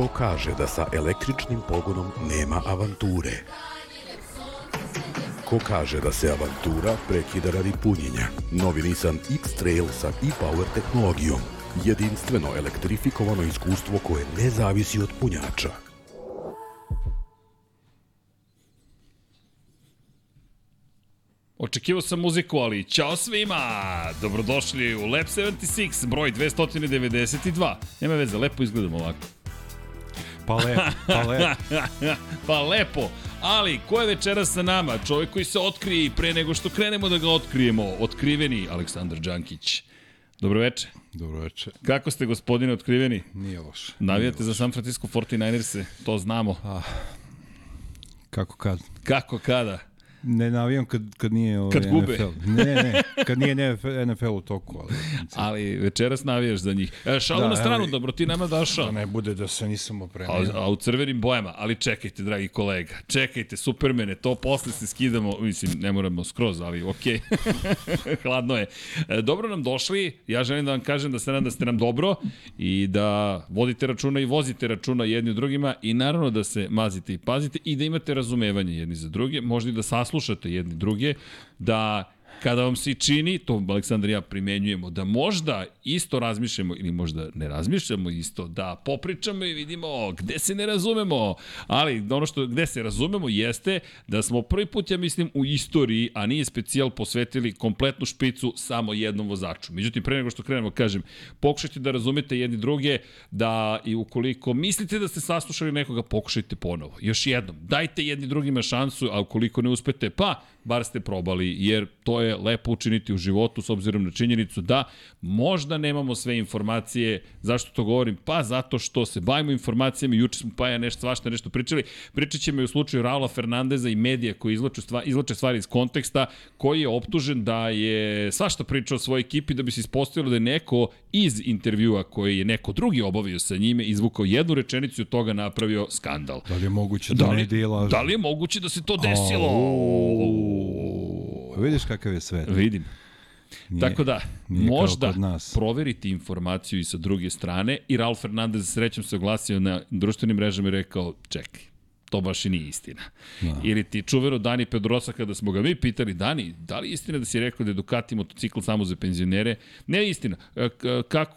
Ko kaže da sa električnim pogonom nema avanture? Ko kaže da se avantura prekida radi punjenja? Novi Nissan X-Trail sa e-Power tehnologijom. Jedinstveno elektrifikovano iskustvo koje ne zavisi od punjača. Očekivao sam muziku, ali ćao svima! Dobrodošli u Lab 76, broj 292. Nema veze, lepo izgledamo ovako. Pa lepo, pa lepo. pa lepo. Ali, ko je večera sa nama? Čovjek koji se otkrije i pre nego što krenemo da ga otkrijemo. Otkriveni Aleksandar Đankić. Dobro veče. Dobro veče. Kako ste, gospodine, otkriveni? Nije loše. Navijate za San Francisco 49ers-e, to znamo. Ah, kako kad? Kako kada? Ne navijam kad, kad nije ovaj Kad gube. NFL. Ne, ne, kad nije NFL u toku. Ali, Ali večeras navijaš za njih. E, šalu Da, na stranu, evo- dobro, ti nama dašao. da ne bude da se nisam A, opremio. a u crvenim bojama, ali čekajte, dragi kolega, čekajte, supermene, to posle se skidamo, mislim, ne moramo skroz, ali okej, hladno je. E, Dobro nam došli, ja želim da vam kažem da se nadam da ste nam dobro i da vodite računa i vozite računa jedni u drugima i naravno da se mazite i pazite i da imate razumevanje jedni za druge, možda i da saslušate jedni druge, da kada vam se čini, to Aleksandar i ja primenjujemo, da možda isto razmišljamo ili možda ne razmišljamo isto, da popričamo i vidimo gde se ne razumemo, ali ono što gde se razumemo jeste da smo prvi put, ja mislim, u istoriji, a nije specijal, posvetili kompletnu špicu samo jednom vozaču. Međutim, pre nego što krenemo, kažem, pokušajte da razumete jedni druge, da i ukoliko mislite da ste saslušali nekoga, pokušajte ponovo. Još jednom, dajte jedni drugima šansu, a ukoliko ne uspete, pa bar ste probali, jer to je lepo učiniti u životu s obzirom na činjenicu da možda nemamo sve informacije. Zašto to govorim? Pa zato što se bavimo informacijama, juče smo pa ja nešto svašta nešto pričali. Pričat ćemo i u slučaju Raula Fernandeza i medija koji izlače, stvari, izlače stvari iz konteksta, koji je optužen da je svašta pričao o svojoj ekipi da bi se ispostavilo da je neko iz intervjua koji je neko drugi obavio sa njime izvukao jednu rečenicu i od toga napravio skandal. Da li je moguće da, Da li, ne dela? da li je moguće da se to desilo? Pa Vidiš kakav je svet. Vidim. Nije, Tako da, nije možda nas. proveriti informaciju i sa druge strane i Raul Fernandez srećom se oglasio na društvenim mrežama i rekao, čekaj, to baš i nije istina. Da. Ili ti čuveno Dani Pedrosa kada smo ga mi pitali, Dani, da li je istina da si rekao da je Ducati motocikl samo za penzionere? Ne istina. E, k- Kako,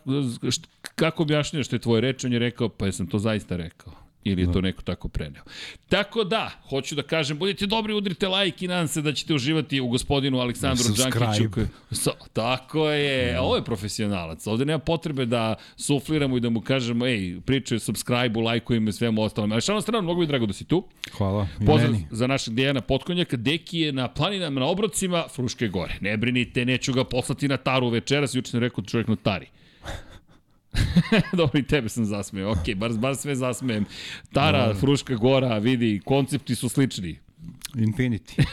kako objašnjaš što je tvoje reč? On je rekao, pa jesam to zaista rekao ili je to neko tako preneo. Tako da, hoću da kažem, budite dobri, udrite like i nadam se da ćete uživati u gospodinu Aleksandru. Đankiću. koji- So, tako je, ovo je profesionalac. Ovde nema potrebe da sufliramo i da mu kažemo, ej, pričaju, subscribe-u, lajkujemo i svemu ostalom. Ali šalno stranu, mnogo mi je drago da si tu. Hvala. Pozdrav meni. za našeg Dejana Potkonjaka. Deki je na planinama, na obrocima, Fruške gore. Ne brinite, neću ga poslati na taru večeras, juče sam rekao da čovjek na tari. Dobro, i tebe sam zasmeo. Ok, bar, bar sve zasmejem. Tara, Fruška gora, vidi, koncepti su slični. Infinity.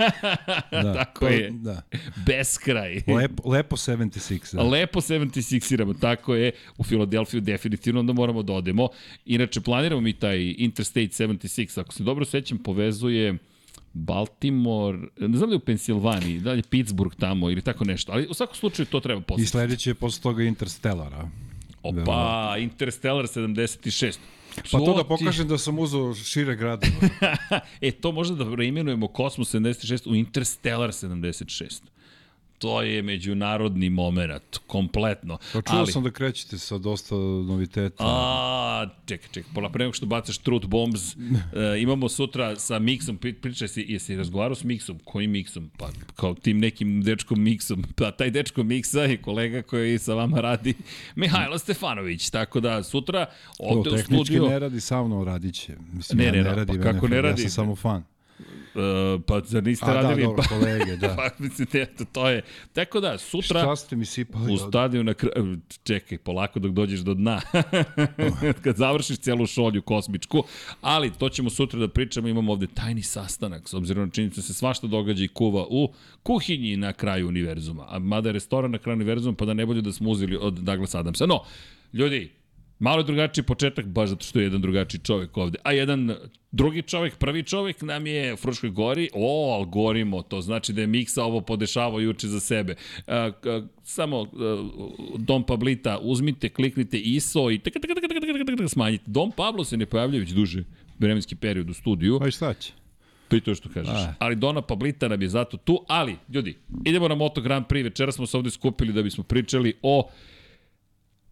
da, Tako to- je. Da. Beskraj. Lepo, lepo 76. Da. Lepo 76-iramo, tako je, u Filadelfiju definitivno onda moramo da odemo. Inače, planiramo mi taj Interstate 76, ako se dobro sećam, povezuje Baltimore, ne znam da je u Pensilvaniji, da li je Pittsburgh tamo ili tako nešto, ali u svakom slučaju to treba I posjetiti. sledeće je posle toga Interstellara. Opa, Interstellar 76. Pa to da pokažem da sam uzao šire gradove. e, to možda da reimenujemo Kosmos 76 u Interstellar 76. To je međunarodni moment, kompletno. Pa čuo Ali- sam da krećete sa dosta noviteta. A, čekaj, čekaj, pola pre nego što bacaš truth bombs, e, imamo sutra sa Miksom, pri- pričaj si, jesi razgovarao s Miksom? Kojim Miksom? Pa, kao tim nekim dečkom Miksom. Pa, taj dečko Miksa je kolega koji sa vama radi, Mihajlo Stefanović. Tako da, sutra ovde u tehnički studiju... ne radi sa mnom, radit će. Mislim, Ne, ja ne, ne, radim pa kako NFL, ne Ja radi? sam samo fan. Uh, pa zar niste A da, radili? dobro, pa, kolege, da. pa, mislite, eto, to je. Tako da, sutra... Šta ste mi sipali? U stadiju na kraju, čekaj, polako dok dođeš do dna, kad završiš celu šolju kosmičku, ali to ćemo sutra da pričamo, imamo ovde tajni sastanak, s obzirom na činjenicu da se svašta događa i kuva u kuhinji na kraju univerzuma, a mada je restoran na kraju univerzuma, pa da ne bolje da smo uzeli od Douglas Adamsa. No, ljudi, Malo je drugačiji početak, baš zato što je jedan drugačiji čovek ovde. A jedan drugi čovek, prvi čovek nam je u Fruškoj gori. O, al gorimo, to znači da je Miksa ovo podešavao juče za sebe. A, a, samo a, Dom Pablita, uzmite, kliknite ISO i taka, taka, taka, taka, taka, taka, smanjite. Dom Pablo se ne pojavlja već duže vremenski period u studiju. Pa i šta će? To je to što kažeš. A. Ali Dona Pablita nam je zato tu. Ali, ljudi, idemo na Moto Grand Prix. Večera smo se ovde skupili da bismo pričali o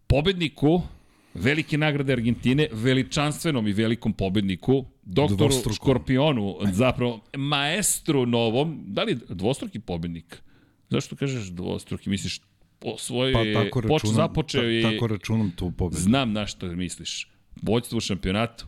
pobedniku velike nagrade Argentine, veličanstvenom i velikom pobedniku, doktoru Dvostrukom. Škorpionu, zapravo maestru novom, da li dvostruki pobednik? Zašto kažeš dvostruki? Misliš o svojoj, Pa tako poč, započeo ta, je, tako računam tu pobedu. znam na što misliš. Vođstvo u šampionatu,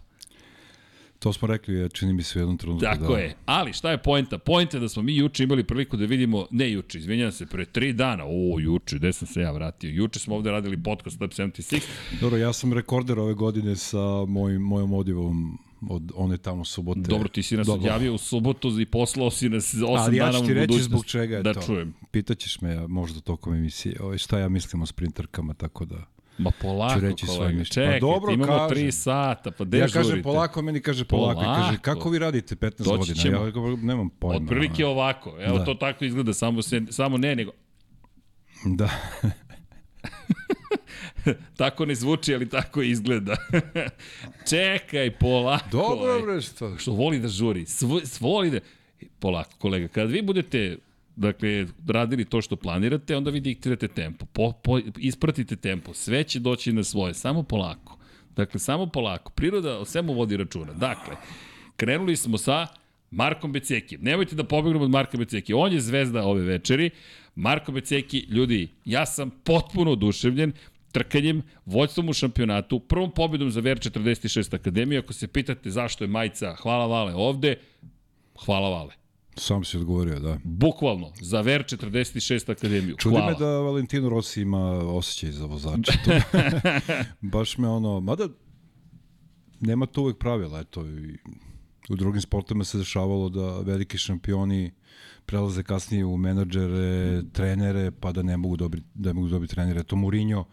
To smo rekli, je, čini mi se u jednom trenutku. Tako da, je. Ali šta je poenta? Poenta je da smo mi juče imali priliku da vidimo, ne juče, izvinjam se, pre tri dana, o, juče, gde sam se ja vratio? Juče smo ovde radili podcast Lab 76, Dobro, ja sam rekorder ove godine sa mojim, mojom odjevom od one tamo subote. Dobro, ti si nas Dobro. odjavio u subotu i poslao si nas 8 Ali ja dana ću u ti reći budućnost. zbog čega je da to. čujem. Pitaćeš me možda tokom emisije ovaj, šta ja mislim o sprinterkama, tako da... Ma polako, Ću reći svoje kolega. mišljenje. Čekaj, Pa dobro, imamo kažem. 3 sata, pa gde ja žurite? kažem polako, meni kaže polako. polako. Kaže, kako vi radite 15 Doći godina? ćemo. Ja nemam pojma. Otprilike ovako. Evo, Da. to tako izgleda, samo, se, samo ne, nego Da. tako ne zvuči, ali tako izgleda. Čekaj, polako. Dobro, bre, što? što voli da žuri, svo, voli da... Polako, kolega, kad vi budete dakle, radili to što planirate, onda vi diktirate tempo, po, po, ispratite tempo, sve će doći na svoje, samo polako. Dakle, samo polako. Priroda o svemu vodi računa. Dakle, krenuli smo sa Markom Becekijem. Nemojte da pobegnemo od Marka Beceki. On je zvezda ove večeri. Marko Beceki, ljudi, ja sam potpuno oduševljen trkanjem, vođstvom u šampionatu, prvom pobedom za VR46 Akademiju. Ako se pitate zašto je majica Hvala Vale ovde, hvala Vale. Sam si odgovorio, da. Bukvalno, za VR46 Akademiju. Čudi hvala. me da Valentino Rossi ima osjećaj za vozača. To, baš me ono, mada nema to uvek pravila, eto, i u drugim sportovima se dešavalo da veliki šampioni prelaze kasnije u menadžere, trenere, pa da ne mogu dobiti, da ne mogu dobiti trenere. To Mourinho,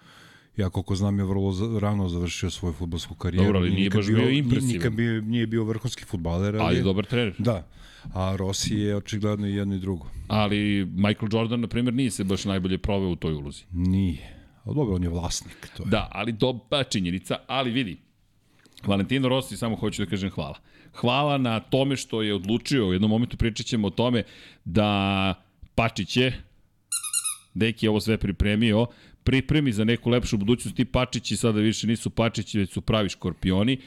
ja koliko znam je vrlo rano završio svoju futbolsku karijeru. Dobro, ali nije baš bio impresivan. Nikad bio, nije bio vrhunski futbaler, ali, Ali je dobar trener. Da, a Rossi je očigledno i jedno i drugo. Ali Michael Jordan, na primjer, nije se baš najbolje proveo u toj ulozi. Nije. Ali dobro, on je vlasnik. To je. Da, ali dobra činjenica, ali vidi, Valentino Rossi, samo hoću da kažem hvala. Hvala na tome što je odlučio, u jednom momentu pričat ćemo o tome da Pačić je, Deki je ovo sve pripremio, pripremi za neku lepšu budućnost. Ti Pačići sada više nisu Pačići, već su pravi škorpioni.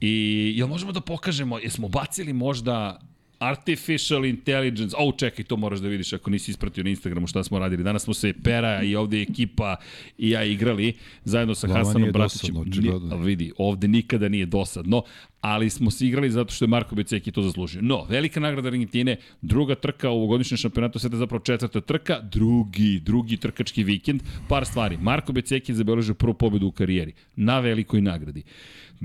I jel možemo da pokažemo, jesmo bacili možda Artificial Intelligence, au čekaj, to moraš da vidiš ako nisi ispratio na Instagramu šta smo radili. Danas smo se Pera i ovde ekipa i ja igrali zajedno sa Vama Hasanom Bratićem. dosadno, vidi, ovde nikada nije dosadno, ali smo se igrali zato što je Marko Beceki to zaslužio. No, velika nagrada Argentine, druga trka u ovogodišnjem šampionatu sveta, zapravo četvrta trka, drugi, drugi trkački vikend. Par stvari. Marko Beceki je zabeležio prvu pobedu u karijeri na velikoj nagradi.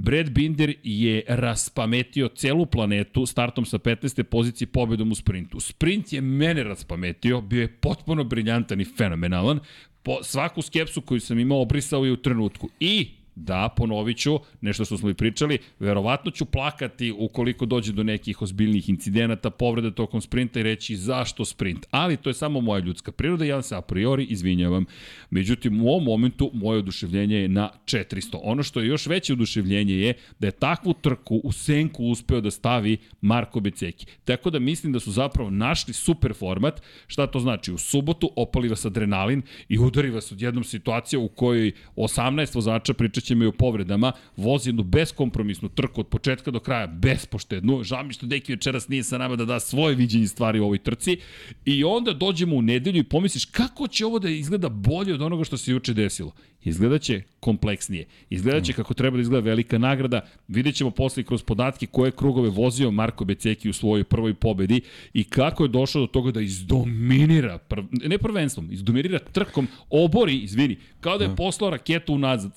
Brad Binder je raspametio celu planetu startom sa 15. pozicije pobedom u sprintu. Sprint je mene raspametio, bio je potpuno briljantan i fenomenalan. Po, svaku skepsu koju sam imao obrisao je u trenutku. I Da, ponovit ću, nešto što smo i pričali, verovatno ću plakati ukoliko dođe do nekih ozbiljnih incidenata, povreda tokom sprinta i reći zašto sprint. Ali to je samo moja ljudska priroda, ja se a priori izvinjavam. Međutim, u ovom momentu moje oduševljenje je na 400. Ono što je još veće oduševljenje je da je takvu trku u senku uspeo da stavi Marko Beceki. Tako da mislim da su zapravo našli super format. Šta to znači? U subotu opali vas adrenalin i udari vas odjednom situacija u kojoj 18 vozača, pričat ćemo i o povredama, vozi jednu beskompromisnu trku od početka do kraja, bespoštednu. Žao mi što Deki večeras nije sa nama da da svoje viđenje stvari u ovoj trci. I onda dođemo u nedelju i pomisliš kako će ovo da izgleda bolje od onoga što se juče desilo. Izgledaće kompleksnije. Izgledaće kako treba da izgleda velika nagrada. Vidjet ćemo posle kroz podatke koje krugove vozio Marko Beceki u svojoj prvoj pobedi i kako je došao do toga da izdominira, prv, ne prvenstvom, izdominira trkom, obori, izvini, kao da je poslao raketu unazad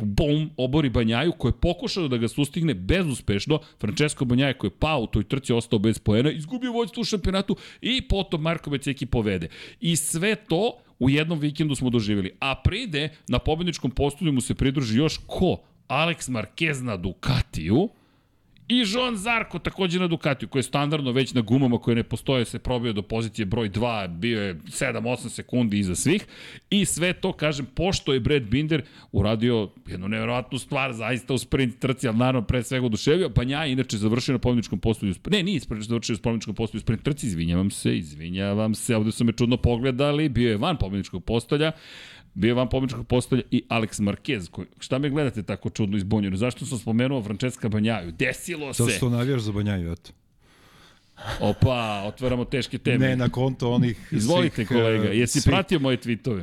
bum, obori Banjaju koji je pokušao da ga sustigne bezuspešno. Francesco Banjaja koji je pao u toj trci, ostao bez poena, izgubio vođstvo u šampionatu i potom Marko Beceki povede. I sve to u jednom vikendu smo doživjeli. A pride, na pobedničkom postolju mu se pridruži još ko? Alex Marquez na Ducatiju, I Jean Zarko takođe na Ducatiju, koji je standardno već na gumama koje ne postoje se probio do pozicije broj 2, bio je 7-8 sekundi iza svih. I sve to, kažem, pošto je Brad Binder uradio jednu nevjerojatnu stvar, zaista u sprint trci, ali naravno pre svega oduševio. Banja je inače završio na pobjedičkom postolju. Ne, nije završio na pobjedičkom postolju sprint trci, izvinjavam se, izvinjavam se, ovde su me čudno pogledali, bio je van pobjedičkog postolja bio van pobjedičkog postolja i Alex Marquez. Koji, šta me gledate tako čudno izbunjeno? Zašto sam spomenuo Francesca Banjaju? Desilo se! Zato što navijaš za Banjaju, eto. Opa, otvaramo teške teme. Ne, na konto onih Izvolite svih, kolega, uh, jesi svih, pratio moje tweetove?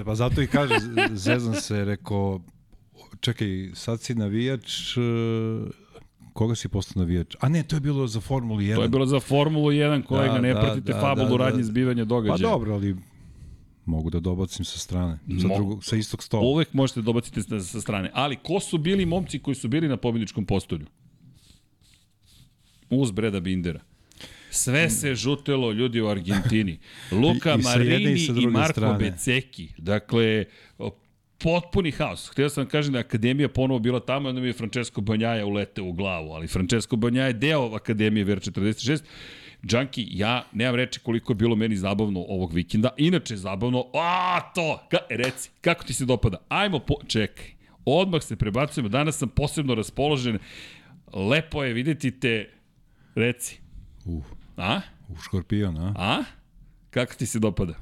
E, Pa zato i kaže, zezan se, rekao, čekaj, sad si navijač, uh, koga si postao navijač? A ne, to je bilo za Formulu 1. To je bilo za Formulu 1, kolega, Da, ne da, pratite da, fabulu da, da. radnje zbivanja Pa događaja. dobro, ali mogu da dobacim sa strane, sa, Mo- drugog, sa istog stola. Uvek možete dobaciti sa, sa strane. Ali ko su bili momci koji su bili na pobjedičkom postolju? Uz Breda Bindera. Sve se žutelo ljudi u Argentini. Luka I- i i Marini i, druge Marko strane. Beceki. Dakle, potpuni haos. Htio sam da kažem da je Akademija ponovo bila tamo, onda mi je Francesco Banjaja uleteo u glavu, ali Francesco Banjaja je deo Akademije VR46. Džanki, ja nemam reči koliko je bilo meni zabavno ovog vikenda. Inače, zabavno, a to, ka, e, reci, kako ti se dopada? Ajmo, po, čekaj, odmah se prebacujemo, danas sam posebno raspoložen, lepo je videti te, reci, Uh, a? u škorpion, a? A? Kako ti se dopada?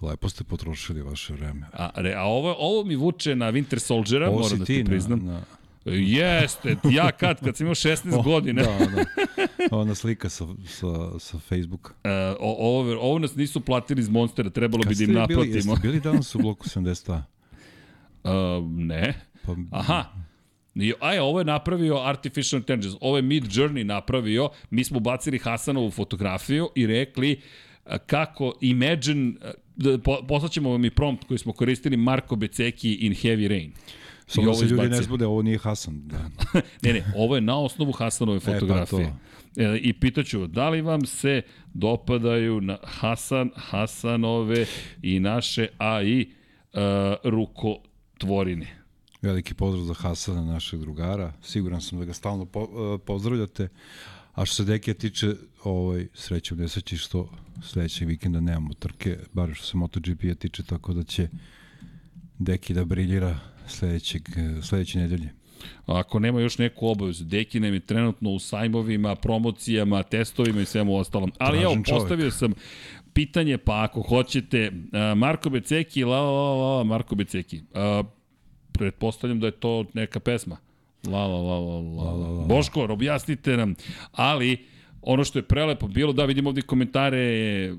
Lepo ste potrošili vaše vreme. A, re, a ovo, ovo mi vuče na Winter Soldiera, moram da ti ti na, priznam. na, Jeste, ja kad, kad sam imao 16 godina, Da, da. Ona slika sa, sa, sa Facebooka. Uh, ovo, ovo nas nisu platili iz Monstera, trebalo bi da im bili, naplatimo. jeste bili danas u bloku 70 Uh, ne. Pa, Aha. Aj, ovo je napravio Artificial Intelligence. Ovo je Mid Journey napravio. Mi smo bacili Hasanovu fotografiju i rekli uh, kako Imagine, uh, da, po, poslaćemo vam i prompt koji smo koristili Marko Beceki in Heavy Rain. Samo da se ljudi ne izbacio. zbude, ovo nije Hasan. Da. ne, ne, ovo je na osnovu Hasanove pa fotografije. E, I pitaću, da li vam se dopadaju na Hasan, Hasanove i naše AI uh, rukotvorine? Veliki pozdrav za Hasana, našeg drugara. Siguran sam da ga stalno po, uh, pozdravljate. A što se Dekija tiče, ovaj, srećem nesreći što sledećeg vikenda nemamo trke, bar što se MotoGP-a tiče, tako da će Deki da briljira sledećeg, eh, sledeće nedelje. Ako nema još neku obavezu, Deki nam je trenutno u sajmovima, promocijama, testovima i svemu ostalom. Ali evo, Tražen čovek. postavio sam pitanje, pa ako hoćete, uh, Marko Beceki, la, la, la, la, Marko Beceki. Uh, pretpostavljam da je to neka pesma. La, la, la, la, la, la, la. Boško, objasnite nam. Ali, ono što je prelepo bilo, da vidimo ovdje komentare e,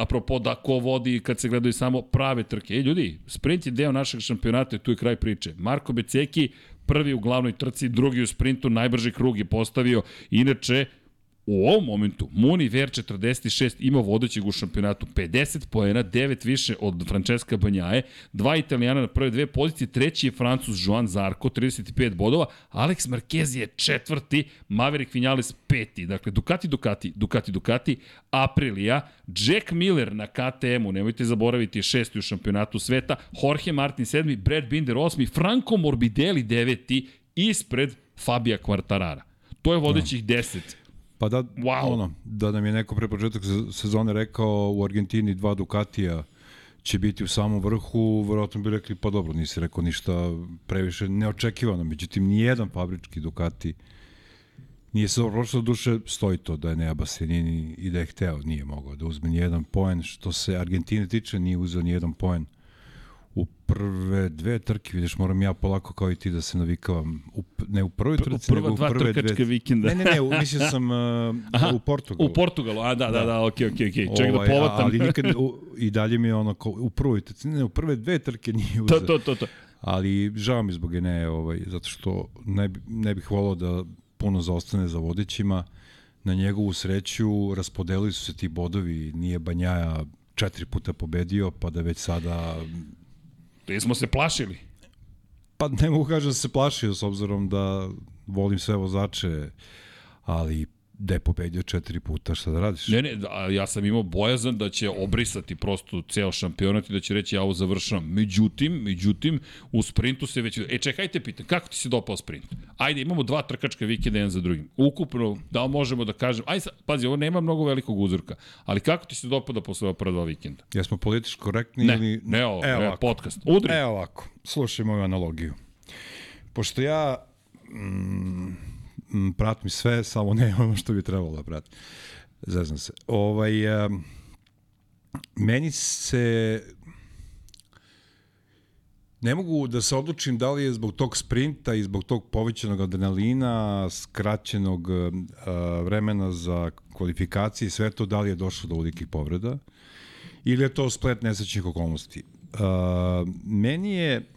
apropo da ko vodi kad se gledaju samo prave trke. E, ljudi, sprint je deo našeg šampionata i tu je kraj priče. Marko Beceki, prvi u glavnoj trci, drugi u sprintu, najbrži krug je postavio. Inače, u ovom momentu Muni VR46 ima vodećeg u šampionatu. 50 poena, 9 više od Francesca Banjaje, dva italijana na prve dve pozicije, treći je Francus Joan Zarko, 35 bodova, Alex Marquez je četvrti, Maverick Vinales peti, dakle Ducati, Ducati, Ducati, Ducati, Aprilia, Jack Miller na KTM-u, nemojte zaboraviti, šesti u šampionatu sveta, Jorge Martin sedmi, Brad Binder osmi, Franco Morbidelli deveti, ispred Fabija Quartarara. To je vodećih 10. Pa da, Wow. ono, da nam je neko pre početak se- sezone rekao u Argentini dva Ducatija će biti u samom vrhu, verovatno bi rekli, pa dobro, nisi rekao ništa previše neočekivano, međutim, nijedan fabrički Ducati nije se prošlo do duše, stoji to da je Nea Bastianini i da je hteo, nije mogao da uzme nijedan poen, što se Argentine tiče, nije uzeo nijedan poen u prve dve trke, vidiš, moram ja polako kao i ti da se navikavam, u, ne u prvoj trci, prva nego u dva prve trkačka dve, vikenda. Ne, ne, ne, u- mislio sam uh, u Portugalu. U Portugalu, a da, da, da, okej, okej, okej. Ček da Ovaj, povatam. Ali nikad, u, i dalje mi je ono, ko, u prvoj trci, ne, u prve dve trke nije to, uzeo. to, to, to. Ali žao mi zbog Eneje, ovaj, zato što ne, ne bih volao da puno zaostane za vodećima. Na njegovu sreću raspodelili su se ti bodovi, nije Banjaja četiri puta pobedio, pa da već sada Te smo se plašili. Pa ne mogu kažem da se plašio s obzirom da volim sve vozače, ali da je pobedio četiri puta, šta da radiš? Ne, ne, a ja sam imao bojazan da će obrisati prosto ceo šampionat i da će reći ja ovo završavam. Međutim, međutim, u sprintu se već... E, čekajte, pitan, kako ti se dopao sprint? Ajde, imamo dva trkačka vikenda jedan za drugim. Ukupno, da možemo da kažem... Ajde, pazi, ovo nema mnogo velikog uzorka, ali kako ti se dopada posle ova prva dva vikenda? Jesmo politički korektni Ne, ili... ne ovo, ne, ovako. podcast. Udri. Evo ovako, slušaj moju analogiju. Pošto ja mm, mm, pratim sve, samo ne ono što bi trebalo da pratim. Zeznam se. Ovaj, meni se ne mogu da se odlučim da li je zbog tog sprinta i zbog tog povećanog adrenalina, skraćenog uh, vremena za kvalifikacije i sve to, da li je došlo do ulikih povreda ili je to splet nesrećnih okolnosti. Uh, meni je,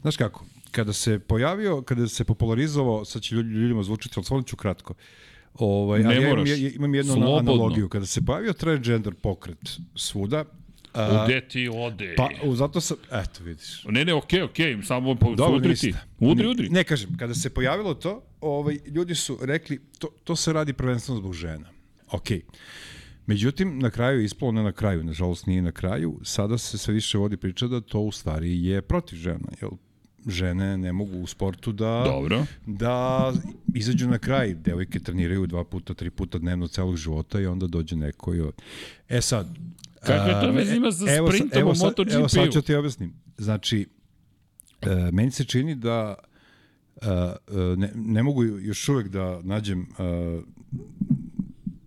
znaš kako, kada se pojavio, kada se popularizovao, sad će ljudi- ljudima zvučiti, ali stvarno ću kratko, ovaj, Ne ali ja imam, moraš. imam jednu Slobodno. analogiju. Kada se pojavio transgender pokret svuda, a, Gde ti ode? pa u, zato sam, eto vidiš, Ne, ne, okej, okej, samo po, Dobro, udri ti. Udri, udri. Ne kažem, kada se pojavilo to, ovaj, ljudi su rekli, to, to se radi prvenstveno zbog žena. Ok. Međutim, na kraju je ispalo, ne na kraju, nažalost nije na kraju, sada se sve više vodi priča da to u stvari je protiv žena, jer žene ne mogu u sportu da Dobro. da izađu na kraj. Devojke treniraju dva puta, tri puta dnevno celog života i onda dođe neko i... E sad... Kakve to a, veze ima sa evo sad- sprintom evo u MotoGP-u? Evo sad ću ti objasnim. Znači, e, meni se čini da e, e, ne, ne mogu još uvek da nađem e,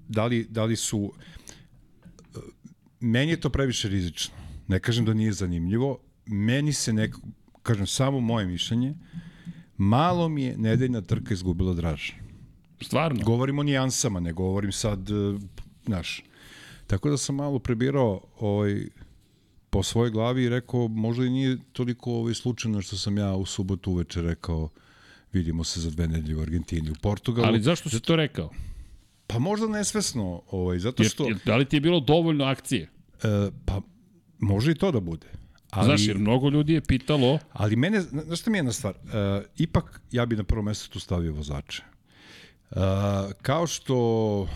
da li, da li su e, meni je to previše rizično. Ne kažem da nije zanimljivo. Meni se neko, kažem samo moje mišljenje, malo mi je nedeljna trka izgubila draže. Stvarno. Govorim o nijansama, ne govorim sad, e, znaš. Tako da sam malo prebirao ovaj, po svojoj glavi i rekao, možda i nije toliko ovaj, slučajno što sam ja u subotu uveče rekao vidimo se za dve nedelje u Argentini, u Portugalu. Ali zašto si to rekao? Pa možda nesvesno, ovaj, zato Jer, što... jer, da li ti je bilo dovoljno akcije? E, pa može i to da bude. Ali, Znaš, jer mnogo ljudi je pitalo, ali mene, zna- znaš šta mi je jedna stvar? E, ipak ja bi na prvo mesto tu stavio vozače. E, kao što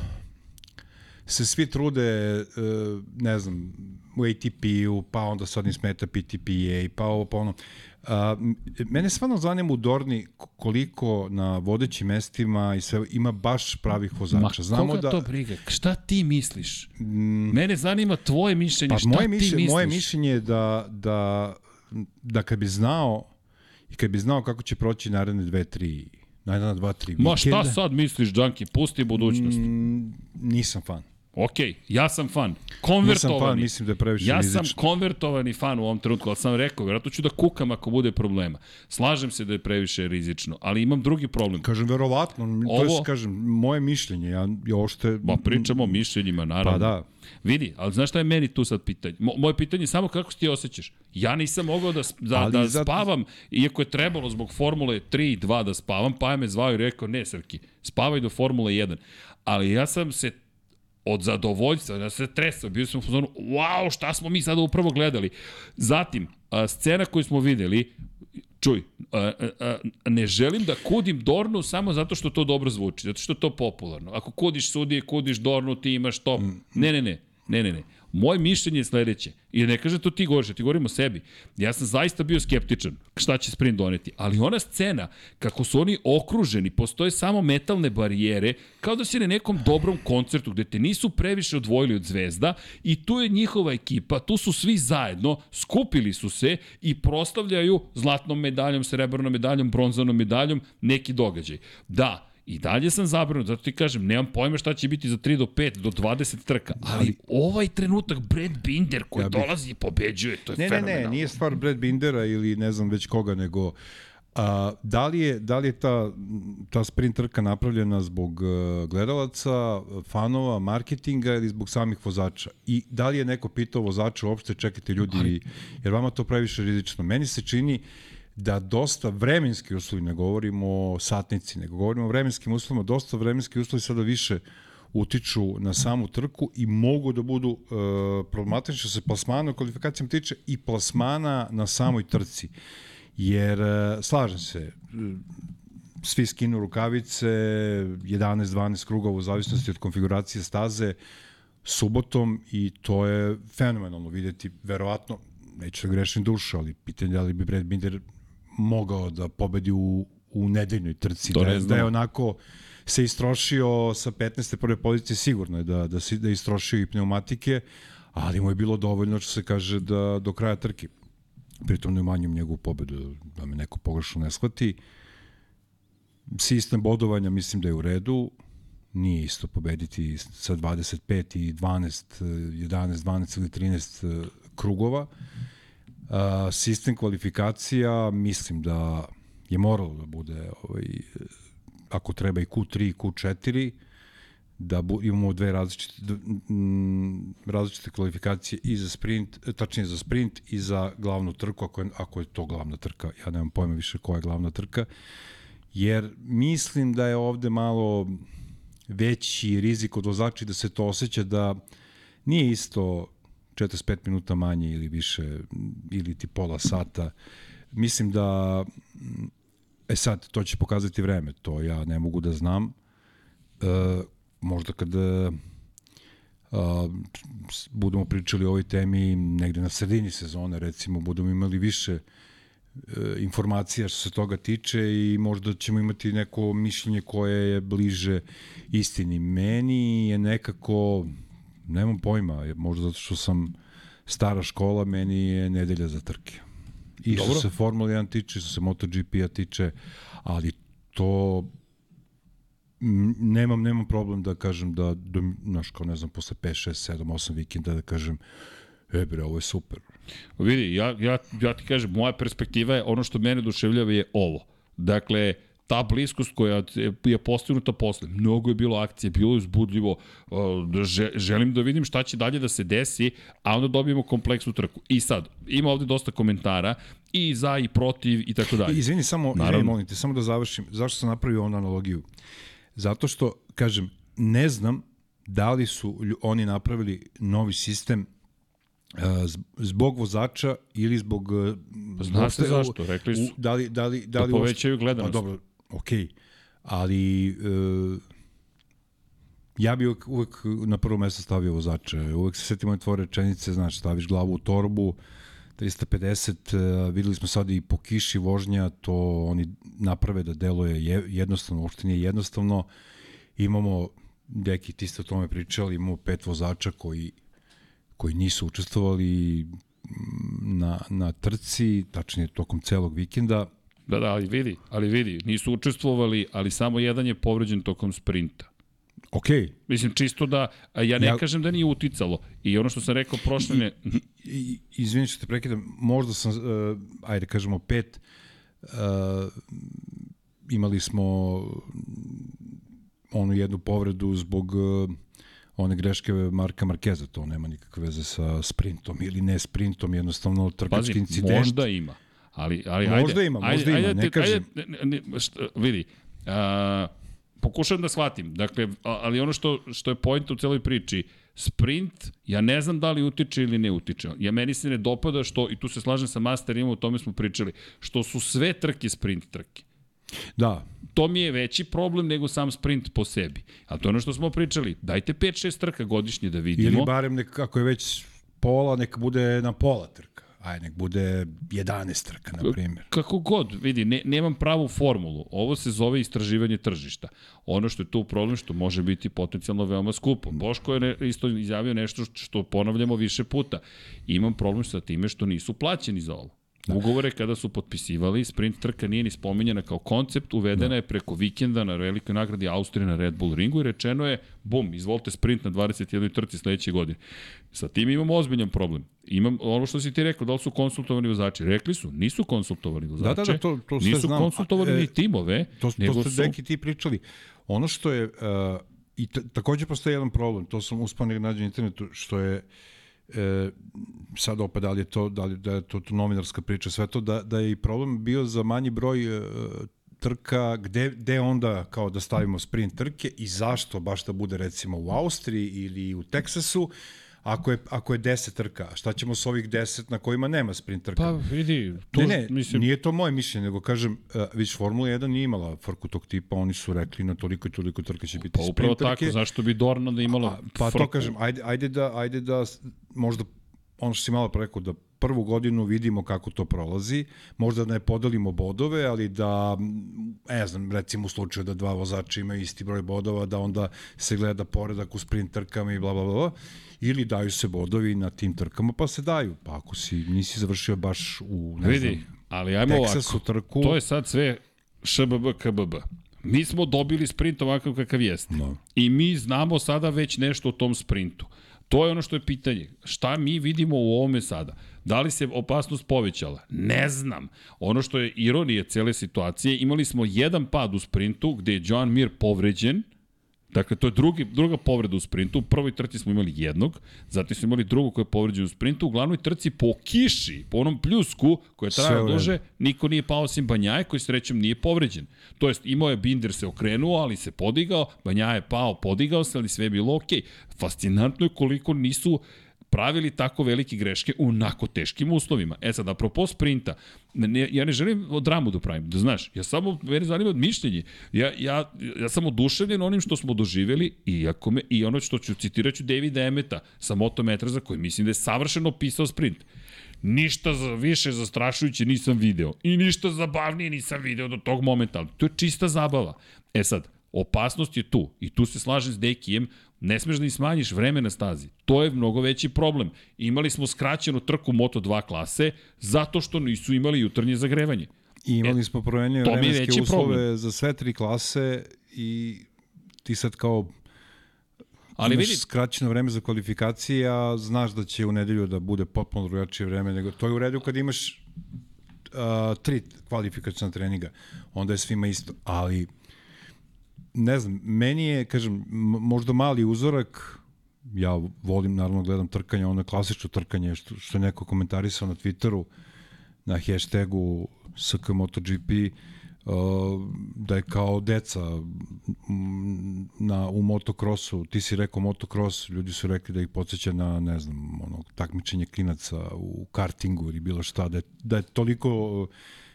se svi trude, e, ne znam, u ATP-u, pa onda sad im smeta PTPA, pa ovo, pa ono. A, mene stvarno zanima u Dorni koliko na vodećim mestima i sve ima baš pravih ma vozača. Znamo koga da, to briga? Šta ti misliš? Mene zanima tvoje mišljenje, Pa šta moje ti mišljenje, misliš? moje mišljenje je da, da, da kad bi znao i kad bi znao kako će proći naredne dve, tri, naredna dva, tri vikenda, Ma šta sad misliš, Džanki? Pusti budućnost. mm, nisam fan. Ok, ja sam fan. Nisam Konvertovani. fan, mislim da je previše Ja rizično. sam konvertovani fan u ovom trenutku, ali sam rekao, vjerojatno ću da kukam ako bude problema. Slažem se da je previše rizično, ali imam drugi problem. Kažem, verovatno, to Ovo- je, kažem, moje mišljenje, ja, ja ošte... Ma pričamo o mišljenjima, naravno. Pa da. Vidi, ali znaš šta je meni tu sad pitanje? Mo, moje pitanje je samo kako se ti osjećaš. Ja nisam mogao da, da, Ali da zato- spavam, iako je trebalo zbog Formule 3 i 2 da spavam, pa je me zvao i rekao, ne Srki, spavaj do Formule 1. Ali ja sam se od zadovoljstva, ja se tresao, bio sam u fazonu, wow, šta smo mi sada upravo gledali. Zatim, a, scena koju smo videli, čuj, a, a, a, ne želim da kudim Dornu samo zato što to dobro zvuči, zato što je to popularno. Ako kudiš sudije, kudiš Dornu, ti imaš to. Ne, ne, ne, ne, ne, ne. Moje mišljenje je sledeće. I ne kaže to ti govoriš, ti govorim o sebi. Ja sam zaista bio skeptičan šta će sprint doneti. Ali ona scena, kako su oni okruženi, postoje samo metalne barijere, kao da si na nekom dobrom koncertu gde te nisu previše odvojili od zvezda i tu je njihova ekipa, tu su svi zajedno, skupili su se i proslavljaju zlatnom medaljom, srebrnom medaljom, bronzanom medaljom neki događaj. Da, I dalje sam zabrinut, zato ti kažem, nemam pojma šta će biti za 3 do 5 do 20 trka, ali ovaj trenutak Brad Binder koji Ja bih- dolazi i pobeđuje, to je Ne, ne, fenomenalno. ne, nije stvar Brad Bindera ili ne znam već koga, nego a, da li je, da li je ta, ta sprint trka napravljena zbog uh, gledalaca, fanova, marketinga ili zbog samih vozača? I da li je neko pitao vozača uopšte, čekajte ljudi, Ali... jer vama to previše rizično. Meni se čini da dosta vremenski uslovi, ne govorimo o satnici, nego govorimo o vremenskim uslovima, dosta vremenski uslovi sada više utiču na samu trku i mogu da budu uh, problematični što se plasmana u kvalifikacijama tiče i plasmana na samoj trci. Jer, uh, slažem se, uh, svi skinu rukavice, 11-12 krugova u zavisnosti od konfiguracije staze, subotom i to je fenomenalno videti, verovatno, neću da grešim dušu, ali pitanje da li bi Brad Binder mogao da pobedi u, u nedeljnoj trci, To da, je, da je onako se istrošio sa 15. prve pozicije sigurno je da, da, si, da istrošio i pneumatike, ali mu je bilo dovoljno što se kaže da do kraja trke. Pritom ne umanjim njegovu pobedu, da me neko pogrešno ne shvati. Sistem bodovanja mislim da je u redu, nije isto pobediti sa 25 i 12, 11, 12 ili 13 eh, krugova. A, sistem kvalifikacija mislim da je moralo da bude ovaj, ako treba i Q3 i Q4 da bu, imamo dve različite m, različite kvalifikacije i za sprint, tačnije za sprint i za glavnu trku ako je, ako je to glavna trka. Ja nemam pojma više koja je glavna trka. Jer mislim da je ovde malo veći rizik od vozača da se to osjeća da nije isto 45 minuta manje ili više ili ti pola sata. Mislim da e sad to će pokazati vreme, to ja ne mogu da znam. E, možda kada a, s- budemo pričali o ovoj temi negde na sredini sezone recimo budemo imali više e, informacija što se toga tiče i možda ćemo imati neko mišljenje koje je bliže istini. Meni je nekako, nemam pojma, možda zato što sam stara škola, meni je nedelja za trke. I što Dobro. se Formula 1 tiče, što se MotoGP-a tiče, ali to nemam nemam problem da kažem da do znaš kao ne znam posle 5 6 7 8 vikenda da kažem e bre ovo je super Vidi, ja, ja, ja ti kažem, moja perspektiva je ono što mene duševljava je ovo. Dakle, ta bliskost koja je postignuta posle, mnogo je bilo akcije, bilo je uzbudljivo, da že, želim da vidim šta će dalje da se desi, a onda dobijemo kompleksnu trku. I sad, ima ovde dosta komentara, i za i protiv i tako dalje. Izvini, samo, Naravno. izvini, molim te, samo da završim. Zašto sam napravio onu analogiju? Zato što, kažem, ne znam da li su oni napravili novi sistem z- zbog vozača ili zbog... uh, Zna se uopšte- zašto, rekli su. Da li, da li, da Da li uopšte- povećaju gledanost. Pa dobro, Okay. Ali uh, ja bi uvek, uvek na prvo mesto stavio vozača. Uvek se setim one tvoje rečenice, znaš, staviš glavu u torbu, 350, uh, videli smo sad i po kiši vožnja, to oni naprave da deluje je, jednostavno, uopšte nije jednostavno. Imamo, deki, ti ste o tome pričali, imamo pet vozača koji koji nisu učestvovali na, na trci, tačnije tokom celog vikenda, Da, da, ali vidi, ali vidi, nisu učestvovali, ali samo jedan je povređen tokom sprinta. okej, Mislim, čisto da, ja ne ja... Kažem da nije uticalo. I ono što sam rekao prošle ne... I, i, izvini što te prekidam, možda sam, uh, ajde kažemo pet, uh, imali smo onu jednu povredu zbog uh, one greške Marka Markeza, to nema nikakve veze sa sprintom ili ne sprintom, jednostavno trkački Pazi, incident. možda ima. Ali, ali Možda ajde, ima, možda ajde, ima, ne ajde, kažem. Ajde, ne, ne, šta, vidi, a, pokušam da shvatim. Dakle, ali ono što, što je point u celoj priči, sprint, ja ne znam da li utiče ili ne utiče. Ja meni se ne dopada što, i tu se slažem sa masterima, o tome smo pričali, što su sve trke sprint trke. Da, To mi je veći problem nego sam sprint po sebi. A to je ono što smo pričali. Dajte 5-6 trka godišnje da vidimo. ili barem nek, ako je već pola, nek bude na pola trka. Aj, nek bude 11 trka, na primjer. Kako god, vidi, ne, nemam pravu formulu. Ovo se zove istraživanje tržišta. Ono što je tu problem, što može biti potencijalno veoma skupo. Boško je ne, isto izjavio nešto što ponavljamo više puta. Imam problem sa time što nisu plaćeni za ovo. Ugovore kada su potpisivali, sprint trka nije ni spominjena kao koncept, uvedena je preko vikenda na velikoj nagradi Austrije na Red Bull ringu i rečeno je, bum, izvolite sprint na 21. trci sledeće godine. Sa tim imamo ozbiljan problem. Imam ono što si ti rekao, da li su konsultovani vozači? Rekli su, nisu konsultovani vozače. Da, da, da, to- to sve nisu znam. konsultovani e, ni timove, To, nego to su... neki ti pričali. Ono što je, uh, i ta, takođe postoji jedan problem, to sam uspao negdje nađe na internetu, što je e, sad opet da li je to, da li da je to, to novinarska priča, sve to, da, da je i problem bio za manji broj e, trka, gde, gde onda kao da stavimo sprint trke i zašto baš da bude recimo u Austriji ili u Teksasu, ako je, ako je 10 trka, šta ćemo s ovih 10 na kojima nema sprint trka? Pa vidi, to, ne, ne, mislim, nije to moje mišljenje, nego kažem, uh, već Formula 1 nije imala frku tog tipa, oni su rekli na toliko i toliko trka će biti pa upravo sprint trke. tako, zašto bi Dorna da imala A, pa frku? to kažem, ajde, ajde, da, ajde da možda ono što si malo preko, da prvu godinu vidimo kako to prolazi, možda da ne podelimo bodove, ali da, ne znam, recimo u slučaju da dva vozača imaju isti broj bodova, da onda se gleda poredak u sprint trkama i bla, bla, bla, ili daju se bodovi na tim trkama, pa se daju. Pa ako si, nisi završio baš u, ne Vidi, znam, ali ajmo Texasu ovako. trku. To je sad sve ŠBB, KBB. Mi smo dobili sprint ovakav kakav jeste. No. I mi znamo sada već nešto o tom sprintu. To je ono što je pitanje. Šta mi vidimo u ovome sada? Da li se opasnost povećala? Ne znam. Ono što je ironija cele situacije, imali smo jedan pad u sprintu gde je John Mir povređen, Dakle, to je drugi, druga povreda u sprintu. U prvoj trci smo imali jednog, zatim smo imali drugog koji je povređen u sprintu. U glavnoj trci po kiši, po onom pljusku koji je trajao duže, niko nije pao osim Banjaje koji srećom nije povređen. To jest imao je Binder se okrenuo, ali se podigao, Banjaje je pao, podigao se, ali sve je bilo okej. Fascinantno je koliko nisu pravili tako velike greške u nako teškim uslovima. E sad, apropo sprinta, ne, ja ne želim dramu da pravim, da znaš, ja samo, mene zanima mišljenje. Ja, ja, ja sam oduševljen onim što smo doživeli i, ako me, i ono što ću, citirat ću Davida Emeta sa motometra za koji mislim da je savršeno pisao sprint. Ništa za, više zastrašujuće nisam video i ništa zabavnije nisam video do tog momenta, to je čista zabava. E sad, opasnost je tu i tu se slažem s Dekijem, ne smeš da im smanjiš vreme na stazi. To je mnogo veći problem. Imali smo skraćenu trku Moto2 klase zato što nisu imali jutarnje zagrevanje. I imali smo E, mi je vremenske uslove problem. za sve tri klase i ti sad kao Ali imaš vidi, skraćeno vreme za kvalifikacije, a znaš da će u nedelju da bude potpuno drugačije vreme, nego to je u redu kad imaš uh, tri kvalifikacijna treninga, onda je svima isto, ali ne znam, meni je, kažem, možda mali uzorak, ja volim, naravno, gledam trkanje, ono klasično trkanje, što, što je neko komentarisao na Twitteru, na hashtagu SKMotoGP, uh, da je kao deca na, u motokrosu, ti si rekao motokros, ljudi su rekli da ih podsjeća na, ne znam, ono, takmičenje klinaca u kartingu ili bilo šta, da je, da je toliko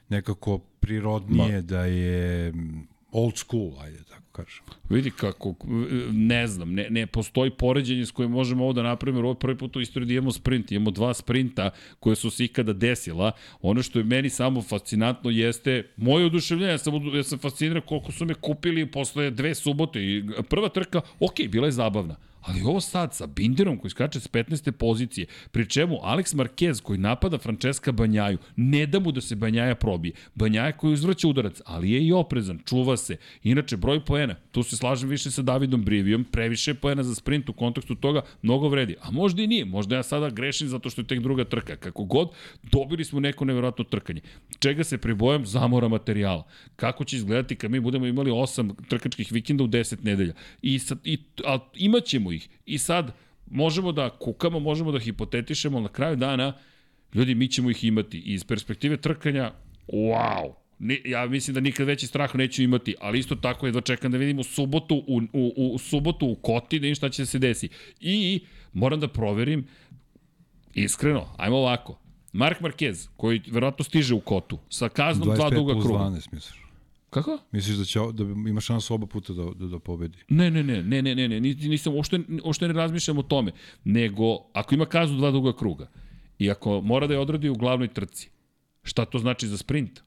nekako prirodnije, Ma. da je old school, ajde tako kažem. vidi kako, ne znam, ne, ne postoji poređenje s kojim možemo ovo da napravimo, ovo prvi put u istoriji da imamo sprint, imamo dva sprinta koje su se ikada desila. Ono što je meni samo fascinantno jeste moje oduševljenje, ja sam, ja sam fasciniran koliko su me kupili posle dve subote i prva trka, ok, bila je zabavna. Ali ovo sad sa Binderom koji skače s 15. pozicije, pri čemu Alex Marquez koji napada Francesca Banjaju, ne da mu da se Banjaja probije. Banjaja koji uzvraća udarac, ali je i oprezan, čuva se. Inače, broj poena, tu se slažem više sa Davidom Brivijom, previše poena za sprint u kontekstu toga, mnogo vredi. A možda i nije, možda ja sada grešim zato što je tek druga trka. Kako god, dobili smo neko neverovatno trkanje. Čega se pribojam? Zamora materijala. Kako će izgledati kad mi budemo imali osam trkačkih vikenda u 10 nedelja? I, sad, i, a, imaćemo ih. I sad možemo da kukamo, možemo da hipotetišemo, na kraju dana ljudi, mi ćemo ih imati. I iz perspektive trkanja, wow, Ni, ja mislim da nikad veći strah neću imati, ali isto tako jedva čekam da vidim u subotu u, u, u, u subotu u Koti da vidim šta će da se desi. I moram da proverim iskreno, ajmo ovako. Mark Marquez, koji verovatno stiže u Kotu, sa kaznom dva 25 duga plus kruga. 12, misliš? Kako? Misliš da, će, da ima šansu oba puta da, da, da pobedi? Ne, ne, ne, ne, ne, ne, ne, ni- nisam, uopšte, uopšte ne razmišljam o tome, nego ako ima kaznu dva duga kruga i ako mora da je odradi u glavnoj trci, šta to znači za sprint?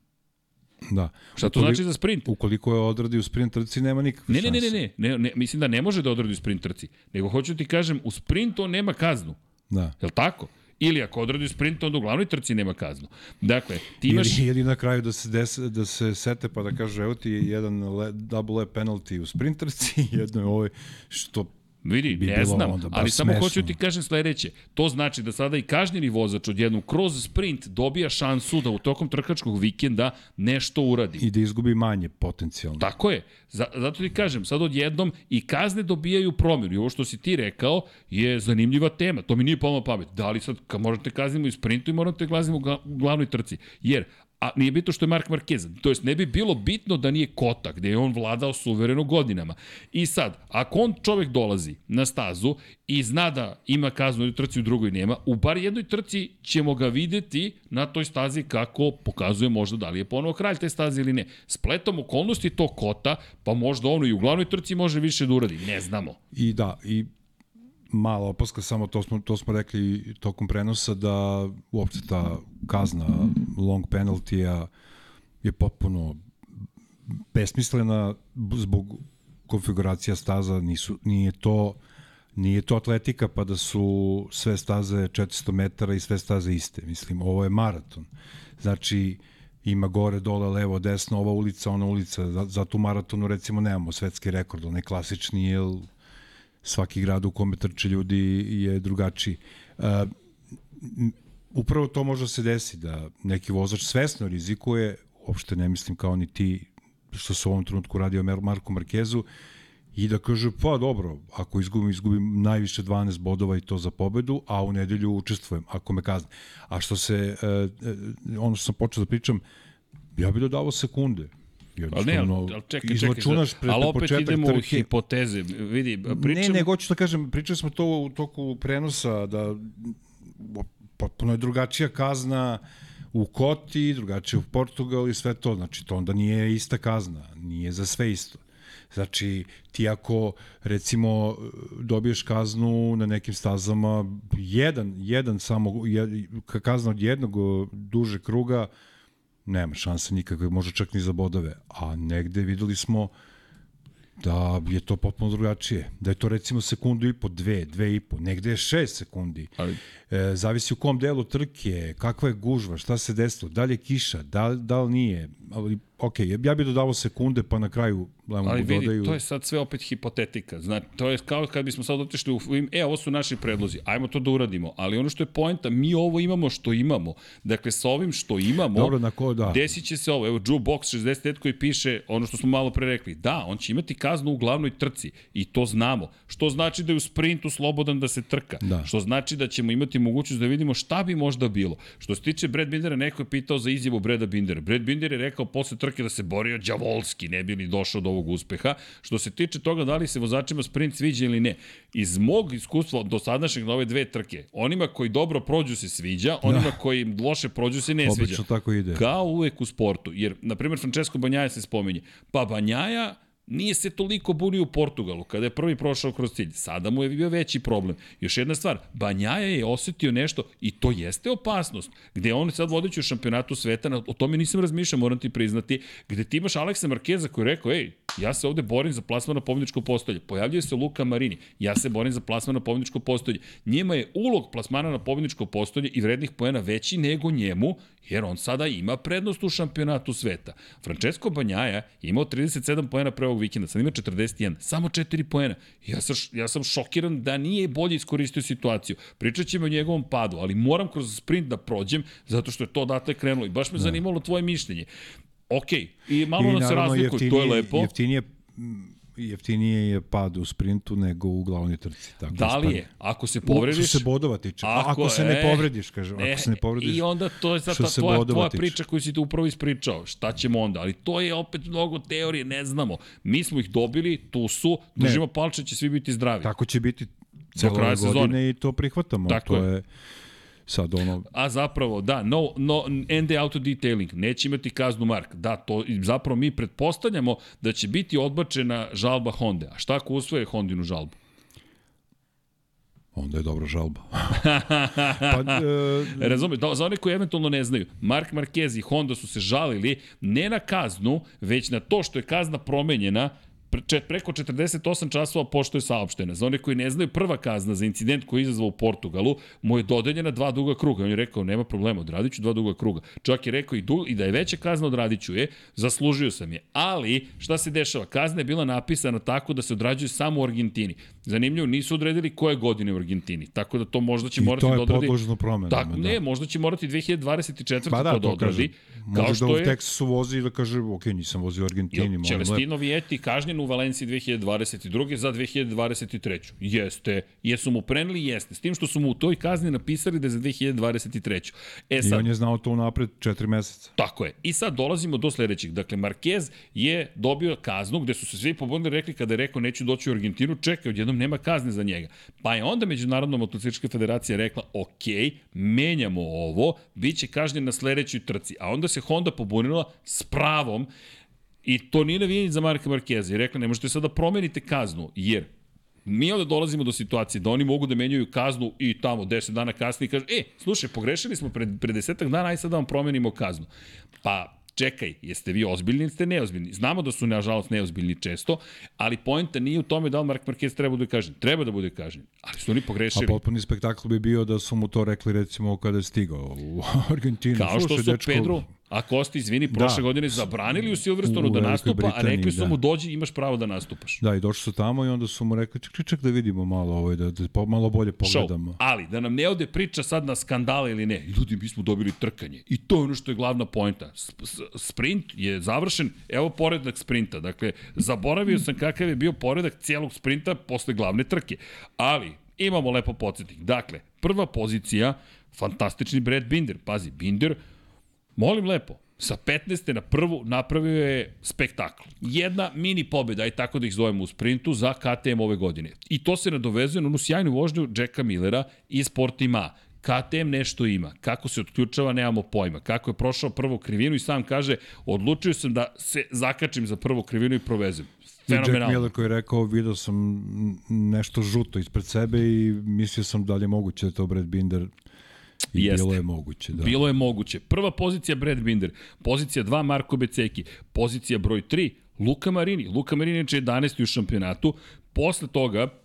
Da. Šta to znači za sprint? Ukoliko je odradi u sprint trci, nema nikakve Ne, ne, ne, šanse. ne, ne, ne, ne, mislim da ne može da odradi u sprint trci, nego hoću ti kažem, u sprintu on nema kaznu, Da. je li tako? Ili ako odradi u sprintu, onda u glavnoj trci nema kaznu. Dakle, ti imaš... Ili, ili na kraju da se, des, da se sete pa da kaže evo ti jedan le, double penalty u sprint trci, jedno je ovaj što Vidi, bi ne znam, ali samo smešno. hoću ti kažem sledeće. To znači da sada i kažnjeni vozač odjednom kroz sprint dobija šansu da u tokom trkačkog vikenda nešto uradi. i da izgubi manje potencijalno. Tako je. Za, zato ti kažem, sad odjednom i kazne dobijaju promjenu. I ovo što si ti rekao je zanimljiva tema. To mi nije na pamet. Da li sad, kad možete kaznimo i sprintu i morate kaznimo gla- u glavnoj trci. Jer a nije bitno što je Mark Marquez. To jest, ne bi bilo bitno da nije Kota, gde je on vladao suvereno godinama. I sad, ako on čovek dolazi na stazu i zna da ima kaznu u trci, u drugoj nema, u bar jednoj trci ćemo ga videti na toj stazi kako pokazuje možda da li je ponovo kralj te staze ili ne. Spletom okolnosti to Kota, pa možda ono i u glavnoj trci može više da uradi. Ne znamo. I da, i mala opaska, samo to smo, to smo rekli tokom prenosa da uopšte ta kazna long penalty-a je potpuno besmislena zbog konfiguracija staza, nisu, nije to nije to atletika pa da su sve staze 400 metara i sve staze iste. Mislim, ovo je maraton. Znači, ima gore, dole, levo, desno, ova ulica, ona ulica. Zato u maratonu recimo nemamo svetski rekord, onaj klasični, jer svaki grad u kome trče ljudi je drugačiji. Uh, upravo to može se desi, da neki vozač svesno rizikuje, uopšte ne mislim kao ni ti što se u ovom trenutku radi o Marku Markezu, i da kaže, pa dobro, ako izgubim, izgubim najviše 12 bodova i to za pobedu, a u nedelju učestvujem, ako me kazne. A što se, uh, ono što sam počeo da pričam, ja bih dodavao sekunde. Ali ne, ali, ali čekaj, čekaj, pred ali opet idemo trke. u hipoteze. Vidi, pričamo... Ne, ne, hoću da kažem, pričali smo to u toku prenosa, da potpuno je drugačija kazna u Koti, drugačija u Portugal i sve to. Znači, to onda nije ista kazna, nije za sve isto. Znači, ti ako, recimo, dobiješ kaznu na nekim stazama, jedan, jedan samo, jed, kazna od jednog duže kruga, nema šanse nikakve, može čak ni za bodove. A negde videli smo da je to potpuno drugačije. Da je to recimo sekundu i po, dve, dve i po, negde je šest sekundi. Ali... E, zavisi u kom delu trke, kakva je gužva, šta se desilo, da li je kiša, da, da li nije. Ali, ok, ja bih dodavao sekunde, pa na kraju Lemu Ali vidi, dodaju... to je sad sve opet hipotetika. Znači, to je kao kad bismo sad otišli u e, ovo su naši predlozi, ajmo to da uradimo. Ali ono što je poenta, mi ovo imamo što imamo. Dakle, sa ovim što imamo, Dobro, na ko, da. desit će se ovo. Evo, Drew Box 65 koji piše ono što smo malo pre rekli. Da, on će imati kaznu u glavnoj trci i to znamo. Što znači da je u sprintu slobodan da se trka. Da. Što znači da ćemo imati mogućnost da vidimo šta bi možda bilo. Što se tiče Brad Bindera, neko je pitao za izjavu Breda Bindera. Brad Binder je rekao posle trke da se borio đavolski, ne bi li došao do ovog uspeha. Što se tiče toga da li se vozačima sprint sviđa ili ne, iz mog iskustva do sadašnjeg na ove dve trke, onima koji dobro prođu se sviđa, onima da. koji loše prođu se ne Obično sviđa. Obično tako ide. Kao uvek u sportu, jer, na primjer, Francesco Banjaja se spominje. Pa Banjaja nije se toliko bunio u Portugalu kada je prvi prošao kroz cilj. Sada mu je bio veći problem. Još jedna stvar, Banjaja je osetio nešto i to jeste opasnost. Gde on sad vodeći u šampionatu sveta, o tome nisam razmišljao, moram ti priznati, gde ti imaš Aleksa Markeza koji je rekao, ej, ja se ovde borim za plasman na pobjedičko postolje. Pojavljuje se Luka Marini, ja se borim za plasman na pobjedičko postolje. Njima je ulog plasmana na pobjedičko postolje i vrednih poena veći nego njemu jer on sada ima prednost u šampionatu sveta. Francesco Banjaja je imao 37 poena pre ovog vikenda, sad ima 41, samo 4 poena. Ja sam, ja sam šokiran da nije bolje iskoristio situaciju. Pričat ćemo o njegovom padu, ali moram kroz sprint da prođem, zato što je to odatle krenulo i baš me da. zanimalo tvoje mišljenje. Ok, i malo I, nas se razlikuju, to je lepo. Jeftinije jeftinije je pad u sprintu nego u glavnoj trci. Tako da li je? Ako se povrediš... Što se bodova tiče. Ako, ako se ne povrediš, kažem. Ako se ne povrediš... I onda to je sad tvoja, tvoja priča koju si ti upravo ispričao. Šta ćemo onda? Ali to je opet mnogo teorije, ne znamo. Mi smo ih dobili, tu su, držimo palče, će svi biti zdravi. Tako će biti celo godine sezone. i to prihvatamo. Tako to je. je sad ono... A zapravo, da, no, no, ND Auto Detailing, neće imati kaznu Mark. Da, to zapravo mi pretpostavljamo da će biti odbačena žalba Honda. A šta ako usvoje Hondinu žalbu? onda je dobra žalba. pa, e... Razumije, da, za one koji eventualno ne znaju, Mark Marquez i Honda su se žalili ne na kaznu, već na to što je kazna promenjena preko 48 časova pošto je saopštena. Za one koji ne znaju, prva kazna za incident koji je izazvao u Portugalu mu je dodeljena dva duga kruga. On je rekao, nema problema, odradit ću dva duga kruga. Čak je rekao i, du, i da je veća kazna odradit ću je, zaslužio sam je. Ali, šta se dešava? Kazna je bila napisana tako da se odrađuje samo u Argentini. Zanimljivo, nisu odredili koje godine u Argentini. Tako da to možda će I morati da odradi... I to je podložno promenama. Tako, da. ne, možda će morati 2024. Pa da, to da odradi. Kao što da u je... Teksasu vozi da kaže, ok, nisam vozio u Argentini. Čelestino Vieti kažnjen u Valenciji 2022. za 2023. Jeste. Jesu mu preneli? Jeste. S tim što su mu u toj kazni napisali da je za 2023. E I sad, on je znao to unapred četiri meseca. Tako je. I sad dolazimo do sledećeg. Dakle, Marquez je dobio kaznu gde su se svi pobunili rekli kada je rekao neću doći u Argentinu, čekaj, odjednom nema kazne za njega. Pa je onda Međunarodna motociklička federacija rekla, ok, menjamo ovo, bit će kažnjen na sledećoj trci. A onda se Honda pobunila s pravom I to nije navijenje za Marka Markeza. I rekla, ne možete sada da promenite kaznu, jer mi onda dolazimo do situacije da oni mogu da menjaju kaznu i tamo 10 dana kasnije i kaže, e, slušaj, pogrešili smo pred, pred desetak dana, aj sad da vam promenimo kaznu. Pa, čekaj, jeste vi ozbiljni ili ste neozbiljni? Znamo da su, nažalost, neozbiljni često, ali poenta nije u tome da li Mark Marquez treba da bude kažnjen. Treba da bude kažnjen, ali su oni pogrešili. A potpuni spektakl bi bio da su mu to rekli recimo kada je stigao u Argentinu. Kao što Slušaj, su dečko, Pedro A Kosti, izvini, prošle Da. godine zabranili u Silverstonu U da nastupa, a Britaniji, rekli su da. mu dođi, imaš pravo da nastupaš. Da, i došli su tamo i onda su mu rekli, ček, ček da vidimo malo ovaj, da, da malo bolje pogledamo. Show. Ali, da nam ne ode priča sad na skandale ili ne, ljudi, mi smo dobili trkanje. I to je ono što je glavna poenta. Sprint je završen, evo poredak sprinta. Dakle, zaboravio sam kakav je bio poredak cijelog sprinta posle glavne trke. Ali, imamo lepo podsjetnik. Dakle, prva pozicija, fantastični Brad Binder. Pazi, Binder, Molim lepo, sa 15. na prvu napravio je spektakl. Jedna mini pobjeda, aj tako da ih zovemo u sprintu, za KTM ove godine. I to se nadovezuje na onu sjajnu vožnju Jacka Millera iz Sportima. KTM nešto ima. Kako se otključava, nemamo pojma. Kako je prošao prvu krivinu i sam kaže, odlučio sam da se zakačim za prvu krivinu i provezem. I Jack Fenomenalno. Miller koji je rekao, video sam nešto žuto ispred sebe i mislio sam da li je moguće da je to Brad Binder I Jeste. bilo je moguće, da. Bilo je moguće. Prva pozicija Brad Binder, pozicija 2 Marko Beceki, pozicija broj 3 Luka Marini. Luka Marini je 11. u šampionatu. Posle toga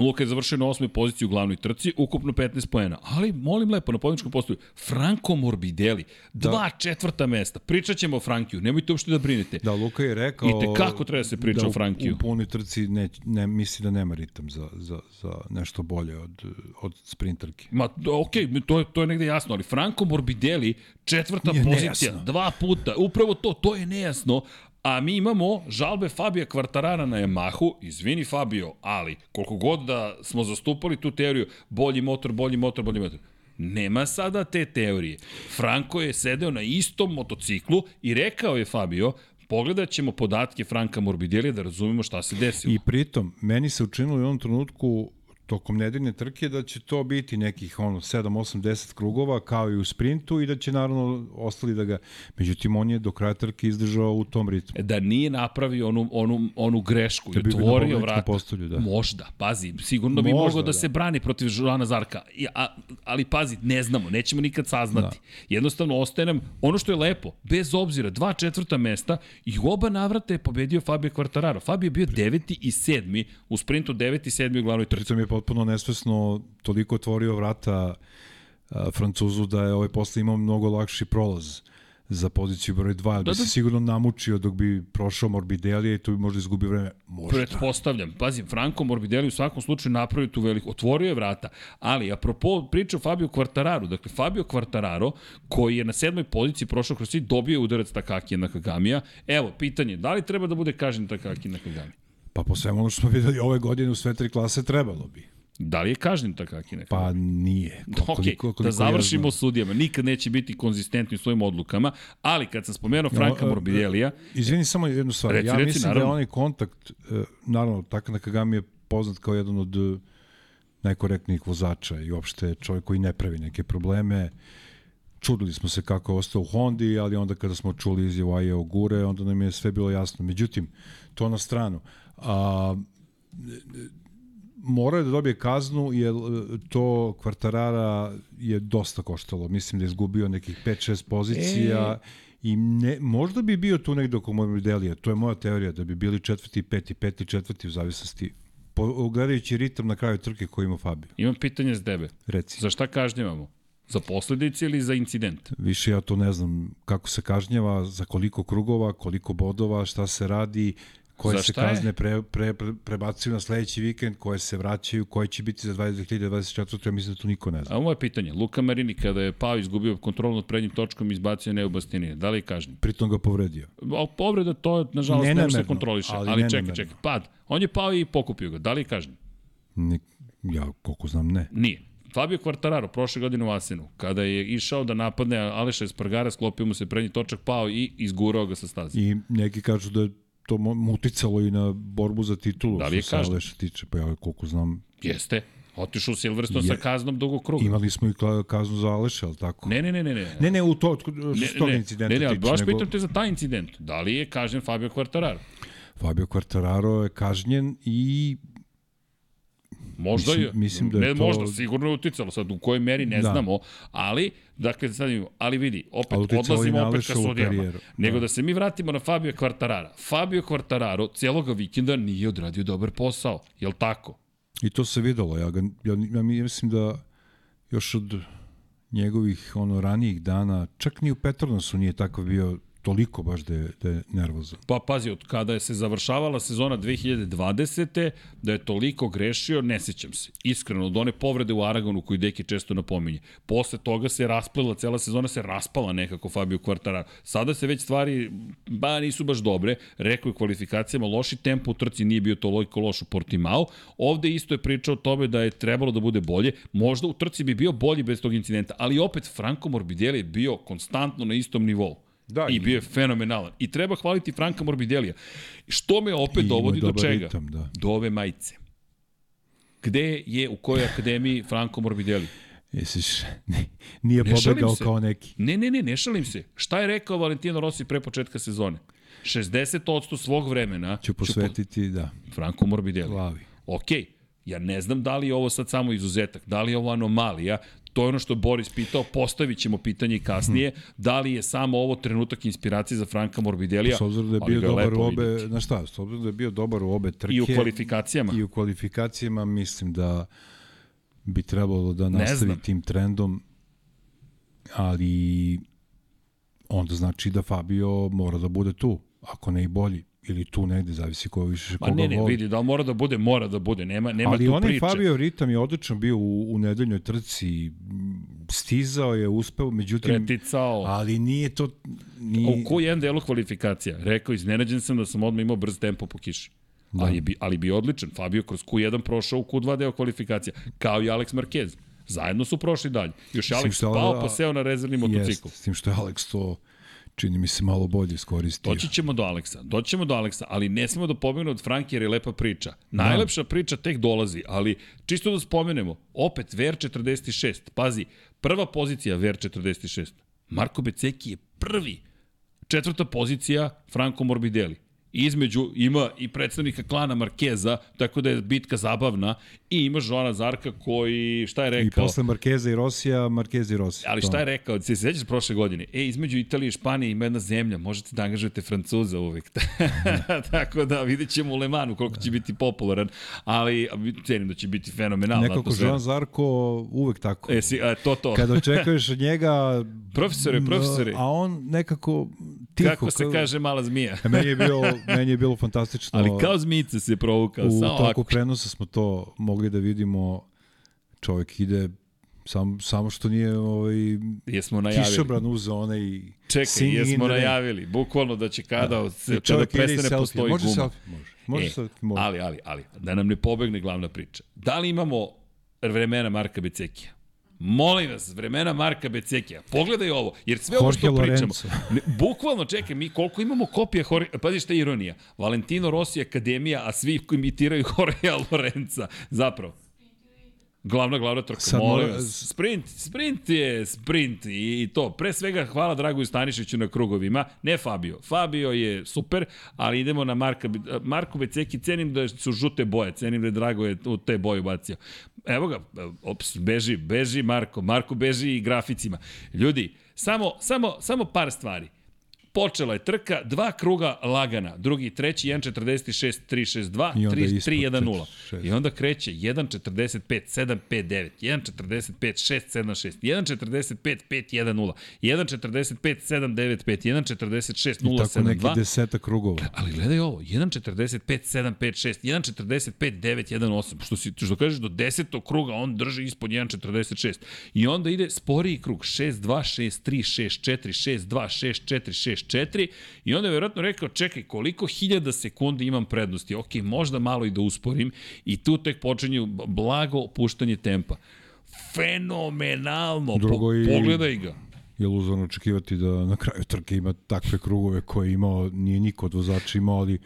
Luka je završio na osmoj poziciji u glavnoj trci, ukupno 15 poena. Ali, molim lepo, na pobjedičkom postoju Franco Morbidelli, dva da. četvrta mesta. Pričat ćemo o Frankiju, nemojte uopšte da brinete. Da, Luka je rekao... I te kako treba da se priča da o Frankiju. U, u punoj trci ne, ne, misli da nema ritam za, za, za nešto bolje od, od sprinterke. Ma, okej, okay, to, je, to je negde jasno, ali Franco Morbidelli, četvrta pozicija, nejasno. dva puta, upravo to, to je nejasno, a mi imamo žalbe Fabija Kvartarara na Yamahu, izvini Fabio, ali koliko god da smo zastupali tu teoriju, bolji motor, bolji motor, bolji motor, Nema sada te teorije. Franko je sedeo na istom motociklu i rekao je Fabio, pogledat ćemo podatke Franka Morbidelija da razumemo šta se desilo. I pritom, meni se učinilo u jednom trenutku tokom nedeljne trke da će to biti nekih ono 7, 8, 10 krugova kao i u sprintu i da će naravno ostali da ga međutim on je do kraja trke izdržao u tom ritmu. da nije napravio onu, onu, onu grešku Da i otvorio postolju, da. Možda, pazi, sigurno bi Možda, mogao da, da. se brani protiv Žana Zarka. I, a, ali pazi, ne znamo, nećemo nikad saznati. Da. Jednostavno ostaje nam ono što je lepo, bez obzira, dva četvrta mesta i oba navrata je pobedio Fabio Quartararo. Fabio je bio deveti i sedmi, u sprintu deveti i sedmi u glavnoj trci. Potpuno nesvesno toliko otvorio vrata a, Francuzu da je ovaj posle imao mnogo lakši prolaz za poziciju broj 2, da, bi Da, se da. sigurno namučio dok bi prošao Morbidelija i tu bi možda izgubio vreme. Možda. Pretpostavljam. Pazi, Franco Morbidelli u svakom slučaju napravio tu veliku, otvorio je vrata. Ali, apropo priče o Fabio Quartararu, dakle, Fabio Quartararo, koji je na sedmoj poziciji prošao kroz svi, dobio je udarac Takakija na Kagamija. Evo, pitanje, da li treba da bude kažen Takaki na Kagami? Pa po svemu ono što smo videli ove godine u sve tri klase trebalo bi. Da li je kažnjen Takaki Kagami? Pa nije. Ok, Koliko, koliko da ja završimo znam. sudijama. Nikad neće biti konzistentni u svojim odlukama, ali kad sam spomenuo Franka No, e, Morbidelija, Izvini samo jednu stvar. Reci, ja reci, mislim naravno. da je onaj kontakt, e, naravno, Taka Nakagami je poznat kao jedan od e, najkorektnijih vozača i uopšte čovjek koji ne pravi neke probleme. Čudili smo se kako je ostao u Hondi, ali onda kada smo čuli izjavu Aje Ogure, onda nam je sve bilo jasno. Međutim, to na stranu. A, morao je da dobije kaznu jer e, to kvartarara je dosta koštalo. Mislim da je izgubio nekih 5-6 pozicija e... i ne, možda bi bio tu negde oko Morbidelija. To je moja teorija da bi bili četvrti, peti, peti, četvrti u zavisnosti po, gledajući ritam na kraju trke koji ima Fabio. imam pitanje za tebe. Reci. Za šta kažnjavamo? Za posledice ili za incident? Više ja to ne znam kako se kažnjava, za koliko krugova, koliko bodova, šta se radi, koje se je? kazne pre, pre, pre, prebacuju na sledeći vikend, koje se vraćaju, koje će biti za 2024. Ja mislim da tu niko ne zna. A ovo je pitanje. Luka Marini kada je pao izgubio kontrolu nad prednjim točkom izbacio Neo Bastinije. Da li je kažnjen? Pritom ga povredio. A povreda to nažalost ne može se kontroliše. Ali, ali čekaj, čekaj. Pad. On je pao i pokupio ga. Da li je kažnjen? Nik, ja koliko znam ne. Nije. Fabio Quartararo prošle godine u Asenu, kada je išao da napadne Aleša Espargara, sklopio mu se prednji točak, pao i izgurao ga sa staze. I neki kažu da je to mu uticalo i na borbu za titulu. Da li je što se kažnjen? Tiče, pa ja koliko znam, Jeste. Otišao u Silverstone sa kaznom dugog kruga. imali smo i kaznu za Aleša, ali tako? Ne, ne, ne, ne, ne. Ne, ne, u to, što Ne, tog ne, incidenta ne, ne, ali tiče, baš nego pitam te za taj incident. Da li je kažnjen Fabio Quartararo? Fabio Quartararo je kažnjen i Možda Mislim- je. mislim da je ne, to- možda, sigurno je uticalo. Sad, u kojoj meri ne Da. znamo, ali, dakle, sad imamo, ali vidi, opet Ali odlazimo na opet ka sudijama. Nego Da. da. se mi vratimo na Fabio Quartarara. Fabio Quartararo cijeloga vikenda nije odradio dobar posao. Jel tako? I to se videlo. Ja, ga, ja, ja mislim da još od njegovih ono ranijih dana, čak ni u Petronasu nije takav bio toliko baš da je, da je nervozan. Pa pazi, od kada je se završavala sezona 2020. da je toliko grešio, ne sećam se. Iskreno, od one povrede u Aragonu koju Deki često napominje. Posle toga se rasplela, cela sezona se raspala nekako Fabio Quartararo. Sada se već stvari, ba, nisu baš dobre. Rekao je kvalifikacijama, loši tempo u trci nije bio toliko loš u Portimao. Ovde isto je pričao o tome da je trebalo da bude bolje. Možda u trci bi bio bolji bez tog incidenta, ali opet Franco Morbidelli je bio konstantno na istom nivou. Da, I bio je fenomenalan. I treba hvaliti Franka Morbidelija. Što me opet I dovodi do čega? ritam, da. Do ove majice. Gde je, u kojoj akademiji Franko Morbidelli? Jesiš, nije pobegao se. kao neki. Ne, ne, ne, ne šalim se. Šta je rekao Valentino Rossi pre početka sezone? 60% svog vremena Ću posvetiti, da, po Franko Morbidelli. glavi. Ok, ja ne znam da li je ovo sad samo izuzetak, da li je ovo anomalija, to je ono što je Boris pitao, postavit ćemo pitanje kasnije, da li je samo ovo trenutak inspiracije za Franka Morbidelija, S obzirom da je bio dobar u obe, videti. na šta, s obzirom da je bio dobar u obe trke. I u kvalifikacijama. I u kvalifikacijama mislim da bi trebalo da nastavi tim trendom, ali onda znači da Fabio mora da bude tu, ako ne i bolji, ili tu negde, zavisi ko više Ma koga ne, ne, voli. vidi, da mora da bude, mora da bude, nema, nema Ali tu onaj priče. Fabio ritam je odlično bio u, u nedeljnoj trci, stizao je, uspeo, međutim, Preticao. ali nije to... Nije, u koji jedan delu kvalifikacija? Rekao, iznenađen sam da sam odmah imao brz tempo po kiši. Da. Ali, bi, ali bi odličan. Fabio kroz Q1 prošao u Q2 deo kvalifikacija. Kao i Alex Marquez. Zajedno su prošli dalje. Još Alex pao, pa seo na rezervni motocikl. Jest, s tim što je Alex to čini mi se malo bolje iskoristio. Doći ćemo do Aleksa, doći ćemo do Aleksa, ali ne smemo da pomenemo od Franki jer je lepa priča. Najlepša priča tek dolazi, ali čisto da spomenemo, opet VR46, pazi, prva pozicija VR46, Marko Beceki je prvi, četvrta pozicija Franco Morbidelli. Između ima i predstavnika klana Markeza, tako da je bitka zabavna, i ima Joana Zarka koji, šta je I rekao? posle Markeza i Rosija, Markeza i Rosija. Ali šta je rekao? Se sećaš prošle godine? E, između Italije i Španije ima jedna zemlja, možete da angažujete Francuza uvek. Tako da vidjet ćemo u Lemanu koliko će biti popularan, ali cenim da će biti fenomenalna Nekako atmosfera. Joan Zarko uvek tako. E, si, a, to, to. Kada očekuješ od njega... Profesore, profesore. A on nekako tiho. Kako se kao- kaže mala zmija. E, Meni je bilo, meni je bilo fantastično. Ali kao zmijice se provukao, u toku prenosa smo to mogli da vidimo. Čovjek ide sam, samo što nije ovaj, Jesmo najavili. kišobran uzeo onaj Čekaj, singing in jesmo najavili. Bukvalno da će kada, se, kada i prestane postoji Može guma. selfie, može. Može E, selfie, može. Ali, ali, ali, da nam ne pobegne glavna priča. Da li imamo vremena Marka Becekija? Molim vas, vremena Marka Becekija. Pogledaj ovo, jer sve ovo što Jorge pričamo, ne, bukvalno, čekaj, mi koliko imamo kopija, Jorge, pazi šta je ironija, Valentino Rossi Akademija, a svi imitiraju Jorgea Lorenza, zapravo. Glavna, glavna trka, Sad molim mora-. Sprint, sprint je sprint i, i to. Pre svega hvala Dragoju Stanišiću na krugovima, ne Fabio. Fabio je super, ali idemo na Marka, Marko Beceki, cenim da su žute boje, cenim da je Drago je u te boje ubacio. Evo ga, ops, beži, beži Marko, Marko beži i graficima. Ljudi, samo, samo, samo par stvari Počela je trka, dva kruga lagana, drugi, treći, 1.46, 3.62, I onda 3, ispod 3.1.0. 46. I onda kreće 1.45, 7.59, 1.45, 6.76, 1.45, 5.1.0, 1.45, 7.95, 1.46, I tako neki 0.72. deseta krugova. Ali gledaj ovo, 1.45, 7, 5, 6, 1.45, 9, 1, 8. Što, si, što kažeš, do desetog kruga on drži ispod 1.46. I onda ide sporiji krug, 6, 2, 6, 3, 6, 4, 6, 2, 6, 4, 6, 4. I onda je vjerojatno rekao, čekaj, koliko hiljada sekundi imam prednosti? Ok, možda malo i da usporim. I tu tek počinju blago opuštanje tempa. Fenomenalno. Drugo i- Pogledaj ga. Je luzorno očekivati da na kraju trke ima takve krugove koje je imao, nije niko od vozača imao, ali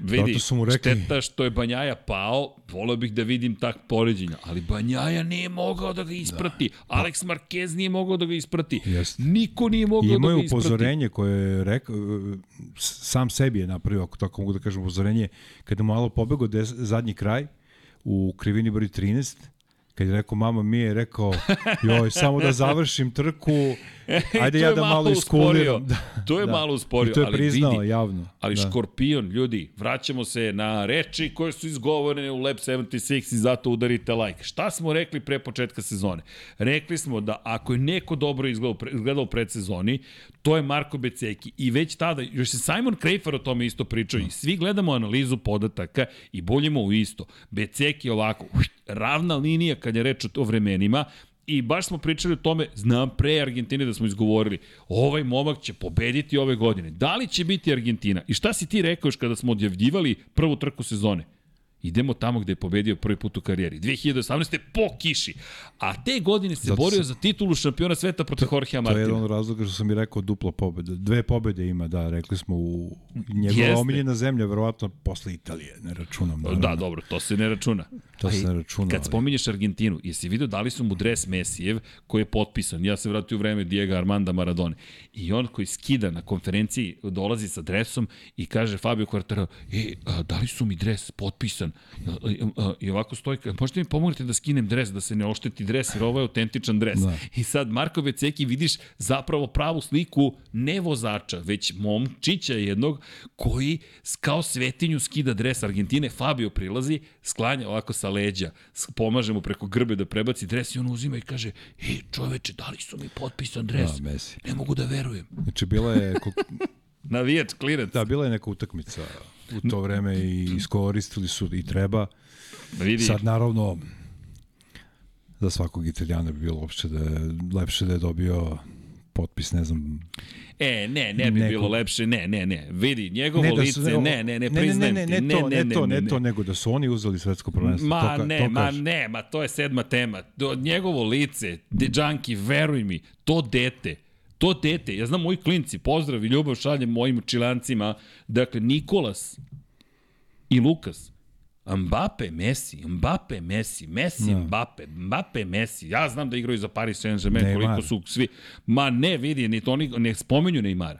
Vidi, Zato su mu rekli- šteta što je Banjaja pao, voleo bih da vidim tak poređenja, ali Banjaja nije mogao da ga isprati. Da. Alex Marquez nije mogao da ga isprati. Jeste. Niko nije mogao da imao ga isprati. upozorenje koje je rekao, sam sebi je napravio, ako tako mogu da kažem, upozorenje, kada mu malo pobegao zadnji kraj u krivini broj 13, kad je rekao, mama mi je rekao, joj, samo da završim trku, ajde ja da malo iskuliram. usporio. To je malo usporio, I to je ali priznao vidi, javno. Ali da. Škorpion, ljudi, vraćamo se na reči koje su izgovorene u Lab 76 i zato udarite like. Šta smo rekli pre početka sezone? Rekli smo da ako je neko dobro izgledao, pre- izgledao u predsezoni, to je Marko Beceki. I već tada, još se Simon Krejfer o tome isto pričao i svi gledamo analizu podataka i boljimo u isto. Beceki ovako, ravna linija kad je reč o vremenima, I baš smo pričali o tome, znam pre Argentine da smo izgovorili, ovaj momak će pobediti ove godine. Da li će biti Argentina? I šta si ti rekao još kada smo odjavljivali prvu trku sezone? Idemo tamo gde je pobedio prvi put u karijeri. 2018. po kiši. A te godine se Zato borio se- za titulu šampiona sveta protiv Jorgea To je jedan Martina. od razloga što sam i rekao dupla pobeda. Dve pobede ima, da, rekli smo u njegova Jeste. omiljena zemlja, verovatno posle Italije, ne računam. naravno. Da, dobro, to se ne računa. To se ne računa, Kad ali- spominješ Argentinu, jesi vidio da li su mu dres Mesijev koji je potpisan? Ja se vratio u vreme Diego Armanda Maradone. I on koji skida na konferenciji, dolazi sa dresom i kaže Fabio Quartararo, e, a, da li su mi dres potpisan? A, I ovako stoji, možete mi pomognete da skinem dres, da se ne ošteti dres, jer ovo je autentičan dres. Da. I sad Marko Beceki vidiš zapravo pravu sliku ne vozača, već momčića jednog koji kao svetinju skida dres Argentine, Fabio prilazi, sklanja ovako sa leđa, pomaže mu preko grbe da prebaci dres i on uzima i kaže, e čoveče, da li su mi potpisan dres? Da, Messi. Ne mogu da verujem. Znači, bila je, Navijač, klirac. da, bila je neka utakmica u to vreme i iskoristili su i treba. Da vidi. Sad, naravno, za svakog italijana bi bilo uopšte da je, lepše da je dobio potpis, ne znam, E, ne, ne bi Neko- bilo lepše, ne, ne, ne. Vidi, njegovo ne da lice, su, ne, ne, ne, ne, priznajem ne, ti. ne, ne, to, ne, to, ne, to, nego da su oni uzeli svetsko prvenstvo. Ma to, ka- ne, to ma ne, ma to je sedma tema. Do, njegovo lice, de, Džanki, veruj mi, to dete, to dete, ja znam moji klinci, pozdrav i ljubav šaljem mojim čilancima, dakle, Nikolas i Lukas, Mbappe, Messi, Mbappe, Messi, Messi, Da. Mbappe, Mbappe, Messi. Ja znam da igraju za Paris Saint-Germain, koliko su svi... Ma ne, vidi, ni to oni ne spomenju Neymara.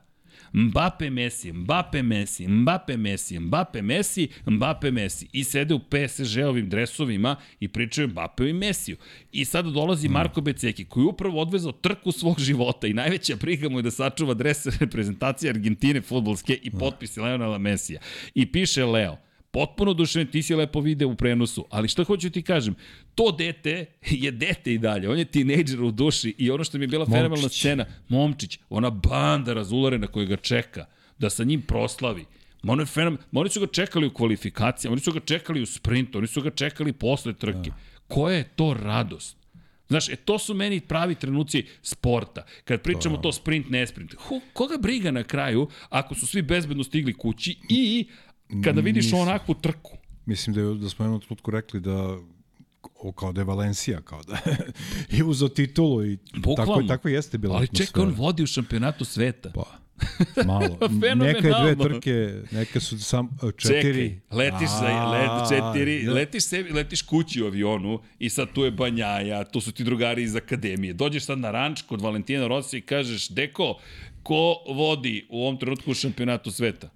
Mbappe Messi, Mbappe Messi, Mbappe Messi, Mbappe Messi, Mbappe Messi. I sede u PSG-ovim dresovima i pričaju Mbappeu i Messiju. I sada dolazi Marko Beceki, koji je upravo odvezao trku svog života i najveća briga mu je da sačuva dres reprezentacije Argentine futbolske i potpisi Leonela Messija. I piše Leo, potpuno dušen, ti si lepo video u prenosu, ali šta hoću ti kažem, to dete je dete i dalje, on je tinejdžer u duši i ono što mi je bila fenomenalna scena, momčić, ona banda razularena koja ga čeka, da sa njim proslavi, Ma ono je fenomen, ma oni su ga čekali u kvalifikacijama, oni su ga čekali u sprintu, oni su ga čekali posle trke. Koja je to radost? Znaš, e, to su meni pravi trenuci sporta. Kad pričamo to sprint, ne sprint. Ho, koga briga na kraju ako su svi bezbedno stigli kući i kada vidiš Nisam. onakvu trku. Mislim da, je, da smo jednom trenutku rekli da o, kao da je Valencija, kao da je uzao titulu i tako, Bukvalno. tako jeste bila Ali čekaj, on atmosfera. vodi u šampionatu sveta. Pa, malo. Fenomenalno. neke dve trke, neke su sam četiri. Čekaj, letiš za A, let, četiri, letiš, sebi, letiš kući u avionu i sad tu je Banjaja, tu su ti drugari iz akademije. Dođeš sad na ranč kod Valentina Rossi i kažeš, deko, ko vodi u ovom trenutku u šampionatu sveta?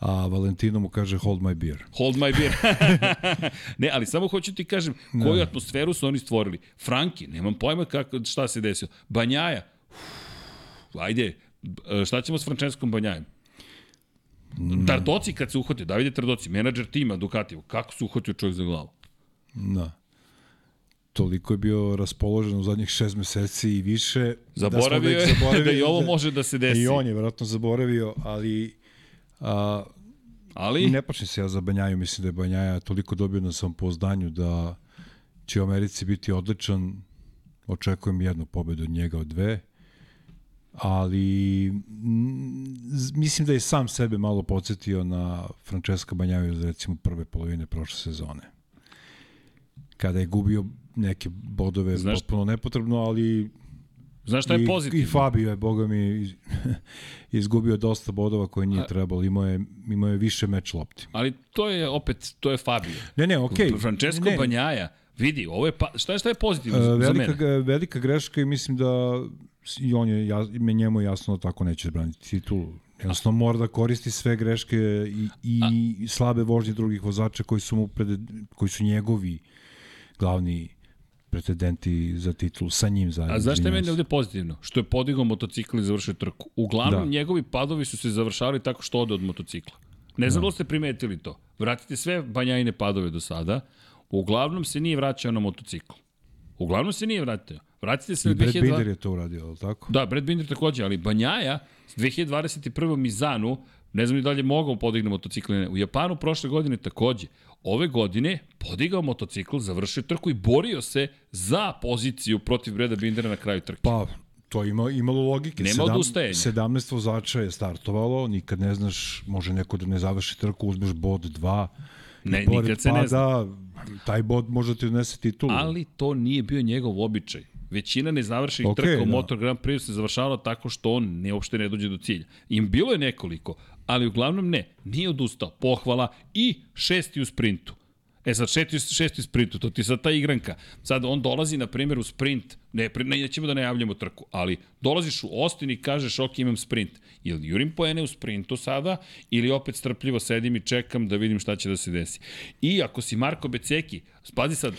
A Valentino mu kaže hold my beer. Hold my beer. ne, ali samo hoću ti kažem, koju atmosferu su oni stvorili. Franki, nemam pojma kako, šta se desilo. Banjaja, uf, ajde, E, Šta ćemo s Franceskom Banjajem? Tardoci kad se uhvatio, Davide Tardoci, menadžer tima Ducatiju, kako se uhvatio čovjek za glavu? Da. Toliko je bio raspoložen u zadnjih šest meseci i više. Zaboravio da je zaboravili da i ovo može da se desi. I on je verovatno zaboravio, ali a, Ali, ne počne se ja za Banjaju, mislim da je Banjaja toliko dobio na samopouzdanju da će u Americi biti odličan. Očekujem jednu pobedu od njega od dve. Ali mm, z- mislim da je sam sebe malo podsjetio na Francesca Banjaju iz recimo prve polovine prošle sezone. Kada je gubio neke bodove Znaš- potpuno nepotrebno, ali znaš šta je I, pozitivno? I Fabio je, boga mi, iz- izgubio dosta bodova koje nije trebalo. Imao je, imao je više meč lopti. Ali to je opet, to je Fabio. Ne, ne, okej. Francesco ne, Banjaja, vidi, ovo je, pa, šta je, šta je pozitivno e, za velika, mene? ga- velika greška i mislim da i on je, ja, me njemu je jasno da tako neće braniti titulu. Jednostavno mora da koristi sve greške i, i slabe vožnje drugih vozača koji su, mu pred, koji su njegovi glavni pretendenti za titulu sa njim zajedno. A znaš šta je meni ovde pozitivno? Što je podigao motocikl i završio trku. Uglavnom, Da. njegovi padovi su se završavali tako što ode od motocikla. Ne znam da li ste primetili to. Vratite sve banjajine padove do sada. Uglavnom se nije vraćao na motocikl. Uglavnom se nije vratio. Vratite se I na Brad 2002... Binder je to uradio, ali tako? Da, Brad Binder takođe, ali Banjaja s 2021. Mizanu, ne znam ni da li je mogao podigne motocikl. U Japanu prošle godine takođe. Ove godine podigao motocikl, završio trku i borio se za poziciju protiv Breda Bindera na kraju trke. Pa, to ima, imalo logike. Nema odustajanja. 17 vozača je startovalo, nikad ne znaš, može neko da ne završi trku, uzmeš bod 2. Ne, i nikad se ne pada, taj bod može ti donese titulu. Ali to nije bio njegov običaj. Većina nezavršenih okay, trka u da. Motor Grand Prix se završavala tako što on ne, uopšte ne dođe do cilja. I bilo je nekoliko, ali uglavnom ne. Nije odustao. Pohvala i šesti u sprintu. E sad, šesti, šesti sprintu, to ti je sad ta igranka. Sad on dolazi, na primjer, u sprint, ne, ne, nećemo da najavljamo trku, ali dolaziš u Austin i kažeš, ok, imam sprint. Ili jurim poene u sprintu sada, ili opet strpljivo sedim i čekam da vidim šta će da se desi. I ako si Marko Beceki, spazi sad,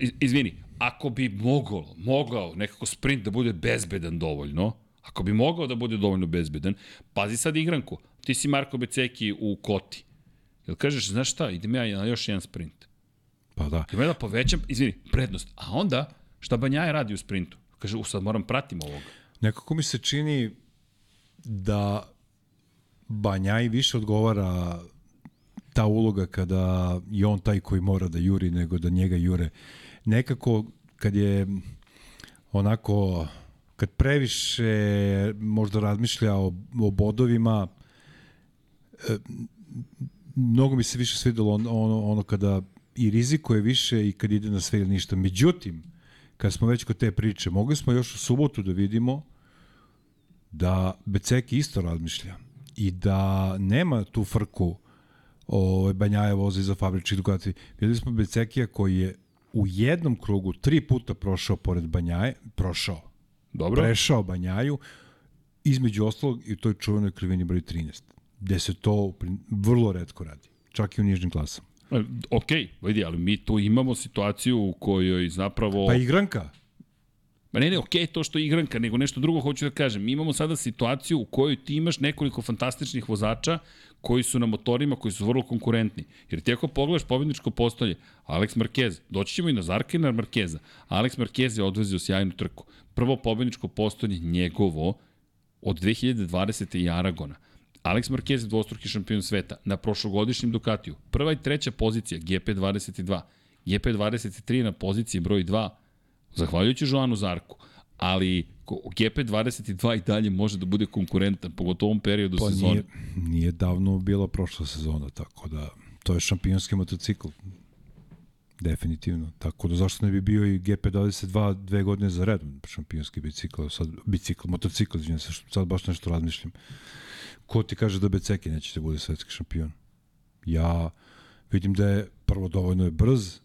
iz- izvini, ako bi mogao, mogao nekako sprint da bude bezbedan dovoljno, ako bi mogao da bude dovoljno bezbedan, pazi sad igranku, ti si Marko Beceki u Koti. Jel kažeš, znaš šta, idem ja na još jedan sprint. Pa da. Idem ja da povećam, izvini, prednost. A onda, šta Banjaje radi u sprintu? Kaže, u sad moram pratim ovoga. Nekako mi se čini da Banjaj više odgovara ta uloga kada je on taj koji mora da juri nego da njega jure. Nekako kad je onako kad previše možda razmišlja o, o bodovima e, mnogo mi se više svidelo on, ono, ono kada i rizikuje više i kad ide na sve ili ništa. Međutim, kad smo već kod te priče, mogli smo još u subotu da vidimo da Beceki isto razmišlja i da nema tu frku o Banjaje vozi za fabrički Ducati. Videli smo Becekija koji je u jednom krugu tri puta prošao pored Banjaje, prošao, Dobro? prešao Banjaju, između ostalog i u toj čuvenoj krivini broj 13, gde se to vrlo redko radi, čak i u nižnim klasama. E, Ok, vidi, ali mi tu imamo situaciju u kojoj zapravo... Pa igranka, Ma ne, ne, okej okay, to što je igranka, nego nešto drugo hoću da kažem. Mi imamo sada situaciju u kojoj ti imaš nekoliko fantastičnih vozača koji su na motorima, koji su vrlo konkurentni. Jer ti ako pogledaš pobjedničko postolje, Alex Marquez, doći ćemo i na Zarka i na Marqueza. Alex Marquez je odvezio sjajnu trku. Prvo pobjedničko postolje njegovo od 2020. i Aragona. Alex Marquez je dvostruki šampion sveta na prošlogodišnjem Ducatiju. Prva i treća pozicija GP22. GP23 na poziciji broj 2 zahvaljujući Joanu Zarku, ali ko- GP22 i dalje može da bude konkurentan, pogotovo u ovom periodu pa sezone. nije, nije davno bila prošla sezona, tako da to je šampionski motocikl. Definitivno. Tako da zašto ne bi bio i GP22 dve godine za redom šampionski bicikl, sad bicikl, motocikl, izvinjam se, sad baš nešto razmišljam. Ko ti kaže da Beceki neće da bude svetski šampion? Ja vidim da je prvo dovoljno je brz,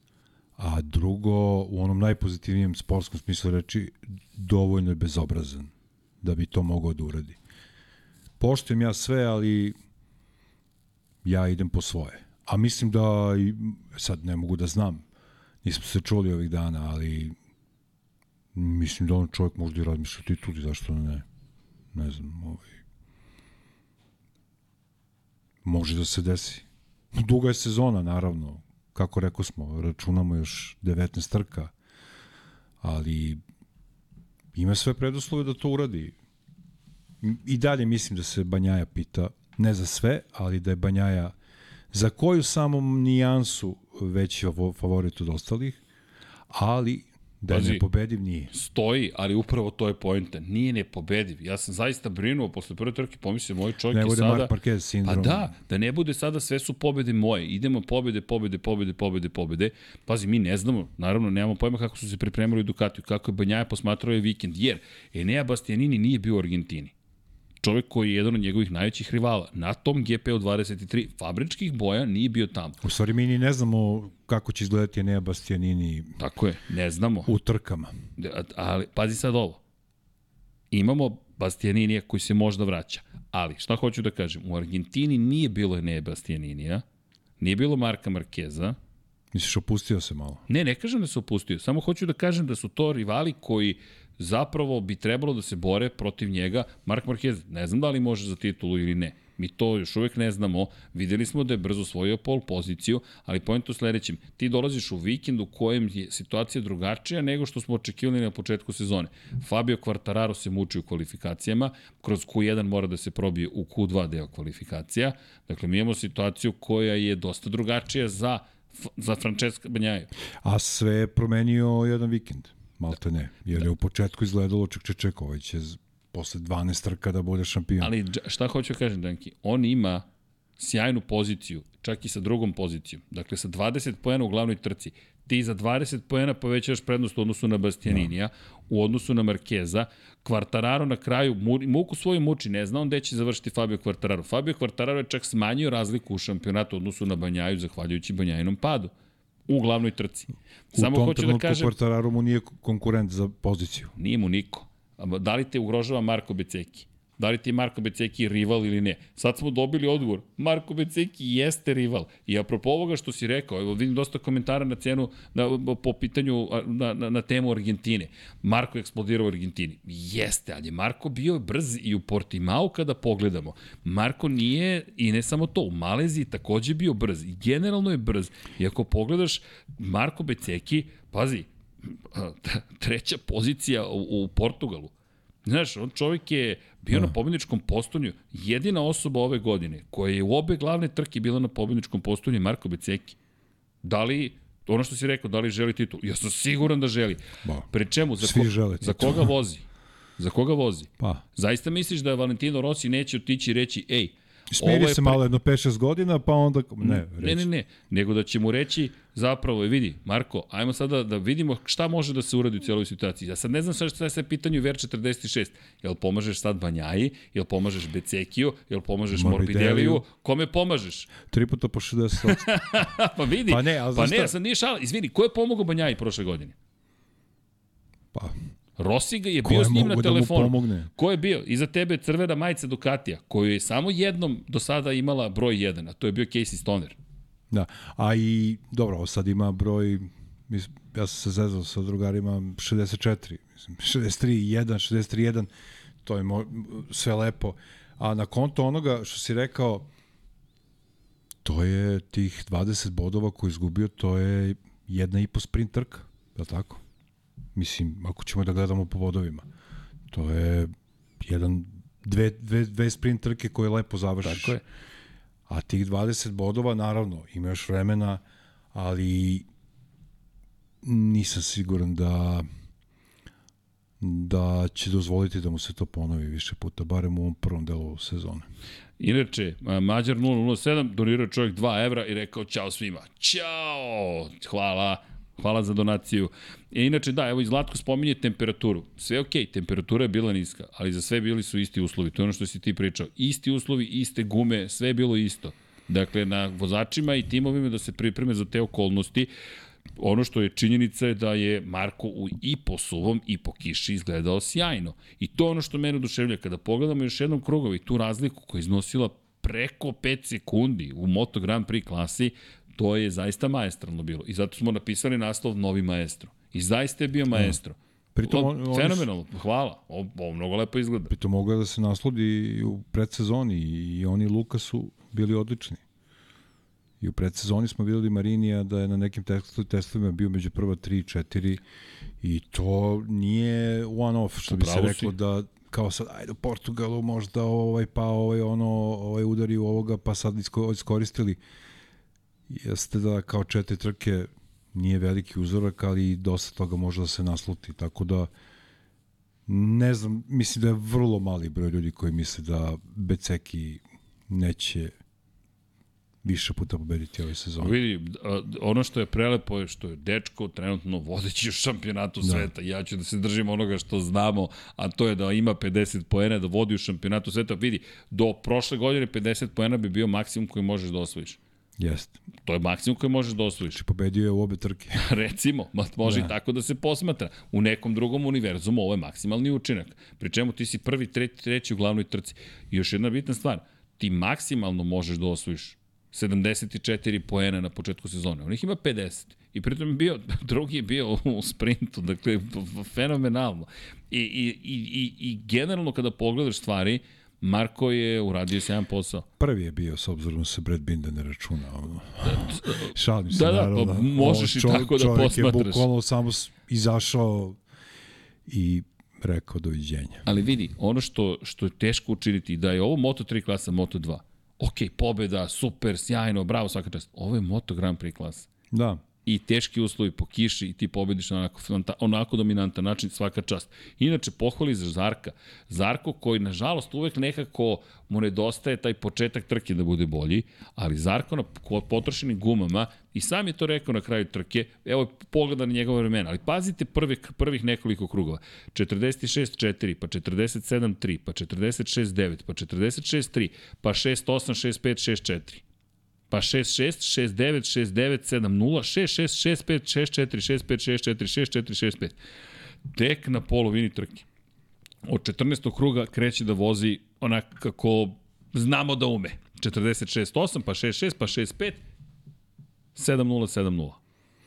a drugo u onom najpozitivnijem sportskom smislu reči dovoljno je bezobrazan da bi to mogao da uradi. Poštujem ja sve, ali ja idem po svoje. A mislim da, sad ne mogu da znam, nismo se čuli ovih dana, ali mislim da on čovjek možda i razmišlja tituli, zašto ne? ne znam, ovaj, može da se desi. Duga je sezona, naravno, kako rekao smo, računamo još 19 trka, ali ima sve preduslove da to uradi. I dalje mislim da se Banjaja pita, ne za sve, ali da je Banjaja za koju samo nijansu veći favorit od ostalih, ali Da je nepobediv nije. Stoji, ali upravo to je pojenta. Nije nepobediv. Ja sam zaista brinuo posle prve trke, pomislio, moj čovjek je sada... Ne bude Mark Marquez sindrom. Pa da, da ne bude sada sve su pobede moje. Idemo pobede, pobede, pobede, pobede, pobede. Pazi, mi ne znamo, naravno, nemamo pojma kako su se pripremali u Ducatiju, kako je Banjaja posmatrao je vikend, jer Enea Bastianini nije bio u Argentini čovek koji je jedan od njegovih najvećih rivala. Na tom GP-u 23 fabričkih boja nije bio tamo. U stvari mi ni ne znamo kako će izgledati Enea Bastianini Tako je, ne znamo. U trkama. Ali, pazi sad ovo. Imamo Bastianinija koji se možda vraća. Ali, šta hoću da kažem, u Argentini nije bilo Enea Bastianinija, nije bilo Marka Markeza, Misliš, opustio se malo? Ne, ne kažem da se opustio. Samo hoću da kažem da su to rivali koji zapravo bi trebalo da se bore protiv njega. Mark Marquez, ne znam da li može za titulu ili ne. Mi to još uvek ne znamo. Videli smo da je brzo svojio pol poziciju, ali pojent u sledećem. Ti dolaziš u vikend u kojem je situacija drugačija nego što smo očekivali na početku sezone. Fabio Quartararo se muči u kvalifikacijama, kroz Q1 mora da se probije u Q2 deo kvalifikacija. Dakle, mi imamo situaciju koja je dosta drugačija za za Francesca Banjaju. A sve je promenio jedan vikend. Malte ne. Jer je u početku izgledalo ček, ček, ček, ovaj će posle 12 trka da bude šampion. Ali šta hoću da kažem, Danki? On ima sjajnu poziciju, čak i sa drugom pozicijom. Dakle, sa 20 pojena u glavnoj trci. Ti za 20 pojena povećaš prednost u odnosu na Bastianinija, no. u odnosu na Markeza. Kvartararo na kraju, muku svoju muči, ne zna on gde će završiti Fabio Kvartararo. Fabio Kvartararo je čak smanjio razliku u šampionatu u odnosu na Banjaju, zahvaljujući Banjajinom padu u glavnoj trci. U Samo hoću da kažem... U tom trenutku mu nije konkurent za poziciju. Nije mu niko. Da li te ugrožava Marko Beceki? Da li ti Marko Beceki rival ili ne? Sad smo dobili odgovor. Marko Beceki jeste rival. I apropo ovoga što si rekao, evo vidim dosta komentara na cenu na, po pitanju na, na, na temu Argentine. Marko je eksplodirao u Argentini. Jeste, ali je Marko bio brz i u Portimao kada pogledamo. Marko nije, i ne samo to, u Maleziji takođe bio brz. I generalno je brz. I ako pogledaš, Marko Beceki, pazi, treća pozicija u, u Portugalu. Znaš, on čovjek je bio da. na pobedničkom postolju. Jedina osoba ove godine koja je u obe glavne trke bila na pobedničkom postolju je Marko Beceki. Da li ono što si rekao, da li želi titul? Ja sam siguran da želi. Ba, Pre čemu? Za, ko, za koga vozi? Za koga vozi? Pa. Zaista misliš da Valentino Rossi neće otići i reći, ej, Smiri se pre... malo jedno 5-6 godina, pa onda... Ne, reći. ne, ne, ne, nego da će mu reći zapravo, vidi, Marko, ajmo sada da vidimo šta može da se uradi u cijeloj situaciji. Ja sad ne znam sve što je sve pitanju Ver 46. Jel pomažeš sad Banjaji, jel pomažeš Becekiju, jel pomažeš Morbideliju, kome pomažeš? Tri puta po 60. pa vidi, pa ne, ali pa ne, ja sam nije šala. Izvini, ko je pomogao Banjaji prošle godine? Pa, Rossi ga je bio s njim na da telefonu. Da Ko je bio? Iza tebe crvena majica Ducatija, koju je samo jednom do sada imala broj 1, a to je bio Casey Stoner. Da, a i, dobro, sad ima broj, ja sam se zezao sa drugarima, 64, mislim, 63, 1, 63, 1, to je mo, sve lepo. A na konto onoga što si rekao, to je tih 20 bodova koji izgubio, to je jedna i po sprint trka, je li tako? Mislim, ako ćemo da gledamo po vodovima. To je jedan, dve, dve, dve sprint trke koje lepo završiš. Tako je. A tih 20 bodova, naravno, ima još vremena, ali nisam siguran da da će dozvoliti da mu se to ponovi više puta, barem u ovom prvom delu sezone. Inače, Mađar 007 donirao čovjek 2 evra i rekao čao svima. Ćao! Hvala. Hvala za donaciju. E, inače, da, evo i Zlatko spominje temperaturu. Sve okej, okay, temperatura je bila niska, ali za sve bili su isti uslovi. To je ono što si ti pričao. Isti uslovi, iste gume, sve je bilo isto. Dakle, na vozačima i timovima da se pripreme za te okolnosti. Ono što je činjenica je da je Marko u, i po suvom i po kiši izgledao sjajno. I to ono što mene oduševlja. Kada pogledamo još jednom krugovi tu razliku koja je iznosila preko 5 sekundi u Moto Grand Prix klasi, To je zaista maestralno bilo. I zato smo napisali naslov Novi maestro. I zaista je bio maestro. Pritom, O, on, su- Fenomenalno, hvala. Ovo, ovo mnogo lepo izgleda. Pritom mogu da se naslodi u predsezoni i oni i Luka su bili odlični. I u predsezoni smo videli Marinija da je na nekim testovima bio među prva 3 i 4 i to nije one off, što bi se Upravo si. reklo da kao sad, ajde u Portugalu možda ovaj pa ovaj ono, ovaj udari u ovoga pa sad isko- iskoristili. Jeste da kao četiri trke nije veliki uzorak, ali dosta toga može da se nasluti, tako da ne znam, mislim da je vrlo mali broj ljudi koji misle da Beceki neće više puta pobediti ove sezone. Vidi, a, ono što je prelepo je što je dečko trenutno vodeći u šampionatu da. sveta. Ja ću da se držim onoga što znamo, a to je da ima 50 poena, da vodi u šampionatu sveta. Vidi, do prošle godine 50 poena bi bio maksimum koji možeš da osvojiš. Jeste. To je maksimum koji možeš da osvojiš. Znači pobedio je u obe trke. Recimo, može Da. i tako da se posmatra. U nekom drugom univerzumu ovo je maksimalni učinak. Pri čemu ti si prvi, treći, treći u glavnoj trci. I još jedna bitna stvar, ti maksimalno možeš da osvojiš 74 poena na početku sezone. On ih ima 50. I pritom je bio, drugi je bio u sprintu, dakle, fenomenalno. I, i, i, i, i generalno kada pogledaš stvari, Marko je uradio sjajan posao. Prvi je bio, s obzirom da se Brad Binder ne računa. Ono. Šalim se, Da, da, naravno. pa možeš i tako da čovjek posmatraš. je bukvalno samo izašao i rekao doviđenja. Ali vidi, ono što, što je teško učiniti, da je ovo Moto3 klasa Moto2, ok, pobeda, super, sjajno, bravo, svaka čast. Ovo je Moto Grand Prix klasa. Da, I teški uslovi po kiši i ti pobediš na onako, onako dominantan način svaka čast. Inače, pohvali za Zarka. Zarko koji, nažalost, uvek nekako mu nedostaje taj početak trke da bude bolji, ali Zarko na potrošenim gumama i sam je to rekao na kraju trke, evo je pogleda na njegove vremena, ali pazite prvi, prvih nekoliko krugova. 46-4, pa 47-3, pa 46-9, pa 46-3, pa 6-8, 6-5, 6-4 pa 6-6, 6-9, 6-9, 7-0, 6-6, 6-5, 6-4, 6-5, 6-4, 6-4, 6-5. Tek na polovini trke. Od 14. kruga kreće da vozi onako kako znamo da ume. 46-8, pa 6-6, pa 6-5, 7-0, 7-0.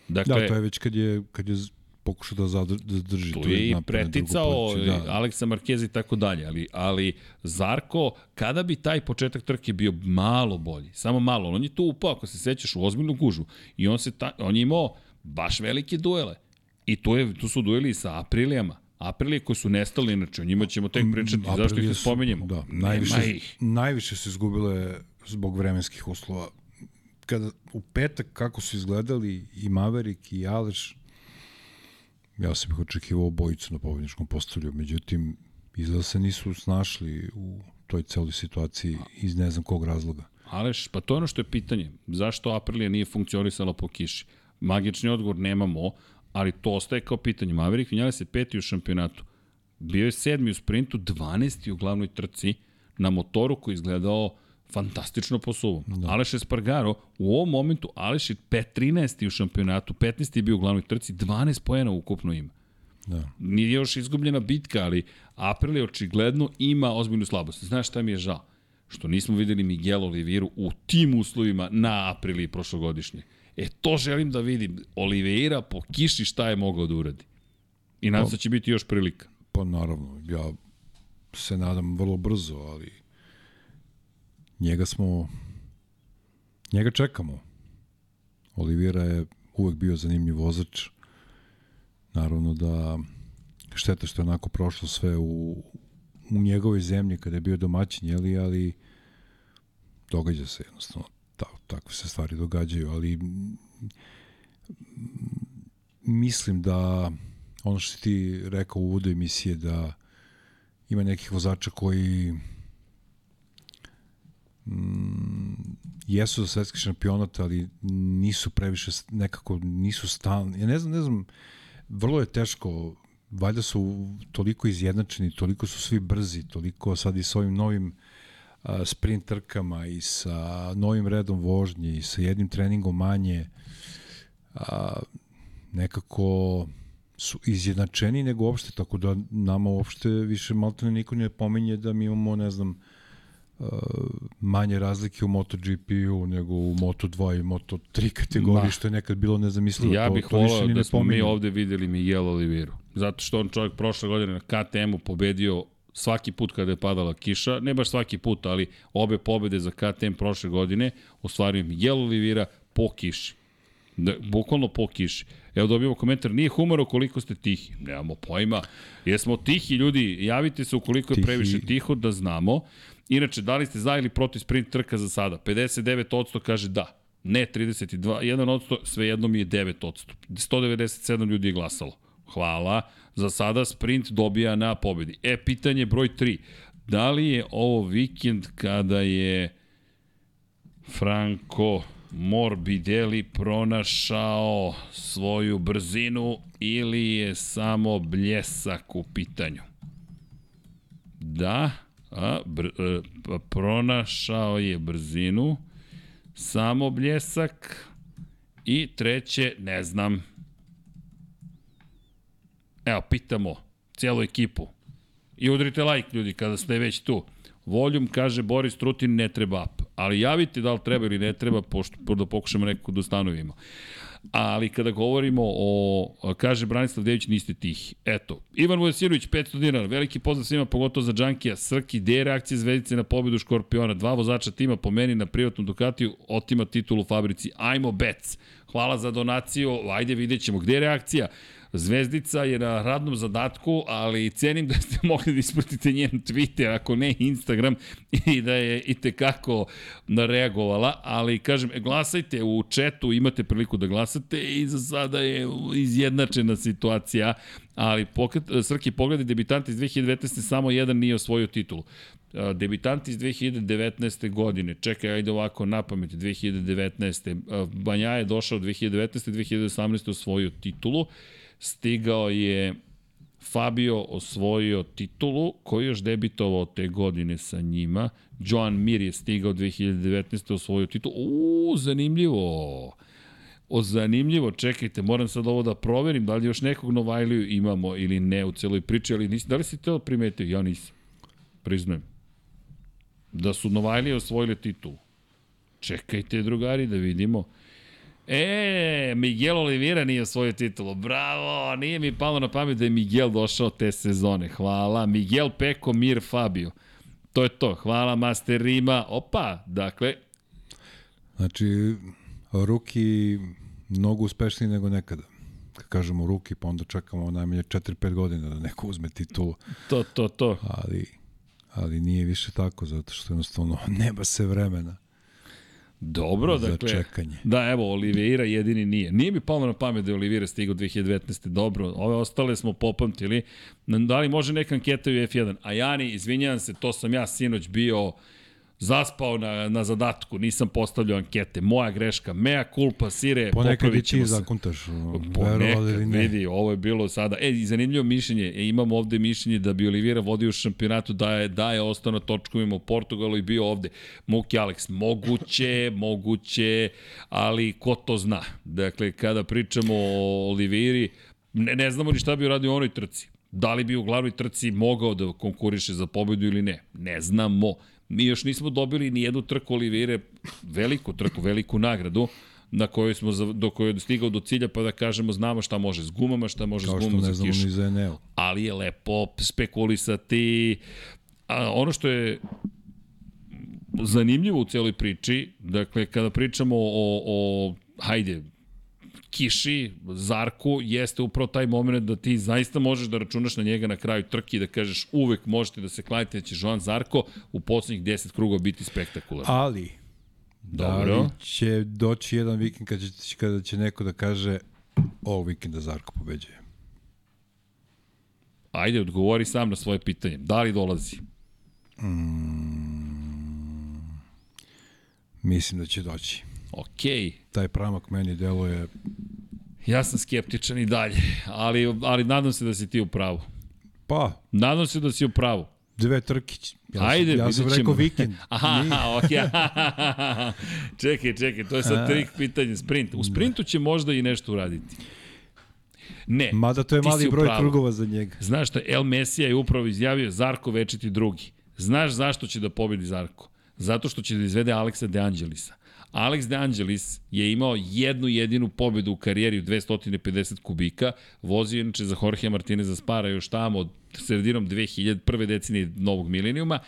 Dakle, da, to je već kad je, kad je pokušao da zadr- da drži. tu je i preticao da. Aleksa Marquez i tako dalje, ali, ali Zarko, kada bi taj početak trke bio malo bolji, samo malo, on je tu upao, ako se sećaš, u ozbiljnu gužu i on, se ta, on je imao baš velike duele. I tu, je, tu su dueli sa Aprilijama. Aprilije koji su nestali, inače o njima ćemo tek pričati, zašto ih Aprilije ne spomenjemo. Da, Nema najviše, ih. najviše su izgubile zbog vremenskih uslova. Kada u petak kako su izgledali i Maverick i Aleš, ja sam ih očekivao obojicu na pobedničkom postolju, međutim, izgleda se nisu snašli u toj celoj situaciji iz ne znam kog razloga. Aleš, pa to je ono što je pitanje. Zašto Aprilija nije funkcionisala po kiši? Magični odgovor nemamo, ali to ostaje kao pitanje. Maverick Vinjale se peti u šampionatu. Bio je sedmi u sprintu, 12. u glavnoj trci na motoru koji je izgledao fantastično po suvom. Da. Aleš Espargaro, u ovom momentu Aleš je pet- 13. u šampionatu, 15. je bio u glavnoj trci, 12 pojena ukupno ima. Da. Nije još izgubljena bitka, ali Aprilia očigledno ima ozbiljnu slabost. Znaš šta mi je žao? Što nismo videli Miguel Oliviru u tim uslovima na Apriliji prošlogodišnje. E, to želim da vidim. Oliveira po kiši šta je mogao da uradi. I nadam se da će biti još prilika. Pa naravno, ja se nadam vrlo brzo, ali njega smo njega čekamo. Olivira je uvek bio zanimljiv vozač. Naravno da šteta što je onako prošlo sve u, u njegovoj zemlji kada je bio domaćin, jeli, ali događa se jednostavno. Ta, takve se stvari događaju, ali mislim da ono što ti rekao u uvodu emisije da ima nekih vozača koji mm, jesu za svetski šampionat, ali nisu previše nekako nisu stalni. Ja ne znam, ne znam, vrlo je teško valjda su toliko izjednačeni, toliko su svi brzi, toliko sad i s ovim novim a, sprint trkama i sa novim redom vožnje i sa jednim treningom manje a, nekako su izjednačeni nego uopšte, tako da nama uopšte više malo niko ne pominje da mi imamo, ne znam, manje razlike u MotoGP-u nego u Moto2 i Moto3 kategoriji, Ma. što je nekad bilo nezamislivo. Ja bih to volao da smo mi ovde videli Miguel Oliveira. Zato što on čovjek prošle godine na KTM-u pobedio svaki put kada je padala kiša, ne baš svaki put, ali obe pobede za KTM prošle godine ostvario Miguel Oliveira po kiši. Da, bukvalno po kiši. Evo dobijemo komentar, nije humor koliko ste tihi. Nemamo pojma. Jesmo tihi ljudi, javite se ukoliko je Tihi. previše tiho da znamo. Inače, da li ste za ili protiv sprint trka za sada? 59% kaže da. Ne 32, 1%, svejedno mi je 9%. 197 ljudi je glasalo. Hvala. Za sada sprint dobija na pobedi. E, pitanje broj 3. Da li je ovo vikend kada je Franco Morbidelli pronašao svoju brzinu ili je samo bljesak u pitanju? Da, a, br, e, pa pronašao je brzinu, samo bljesak i treće, ne znam. Evo, pitamo cijelu ekipu. I udrite like, ljudi, kada ste već tu. Voljum, kaže Boris Trutin, ne treba up. Ali javite da li treba ili ne treba, pošto da pokušamo nekako da ustanovimo. Ali kada govorimo o, kaže Branislav Dević, niste tihi. Eto, Ivan Vujasirović, 500 dinara, veliki pozdrav svima, pogotovo za Džankija, Srki, gde je reakcija Zvezdice na pobedu Škorpiona, dva vozača tima po meni na privatnom Ducatiju, otima titulu u fabrici, ajmo Bec. Hvala za donaciju, ajde vidjet ćemo, gde je reakcija? Zvezdica je na radnom zadatku, ali cenim da ste mogli da ispratite njen Twitter, ako ne Instagram, i da je i tekako reagovala, ali kažem, glasajte u četu, imate priliku da glasate i za sada je izjednačena situacija, ali pokret, Srki pogledi debitanti iz 2019. samo jedan nije osvojio titulu. Debitant iz 2019. godine, čekaj, ajde ovako na pamet, 2019. Banja je došao 2019. 2018. osvojio titulu, stigao je Fabio osvojio titulu, koji još debitovao te godine sa njima. Joan Mir je stigao 2019. osvojio titulu. Uuu, zanimljivo. O, zanimljivo, čekajte, moram sad ovo da proverim, da li još nekog Novajliju imamo ili ne u celoj priči, ali nisi, da li si to primetio? Ja nisam. Priznajem. Da su Novajlije osvojili titulu. Čekajte, drugari, da vidimo. E, Miguel Oliveira nije osvojio titulu. Bravo, nije mi palo na pamet da je Miguel došao te sezone. Hvala. Miguel Peko Mir Fabio. To je to. Hvala Master Rima. Opa, dakle. Znači, ruki mnogo uspešniji nego nekada. Kad kažemo ruki, pa onda čekamo najmanje 4-5 godina da neko uzme titulu. To, to, to. Ali, ali nije više tako, zato što jednostavno nema se vremena. Dobro, za dakle. čekanje. Da, evo, Oliveira jedini nije. Nije mi palo na pamet da je Oliveira stigao 2019. Dobro, ove ostale smo popamtili. Da li može neka anketa u F1? A Jani, izvinjavam se, to sam ja sinoć bio zaspao na, na zadatku, nisam postavljao ankete. Moja greška, mea culpa, sire, Ponekad i ti zakuntaš, verovali ili ne. vidi, ovo je bilo sada. E, i zanimljivo mišljenje, e, imamo ovde mišljenje da bi Oliveira vodio u šampionatu, da je, da je ostao na točkovima u Portugalu i bio ovde. Muki Alex, moguće, moguće, ali ko to zna? Dakle, kada pričamo o Oliveiri, ne, ne znamo ni šta bi uradio u onoj trci. Da li bi u glavnoj trci mogao da konkuriše za pobedu ili ne? Ne znamo. Mi još nismo dobili ni jednu trku Oliveire, veliku trku, veliku nagradu, na kojoj smo do koje je stigao do cilja pa da kažemo znamo šta može s gumama, šta može Kao s gumama za kišu. ni za. Ali je lepo spekulisati. A ono što je zanimljivo u cijeloj priči, dakle kada pričamo o, o hajde, kiši, Zarku, jeste upravo taj moment da ti zaista možeš da računaš na njega na kraju trke i da kažeš uvek možete da se kladite da će Joan Zarko u poslednjih 10 krugova biti spektakularan. Ali, Dobro. da li će doći jedan vikend kada će, kada će neko da kaže ovog vikenda Zarko pobeđuje? Ajde, odgovori sam na svoje pitanje. Da li dolazi? Mislim da će doći. Okej. Taj pramak meni deluje Ja sam skeptičan i dalje, ali, ali nadam se da si ti u pravu. pa Nadam se da si u pravu. dve trkić. Ja Ajde, sam, ja sam rekao vikend. Aha, okej. čekaj, čekaj, to je sad trik pitanje. Sprint. U sprintu će možda i nešto uraditi. Ne, Mada to je mali broj pravu. krugova za njega. Znaš šta, El Mesija je upravo izjavio Zarko večiti drugi. Znaš zašto će da pobedi Zarko? Zato što će da izvede Aleksa De Angelisa. Alex De Angelis je imao jednu jedinu pobedu u karijeri u 250 kubika, vozio inače za Jorge Martineza Spara još tamo od sredinom 2000, prve decenije novog milenijuma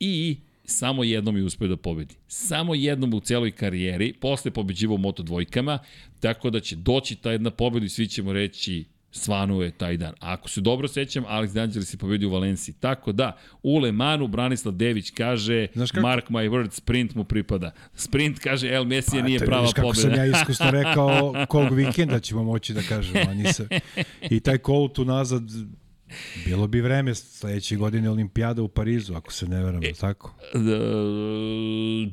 i samo jednom je uspeo da pobedi. Samo jednom u celoj karijeri, posle pobeđiva u Moto dvojkama, tako da će doći ta jedna pobeda i svi ćemo reći svanuo je taj dan. A ako se dobro sećam, Alex D'Angelis je pobedio u Valenciji. Tako da, u Le Manu Branislav Dević kaže, mark my words, sprint mu pripada. Sprint kaže, El Mesija pa, nije prava pobeda. Kako sam ja iskusno rekao, kog vikenda ćemo moći da kažemo. A nisam. I taj kol tu nazad Bilo bi vreme sledeće godine olimpijada u Parizu, ako se ne veram, e, tako?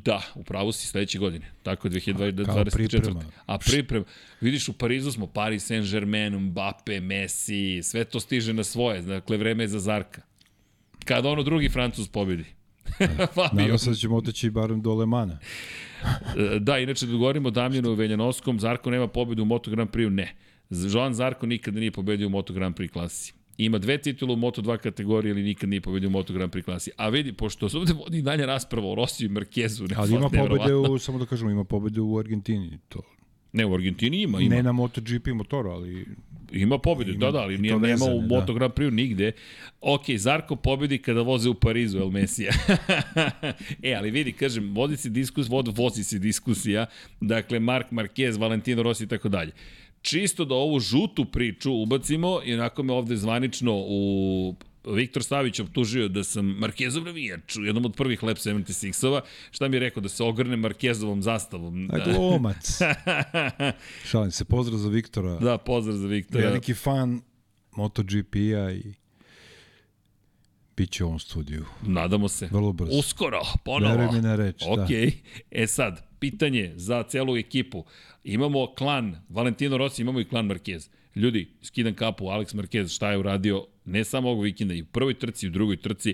Da, upravo si sledeće godine. Tako 2024. Priprema. A priprema. Vidiš, u Parizu smo Paris Saint-Germain, Mbappe, Messi, sve to stiže na svoje. Dakle, vreme je za Zarka. Kada ono drugi Francuz pobedi. Nadam se da ćemo oteći barem do Lemana. da, inače da govorimo o Damjanu Veljanovskom, Zarko nema pobedu u Moto Grand Prix, ne. Joan Zarko nikada nije pobedio u Moto Grand Prix klasi. Ima dve titule u Moto2 kategoriji, ali nikad nije pobedio u Moto Grand Prix klasi. A vidi, pošto se ovde vodi dalje rasprava o Rosiju i Markezu, ne, ali ima pobede u, samo da kažemo, ima pobede u Argentini. To. Ne, u Argentini ima. ima. Ne na MotoGP motoru, ali... Ima pobede, ima, da, da, ali nije, nema u Moto da. Grand Prix nigde. Ok, Zarko pobedi kada voze u Parizu, El Mesija. e, ali vidi, kažem, vodi se diskus, vod, vozi se diskusija, dakle, Mark Marquez, Valentino Rossi i tako dalje čisto da ovu žutu priču ubacimo i onako me ovde zvanično u Viktor Savić optužio da sam Markezov navijač u jednom od prvih Lab 76-ova. Šta mi je rekao? Da se ogrne Markezovom zastavom. A glumac. Šalim se, pozdrav za Viktora. Da, pozdrav za Viktora. Veliki fan MotoGP-a i Biće u ovom studiju. Nadamo se. Vrlo brzo. Uskoro, ponovo. Veruj mi na reč, okay. da. E sad, pitanje za celu ekipu. Imamo klan Valentino Rossi, imamo i klan Marquez. Ljudi, skidam kapu, Alex Marquez šta je uradio ne samo ovog vikenda, i u prvoj trci, i u drugoj trci.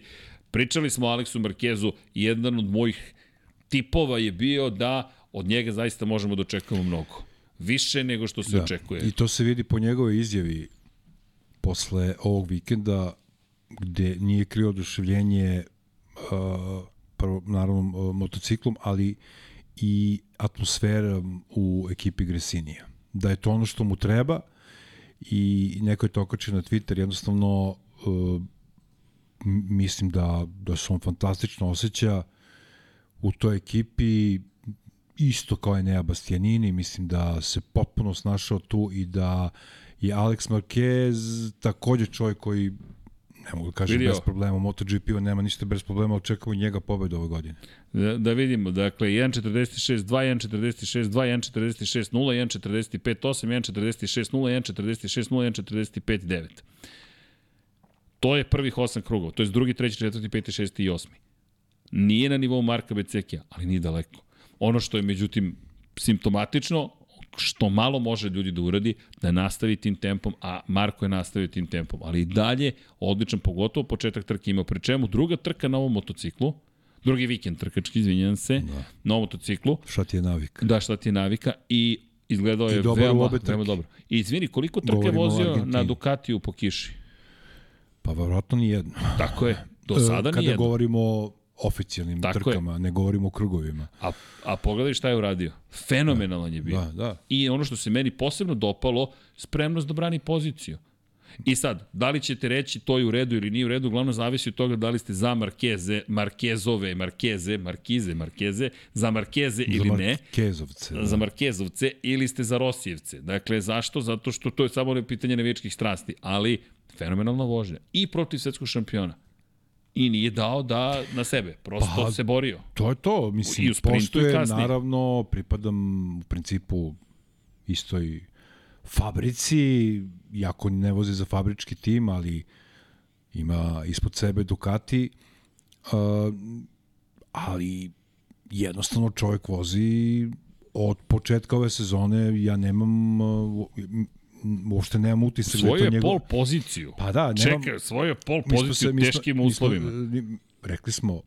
Pričali smo o Aleksu Marquezu i jedan od mojih tipova je bio da od njega zaista možemo da očekujemo mnogo. Više nego što se da. očekuje. I to se vidi po njegovoj izjavi posle ovog vikenda gde nije krio oduševljenje uh, prvo, naravno, motociklom, ali i atmosfera u ekipi Gresinija. Da je to ono što mu treba i neko je to okačio na Twitter, jednostavno uh, mislim da, da se on fantastično osjeća u toj ekipi isto kao je Nea Bastianini, mislim da se potpuno snašao tu i da je Alex Marquez takođe čovjek koji ne mogu da kažem Vidio. bez problema, MotoGP-u nema ništa bez problema, očekujemo njega pobedu ove godine. Da, da vidimo, dakle 1.46, 2, 1.46, 2, 1.46, 0, 1.45, 8, 1.46, 0, 1.46, 0, 1.45, 9. To je prvih osam krugova, to je drugi, treći, četvrti, peti, šesti i osmi. Nije na nivou Marka Becekija, ali nije daleko. Ono što je, međutim, simptomatično, što malo može ljudi da uradi, da nastavi tim tempom, a Marko je nastavio tim tempom. Ali i dalje, odličan, pogotovo početak trke imao. Pre čemu, druga trka na ovom motociklu, drugi vikend trkački, izvinjam se, da. na ovom motociklu. Šta ti je navika? Da, šta ti je navika i izgledao je veoma, veoma dobro. I izvini, koliko trke je vozio na Ducatiju po kiši? Pa verovatno ni jedno. Tako je. Do sada Kada ni jedno. Kada govorimo oficijalnim Tako trkama, je. ne govorimo o krugovima. A, a pogledaj šta je uradio. Fenomenalan da, je bio. Da, da. I ono što se meni posebno dopalo, spremnost da brani poziciju. I sad, da li ćete reći to je u redu ili nije u redu, glavno zavisi od toga da li ste za Markeze, Markezove, Markeze, Markize, Markeze, za Markeze ili za ne. Markezovce. Da. Za Markezovce ili ste za Rosijevce. Dakle, zašto? Zato što to je samo pitanje nevičkih strasti, ali fenomenalna vožnja. I protiv svetskog šampiona i nije dao da na sebe, prosto pa, se borio. To je to, mislim, I u postoje, i naravno, pripadam u principu istoj fabrici, jako ne vozi za fabrički tim, ali ima ispod sebe Ducati, uh, ali jednostavno čovjek vozi od početka ove sezone, ja nemam uh, uopšte nemam utisak svoju da je to njegov... pol poziciju. Pa da, nemam... Čekaj, svoju pol poziciju u teškim smo, uslovima. Mi smo, rekli smo,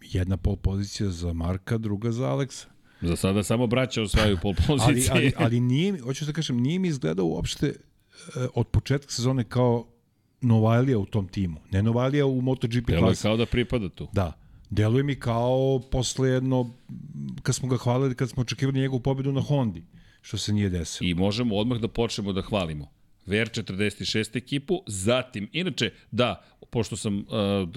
jedna pol pozicija za Marka, druga za Aleksa. Za sada samo braća osvajaju pol pozicije. ali, ali, ali nije, hoću da kažem, nije mi izgledao uopšte uh, od početka sezone kao Novajlija u tom timu. Ne Novajlija u MotoGP klasi. kao da pripada tu. Da. Deluje mi kao posle jedno, kad smo ga hvalili, kad smo očekivali njegovu pobedu na Hondi, što se nije desilo. I možemo odmah da počnemo da hvalimo. VR46 ekipu, zatim, inače, da, pošto sam, uh,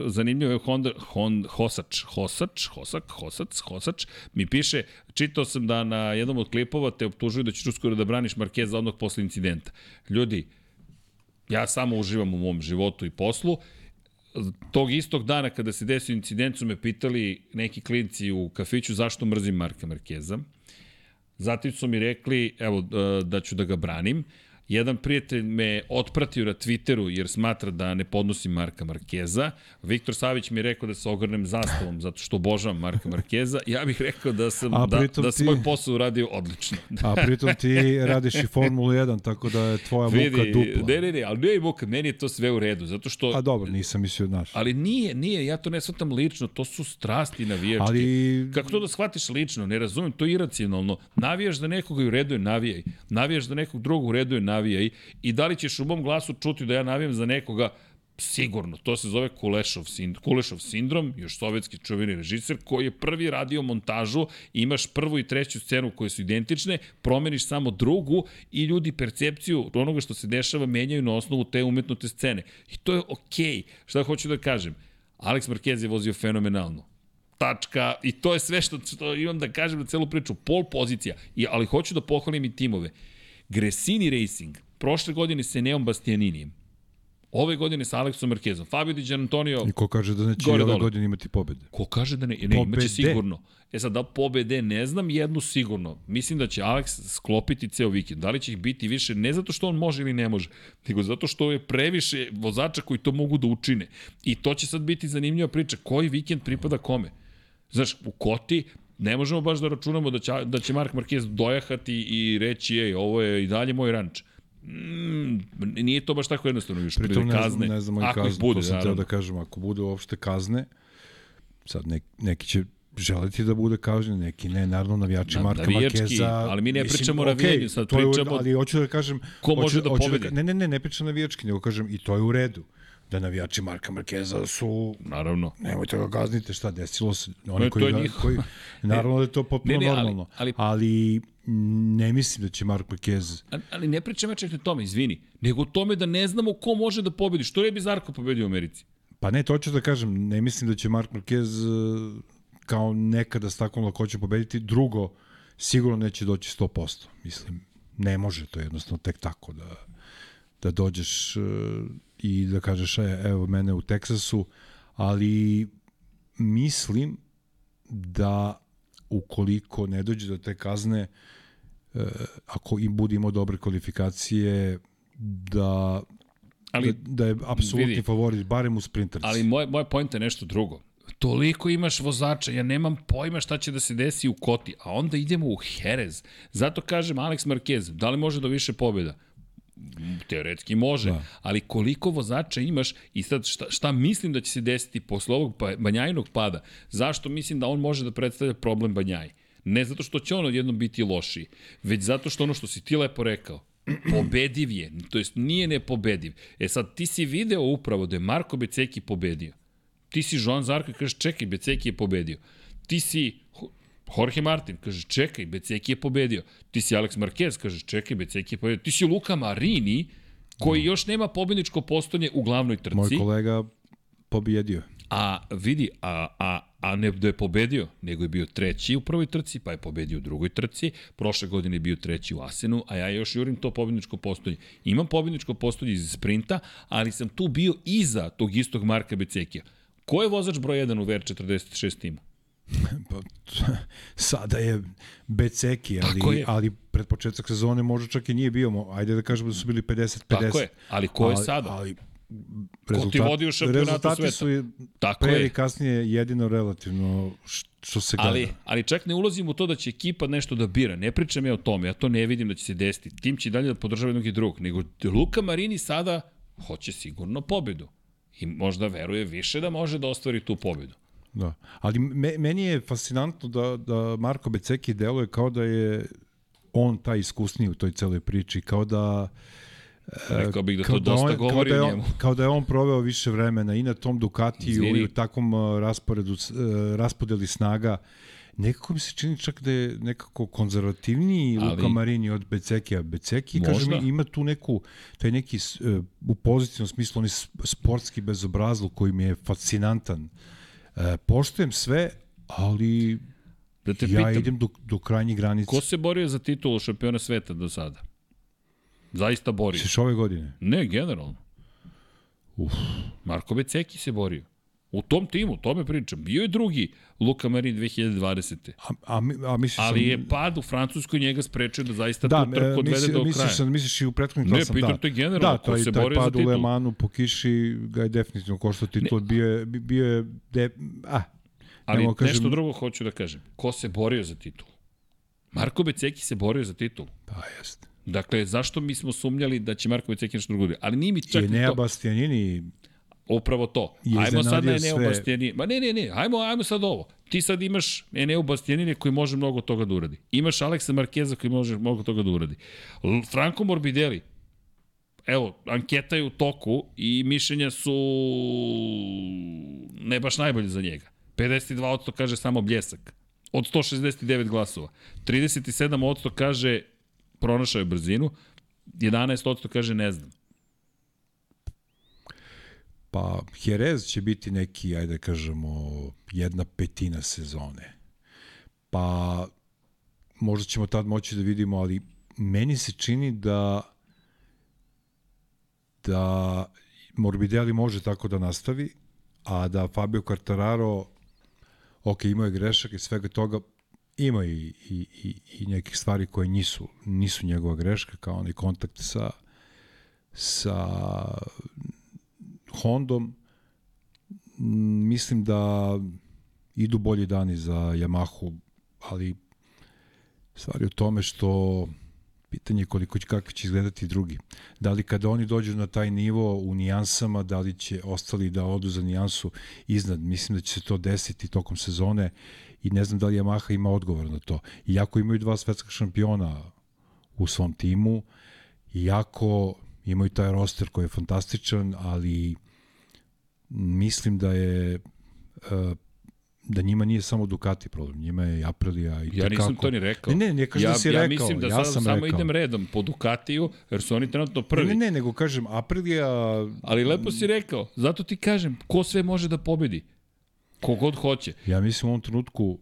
zanimljivo je Honda, Hon, Hosač, Hosač, Hosak, Hosac, Hosač, mi piše, čitao sam da na jednom od klipova te optužuju da ćeš uskoro da braniš Markeza odmah posle incidenta. Ljudi, ja samo uživam u mom životu i poslu, tog istog dana kada se desio incident su me pitali neki klinci u kafiću zašto mrzim Marka Markeza. Zatim su mi rekli, evo, da- ću da ga branim. Jedan prijatelj me otpratio na Twitteru jer smatra da ne podnosim Marka Markeza. Viktor Savić mi je rekao da se ogrnem zastavom zato što obožavam Marka Markeza. Ja bih rekao da sam, da, da sam ti- moj posao uradio odlično. A pritom ti radiš i Formulu 1, tako da je tvoja muka Vidi, dupla. ne, ne, ne, ali nije muka, meni je to sve u redu, zato što... A dobro, nisam mislio, znaš. Ali nije, nije, ja to ne shvatam lično, to su strasti navijački. Ali- Kako to da shvatiš lično? Ne razumem, to je iracionalno. Navijaš za nekoga i u redu je navijaj. Navijaš za nekog drugog u redu je navijaj. I da li ćeš u mom glasu čuti da ja navijam za nekoga, Sigurno, to se zove Kulešov, sind, Kulešov sindrom, još sovjetski čuveni režiser, koji je prvi radio montažu, imaš prvu i treću scenu koje su identične, promeniš samo drugu i ljudi percepciju onoga što se dešava menjaju na osnovu te umetnute scene. I to je okej. Okay. Šta hoću da kažem? Alex Marquez je vozio fenomenalno tačka i to je sve što, što imam da kažem na celu priču. Pol pozicija, I, ali hoću da pohvalim i timove. Gresini Racing, prošle godine sa Neom Bastianinijem, ove godine sa Aleksom Markezom, Fabio Di Gianantonio, I ko kaže da neće Gore ove dole. godine imati pobede? ko kaže da ne, ne imaće sigurno. E sad, da pobede, ne znam, jednu sigurno. Mislim da će Alex sklopiti ceo vikend. Da li će ih biti više, ne zato što on može ili ne može, nego zato što je previše vozača koji to mogu da učine. I to će sad biti zanimljiva priča. Koji vikend pripada kome? Znaš, u Koti ne možemo baš da računamo da će, da će Mark Marquez dojahati i reći, ej, ovo je i dalje moj ranč. Mm, nije to baš tako jednostavno još. Pritom ne kazne. ne znamo i kazne, bude, to sam teo naravno. da kažem, ako bude uopšte kazne, sad nek, neki će želiti da bude kažnjen, neki ne, naravno navijači Na- Marka navijački, Markeza. ali mi ne pričamo o okej, navijanju, sad to je pričamo- Ali hoću da kažem... Ko hoću- može da hoću pobedi? ne, ne, ne, ne pričam navijački, nego kažem i to je u redu. Da navijači Marka Markeza su Naravno. nemojte ga gaznite, šta desilo se. Ne, Oni to koji, je ga, njihovo. koji, naravno da je to potpuno Ne, ne, ali- normalno. ali- ali mm, ne mislim da će Mark Marquez A- Ali ne pričam ja čak o tome, izvini, nego o tome da ne znamo ko može da pobedi. Što je bi Zarko pobedio u Americi? Pa ne, to ću da kažem, ne mislim da će Mark Marquez e, kao nekada s takvom lakoćom pobediti. Drugo, sigurno neće doći 100%. Mislim, ne može to jednostavno tek tako da, da dođeš e, i da kažeš e, evo mene u Teksasu, ali mislim da ukoliko ne dođe do te kazne, e, ako im bude imao dobre kvalifikacije, da Ali, da, da je apsolutni vidi. favorit, barem u sprinterci. ali moje, moje pojenta je nešto drugo. Toliko imaš vozača, ja nemam pojma šta će da se desi u Koti, a onda idemo u Jerez. Zato kažem Alex Marquez, da li može do više pobjeda? Teoretski može, da. ali koliko vozača imaš i sad šta, šta mislim da će se desiti posle ovog pa, Banjajinog pada? Zašto mislim da on može da predstavlja problem Banjaji? Ne zato što će on odjednom biti lošiji, već zato što ono što si ti lepo rekao, pobediv je, to jest nije nepobediv. E sad, ti si video upravo da je Marko Beceki pobedio. Ti si Joan Zarko i kažeš, čekaj, Beceki je pobedio. Ti si Jorge Martin, kaže, čekaj, Beceki je pobedio. Ti si Alex Marquez, kaže, čekaj, Beceki je pobedio. Ti si Luka Marini, koji još nema pobedničko postonje u glavnoj trci. Moj kolega pobjedio. A vidi, a, a, a ne da je pobedio, nego je bio treći u prvoj trci, pa je pobedio u drugoj trci, prošle godine je bio treći u Asenu, a ja još jurim to pobedničko postolje. Imam pobedničko postolje iz sprinta, ali sam tu bio iza tog istog Marka Becekija. Ko je vozač broj 1 u VR46 timu? Pa, sada je Beceki, ali, je. ali pred početak sezone možda čak i nije bio. Ajde da kažemo da su bili 50-50. Tako je, ali ko je ali, sada? Ali, Ko ti vodi u šampionatu rezultati sveta? su i Tako pre je. ili kasnije jedino relativno što se gleda. Ali, ali čak ne ulazim u to da će ekipa nešto da bira. Ne pričam ja o tome, ja to ne vidim da će se desiti. Tim će dalje da podržava jednog i drugog. Nego Luka Marini sada hoće sigurno pobedu. I možda veruje više da može da ostvari tu pobedu. Da. Ali me, meni je fascinantno da, da Marko Beceki deluje kao da je on taj iskusniji u toj celoj priči, kao da Rekao bih da to dosta on, govori kao da on, njemu. Kao da je on proveo više vremena i na tom Ducatiju Izvini. i u takvom uh, rasporedu, uh, raspodeli snaga. Nekako mi se čini čak da je nekako konzervativniji Ali- Luka Marini od Becekija. Beceki, Možda. kaže mi, ima tu neku, taj neki u pozitivnom smislu, onaj sportski bezobrazluk koji mi je fascinantan. Uh, poštujem sve, ali Da te ja pitam, idem do, do krajnjih granica. ko se borio za titulu šampiona sveta do sada? Zaista borio. Misliš ove godine? Ne, generalno. Uf. Marko Beceki se borio. U tom timu, o tome pričam. Bio je drugi Luka Marin 2020. A, a, a misliš Ali sam, je pad u Francuskoj njega sprečio da zaista Da, tu trku e, odvede misli, do misliš kraja. sam, misliš i u prethodnim Ne, klasama, pitam da. te generalno, da, ko taj, se taj bori za pad u titulu. Le Manu po kiši ga je definitivno koštao titul, bio je, bi- bio je, de, a, Ali mogu kažem- nešto drugo hoću da kažem. Ko se borio za titulu? Marko Beceki se borio za titulu. pa jeste. Dakle, zašto mi smo sumnjali da će Marko Beceki nešto drugo biti? Ali nije mi čak I Nea to. Bastianini, Upravo to. je Ajmo sad na Eneo sve. Bastianini. Ma ne, ne, ne, ajmo, ajmo sad ovo. Ti sad imaš Eneo Bastianini koji može mnogo toga da uradi. Imaš Aleksa Markeza koji može mnogo toga da uradi. Franco Morbidelli, evo, anketa je u toku i mišljenja su ne baš najbolje za njega. 52% kaže samo bljesak. Od 169 glasova. 37% kaže pronašao je brzinu. 11% kaže ne znam. Pa Jerez će biti neki, ajde da kažemo, jedna petina sezone. Pa možda ćemo tad moći da vidimo, ali meni se čini da da Morbidelli može tako da nastavi, a da Fabio Quartararo ok, imao je grešak i svega toga, ima i, i, i, i nekih stvari koje nisu, nisu njegova greška, kao onaj kontakt sa sa Hondom. Mislim da idu bolji dani za Yamahu, ali stvari u tome što pitanje je koliko će, kako će izgledati drugi. Da li kada oni dođu na taj nivo u nijansama, da li će ostali da odu za nijansu iznad. Mislim da će se to desiti tokom sezone i ne znam da li Yamaha ima odgovor na to. Iako imaju dva svetska šampiona u svom timu, iako imaju taj roster koji je fantastičan, ali mislim da je e, da njima nije samo Ducati problem, njima je i Aprilia i Ja nisam tekako- to ni rekao. Ne, ne, ne kažem ja, da si ja rekao, mislim da ja sam samo rekao. idem redom po Ducatiju, jer su oni trenutno prvi. Ne, ne, ne, nego kažem, Aprilia... Ali lepo si rekao, zato ti kažem, ko sve može da pobedi? Kogod hoće. Ja mislim u ovom trenutku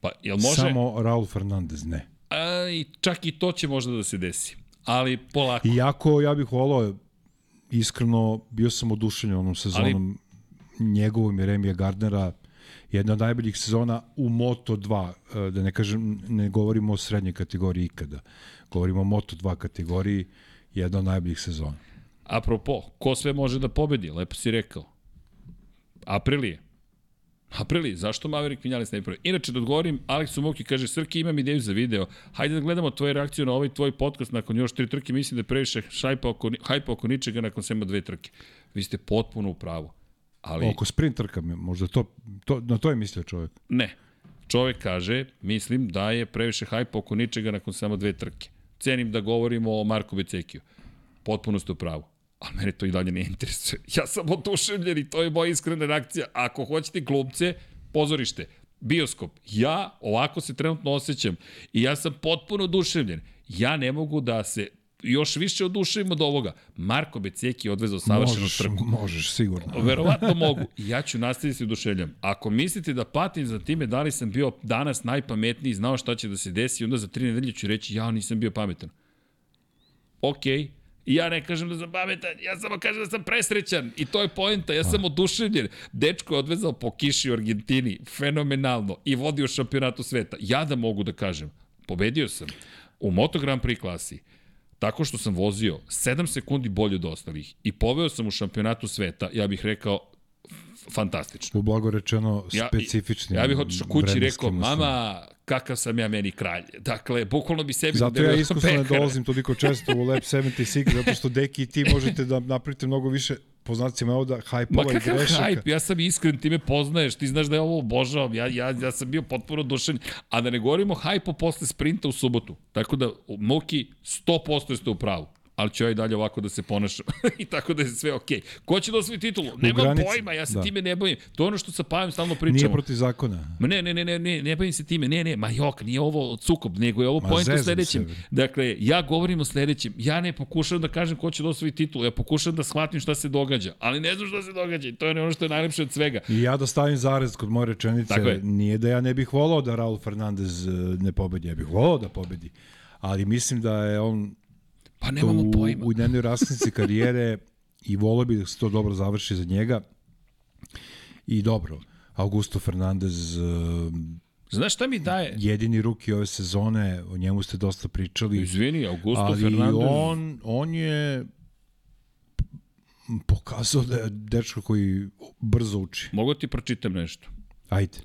Pa, jel može? samo Raul Fernandez, ne. A, i čak i to će možda da se desi. Ali polako. Iako ja bih volao, iskreno, bio sam oduševljen onom sezonom Ali... njegovom i Remija Gardnera, jedna od najboljih sezona u Moto2, e, da ne kažem, ne govorimo o srednjoj kategoriji ikada, govorimo o Moto2 kategoriji, jedna od najboljih sezona. Apropo, ko sve može da pobedi? Lepo si rekao. Aprilije. Aprilije, zašto Maverick Vinales ne pravi? Inače, da odgovorim, Aleksu Muki kaže, Srki, imam ideju za video. Hajde da gledamo tvoju reakciju na ovaj tvoj podcast nakon još tri trke. Mislim da je previše šajpa oko, hajpa oko ničega nakon samo dve trke. Vi ste potpuno u pravu. Ali... Oko sprint trka, možda to, to, na to je mislio čovjek. Ne. Čovek kaže, mislim da je previše hajpa oko ničega nakon samo dve trke. Cenim da govorimo o Marku Becekiju. Potpuno ste u pravu. Ali mene to i dalje ne interesuje. Ja sam oduševljen i to je moja iskrena reakcija. Ako hoćete glumce, pozorište, bioskop. Ja ovako se trenutno osjećam i ja sam potpuno oduševljen. Ja ne mogu da se još više oduševim od ovoga. Marko Beceki je odvezao savršenu možeš, trku. Možeš, sigurno. Verovatno mogu. Ja ću nastaviti se oduševljam. Ako mislite da patim za time da li sam bio danas najpametniji, znao šta će da se desi, onda za tri nedelje ću reći ja nisam bio pametan. Okej, okay. Ja ne kažem da sam pametan, ja samo kažem da sam presrećan i to je poenta, ja sam oduševljen. Dečko je odvezao po kiši u Argentini, fenomenalno, i vodio šampionatu sveta. Ja da mogu da kažem, pobedio sam u Moto Grand Prix klasi, tako što sam vozio 7 sekundi bolje od ostalih i poveo sam u šampionatu sveta, ja bih rekao, fantastično. U blago rečeno specifični. Ja, ja bih otišao kući i rekao, mama, kakav sam ja meni kralj. Dakle, bukvalno bi sebi... Zato ja iskusno ne dolazim toliko često u Lab 76, zato što Deki i ti možete da napravite mnogo više po znacima ovda hajpova i grešaka. hajp, ja sam iskren, ti me poznaješ, ti znaš da je ovo obožavam, ja, ja, ja sam bio potpuno dušen, a da ne govorimo hajpo posle sprinta u subotu. Tako da, Moki, 100% ste u pravu. Ali ću ja i dalje ovako da se ponašam. I tako da je sve okej. Okay. Ko će da osvoji titulu? Nemam granici, pojma, ja se da. time ne bojim. To je ono što sa Pajem stalno pričamo. Nije protiv zakona. Ma ne, ne, ne, ne, ne, ne bojim se time. Ne, ne, ma jok, nije ovo sukob, nego je ovo point u sledećem. Se. Dakle, ja govorim o sledećem. Ja ne pokušavam da kažem ko će da osvoji titulu. Ja pokušavam da shvatim šta se događa. Ali ne znam šta se događa. I to je ono što je najlepše od svega. I ja da stavim zarez kod moje rečenice. Nije da ja ne bih volao da Raul Fernandez e, ne pobedi. Ja bih volao da pobedi. Ali mislim da je on Pa nemamo u, pojma. U jednoj rasnici karijere i volio bi da se to dobro završi za njega. I dobro, Augusto Fernandez Znaš šta mi daje? Jedini ruki ove sezone, o njemu ste dosta pričali. Izvini, Augusto ali Fernandez... on, on je pokazao da je dečko koji brzo uči. Mogu ti pročitam nešto? Ajde.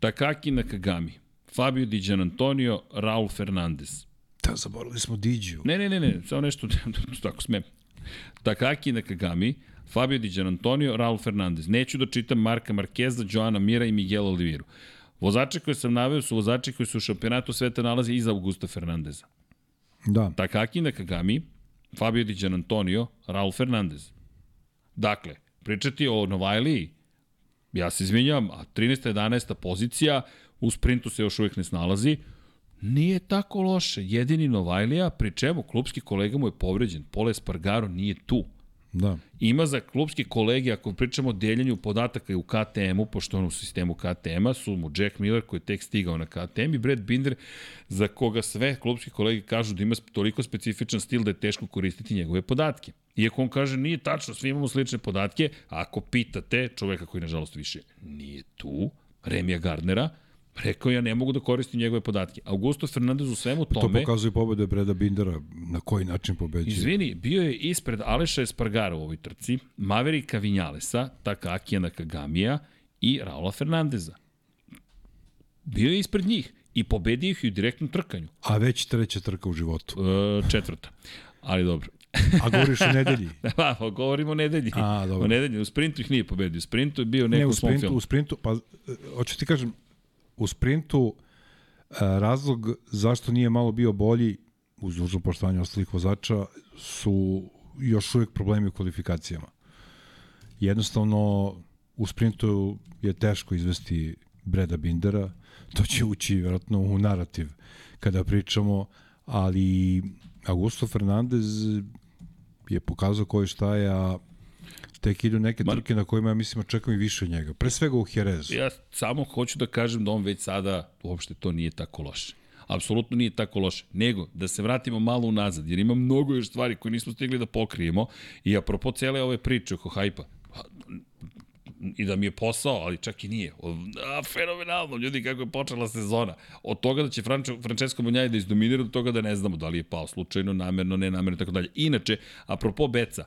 Takaki Nakagami, Fabio Di Antonio, Raul Fernandez. Da, zaboravili smo Diđu. Ne, ne, ne, ne, samo nešto, tako smem. Takaki Nakagami, Fabio Di Antonio, Raul Fernandez. Neću da čitam Marka Markeza, Joana Mira i Miguel Oliviru. Vozače koje sam naveo su vozači koji su u šampionatu sveta nalazi iza Augusta Fernandeza. Da. Takaki Nakagami, Fabio Di Antonio, Raul Fernandez. Dakle, pričati o Novajliji, ja se izvinjam, a 13. 11. pozicija, u sprintu se još uvijek ne snalazi, Nije tako loše. Jedini Novajlija, pri čemu klubski kolega mu je povređen. Pole Spargaro nije tu. Da. Ima za klubski kolege, ako pričamo o deljenju podataka u KTM-u, pošto on u sistemu KTM-a, su mu Jack Miller koji je tek stigao na KTM i Brad Binder za koga sve klubski kolege kažu da ima toliko specifičan stil da je teško koristiti njegove podatke. Iako on kaže nije tačno, svi imamo slične podatke, ako pitate čoveka koji nažalost više nije tu, Remija Gardnera, Rekao ja ne mogu da koristim njegove podatke. Augusto Fernandez u svemu tome... To pokazuje pobede Breda Bindera, na koji način pobeđuje. Izvini, bio je ispred Aleša Espargara u ovoj trci, Maverika Vinjalesa, Takakija Nakagamija i Raula Fernandeza. Bio je ispred njih i pobedio ih u direktnom trkanju. A već treća trka u životu. E, četvrta. Ali dobro. A govoriš o nedelji? da, pa govorimo o nedelji. A, dobro. O nedelji. U sprintu ih nije pobedio. U sprintu je bio neko ne, u sprintu, U sprintu, pa, e, hoću ti kažem, u sprintu e, razlog zašto nije malo bio bolji uz dužno poštovanje ostalih vozača su još uvijek problemi u kvalifikacijama. Jednostavno u sprintu je teško izvesti Breda Bindera, to će ući vjerojatno u narativ kada pričamo, ali Augusto Fernandez je pokazao koji šta je, a tek idu neke Man, trke na kojima ja mislim očekujem i više od njega. Pre svega u Jerezu. Ja samo hoću da kažem da on već sada uopšte to nije tako loše. Apsolutno nije tako loše. Nego, da se vratimo malo unazad, jer ima mnogo još stvari koje nismo stigli da pokrijemo i apropo cele ove priče oko hajpa, pa, i da mi je posao, ali čak i nije. A, fenomenalno, ljudi, kako je počela sezona. Od toga da će Frančo, Francesco Bunjaj da izdominira, do toga da ne znamo da li je pao slučajno, namerno, nenamerno, tako dalje. Inače, apropo Beca,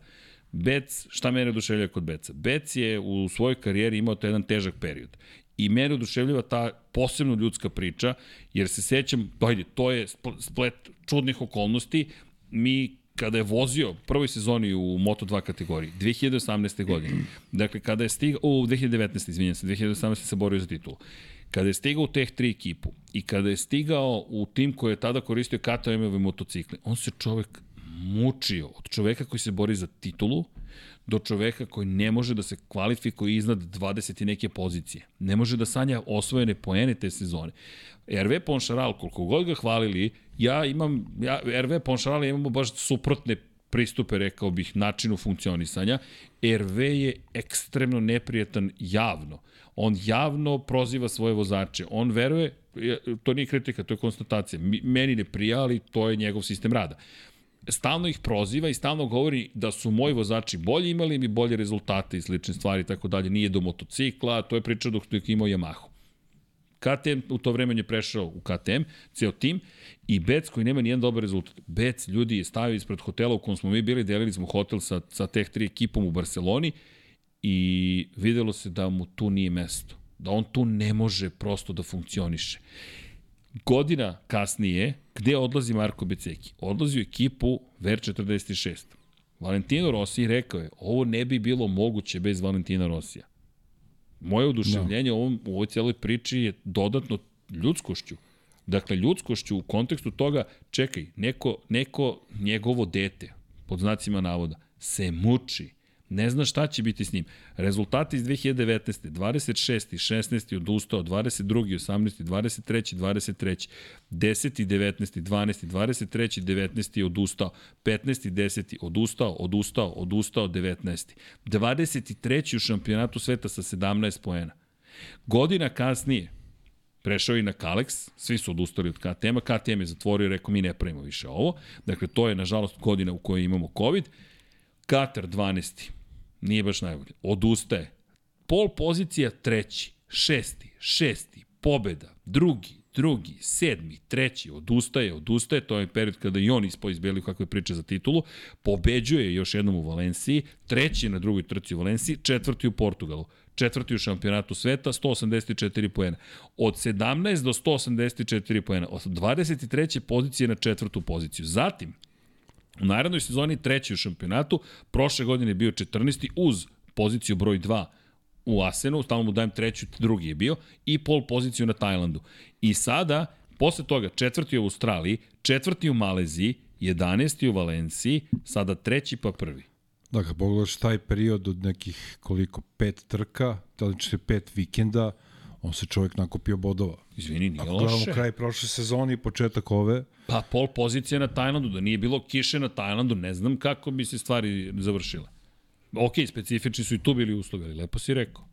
Bec, šta mene oduševljava kod Beca? Bec je u svojoj karijeri imao to jedan težak period. I mene oduševljava ta posebno ljudska priča, jer se sećam, dojde, to je splet čudnih okolnosti. Mi kada je vozio prvoj sezoni u Moto2 kategoriji, 2018. godine, dakle kada je stigao, u 2019. izvinjam se, 2018. se borio za titulu, kada je stigao u teh tri ekipu i kada je stigao u tim koji je tada koristio KTM-ove motocikle, on se čovek mučio od čoveka koji se bori za titulu do čoveka koji ne može da se kvalifikuje iznad 20 i neke pozicije. Ne može da sanja osvojene poene te sezone. RV Ponšaral, koliko god ga hvalili, ja imam, ja, RV Ponšaral imamo baš suprotne pristupe, rekao bih, načinu funkcionisanja. RV je ekstremno neprijetan javno. On javno proziva svoje vozače. On veruje, to nije kritika, to je konstatacija. Meni ne prija, ali to je njegov sistem rada stalno ih proziva i stalno govori da su moji vozači bolji, imali mi bolje rezultate i slične stvari i tako dalje. Nije do motocikla, to je priča dok je imao Yamahu. KTM u to vreme je prešao u KTM, ceo tim, i Bec koji nema nijedan dobar rezultat. Bec ljudi je stavio ispred hotela u kom smo mi bili, delili smo hotel sa, sa teh tri ekipom u Barceloni i videlo se da mu tu nije mesto. Da on tu ne može prosto da funkcioniše godina kasnije, gde odlazi Marko Beceki? Odlazi u ekipu Ver 46. Valentino Rossi rekao je, ovo ne bi bilo moguće bez Valentina Rosija. Moje oduševljenje no. Da. ovom, u ovoj cijeloj priči je dodatno ljudskošću. Dakle, ljudskošću u kontekstu toga, čekaj, neko, neko njegovo dete, pod znacima navoda, se muči. Ne zna šta će biti s njim. Rezultati iz 2019. 26. 16. odustao, 22. 18. 23. 23. 10. 19. 12. 23. 19. odustao, 15. 10. odustao, odustao, odustao, 19. 23. u šampionatu sveta sa 17 poena. Godina kasnije, prešao i na Kalex, svi su odustali od KTM-a, KTM je zatvorio i rekao mi ne pravimo više ovo, dakle to je nažalost godina u kojoj imamo COVID, Katar 12. Nije baš najbolje. Odustaje. Pol pozicija treći, šesti, šesti, pobeda, drugi, drugi, sedmi, treći, odustaje, odustaje, to je period kada i on ispao iz belih kakve priče za titulu, pobeđuje još jednom u Valenciji, treći na drugoj trci u Valenciji, četvrti u Portugalu, četvrti u šampionatu sveta, 184 poena. Od 17 do 184 poena, od 23. pozicije na četvrtu poziciju. Zatim, U narednoj sezoni treći u šampionatu, prošle godine je bio 14. uz poziciju broj 2 u Asenu, stalno mu dajem treću, drugi je bio, i pol poziciju na Tajlandu. I sada, posle toga, četvrti u Australiji, četvrti u Maleziji, 11. u Valenciji, sada treći pa prvi. Da, kad pogledaš taj period od nekih koliko, pet trka, da li će pet vikenda, on se čovjek nakupio bodova. Izvini, nije Ako loše. gledamo kraj prošle sezone i početak ove, Pa pol pozicija na Tajlandu, da nije bilo kiše na Tajlandu, ne znam kako bi se stvari završile. Ok, specifični su i tu bili uslovi, ali lepo si rekao.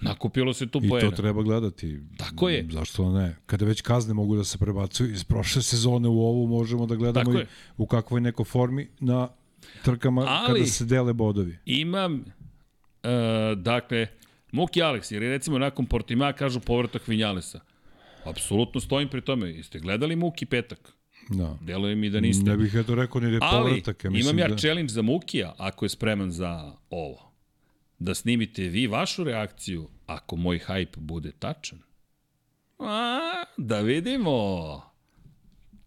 Nakupilo se tu i poena. to treba gledati. Tako je. Zašto ne? Kada već kazne mogu da se prebacuju iz prošle sezone u ovu, možemo da gledamo i u kakvoj neko formi na trkama Ali- kada se dele bodovi. Imam, e, dakle, Muki Alex, jer je recimo nakon Portima kažu povratak Vinjalesa. Apsolutno stojim pri tome. Jeste gledali Muki petak? Da. Deluje mi da niste. Ne bih eto rekao ni da je Ali, povratak. Ja imam ja da... challenge za Mukija, ako je spreman za ovo. Da snimite vi vašu reakciju, ako moj hype bude tačan. A, da vidimo.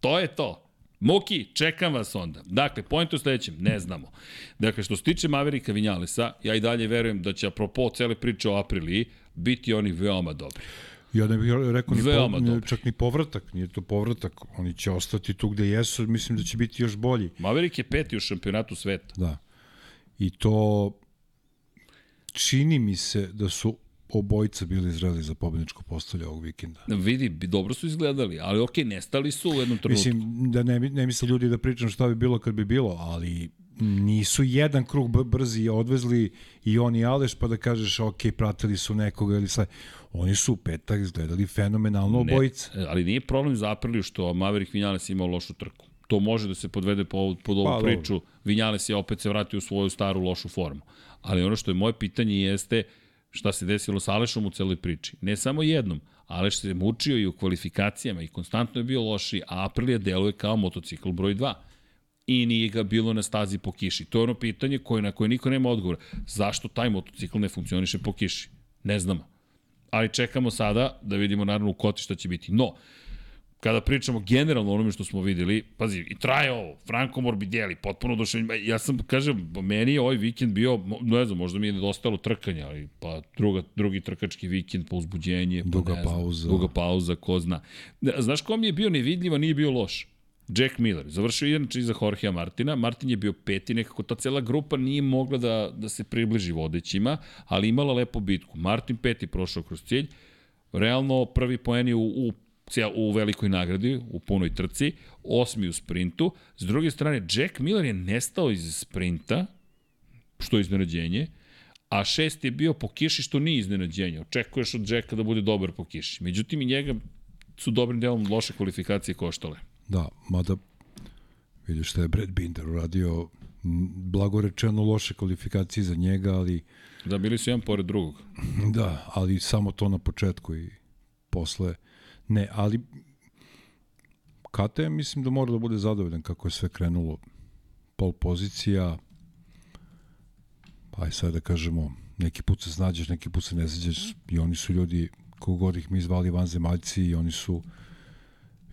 To je to. Muki, čekam vas onda. Dakle, point u sledećem, ne znamo. Dakle, što se tiče Maverika Vinjalesa, ja i dalje verujem da će apropo cele priče o Apriliji biti oni veoma dobri. Ja ne bih rekao ni, Veoma po, dobri. čak ni povratak, nije to povratak. Oni će ostati tu gde jesu, mislim da će biti još bolji. Maverick je peti u šampionatu sveta. Da. I to čini mi se da su obojica bili zreli za pobedničko postolje ovog vikenda. Vidi, bi- dobro su izgledali, ali okej, nestali su u jednom trenutku. Mislim, da ne, ne misle ljudi da pričam šta bi bilo kad bi bilo, ali nisu jedan krug brzi odvezli i oni i Aleš pa da kažeš ok, pratili su nekoga ili sve. Oni su u petak izgledali fenomenalno obojica. Ne, ali nije problem za Apriliju što Maverick Vinales imao lošu trku. To može da se podvede po, pod ovu Pa, pa, dobro. priču. Vinales je opet se vratio u svoju staru lošu formu. Ali ono što je moje pitanje jeste šta se desilo sa Alešom u celoj priči. Ne samo jednom, Aleš se mučio i u kvalifikacijama i konstantno je bio loši, a Aprilija deluje kao motocikl broj 2 i nije ga bilo na stazi po kiši. To je ono pitanje koje, na koje niko nema odgovora. Zašto taj motocikl ne funkcioniše po kiši? Ne znamo. Ali čekamo sada da vidimo naravno u koti šta će biti. No, kada pričamo generalno o onome što smo videli, pazi, i traje ovo, Franco Morbidelli, potpuno oduševljen. Ja sam, kažem, meni je ovaj vikend bio, ne znam, možda mi je nedostalo trkanja, ali pa druga, drugi trkački vikend, pa uzbuđenje, pa Duga znam, pauza. Duga pauza, ko zna. Znaš ko mi je bio nevidljiv, a nije bio loš? Jack Miller. Završio je inače iza Jorgea Martina. Martin je bio peti, nekako ta cela grupa nije mogla da, da se približi vodećima, ali imala lepo bitku. Martin peti prošao kroz cilj. Realno prvi poen je u, u, u velikoj nagradi, u punoj trci, osmi u sprintu. S druge strane, Jack Miller je nestao iz sprinta, što je iznenađenje, a šest je bio po kiši, što nije iznenađenje. Očekuješ od Jacka da bude dobar po kiši. Međutim, i njega su dobrim delom loše kvalifikacije koštale. Da, mada vidiš šta je Brad Binder uradio m, blago rečeno loše kvalifikacije za njega, ali Da, bili su jedan pored drugog. da, ali samo to na početku i posle ne, ali KTM mislim da mora da bude zadovoljan kako je sve krenulo. Pol pozicija pa aj sad da kažemo neki put se snađeš, neki put se ne snađeš. I oni su ljudi kogod ih mi zvali vanzemaljci i oni su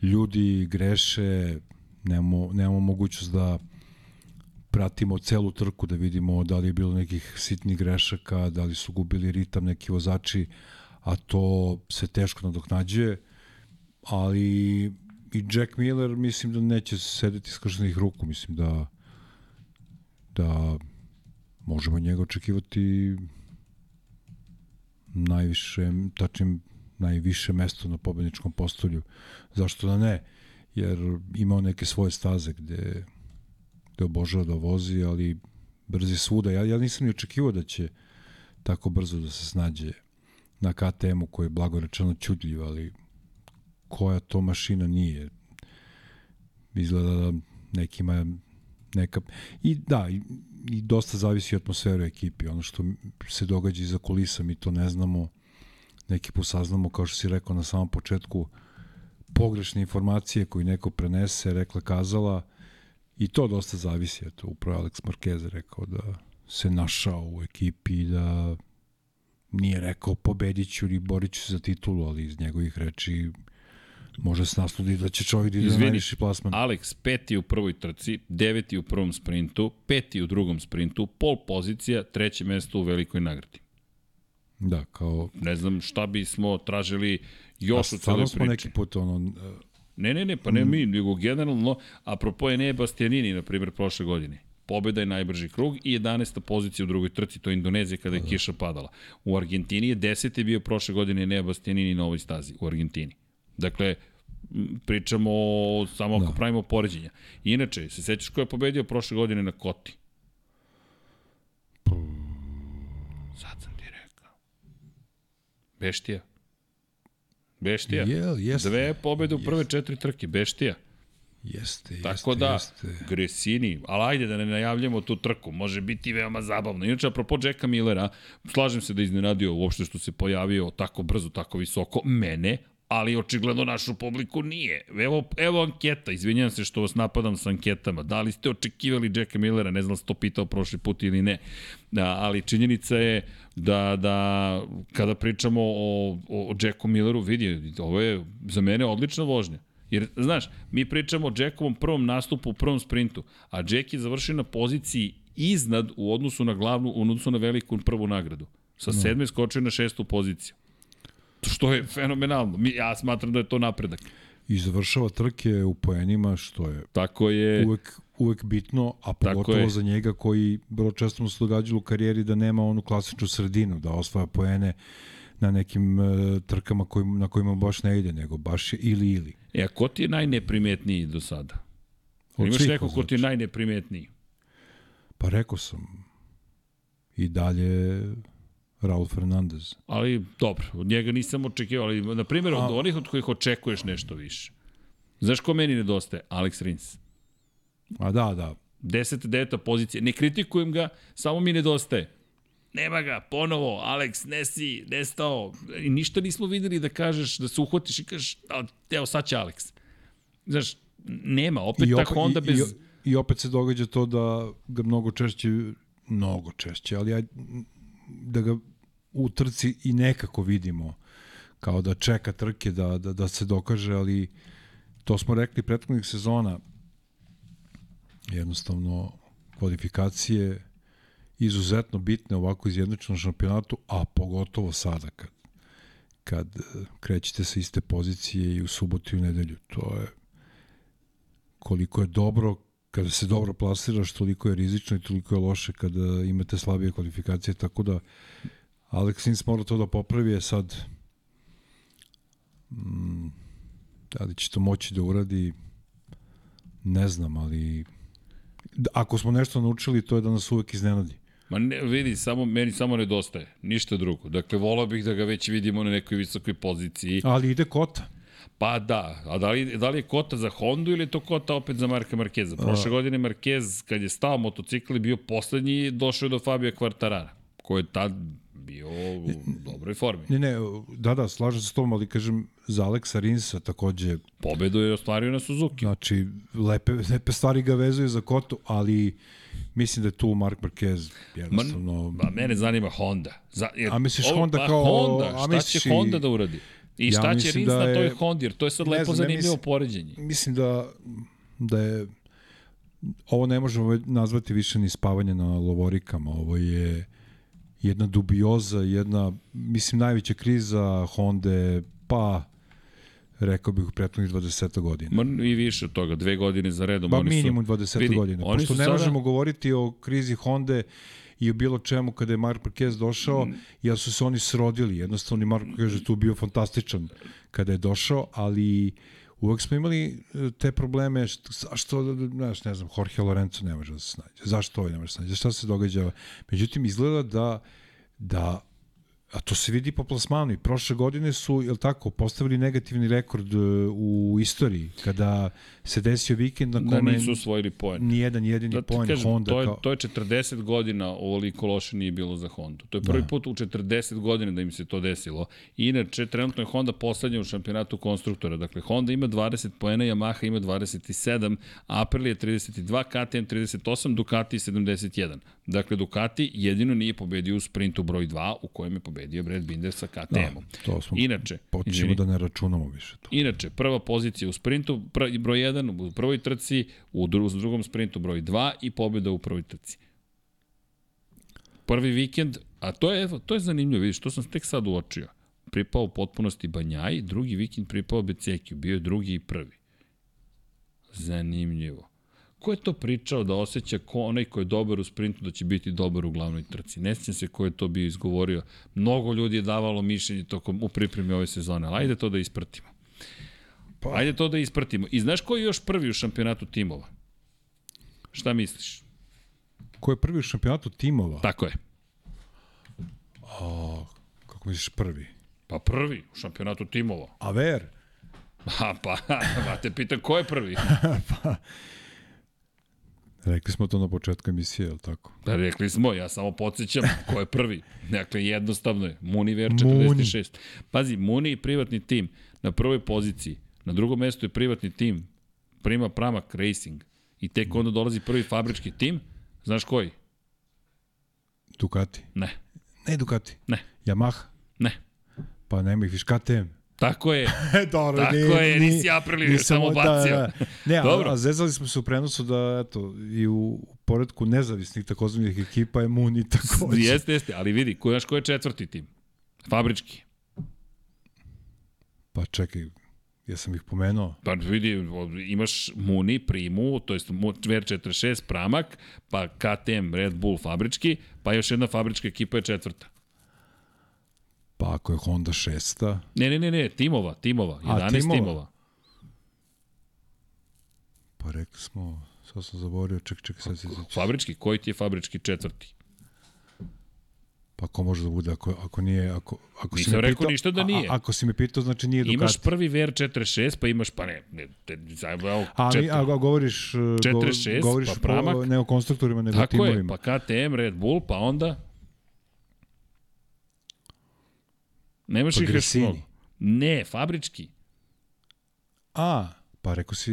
ljudi greše nemamo, nemamo mogućnost da pratimo celu trku da vidimo da li je bilo nekih sitnih grešaka, da li su gubili ritam neki vozači, a to se teško nadoknađuje, ali i Jack Miller mislim da neće sedeti skršenih ruku, mislim da da možemo njega očekivati najviše, tačnim najviše mesto na pobedničkom postolju. Zašto da ne? Jer imao neke svoje staze gde, gde obožava da vozi, ali brzi svuda. Ja, ja nisam ni očekivao da će tako brzo da se snađe na KTM-u koji je blago rečeno čudljiv, ali koja to mašina nije. Izgleda da nekima neka... I da, i, i dosta zavisi od atmosfere ekipi. Ono što se događa iza kulisa, mi to ne znamo. Neki put saznamo, kao što si rekao na samom početku, pogrešne informacije koje neko prenese, rekla, kazala, i to dosta zavisi. Eto, upravo Alex Marquez rekao da se našao u ekipi da nije rekao pobedit ću ili borit ću za titulu, ali iz njegovih reči može se nasludi da će čovjek da ide na najviši plasman. Alex, peti u prvoj trci, deveti u prvom sprintu, peti u drugom sprintu, pol pozicija, treće mesto u velikoj nagradi. Da, kao... Ne znam šta bismo tražili još u celoj priči. smo neki put ono... Ne, ne, ne, pa ne mi, nego generalno, apropo je ne Bastianini, na primjer, prošle godine. Pobeda je najbrži krug i 11. pozicija u drugoj trci, to je Indonezija kada je kiša padala. U Argentini je 10. je bio prošle godine ne Bastianini na ovoj stazi, u Argentini. Dakle, pričamo samo ako da. pravimo poređenja. Inače, se sećaš ko je pobedio prošle godine na Koti? Sad sam ti rekao. Beštija. Beštija. Jel, jeste. Dve pobede u prve jeste. četiri trke. Beštija. Jeste, jeste, Tako da, jeste. Gresini, ali ajde da ne najavljamo tu trku, može biti veoma zabavno. Inače, apropo Jacka Millera, slažem se da iznenadio uopšte što se pojavio tako brzo, tako visoko, mene, ali očigledno našu publiku nije. Evo, evo anketa, izvinjam se što vas napadam sa anketama. Da li ste očekivali Jacka Millera, ne znam da to pitao prošli put ili ne, da, ali činjenica je da, da kada pričamo o, o, o Jacku Milleru, vidi, ovo je za mene odlična vožnja. Jer, znaš, mi pričamo o Jackovom prvom nastupu u prvom sprintu, a Jack je završio na poziciji iznad u odnosu na glavnu, u odnosu na veliku prvu nagradu. Sa sedme skočio na šestu poziciju. Što je fenomenalno. Mi, ja smatram da je to napredak. I završava trke u poenima, što je, Tako je uvek, uvek bitno, a pogotovo za njega koji bilo često mu se događalo u karijeri da nema onu klasičnu sredinu, da osvaja poene na nekim uh, trkama kojim, na kojima baš ne ide, nego baš je ili ili. E, a ko ti je najneprimetniji do sada? Od Imaš neko ko ti je najneprimetniji? Pa rekao sam, i dalje Raul Fernandez. Ali, dobro, od njega nisam očekivao, ali, na primjer, od A... onih od kojih očekuješ nešto više. Znaš ko meni nedostaje? Alex Rins. A da, da. 10. deveta pozicija. Ne kritikujem ga, samo mi nedostaje. Nema ga, ponovo, Alex, nesi, nestao. I ništa nismo videli da kažeš, da se uhvatiš i kažeš, evo sad će Alex. Znaš, nema, opet I opet, ta Honda bez... I, I opet se događa to da ga mnogo češće, mnogo češće, ali ja, da ga u trci i nekako vidimo kao da čeka trke da, da, da se dokaže, ali to smo rekli prethodnih sezona jednostavno kvalifikacije izuzetno bitne ovako izjednačenom šampionatu, a pogotovo sada kad, kad krećete sa iste pozicije i u subotu i u nedelju. To je koliko je dobro kada se dobro plasiraš, toliko je rizično i toliko je loše kada imate slabije kvalifikacije, tako da Alex Sins mora to da popravi, je sad mm, da li će to moći da uradi ne znam, ali ako smo nešto naučili, to je da nas uvek iznenadi. Ma ne, vidi, samo, meni samo nedostaje, ništa drugo. Dakle, volao bih da ga već vidimo na nekoj visokoj poziciji. Ali ide kota. Pa da, a da li, da li je kota za Hondu ili je to kota opet za Marka Markeza? Prošle a... godine Markez, kad je stao motocikl, bio poslednji, došao je do Fabio Quartarara, koji je tad bio u dobroj formi. Ne, ne, da, da, slažem se s tom, ali kažem, za Aleksa Rinsa takođe... Pobedu je ostvario na Suzuki. Znači, lepe, lepe stvari ga vezuju za Kotu, ali mislim da je tu Mark Marquez jednostavno... Ma, mene zanima Honda. Za, jer, a misliš ovo, Honda pa kao... Honda, šta misliš će Honda da uradi? I ja šta će Rins da na toj Hondi, jer to je sad lepo znam, zanimljivo mislim, poređenje. Mislim da, da je ovo ne možemo nazvati više ni spavanje na lovorikama, ovo je jedna dubioza, jedna, mislim, najveća kriza Honda, pa rekao bih u prethodnih 20 godina. Ma i više od toga, dve godine za redom. Ba oni minimum su, 20 vidi, godina. Oni Pošto ne sada, možemo govoriti o krizi Honda i o bilo čemu kada je Mark Marquez došao, mm. jer su se oni srodili. Jednostavno, Mark Marquez je tu bio fantastičan kada je došao, ali uvek smo imali e, te probleme, što, što znaš, ne znam, Jorge Lorenzo ne može da se snađe. Zašto ovaj ne može da se snađe? Šta se događa? Međutim, izgleda da, da A to se vidi po plasmanu i prošle godine su, je tako, postavili negativni rekord e, u istoriji kada se desio vikend na da kome da nisu osvojili poen. ni jedan jedini Da poen kažem, Honda. to je, kao... to je 40 godina ovoliko loše nije bilo za Hondu. To je prvi Da. put u 40 godina da im se to desilo. Inače, trenutno je Honda poslednja u šampionatu konstruktora. Dakle, Honda ima 20 poena, Yamaha ima 27, Aprilia 32, KTM 38, Ducati 71. Dakle, Ducati jedino nije pobedio u sprintu broj 2, u kojem je pobedio Brad Binder sa KTM-om. Da, to smo Inače, počnemo izvini, da ne računamo više to. Inače, prva pozicija u sprintu, pr broj 1 u prvoj trci, u dru drugom sprintu broj 2 i pobjeda u prvoj trci. Prvi vikend, a to je, evo, to je zanimljivo, vidiš, to sam tek sad uočio. Pripao u potpunosti Banjaj, drugi vikend pripao Becekiju, bio je drugi i prvi. Zanimljivo. Ko je to pričao da osjeća ko onaj ko je dobar u sprintu da će biti dobar u glavnoj trci? Ne sjećam se ko je to bio izgovorio. Mnogo ljudi je davalo mišljenje tokom u pripremi ove sezone, ali ajde to da ispratimo. Pa. Ajde to da ispratimo. I znaš ko je još prvi u šampionatu timova? Šta misliš? Ko je prvi u šampionatu timova? Tako je. O, kako misliš prvi? Pa prvi u šampionatu timova. Aver? Ha, pa, pa te pitam ko je prvi? Rekli smo to na početku emisije, je li tako? Da, rekli smo, ja samo podsjećam ko je prvi. Dakle, jednostavno je. Muni Ver 46. Pazi, Muni je privatni tim na prvoj poziciji. Na drugom mestu je privatni tim. Prima Pramak Racing. I tek onda dolazi prvi fabrički tim. Znaš koji? Ducati? Ne. Ne Ducati. Ne. Yamaha? Ne. Pa nema ih viš KTM. Tako je. Dobro, Tako je, nisi Apriliju samo bacio. Da, da. Ne, Dobro. a, a zezali smo se u prenosu da, eto, i u poredku nezavisnih takozvanih ekipa je Muni takođe. Jeste, jeste, ali vidi, ko, znaš ko je četvrti tim? Fabrički. Pa čekaj, ja sam ih pomenuo. Pa vidi, imaš Muni, Primu, to jest VR46, Pramak, pa KTM, Red Bull, fabrički, pa još jedna fabrička ekipa je četvrta. Pa ako je Honda šesta, Ne, ne, ne, ne, timova, timova, 11 A, timova. timova. pa rekli smo, sad sam zaborio, ček, ček, sad se sećam. Fabrički, koji ti je fabrički četvrti? Pa ko može da bude, ako, ako nije, ako, ako Nisam si me rekao pitao, ništa da a- nije. A, ako si me pitao, znači nije Ducati. Imaš prvi VR46, pa imaš, pa ne, ne, te, zajebo, evo, Ali, četiri. a, a govoriš, uh, go- 46, govoriš pa Pramak. o, ne o konstruktorima, nego o Tako je, timovima. pa KTM, Red Bull, pa onda... Nemaš Pa ih još mnogo. Ne, fabrički. A, pa rekao si,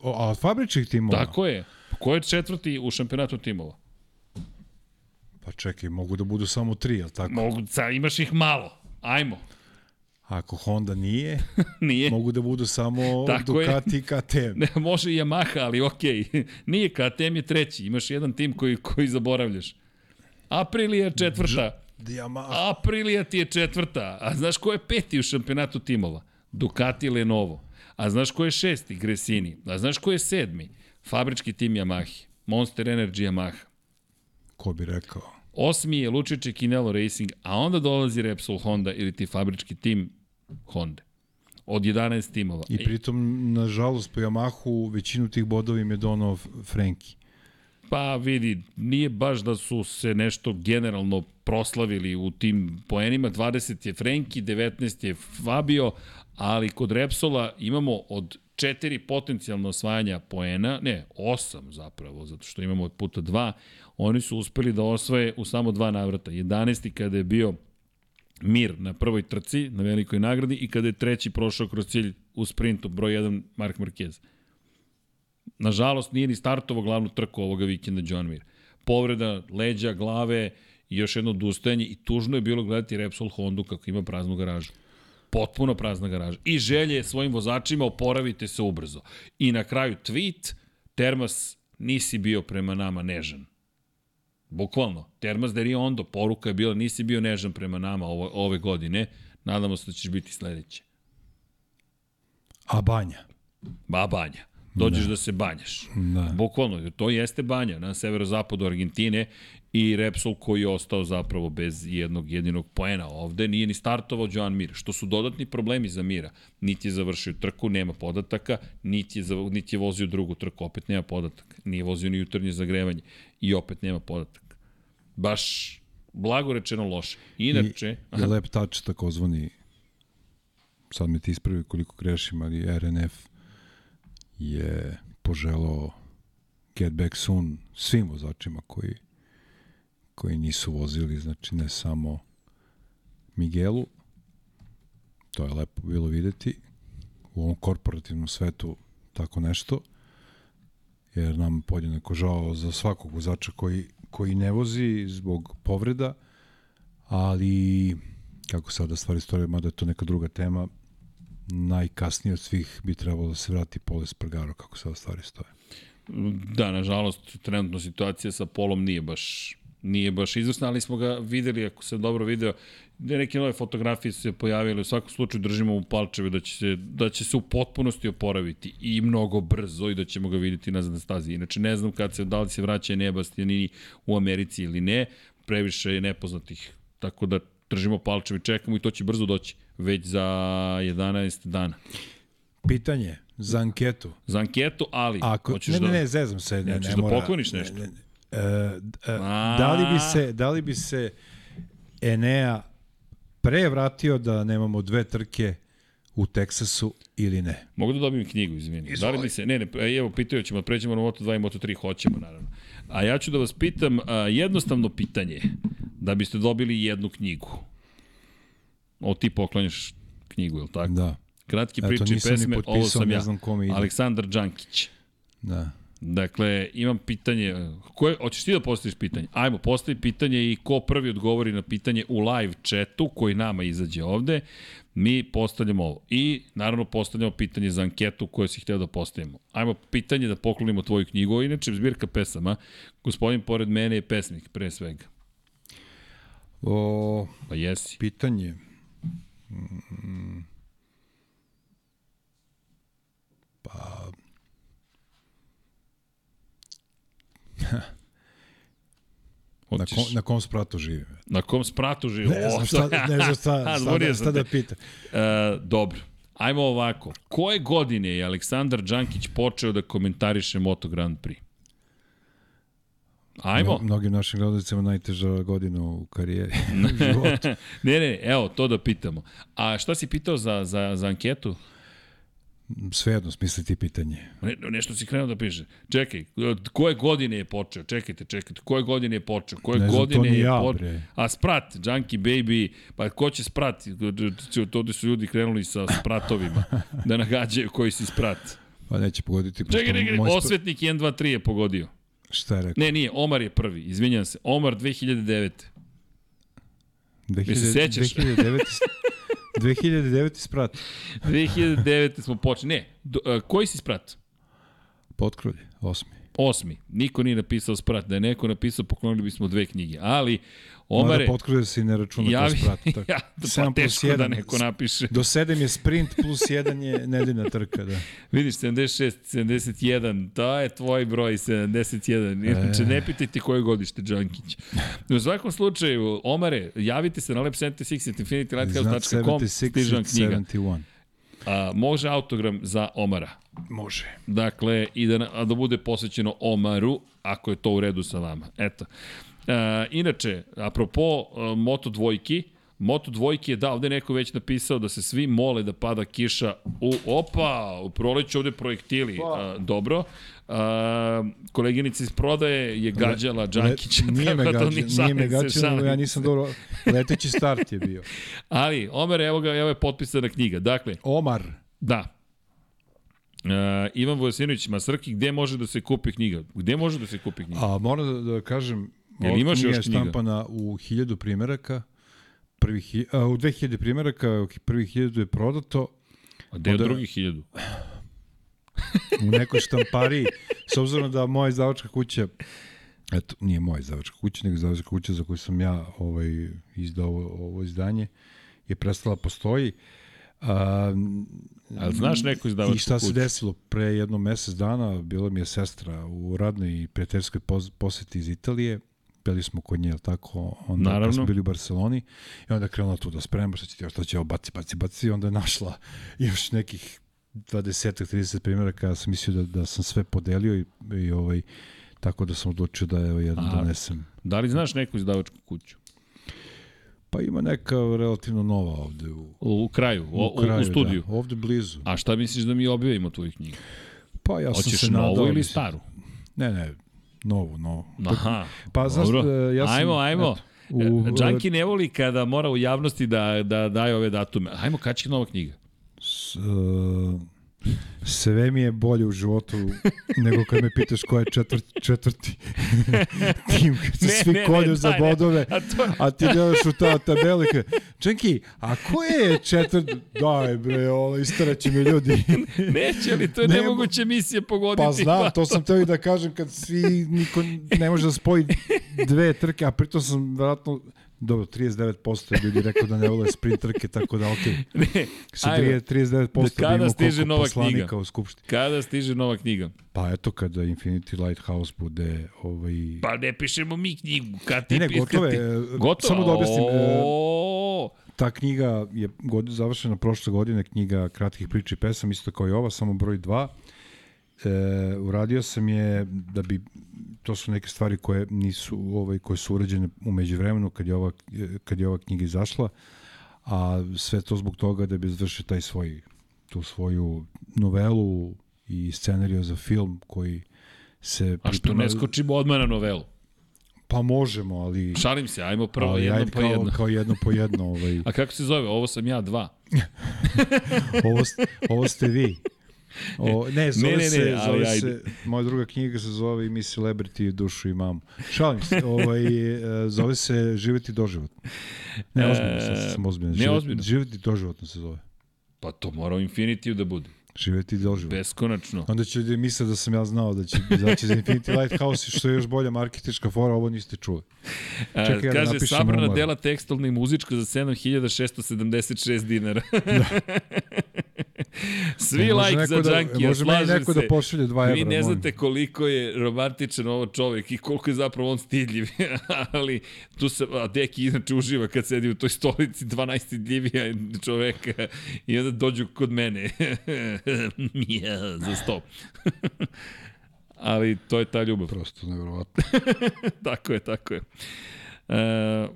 o, a od fabričnih timova? Tako je. Ko je četvrti u šampionatu timova? Pa čekaj, mogu da budu samo tri, jel tako? Mogu, ca, imaš ih malo. Ajmo. Ako Honda nije, Nije. mogu da budu samo Tako je. Ducati i KTM. Ne, može i Yamaha, ali okej. Okay. Nije, KTM je treći. Imaš jedan tim koji, koji zaboravljaš. Aprilia je četvrta. Yamaha. Aprilia ti je četvrta. A znaš ko je peti u šampionatu timova? Ducati Lenovo. A znaš ko je šesti? Gresini. A znaš ko je sedmi? Fabrički tim Yamaha. Monster Energy Yamaha. Ko bi rekao? Osmi je Lučiće Kinelo Racing, a onda dolazi Repsol Honda ili ti fabrički tim Honda. Od 11 timova. I pritom, nažalost, po Yamahu većinu tih bodova im je donao Frenki. Pa vidi, nije baš da su se nešto generalno proslavili u tim poenima. 20 je Frenki, 19 je Fabio, ali kod Repsola imamo od četiri potencijalno osvajanja poena, ne, osam zapravo, zato što imamo od puta dva, oni su uspeli da osvoje u samo dva navrata. 11. kada je bio Mir na prvoj trci, na velikoj nagradi, i kada je treći prošao kroz cilj u sprintu, broj 1, Mark Marquez. Nažalost, nije ni startovo glavnu trku ovoga vikenda John Mir. Povreda leđa, glave i još jedno odustajanje i tužno je bilo gledati Repsol Hondu kako ima praznu garažu. Potpuno prazna garaža. I želje svojim vozačima oporavite se ubrzo. I na kraju tweet, Termas, nisi bio prema nama nežan. Bukvalno. Termas je ondo, poruka je bila nisi bio nežan prema nama ovo, ove godine. Nadamo se da ćeš biti sledeće. A banja. Ba banja. Dođeš da, da se banjaš. Da. Bukvalno, jer to jeste banja na severozapadu Argentine i Repsol koji je ostao zapravo bez jednog jedinog poena ovde. Nije ni startovao Joan Mir, što su dodatni problemi za Mira. Niti je završio trku, nema podataka, niti je, niti je vozio drugu trku, opet nema podataka. Nije vozio ni jutarnje zagrevanje i opet nema podataka. Baš blago rečeno loše. Inače... I, i lep touch takozvani sad me ti ispravi koliko grešim, ali RNF je poželao get back soon svim vozačima koji koji nisu vozili, znači ne samo Miguelu, to je lepo bilo videti u ovom korporativnom svetu tako nešto, jer nam podjednako žao za svakog vozača koji, koji ne vozi zbog povreda, ali kako sada stvari stoje, mada je to neka druga tema, najkasnije od svih bi trebalo da se vrati Pole Spargaro, kako sada stvari stoje. Da, nažalost, trenutno situacija sa Polom nije baš nije baš izvrsna, ali smo ga videli, ako se dobro video, da neke nove fotografije se pojavile, u svakom slučaju držimo u palčeve da će se, da će se u potpunosti oporaviti i mnogo brzo i da ćemo ga videti nazad na stazi. Inače, ne znam kad se, da li se vraća Enea Bastianini u Americi ili ne, previše je nepoznatih, tako da držimo palčeve čekamo i to će brzo doći, već za 11 dana. Pitanje za anketu. Za anketu, ali... Ako, hoćeš ne, ne, da, ne, zezam se. Ne, ne, da mora, pokloniš nešto? Ne, ne, e, e, da li bi se, da li bi se Enea pre vratio da nemamo dve trke u Teksasu ili ne? Mogu da dobijem knjigu, izvini. Da li bi se, ne, ne, evo, pitaju ćemo, pređemo na Moto2 i Moto3, hoćemo, naravno. A ja ću da vas pitam a, jednostavno pitanje, da biste dobili jednu knjigu. O, ti poklanjaš knjigu, je li tako? Da. Kratki priče i pesme, potpisao, ovo sam ja. znam kome ide. Aleksandar Đankić. Da. Dakle, imam pitanje, koje, hoćeš ti da postaviš pitanje? Ajmo, postavi pitanje i ko prvi odgovori na pitanje u live chatu koji nama izađe ovde, mi postavljamo ovo. I naravno postavljamo pitanje za anketu koje si hteo da postavimo. Ajmo pitanje da poklonimo tvoju knjigu, inače zbirka pesama. Gospodin pored mene je pesnik, pre svega. O, Pa jesi. pitanje. Pa... Na, kom, na kom spratu živim? Na kom spratu živi? Ne znam šta, ne znam šta, šta, da, šta da pitam. E, dobro. Ajmo ovako. Koje godine je Aleksandar Đankić počeo da komentariše Moto Grand Prix? Ajmo. Mno, mnogim našim gledalcima najteža godina u karijeri, ne, ne, evo, to da pitamo. A šta si pitao za, za, za anketu? Svejedno smisli ti pitanje. Ne, nešto si krenuo da piše. Čekaj, koje godine je počeo? Čekajte, čekajte, koje godine je počeo? Koje Ne znam, godine je ja, počeo? A sprat, Junkie Baby, pa ko će sprat? To su ljudi krenuli sa spratovima, da nagađaju koji si sprat. Pa neće pogoditi. Čekaj, čekaj, osvetnik 1, 2, 3 je pogodio. Šta je rekao? Ne, nije, Omar je prvi, izvinjam se. Omar 2009. 2000, se sećaš? 2009, 2009 sprat. 2009. smo počeli. Ne, do, a, koji si sprat? Potkrulje, osmi. Osmi. Niko nije napisao sprat. Da je neko napisao, poklonili bismo dve knjige. Ali, Omare, Omare, Mada potkrulje se i ne računa ja, kao sprat. Tako. ja, pa 7 plus teško da 1. neko napiše. Do 7 je sprint plus 1 je nedeljna trka, da. Vidiš, 76, 71, to je tvoj broj, 71. Inače, E. ne pitajte koje godište, Đankić. U svakom slučaju, Omare, javite se na lab76 at infinitylighthouse.com, stiže vam 76 knjiga. 71. A, može autogram za Omara. Može. Dakle, i da, da bude posvećeno Omaru, ako je to u redu sa vama. Eto. E, inače, apropo e, Moto dvojki, Moto dvojki je da, ovde neko već napisao da se svi mole da pada kiša u, opa, u proleću ovde projektili. A, dobro. A, koleginica iz prodaje je gađala Đankića. nije me da gađa, ni nije me šalim se, gađa, nego ja nisam dobro, leteći start je bio. Ali, Omer, evo ga, evo je potpisana knjiga. Dakle, Omar, Da. Uh, Ivan Vojasinović Masrki, gde može da se kupi knjiga? Gde može da se kupi knjiga? a moram da, da kažem, Jel imaš još knjiga? štampana u 1000 primeraka, prvih, a, u 2000 primeraka, prvih 1000 je prodato, A gde je drugih hiljadu? u nekoj štampariji, s obzirom da moja izdavačka kuća, eto, nije moja izdavačka kuća, nego izdavačka kuća za koju sam ja ovaj, izdao ovo, ovo izdanje, je prestala postoji. A, A znaš neku izdavačku I šta se kuću? desilo? Pre jedno mesec dana bila mi je sestra u radnoj i prijateljskoj poseti iz Italije. Bili smo kod nje, tako, onda Naravno. smo bili u Barceloni i onda je krenula tu da sprema, šta će ti, šta će baci, baci, baci, i onda je našla još nekih 20-30 primjera kada sam mislio da, da sam sve podelio i, i ovaj, tako da sam odlučio da evo jedan donesem. Da li znaš neku izdavačku kuću? Pa ima neka relativno nova ovde u, U, kraju, u, u, kraju, u studiju. Da, ovde blizu. A šta misliš da mi objavimo tvoju knjigu? Pa ja sam Hoćeš se novu nadao, ili staru? Ne, ne, novu, novu. Aha, Pa, znaš, dobro. e, ja sam- ajmo, ajmo. eto, u- U, Džanki ne voli kada mora u javnosti da, da daje ove datume. Ajmo, kad će nova knjiga? S, uh, sve mi je bolje u životu nego kad me pitaš ko je četvrti, četvrti tim, kad se Ne, svi ne, ne, kolju za daj, ne. bodove, A to- a ti gledaš u ta tabela i kaže, Čenki, a ko je četvrti? Daj bre, ovo, istaraće mi ljudi. Neće, ali to je Ne, nemoguće misije pogoditi. Pa znam, to sam teo i da kažem kad svi, niko ne može da spoji dve trke, a pritom sam vjerojatno, dobro, 39% je ljudi rekao da ne vole sprint trke, tako da okej. Ne, Sa ajmo. 39% da Kada imamo stiže nova knjiga? u Skupštini. Kada stiže nova knjiga? Pa eto kada Infinity Lighthouse bude ovaj... Pa ne pišemo mi knjigu. Kad ti Ne, ne, gotove, ti- e, Gotovo? samo da objasnim, e, O, Ta knjiga je god, završena prošle godine, knjiga kratkih priča i pesama, isto kao i ova, samo broj 2. E, uradio sam je da bi to su neke stvari koje nisu ovaj koje su urađene u međuvremenu kad je ova kad je ova knjiga izašla a sve to zbog toga da bi završio taj svoj tu svoju novelu i scenariju za film koji se A što ne skočimo odmah na novelu? pa možemo ali Šalim se, ajmo prvo ali jedno ajde po kao, jedno. kao jedno po jedno ovaj A kako se zove? Ovo sam ja dva. ovo, ovo ste vi. O, ne, zove Ne, ne, ne, se, ali zove ajde. se, moja druga knjiga se zove i mi celebrity dušu imamo. Šalim se, ovaj, e, zove se Živeti doživotno. Ne, ozbiljno, sad sam ozbiljno. ne, Živeti- ozbiljno. Živeti doživotno se zove. Pa to mora u Infinitiju da bude. Živeti doživotno. Beskonačno. Onda će ljudi misle da sam ja znao da će izaći za Infinity Lighthouse i što je još bolja marketička fora, ovo niste čuli. E, Čekaj, ja da kaže, napišem sabrana umor. dela tekstilna i muzička za 7676 dinara. Svi E, može like za neko da- Junkie, može meni slažem neko se. da pošalje dva Vi evra, ne molim. znate koliko je romantičan ovo čovek i koliko je zapravo on stidljiv. Ali tu se, a Deki inače uživa kad sedi u toj stolici 12 stidljivija čoveka i onda dođu kod mene. ja, za stop. Ali to je ta ljubav. Prosto nevjerovatno. tako je, tako je. E,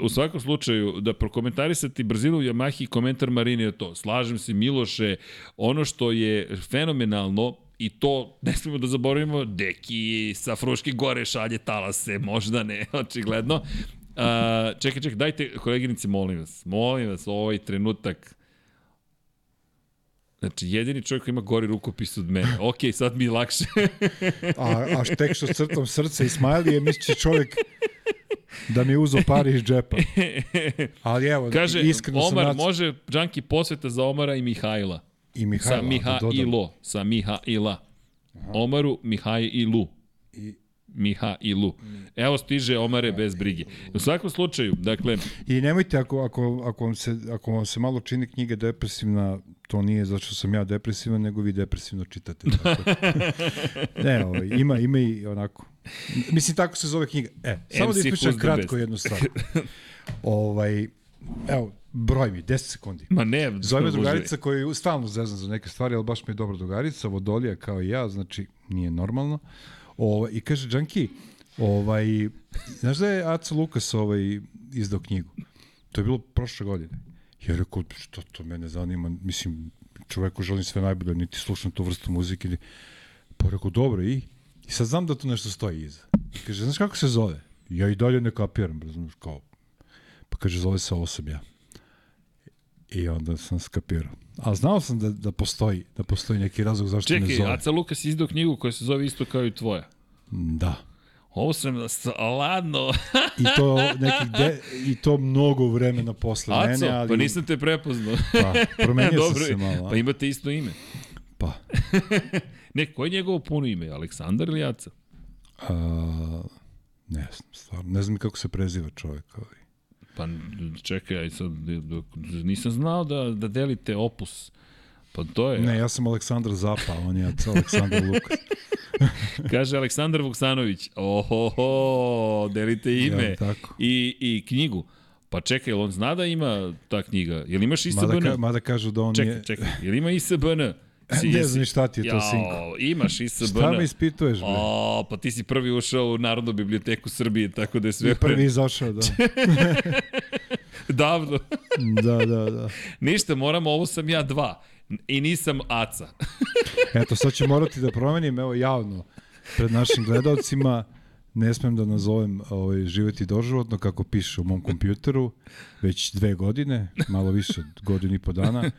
u svakom slučaju, da prokomentarisati brzinu Yamahi i komentar Marini je to. Slažem se, Miloše, ono što je fenomenalno, i to ne smemo da zaboravimo, Deki sa Fruške gore šalje talase, možda ne, očigledno. Uh, čekaj, čekaj, dajte, koleginice, molim vas, molim vas, ovaj trenutak, Znači, jedini čovjek koji ima gori rukopis od mene. Ok, sad mi je lakše. A, a tek što crtom srce i smajlije, misli će čovjek da mi uzo pari iz džepa. Ali evo, Kaže, iskreno sam Omar, nac... može Džanki posveta za Omara i Mihajla. I Mihajla, sa Miha da Lo. Sa Miha i La. Omaru, Mihaj i Lu. I, Miha i Lu. Evo stiže Omare bez brige. U svakom slučaju, dakle, I nemojte, ako, ako, ako, vam se, ako vam se malo čini knjiga depresivna, to nije zato što sam ja depresivan, nego vi depresivno čitate. Tako. da. ne, ovaj, ima, ima i onako. Mislim, tako se zove knjiga. E, samo da MC ispričam Who's the kratko best. jednu stvar. ovaj, evo, broj mi, 10 sekundi. ma ne, Zove me drugarica koja je stalno zezna za neke stvari, ali baš mi je dobra drugarica, vodolija kao i ja, znači nije normalno. Ovaj, I kaže, Džanki, ovaj, znaš da je Aca Lukas ovaj, izdao knjigu? To je bilo prošle godine. Ja rekao, što to mene zanima, mislim, čoveku želim sve najbolje, niti slušam tu vrstu muzike. Pa rekao, dobro, i? I sad znam da tu nešto stoji iza. Kaže, znaš kako se zove? Ja i dalje ne kapiram, razumiješ, kao. Pa kaže, zove se ovo sam ja. I onda sam skapirao. A znao sam da, da postoji, da postoji neki razlog zašto Čekaj, zove. Aca Lukas izdao knjigu koja se zove isto kao i tvoja. Da. Ovo sam ladno. I to nekih de, i to mnogo vremena posle Aco, mene, ali pa nisam te prepoznao. pa, promenio sam se malo. pa imate isto ime. Pa, Ne, koje je njegovo puno ime? Aleksandar ili Aca? a, ne znam, stvarno, ne znam kako se preziva čovjek. Ali. Pa čekaj, aj sad, nisam znao da, da delite opus. Pa to je... Ne, ja sam Aleksandar Zapa, on je Aleksandar Lukas. Kaže Aleksandar Vuksanović, ohoho, delite ime Ja, tako. i, i knjigu. Pa čekaj, on zna da ima ta knjiga? Jel imaš ISBN? Mada, ka, mada kažu da on čekaj, je... čekaj, jel ima ISBN? Si, Ne znam šta ti je to, sinko. Imaš ISBN. Šta me ispituješ, bre? O, pa ti si prvi ušao u Narodnu biblioteku Srbije, tako da je sve I prvi izašao, da. davno. da, da, da. Ništa, moramo, ovo sam ja dva. I nisam Aca. Eto, sad ću morati da promenim, evo javno, pred našim gledalcima, ne smem da nazovem ovaj, živeti doživotno kako piše u mom kompjuteru, već dve godine, malo više od godinu i po dana,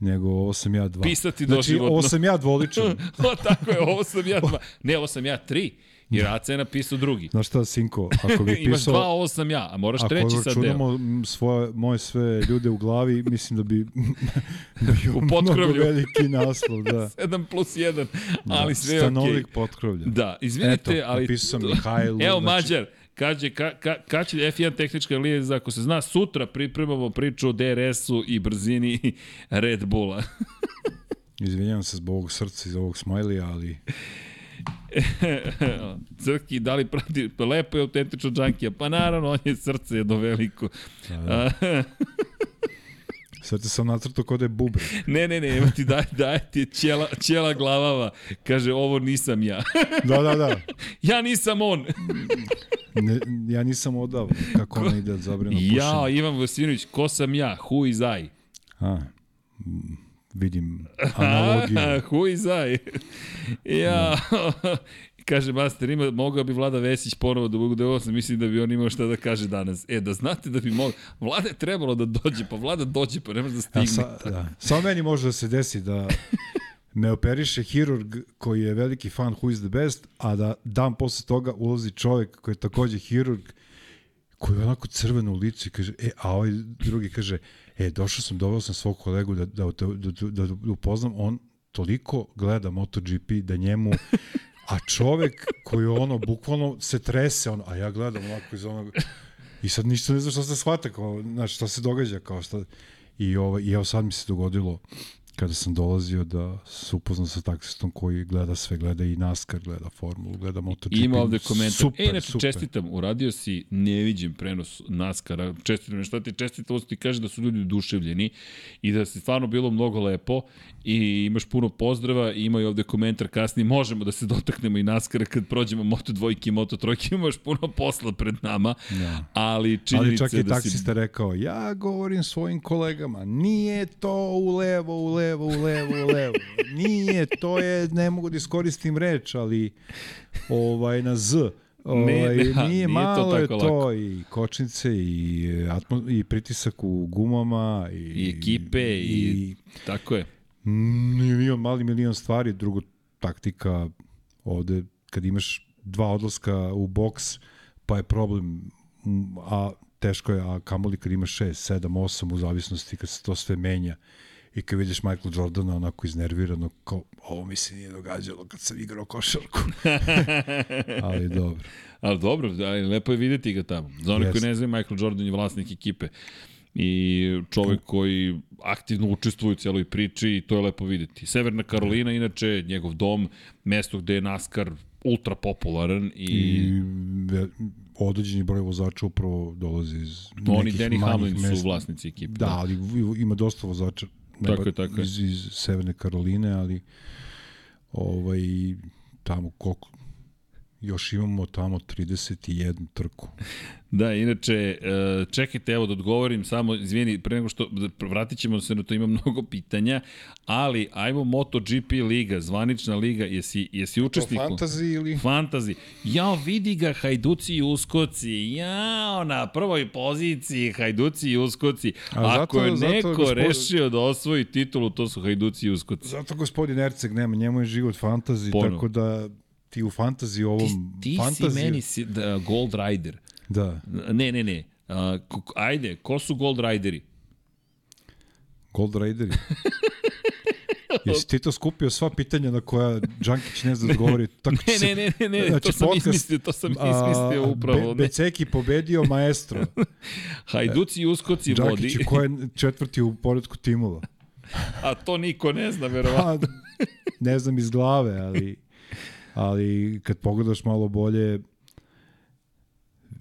nego ovo sam ja dva. Pisati znači, doživotno. ovo sam ja dvoličan. o, tako je, ovo sam ja dva. Ne, ovo sam ja tri. Jer Aca je napisao drugi. Znaš šta, Sinko, ako bi Imaš pisao... dva, ovo sam ja, a moraš Ako treći sad deo. m, svoje, moje sve ljude u glavi, mislim da bi bio U potkrovlju. veliki naslov, da. 7 plus 1, ali sve je okej. Stanovnik potkrovlja. Da, izvinite, Eto, ali... napisao sam Mihajlu, Evo, znači- Mađar, kaže, ka, ka, kad će F1 tehnička liza, ako se zna, sutra pripremamo priču o DRS-u i brzini Red Bulla. Izvinjavam se zbog ovog srca i ovog smajlija, ali Crki, da li prati, pa lepo je autentično džankija, pa naravno, on je srce jedno veliko. Da, sad te sam nacrtao kod da je bubre. ne, ne, ne, evo ti daj, daj ti ćela, ćela glavava, kaže, ovo nisam ja. Da, da, da. ja nisam on. Ne, ja nisam odavno. Kako ona ide zabrano pušenje. ja, Ivan Vosinović, ko sam ja? Who is I? A, vidim analogiju. Who is I? ja, kaže Master, ima, mogao bi Vlada Vesić ponovo da bude ovo, mislim da bi on imao šta da kaže danas. E, da znate da bi mogao, Vlada je trebalo da dođe, pa Vlada dođe, pa ne može da Ja, stigne. sa, da. Samo meni može da se desi da me operiše hirurg koji je veliki fan Who is the best, a da dan posle toga ulazi čovjek koji je takođe hirurg koji je onako crveno u licu i kaže, e, a ovaj drugi kaže, e, došao sam, doveo sam svog kolegu da, da, da, da, da, da upoznam, on toliko gleda MotoGP da njemu a čovek koji ono bukvalno se trese on a ja gledam onako iz onog i sad ništa ne znam šta se shvata kao znači šta se događa kao šta i ovo i evo sad mi se dogodilo kada sam dolazio da se upoznam sa taksistom koji gleda sve, gleda i NASCAR, gleda formulu, gleda MotoGP. Ima ovde komentar. Super, e, znači, super. čestitam, uradio si neviđen prenos NASCAR-a. Čestitam, šta ti čestitam, ti kaže da su ljudi oduševljeni i da se stvarno bilo mnogo lepo i imaš puno pozdrava i ima i ovde komentar kasnije. Možemo da se dotaknemo i NASCAR-a kad prođemo Moto dvojke i Moto trojke. Imaš puno posla pred nama, Da. ali činjenica Ali čak i da si... taksista rekao, ja govorim svojim kolegama, nije to u levo, u levo, u levo, u levo. Nije, to je, ne mogu da iskoristim reč, ali ovaj, na Z. Ovaj, Ne, ne, nije, ha, nije to malo je to lako. i kočnice i, atmo, i pritisak u gumama i, I ekipe i, i tako je. milion, mali milion stvari, drugo taktika ovde kad imaš dva odlaska u boks pa je problem a teško je, a kamoli kad imaš 6, 7, 8 u zavisnosti kad se to sve menja i kad vidiš Michael Jordana onako iznervirano kao ovo mi se nije događalo kad sam igrao košarku ali dobro Ali dobro, ali lepo je videti ga tamo. Za one koji ne znaju, Michael Jordan je vlasnik ekipe i čovek koji aktivno učestvuje u cijeloj priči i to je lepo videti. Severna Karolina, inače, njegov dom, mesto gde je NASCAR ultra popularan i, i određeni broj vozača upravo dolazi iz oni nekih Danny Hamlin su mesta. vlasnici ekipe. Da, ali v- ima dosta vozača ne Tako je, tako je. iz, iz Severne Karoline, ali ovaj, tamo koliko još imamo tamo 31 trku. Da, inače, e, čekajte, evo da odgovorim samo, izvini, pre nego što, da vratit ćemo se na to, ima mnogo pitanja, ali ajmo MotoGP liga, zvanična liga, jesi, jesi učesnik? u- fantasy ili? Fantazi. Jao, vidi ga Hajduci i Uskoci. Jao, na prvoj poziciji Hajduci i Uskoci. A zato- Ako je zato, neko gospod- rešio da osvoji titulu, to su Hajduci i Uskoci. Zato gospodin Erceg nema, njemu je život fantazi, Ponovo. tako da ti u fantazi ovom Ti, ti fantaziju, si meni si, da, Gold Rider. Da, Ne, ne, ne. A, ajde, ko su Gold Rideri? Gold Raideri. Jesi ti to skupio sva pitanja na koja Đankić ne zna da odgovori? Tako Ne, ne, ne, ne, ne, Znači, to sam podcast, izmislio, to sam izmislio a, upravo. Be. Beceki pobedio maestro. Hajduci i Uskoci vodi, Đankić ko je četvrti u poredku timova. a to niko ne zna, verovatno. Pa, ne znam iz glave, ali, ali kad pogledaš malo bolje,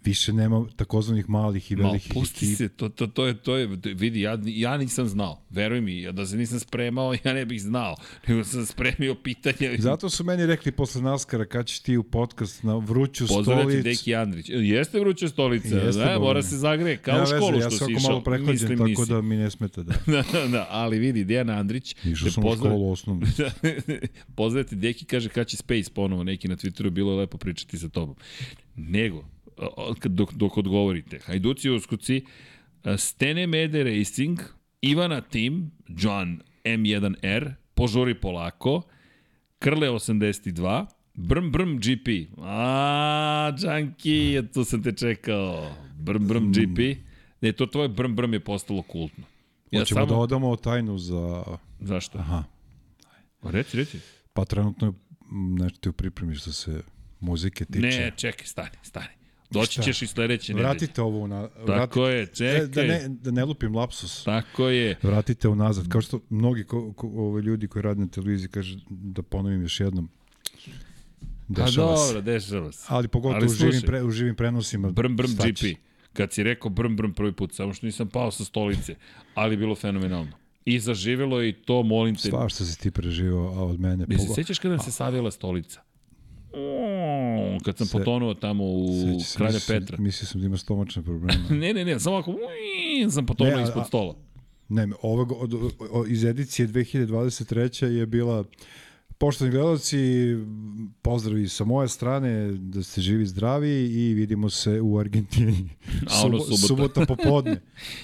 više nema takozvanih malih i Ma, velikih pusti ekipa. se, to, to, to, je, to je, vidi, ja, ja nisam znao, veruj mi, ja da se nisam spremao, ja ne bih znao, nego sam spremio pitanje. Zato su meni rekli posle Naskara kad ćeš ti u podcast na vruću Pozdravljati stolicu. Deki Andrić. Jeste vruća stolica, Jeste, da, mora se zagreje, kao Nema u školu veze, ja što sam si išao. malo prehlađen, Mislim, tako nisi. da mi ne smeta da. da, da, da, ali vidi, Dejan Andrić. Išao sam u pozdrav- školu osnovnu. Pozdravite, Deki kaže kad će Space ponovo neki na Twitteru, bilo je lepo pričati sa tobom. Nego, dok, dok odgovorite, Hajduci Uskuci, e, Stene Mede Racing, Ivana Tim, John M1R, Požuri polako, Krle 82, Brm Brm GP. A, Džanki, tu sam te čekao. Brm Brm GP. Ne, to tvoje Brm Brm je postalo kultno. Ja Hoćemo samo... da odamo tajnu za... Zašto? Aha. Reci, reci. Pa trenutno je m, nešto ti u pripremi što se muzike tiče. Ne, čekaj, stani, stani. Doći Šta? ćeš i sledeće nedelje. Vratite ovo na... Tako je, čekaj. Da, da, ne, da ne lupim lapsus. Tako je. Vratite unazad. Kao što mnogi ko, ko, ove ljudi koji rade na televiziji kaže da ponovim još jednom. Pa Dešava se. dobro, dešava se. Ali pogotovo Ali u, živim, pre, u živim prenosima. Brm, brm. GP. Kad si rekao brm, brm prvi put, samo što nisam pao sa stolice, ali bilo fenomenalno. I zaživelo je i to, molim te. Sva što si ti preživao, a od mene... Mi se sećaš kada se savila stolica? O, kad sam Se- potonuo tamo u se, Kralja mislio Petra. Mislio sam da ima stomačne probleme. Ne, ne, ne, samo ako ui, sam potonuo Ne, a- ispod stola. Ne, ove, go- od, o, iz edicije 2023. je bila Poštovani gledalci, pozdravi sa moje strane, da ste živi zdravi i vidimo se u Argentini. A ono subota. subota popodne.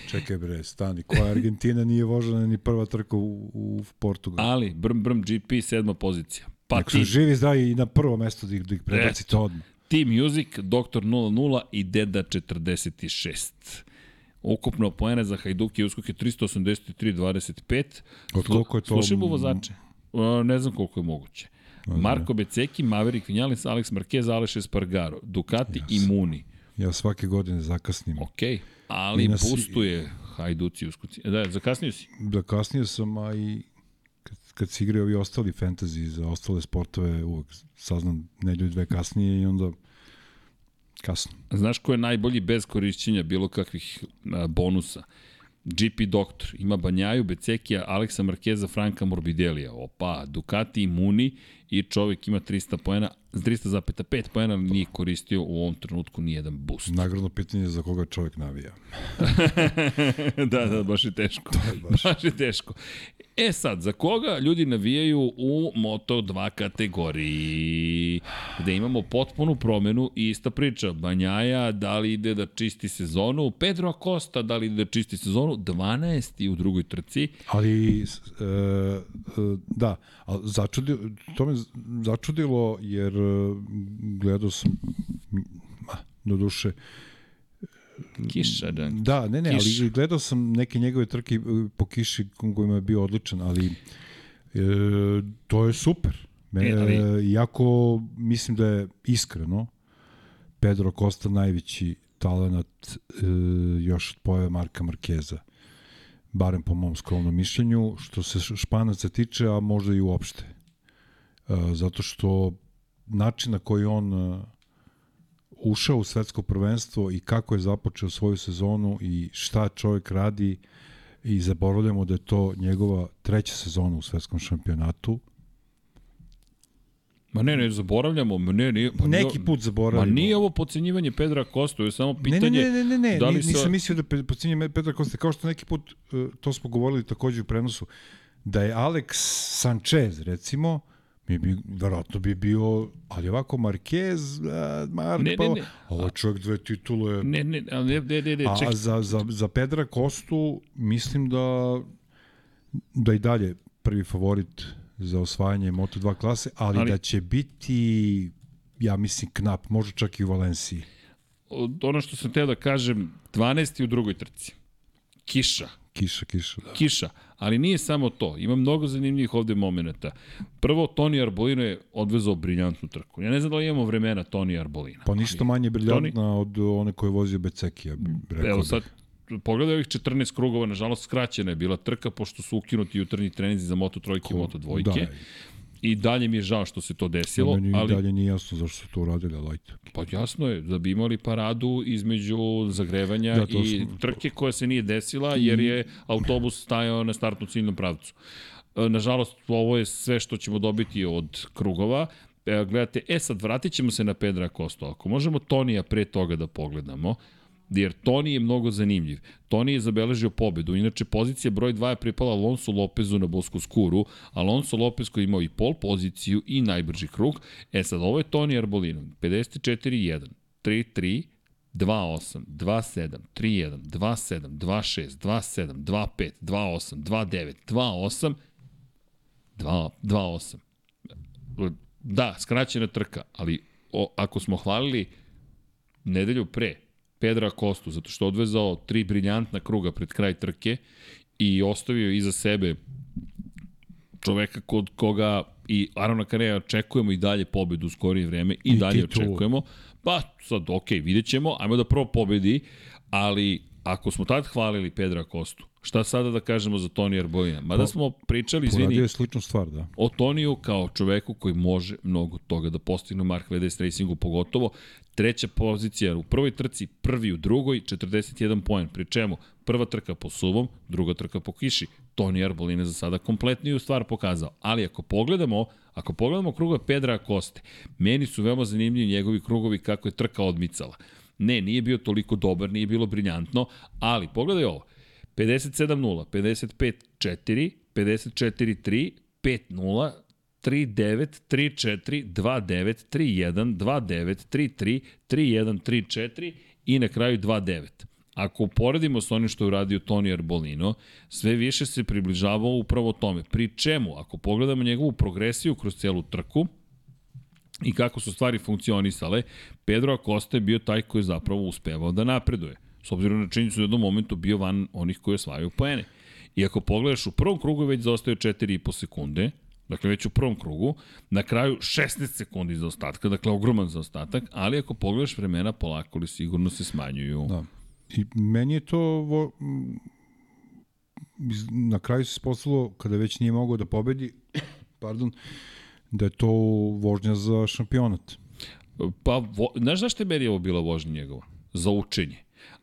Čekaj bre, stani, koja Argentina nije vožena ni prva trka u, u Portugalu. Ali, brm, brm, GP, sedma pozicija. Pa Nek su ti, živi zdravi i na prvo mesto da ih, da ih prebacite odmah. Team Music, Doktor 00 i Deda 46. Ukupno poene za Hajduk i Uskok je 383-25. Od koliko je to- Slušajmo vozače. Uh, ne znam koliko je moguće. Marko Beceki, Maverick Vinales, Alex Marquez, Aleš Espargaro, Ducati i Muni. Ja svake godine zakasnim. Ok, ali boostuje Hajduci i Uskoci. Da, zakasnio si. Da kasnije sam, a i kad, se igraju ovi ostali fantasy za ostale sportove, uvek saznam nedelju dve kasnije i onda kasno. Znaš ko je najbolji bez korišćenja bilo kakvih a, bonusa? GP Doktor. Ima Banjaju, Becekija, Aleksa Markeza, Franka Morbidelija. Opa, Ducati i Muni i čovjek ima 300 poena, 300,5 poena nije koristio u ovom trenutku ni jedan boost. Nagradno pitanje je za koga čovjek navija. da, da, baš je teško. baš. baš je teško. E sad, za koga ljudi navijaju u Moto2 kategoriji, gde imamo potpunu promenu i ista priča. Banjaja, da li ide da čisti sezonu, Pedro Acosta, da li ide da čisti sezonu, 12. u drugoj trci, Ali, e, e, da, ali začudilo, to me začudilo jer e, gledao sam, ma, do duše, kiša, da. Da, ne, ne, Kiš. ali gledao sam neke njegove trke e, po kiši kojima je bio odličan, ali e, to je super. Me, E, ali- Iako mislim da je iskreno Pedro Costa najveći talenat e, još od pojave Marka Markeza. Barem po mom skromnom mišljenju, što se Španaca tiče, a možda i uopšte. E, zato što način na koji on e, ušao u svetsko prvenstvo i kako je započeo svoju sezonu i šta čovjek radi i zaboravljamo da je to njegova treća sezona u svetskom šampionatu. Ma ne, ne, zaboravljamo, ne, nije, ma Neki put zaboravljamo. Ma nije ovo pocenjivanje Pedra Kosta, je samo Ne, pitanje... ne, ne, ne, ne, ne, da li nisam sa- mislio da pe- pocinjem Petra Kosta, kao što neki put, e, to smo govorili takođe u prenosu, da je Alex Sanchez, recimo, mi bi, verovatno bi bio, ali ovako Marquez, a, Mark, Ne, ne, pa, ne. a ovo je čovjek dve titule, Ne, ne, ne, ne, ne, ne, A čekaj. za, za, za Pedra Kostu mislim da da i dalje prvi favorit za osvajanje Moto2 klase, ali, Ali- da će biti ja mislim knap, možda čak i u Valenciji. Ono što sam teo da kažem, 12. u drugoj trci. Kiša. Kiša, kiša, da. kiša. Ali nije samo to. Ima mnogo zanimljivih ovde momenta. Prvo, Toni Arbolino je odvezao briljantnu trku. Ja ne znam da li imamo vremena Toni Arbolina. Pa ništa manje briljantna od one koje je vozio Beceki, ja bih rekao. Evo da. sad, pogledaj ovih 14 krugova, nažalost skraćena je bila trka, pošto su ukinuti jutarnji treninzi za Moto trojke i Moto dvojke. Da, I dalje mi je žao što se to desilo, meni ali dalje nije jasno zašto su to uradili, ali ajte. Pa jasno je, da bi imali paradu između zagrevanja Da, i sam- trke koja se nije desila jer je autobus stajao na startnu ciljnom pravcu. E, Nažalost, ovo je sve što ćemo dobiti od krugova. E, Gledate, e sad, vratit ćemo se na Pedra Kosto. Ako možemo Tonija pre toga da pogledamo, jer Toni je mnogo zanimljiv. Toni je zabeležio pobedu, inače pozicija broj 2 je pripala Alonso Lopezu na Bosku skuru, Alonso Lopez koji je imao i pol poziciju i najbrži krug. E sad, ovo je Toni Arbolino, 54-1, 3-3, 2-8, 2-7, 3-1, 2-7, 2-6, 2-7, 2-5, 2-8, 2-9, 2-8, 2-8. Da, skraćena trka, ali o, ako smo hvalili nedelju pre Pedra Kostu, zato što odvezao tri briljantna kruga pred kraj trke i ostavio iza sebe čoveka kod koga i Arona Kareja očekujemo i dalje pobedu u skorije vreme i, I dalje očekujemo. Pa sad, ok, vidjet ćemo, ajmo da prvo pobedi, ali ako smo tad hvalili Pedra Kostu, šta sada da kažemo za Toni Arbolina? Mada Pa, smo pričali, izvini, je sličnu stvar, da. o Toniju kao čoveku koji može mnogo toga da postigne u Mark VDS Racingu pogotovo. Treća pozicija u prvoj trci, prvi u drugoj, 41 poen. Pri čemu prva trka po suvom, druga trka po kiši. Toni Arbolina za sada kompletniju stvar pokazao. Ali ako pogledamo, ako pogledamo krugove Pedra Koste, meni su veoma zanimljivi njegovi krugovi kako je trka odmicala. Ne, nije bio toliko dobar, nije bilo briljantno, ali pogledaj ovo. 57-0, 55-4, 54-3, 5-0, 3-9, 3-4, 2-9, 3-1, 2-9, 3-3, 3-1, 3-4 i na kraju 2-9. Ako uporedimo s onim što je uradio Toni Arbolino, sve više se približavao upravo tome. Pri čemu, ako pogledamo njegovu progresiju kroz celu trku, i kako su stvari funkcionisale, Pedro Acosta je bio taj koji je zapravo uspevao da napreduje. S obzirom na činjenicu da je u jednom momentu bio van onih koji osvajaju poene. I ako pogledaš, u prvom krugu već zaostaju 4,5 sekunde, dakle već u prvom krugu, na kraju 16 sekundi za ostatka, dakle ogroman za ostatak, ali ako pogledaš vremena polako li sigurno se smanjuju. Da. I meni je to vo, na kraju se ispostavilo kada već nije mogao da pobedi, pardon, da je to vožnja za šampionat. Pa, vo, znaš zašto je meni ovo bila vožnja njegova? Za učenje.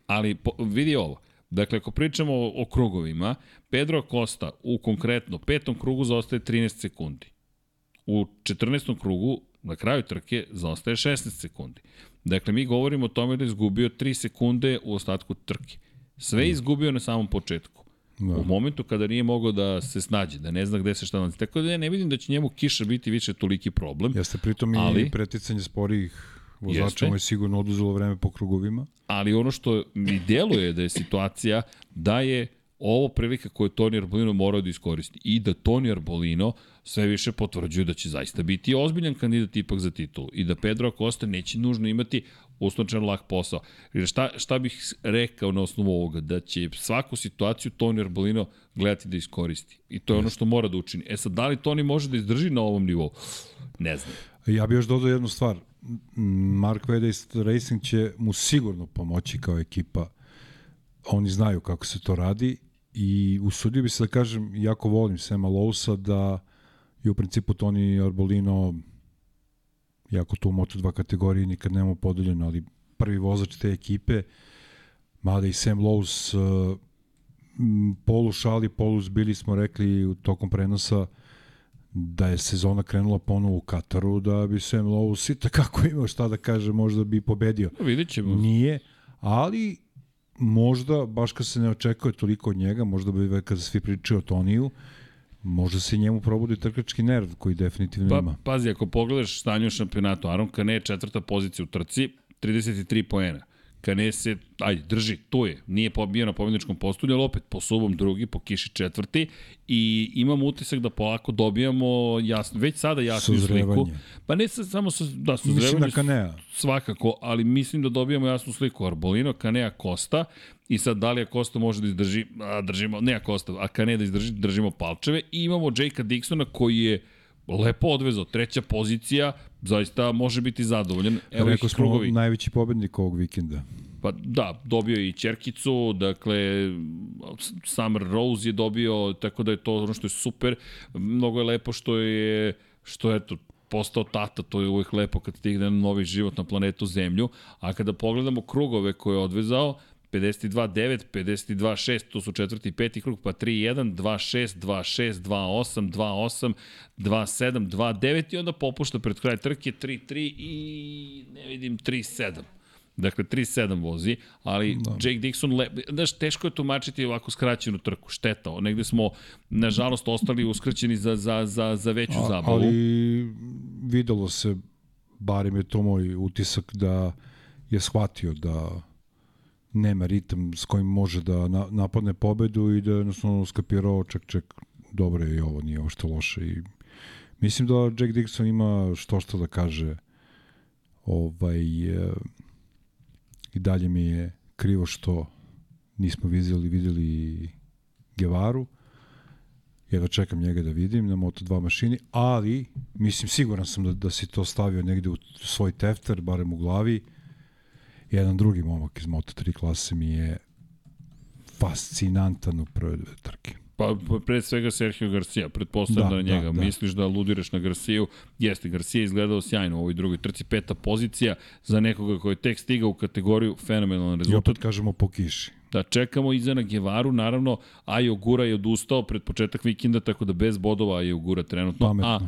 Ali po, vidi ovo. Dakle, ako pričamo o, o krugovima, Pedro Costa u konkretno petom krugu zaostaje 13 sekundi. U 14. krugu, na kraju trke, zaostaje 16 sekundi. Dakle, mi govorimo o tome da je izgubio 3 sekunde u ostatku trke. Sve je izgubio na samom početku. Da. U momentu kada nije mogao da se snađe, da ne zna gde se šta nalazi. Tako da ja ne vidim da će njemu kiša biti više toliki problem. Jeste pritom Ali- i preticanje sporijih vozača mu je sigurno oduzelo vreme po krugovima. ali ono što mi deluje da je situacija da je ovo prilika koju Toni Arbolino morao da iskoristi i da Toni Arbolino sve više potvrđuje da će zaista biti ozbiljan kandidat ipak za titulu i da Pedro Acosta neće nužno imati usnočen lak posao. Jer šta, šta bih rekao na osnovu ovoga? Da će svaku situaciju Toni Arbolino gledati da iskoristi. I to je ono što mora da učini. E sad, da li Toni može da izdrži na ovom nivou? Ne znam. Ja bih još dodao jednu stvar. Mark Vedes Racing će mu sigurno pomoći kao ekipa. Oni znaju kako se to radi i usudio bi se da kažem, jako volim Sema Lousa, da je u principu Toni Arbolino jako tu u Moto2 kategoriji nikad nemamo podeljeno, ali prvi vozač te ekipe, mada i Sam Lowe's uh, polu šali, polu zbili smo rekli u tokom prenosa da je sezona krenula ponovo u Kataru, da bi Sam Lowe's i takako imao šta da kaže, možda bi pobedio. Vidjet ćemo. Nije, ali možda, baš kad se ne očekuje toliko od njega, možda bi kada svi pričaju o Toniju, možda se njemu probudi trkački nerv koji definitivno Pa, ima. pazi, ako pogledaš stanje u šampionatu, Aron Kane je četvrta pozicija u trci, 33 poena. Kane se, ajde, drži, tu je. Nije pobio na pobjedničkom postulju, ali opet po subom drugi, po kiši četvrti i imam utisak da polako dobijamo jasno, već sada jasnu sliku. Pa ne sa, samo sa, da, suzrevanje. Mislim na Kanea. Svakako, ali mislim da dobijamo jasnu sliku. Arbolino, Kanea, Kosta i sad da li Kosta može da izdrži, a, držimo, ne Kosta, a Kanea da izdrži, držimo palčeve i imamo Jakea Dixona koji je lepo odvezao, treća pozicija, zaista može biti zadovoljan. Evo Rekao smo krugovi. najveći pobednik ovog vikenda. Pa da, dobio je i Čerkicu, dakle Summer Rose je dobio, tako da je to ono što je super. Mnogo je lepo što je, što je to, postao tata, to je uvek lepo kad stigne novi život na planetu Zemlju, a kada pogledamo krugove koje je odvezao, 52-9, 52-6, to su četvrti i peti krug, pa 3-1, 2-6, 2-6, 2-8, 2-8, 2-7, 2-9 i onda popušta pred kraj trke 3-3 i ne vidim 3-7. Dakle, 3-7 vozi, ali da. Jake Dixon, le, znaš, teško je tumačiti ovako skraćenu trku, šteta. Negde smo, nažalost, ostali uskraćeni za, za, za, za veću A, zabavu. Ali videlo se, barim je to moj utisak, da je shvatio da nema ritam s kojim može da na, napadne pobedu i da jednostavno skapirao ček, ček, dobro je i ovo, nije što loše. I mislim da Jack Dixon ima što što da kaže. Ovaj e, i dalje mi je krivo što nismo videli, videli Gevaru jedva čekam njega da vidim na Moto2 mašini, ali mislim siguran sam da, da si to stavio negde u svoj tefter, barem u glavi, jedan drugi momak iz Moto3 klase mi je fascinantan u prve dve trke. Pa, pa pre svega Sergio Garcia, pretpostavljam da, da njega. Da, da. Misliš da ludiraš na Garciju? Jeste, Garcia izgledao sjajno u ovoj drugoj trci, peta pozicija za nekoga koji je tek stigao u kategoriju, fenomenalan rezultat. I opet kažemo po kiši. Da, čekamo iza na Gevaru, naravno, Ajo Gura je odustao pred početak vikenda, tako da bez bodova Ajo Gura trenutno. Pametno. A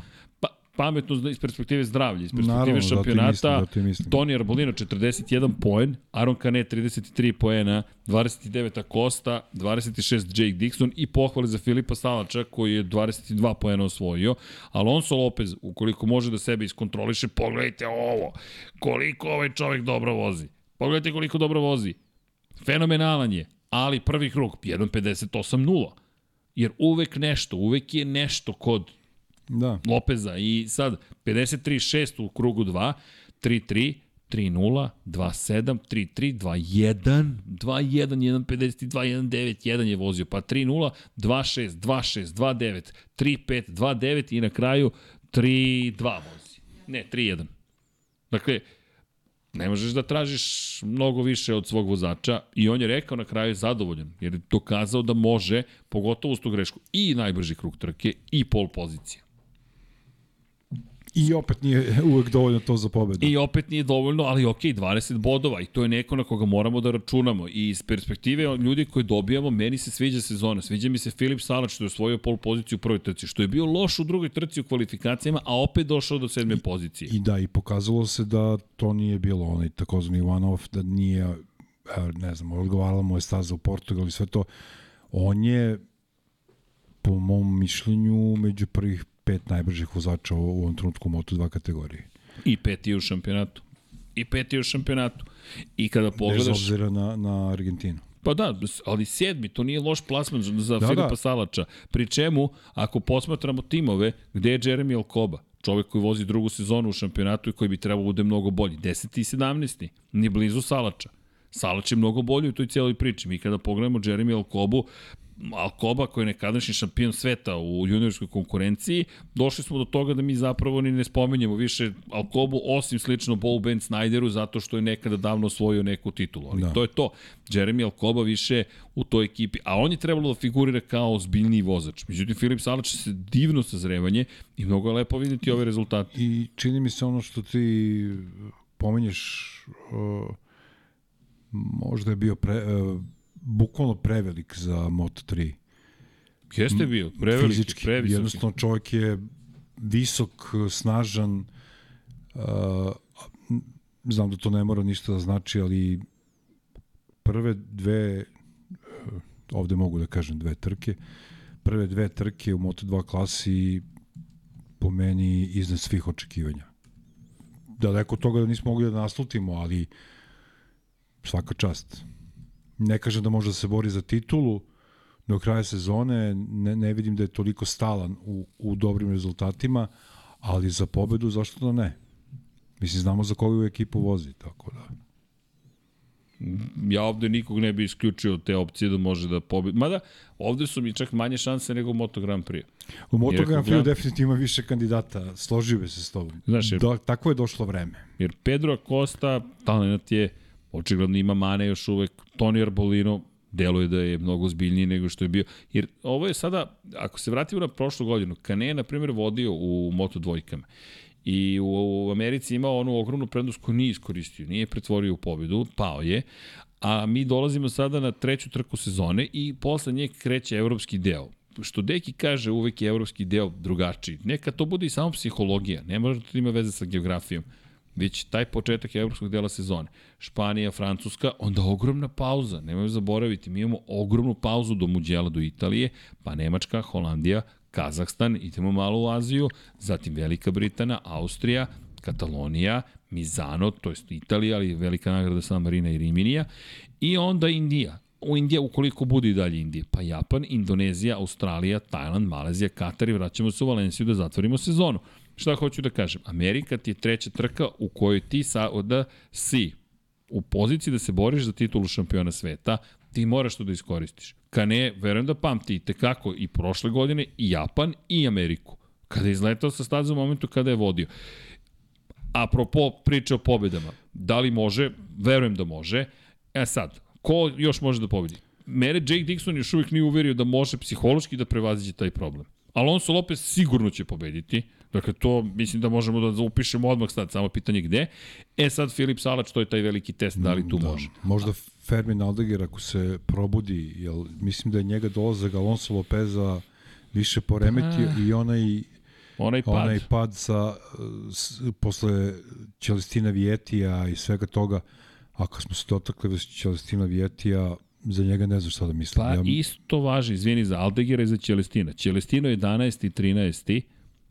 pametno iz perspektive zdravlja, iz perspektive Naravno, šampionata, da mislim, da. Toni Arbolino 41 poen, Aaron Kane 33 poena, 29 Acosta, 26 Jake Dixon i pohvali za Filipa Salača koji je 22 poena osvojio. Alonso Lopez, ukoliko može da sebe iskontroliše, pogledajte ovo, koliko ovaj čovek dobro vozi. Pogledajte koliko dobro vozi. Fenomenalan je, ali prvi krug 1.58.0. Jer uvek nešto, uvek je nešto kod da. Lopeza i sad 53-6 u krugu 2, 3-3, 3-0, 2-7, 3-3, 2-1, 2-1, 1-52, 1-9, 1 je vozio, pa 3-0, 2-6, 2-6, 2-9, 3-5, 2-9 i na kraju 3-2 vozi. Ne, 3-1. Dakle, ne možeš da tražiš mnogo više od svog vozača i on je rekao na kraju zadovoljan, jer je dokazao da može, pogotovo uz tu grešku, i najbrži krug trke i pol pozicije. I opet nije uvek dovoljno to za pobedu. I opet nije dovoljno, ali ok, 20 bodova i to je neko na koga moramo da računamo. I iz perspektive ljudi koji dobijamo, meni se sviđa sezona. Sviđa mi se Filip Salač što je osvojio pol poziciju u prvoj trci, što je bio loš u drugoj trci u kvalifikacijama, a opet došao do sedme pozicije. I, I da, i pokazalo se da to nije bilo onaj takozvani one-off, da nije, ne znam, odgovarala mu je staza u Portugal i sve to. On je po mom mišljenju među prvih pet najbržih vozača u ovom trenutku u Moto2 kategoriji. I peti u šampionatu. I peti u šampionatu. I kada pogledaš... Bez obzira na, na Argentinu. Pa da, ali sedmi, to nije loš plasman za da, Filipa da. Salača. Pri čemu, ako posmatramo timove, gde je Jeremy Alcoba? Čovek koji vozi drugu sezonu u šampionatu i koji bi trebao da bude mnogo bolji. 10. i 17. Ni blizu Salača. Salač je mnogo bolji u toj cijeloj priči. Mi kada pogledamo Jeremy Alcobu, Alcoba koji je nekadašnji šampion sveta u juniorskoj konkurenciji, došli smo do toga da mi zapravo ni ne spominjemo više Alcobu osim slično Bo Ben Snyderu zato što je nekada davno osvojio neku titulu. Ali da. to je to. Jeremy Alcoba više u toj ekipi, a on je trebalo da figurira kao ozbiljniji vozač. Međutim, Filip Salač se divno sazrevanje i mnogo je lepo vidjeti ove rezultate. I čini mi se ono što ti pomenješ uh, možda je bio pre, uh, bukvalno prevelik za Moto3. Jeste bio, prevelik, Fizički, previsok. Jednostavno čovjek je visok, snažan, uh, znam da to ne mora ništa da znači, ali prve dve, uh, ovde mogu da kažem dve trke, prve dve trke u Moto2 klasi po meni iznad svih očekivanja. Daleko od toga da nismo mogli da naslutimo, ali svaka čast. Ne kažem da može da se bori za titulu do kraja sezone, ne, ne vidim da je toliko stalan u, u dobrim rezultatima, ali za pobedu zašto da ne? Mislim, znamo za koju ekipu vozi, tako da ja ovde nikog ne bi isključio te opcije da može da pobedi. Mada, ovde su mi čak manje šanse nego u Moto Grand Prix. U Moto Grand Prix definitivno ima više kandidata, složio bi se s tobom. Znaš, jer, Do, tako je došlo vreme. Jer Pedro Acosta, talent je, očigledno ima mane još uvek, Toni Arbolino, deluje da je mnogo zbiljniji nego što je bio. Jer ovo je sada, ako se vratimo na prošlu godinu, Kane je, na primjer, vodio u Moto dvojkama. I u, u Americi imao onu ogromnu prednost koju nije iskoristio, nije pretvorio u pobedu, pao je, a mi dolazimo sada na treću trku sezone i posle nje kreće evropski deo. Što Deki kaže, uvek je evropski deo drugačiji. Neka to bude i samo psihologija, ne može da ima veze sa geografijom već taj početak evropskog dela sezone. Španija, Francuska, onda ogromna pauza, nemoj zaboraviti, mi imamo ogromnu pauzu do Muđela, do Italije, pa Nemačka, Holandija, Kazahstan, idemo malo u Aziju, zatim Velika Britana, Austrija, Katalonija, Mizano, to je Italija, ali velika nagrada San Marina i Riminija, i onda Indija. U Indija, ukoliko bude i dalje Indija, pa Japan, Indonezija, Australija, Tajland, Malezija, Katar i vraćamo se u Valenciju da zatvorimo sezonu. Šta hoću da kažem? Amerika ti je treća trka u kojoj ti sa, da si u poziciji da se boriš za titulu šampiona sveta, ti moraš to da iskoristiš. Kane, verujem da pamti i tekako i prošle godine i Japan i Ameriku. Kada je izletao sa staze u momentu kada je vodio. Apropo priče o pobedama, da li može? Verujem da može. E sad, ko još može da pobedi? Mere Jake Dixon još uvijek nije uverio da može psihološki da prevaziđe taj problem. Alonso Lopez sigurno će pobediti. Dakle, to mislim da možemo da upišemo odmah sad, samo pitanje gde. E sad, Filip Salač, to je taj veliki test, da li tu da, može. Možda Fermin Aldegar ako se probudi, jel, mislim da je njega dolazak Alonso Lopeza više poremetio pa, i onaj onaj pad. Onaj pad sa, s, posle Čelestina Vijetija i svega toga, ako smo se dotakli Čelestina Vijetija, za njega ne znam šta da mislim. Pa ja... isto važi, izvini, za Aldegira i za Čelestina. Čelestino 11. i 13.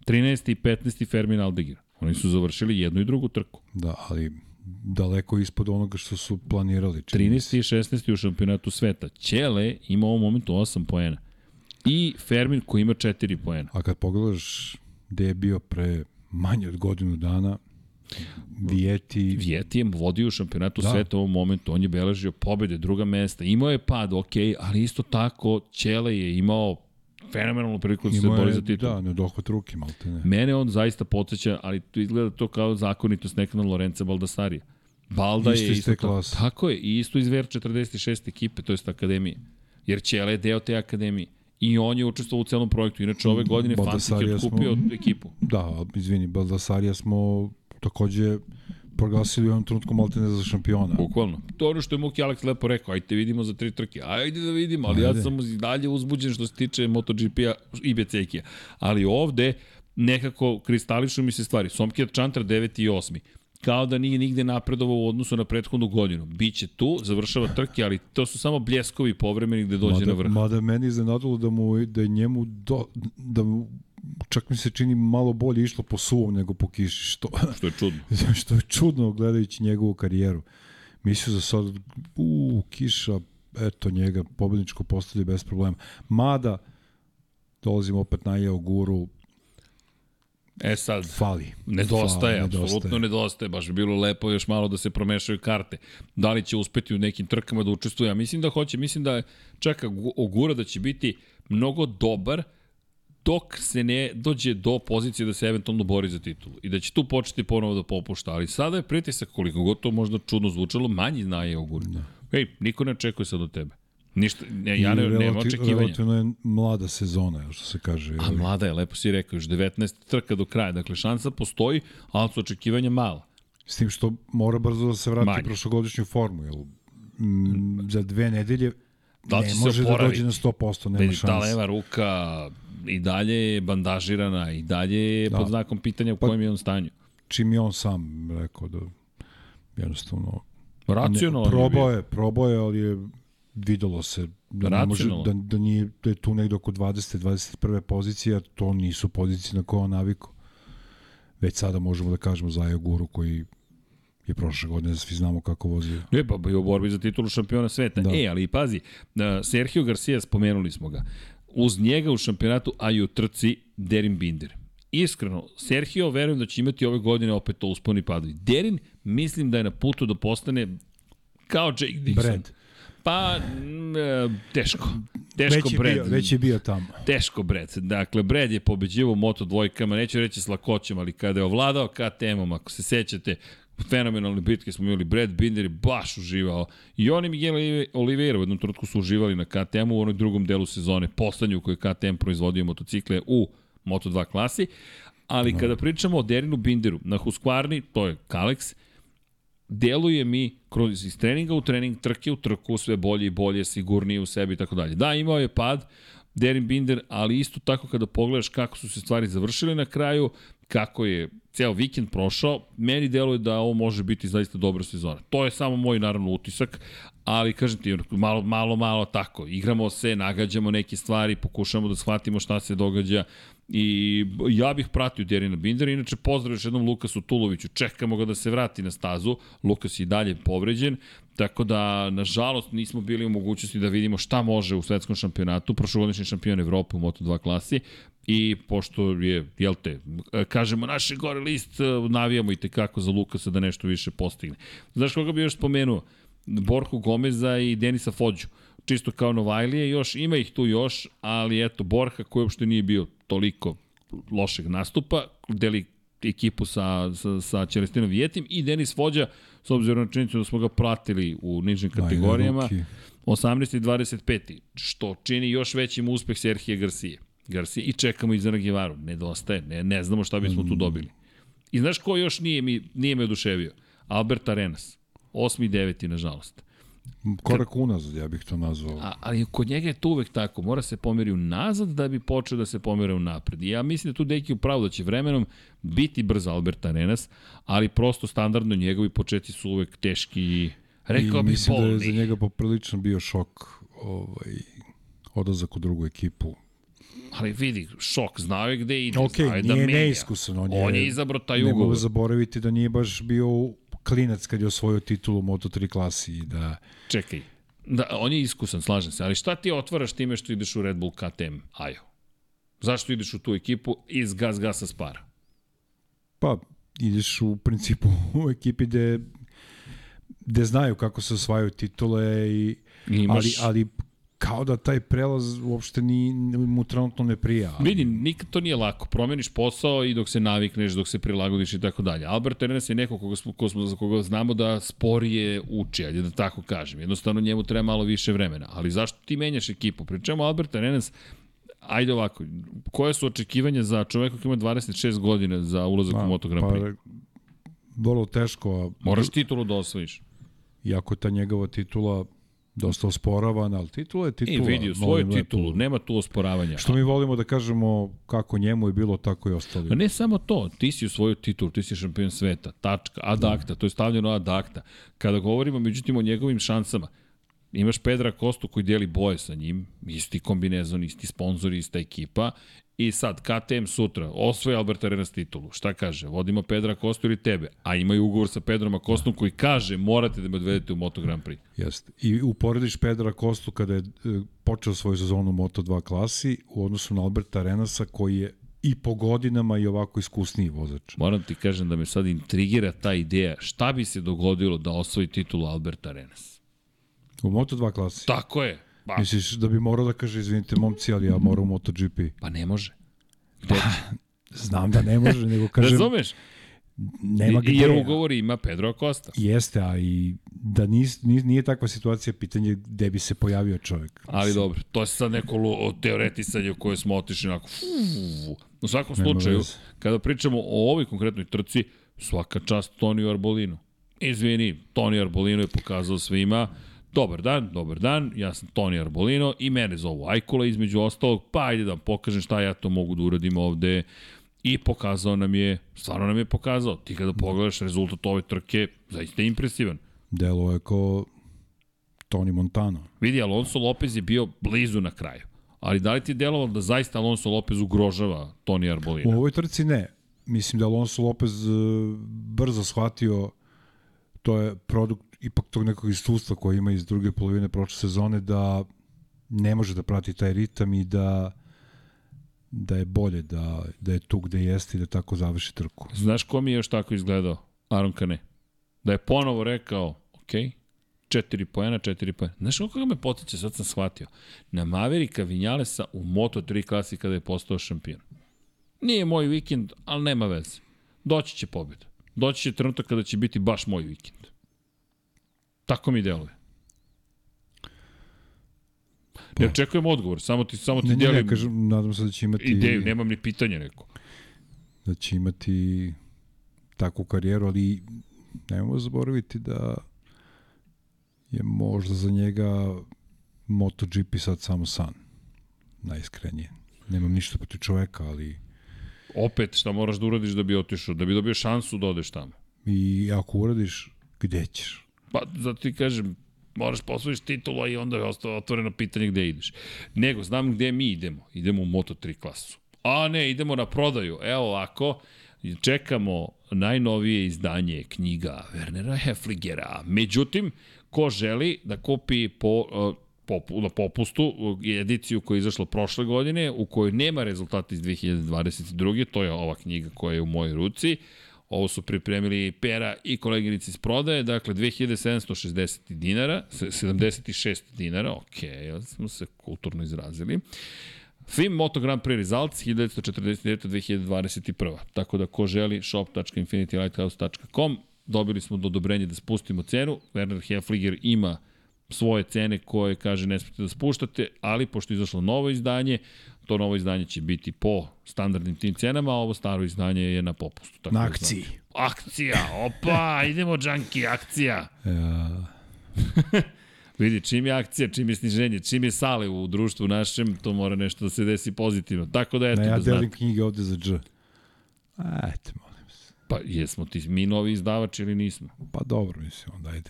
13. i 15. Fermin Aldegira. Oni su završili jednu i drugu trku. Da, ali daleko ispod onoga što su planirali. 13. i 16. u šampionatu sveta. Ćele ima u ovom momentu 8 poena. I Fermin koji ima 4 poena. A kad pogledaš gde je bio pre manje od godinu dana, Vijeti... Vijeti je vodio u šampionatu da. sveta u ovom momentu, on je beležio pobede, druga mesta, imao je pad, ok, ali isto tako Ćele je imao fenomenalnu priliku da se bori za titul. Da, ne dohvat ruke, malte ne. Mene on zaista podsjeća, ali to izgleda to kao zakonitost nekada Lorenza Baldasarija. Balda isto je isto klasa. Tako je, i isto iz VR46 ekipe, to je akademije. Jer Ćele je deo te akademije. I on je učestvovao u celom projektu. Inače, ove godine Fantik je otkupio smo, ekipu. Da, izvini, Baldasarija smo takođe proglasili u ovom trenutku maltene za šampiona. Bukvalno. To ono što je Muki Alex lepo rekao, ajde vidimo za tri trke, ajde da vidimo, ali ajde. ja sam dalje uzbuđen što se tiče MotoGP-a i BCK-a. Ali ovde nekako kristališu mi se stvari. Somkir Čantar 9. i 8 kao da nije nigde napredovao u odnosu na prethodnu godinu. Biće tu, završava trke, ali to su samo bljeskovi povremeni gde dođe mada, na vrh. Mada meni iznenadilo da mu da je njemu do, da mu čak mi se čini malo bolje išlo po suvom nego po kiši, što, što je čudno. što je čudno gledajući njegovu karijeru. Mislio za sad, u, kiša, eto njega, pobedničko postavlja bez problema. Mada, dolazimo opet na Jeo Guru, E sad, fali. Nedostaje, fali, apsolutno nedostaje. nedostaje. Baš bi bilo lepo još malo da se promešaju karte. Da li će uspeti u nekim trkama da učestvuje? Ja mislim da hoće. Mislim da čeka Ogura da će biti mnogo dobar, dok se ne dođe do pozicije da se eventualno bori za titulu i da će tu početi ponovo da popušta, ali sada je pritisak koliko god to možda čudno zvučalo, manji zna je Oguri. Da. Ej, niko ne očekuje sad od tebe. Ništa, ne, ja ne, relati, nema očekivanja. Relativno je mlada sezona, što se kaže. A mlada je, lepo si rekao, još 19 trka do kraja, dakle šansa postoji, ali su očekivanja mala. S tim što mora brzo da se vrati Manje. prošlogodišnju formu, jel? M, za dve nedelje da ne može da dođe na 100%, nema šanse. Da leva ruka, i dalje je bandažirana, i dalje je da. pod znakom pitanja u pa, kojem je on stanju. Čim je on sam rekao da jednostavno Racionalno. Probao je, probao je, ali je videlo se da ne može, da, da, nije, da je tu negde oko 20. 21. pozicija, to nisu pozicije na koje on naviku. Već sada možemo da kažemo za Ajaguru koji je prošle godine, svi znamo kako vozio. Ne, pa bio u borbi za titulu šampiona sveta. Da. E, ali pazi, Sergio Garcia, spomenuli smo ga, uz njega u šampionatu, a i u trci, Derin Binder. Iskreno, Sergio verujem da će imati ove godine opet to usponi padovi. Derin mislim da je na putu da postane kao Jake Dixon. Brad. Pa, e, teško. Teško već Brad. Bio, već je bio tamo. Teško Brad. Dakle, Brad je pobeđivo moto dvojkama, neću reći s lakoćem, ali kada je ovladao KTM-om, ako se sećate, fenomenalne bitke smo imali, Brad Binder je baš uživao. I oni Miguel Oliveira u jednom trenutku su uživali na KTM-u u onom drugom delu sezone, poslednju u kojoj KTM proizvodio motocikle u Moto2 klasi. Ali no. kada pričamo o Derinu Binderu na Husqvarni, to je Kalex, deluje mi kroz iz treninga u trening, trke u trku, sve bolje i bolje, sigurnije u sebi i tako dalje. Da, imao je pad, Derin Binder, ali isto tako kada pogledaš kako su se stvari završile na kraju, kako je ceo vikend prošao, meni deluje da ovo može biti zaista dobra sezona. To je samo moj naravno utisak, ali kažem ti, malo, malo, malo tako, igramo se, nagađamo neke stvari, pokušamo da shvatimo šta se događa i ja bih pratio Derina Bindera, inače pozdrav još jednom Lukasu Tuloviću, čekamo ga da se vrati na stazu, Lukas je dalje povređen, tako da, nažalost, nismo bili u mogućnosti da vidimo šta može u svetskom šampionatu, prošlogodišnji šampion Evrope u Moto2 klasi, i pošto je, jel te, kažemo naše gore list, navijamo i tekako za Lukasa da nešto više postigne. Znaš koga bi još spomenuo? Borku Gomeza i Denisa Fođu. Čisto kao Novajlije, još ima ih tu još, ali eto, Borha koji uopšte nije bio toliko lošeg nastupa, deli ekipu sa, sa, sa Čelestinom Vijetim i Denis Fođa, s obzirom na činjenicu da smo ga pratili u nižim kategorijama, 18. i 25. Što čini još većim uspeh Serhije Garcije. Garcia i čekamo Izana Givaru. Nedostaje, ne, ne znamo šta bismo tu mm. dobili. I znaš ko još nije, mi, nije me oduševio? Albert Arenas. Osmi i deveti, nažalost. Korak unazad, ja bih to nazvao. A, ali kod njega je to uvek tako. Mora se pomeri unazad da bi počeo da se pomere unapred. I ja mislim da tu Deki upravo da će vremenom biti brz Albert Arenas, ali prosto standardno njegovi početi su uvek teški i rekao bih mislim bolni. da je za njega poprilično bio šok ovaj, odlazak u drugu ekipu ali vidi, šok, znao je gde ide, okay, znao je da menja. neiskusan, on je, on je izabrao taj ugovor. Ne mogu zaboraviti da nije baš bio klinac kad je osvojio titulu u Moto3 klasi i da... Čekaj, da, on je iskusan, slažem se, ali šta ti otvaraš time što ideš u Red Bull KTM, ajo? Zašto ideš u tu ekipu iz gas gasa spara? Pa, ideš u principu u ekipi gde, gde znaju kako se osvajaju titule i Imaš... ali, ali kao da taj prelaz uopšte ni, mu trenutno ne prija. Ali... Vidi, nikad to nije lako. Promeniš posao i dok se navikneš, dok se prilagodiš i tako dalje. Albert Arenas je neko koga, ko smo, za koga znamo da sporije uči, ajde da tako kažem. Jednostavno njemu treba malo više vremena. Ali zašto ti menjaš ekipu? Pričamo Albert Arenas, ajde ovako, koje su očekivanja za čoveka koji ima 26 godina za ulazak Ma, u Moto Grand Prix? Pa, vrlo teško. Moraš titulu da osvojiš. Iako ta njegova titula dosta osporavan, ali titula je titula. I vidi, svoju titulu, lepo. nema tu osporavanja. Što mi volimo da kažemo kako njemu je bilo, tako i ostali. Ne samo to, ti si u svoju titulu, ti si šampion sveta, tačka, ad da. acta, to je stavljeno ad acta. Kada govorimo, međutim, o njegovim šansama, imaš Pedra Kostu koji deli boje sa njim, isti kombinezon, isti sponsor, ista ekipa I sad, KTM sutra osvoje Albert Arenas titulu. Šta kaže? Vodimo Pedra Kostu ili tebe? A imaju ugovor sa Pedrom Akostom koji kaže morate da me odvedete u Moto Grand Prix. Jeste. I uporediš Pedra Kostu kada je e, počeo svoju sezonu u Moto 2 klasi u odnosu na Alberta Arenasa koji je i po godinama i ovako iskusniji vozač. Moram ti kažem da me sad intrigira ta ideja šta bi se dogodilo da osvoji titulu Albert Arenas. U Moto 2 klasi? Tako je. Pa. Misliš da bi morao da kaže, izvinite momci, ali ja moram u MotoGP? Pa ne može. Gde? Pa, znam da ne može, nego kažem... Razumeš? Nema gde. Jer ugovor ima Pedro Acosta. Jeste, a i da nis, nije, nije takva situacija, pitanje gde bi se pojavio čovjek. Ali dobro, to je sad neko teoretisanje u koje smo otišli onako... U svakom slučaju, kada pričamo o ovoj konkretnoj trci, svaka čast Tonio Arbolino. Izvini, Tonio Arbolino je pokazao svima Dobar dan, dobar dan, ja sam Toni Arbolino i mene zovu Ajkula između ostalog, pa ajde da vam pokažem šta ja to mogu da uradim ovde. I pokazao nam je, stvarno nam je pokazao, ti kada pogledaš rezultat ove trke, zaista je impresivan. Delo je kao Toni Montano. Vidi, Alonso Lopez je bio blizu na kraju. Ali da li ti je delovalo da zaista Alonso Lopez ugrožava Toni Arbolina? U ovoj trci ne. Mislim da Alonso Lopez e, brzo shvatio to je produkt ipak tog nekog iskustva koje ima iz druge polovine prošle sezone da ne može da prati taj ritam i da da je bolje da, da je tu gde jeste i da tako završi trku. Znaš ko mi je još tako izgledao? Aron Kane. Da je ponovo rekao, ok, četiri pojena, četiri pojena. Znaš kako me potiče, sad sam shvatio. Na Maverika Vinjalesa u Moto3 klasi kada je postao šampion. Nije moj vikend, ali nema veze. Doći će pobjeda. Doći će trenutak kada će biti baš moj vikend. Tako mi deluje. Pa. Ja čekujem odgovor, samo ti, samo ti ne, delim ne, ne, kažem, nadam se da će imati... ideju, nemam ni pitanja neko. Da će imati takvu karijeru, ali nemojmo zaboraviti da je možda za njega MotoGP sad samo san. Najiskrenije. Nemam ništa protiv čoveka, ali... Opet, šta moraš da uradiš da bi otišao, da bi dobio šansu da odeš tamo? I ako uradiš, gde ćeš? Pa, zato ti kažem, moraš posvojiš titula i onda je ostalo otvoreno pitanje gde ideš. Nego, znam gde mi idemo. Idemo u Moto3 klasu. A ne, idemo na prodaju. Evo ovako, čekamo najnovije izdanje knjiga Wernera Hefligera. Međutim, ko želi da kupi po, popu, na popustu ediciju koja je izašla prošle godine, u kojoj nema rezultata iz 2022. To je ova knjiga koja je u mojoj ruci. Ovo su pripremili Pera i koleginici iz prodaje, dakle 2760 dinara, 76 dinara, ok, ja smo se kulturno izrazili. FIM Moto Grand Prix Results 1949-2021. Tako da ko želi shop.infinitylighthouse.com dobili smo do odobrenje da spustimo cenu. Werner Hefliger ima svoje cene koje kaže ne smete da spuštate, ali pošto je izašlo novo izdanje, to novo izdanje će biti po standardnim tim cenama, a ovo staro izdanje je na popustu. Tako na da akciji. Da akcija, opa, idemo džanki, akcija. Ja. Vidi, čim je akcija, čim je sniženje, čim je sale u društvu našem, to mora nešto da se desi pozitivno. Tako da, eto, ne, ja da delim znate. knjige ovde za dž. Ajte, molim se. Pa jesmo ti mi novi izdavač ili nismo? Pa dobro, mislim, onda ajde.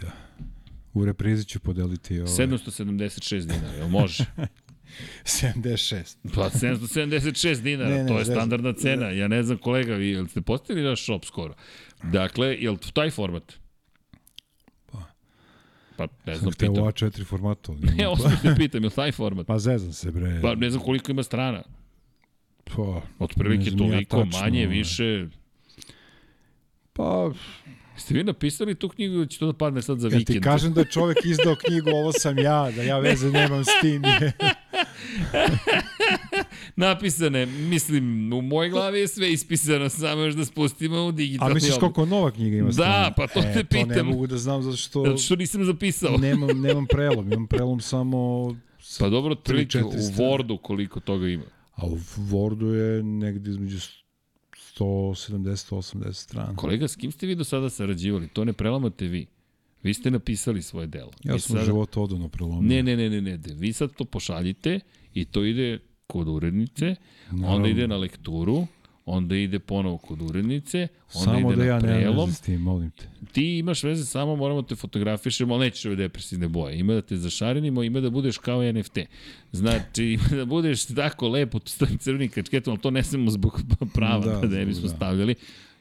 U reprizi ću podeliti ovaj... 776 dinara, jel može? 76. Pa 776 dinara, ne, ne, to je standardna cena. Ja ne znam kolega, vi jel ste postavili naš shop skoro? Dakle, je li taj format? Pa. Pa ne znam, pitam. Hteo A4 formatu. Ne, osnovno te pitam, je li taj format? Pa zezam se, bre. Pa ne znam koliko ima strana. Pa, Otprilike toliko, ja tačno, manje, više. Pa, Ste vi napisali tu knjigu da će to da padne sad za vikend? Ja ti kažem da je čovek izdao knjigu, ovo sam ja, da ja veze nemam s tim. Napisane, mislim, u mojoj glavi je sve ispisano, samo još da spustimo u digitalni A misliš koliko nova knjiga ima? Da, pa to e, te pitam. To ne mogu da znam zato što... Zato što nisam zapisao. nemam, nemam prelom, imam prelom samo... Pa dobro, otprilike u Wordu koliko toga ima. A u Wordu je negde između 170-180 strana. Kolega, s kim ste vi do sada sarađivali? To ne prelamate vi. Vi ste napisali svoje delo. Ja sam sada... život odavno prelomio. Ne, ne, ne, ne, ne. Vi sad to pošaljite i to ide kod urednice, Naravno. onda ide na lekturu, onda ide ponovo kod urednice, onda samo ide da na ja prelom. Samo da ja s tim, molim te. Ti imaš veze, samo moramo te fotografišemo, ali nećeš ove depresivne boje. Ima da te zašarenimo, ima da budeš kao NFT. Znači, ima da budeš tako lepo s crvenim kačketom, ali to ne smemo zbog prava da, da ne bismo da. stavljali.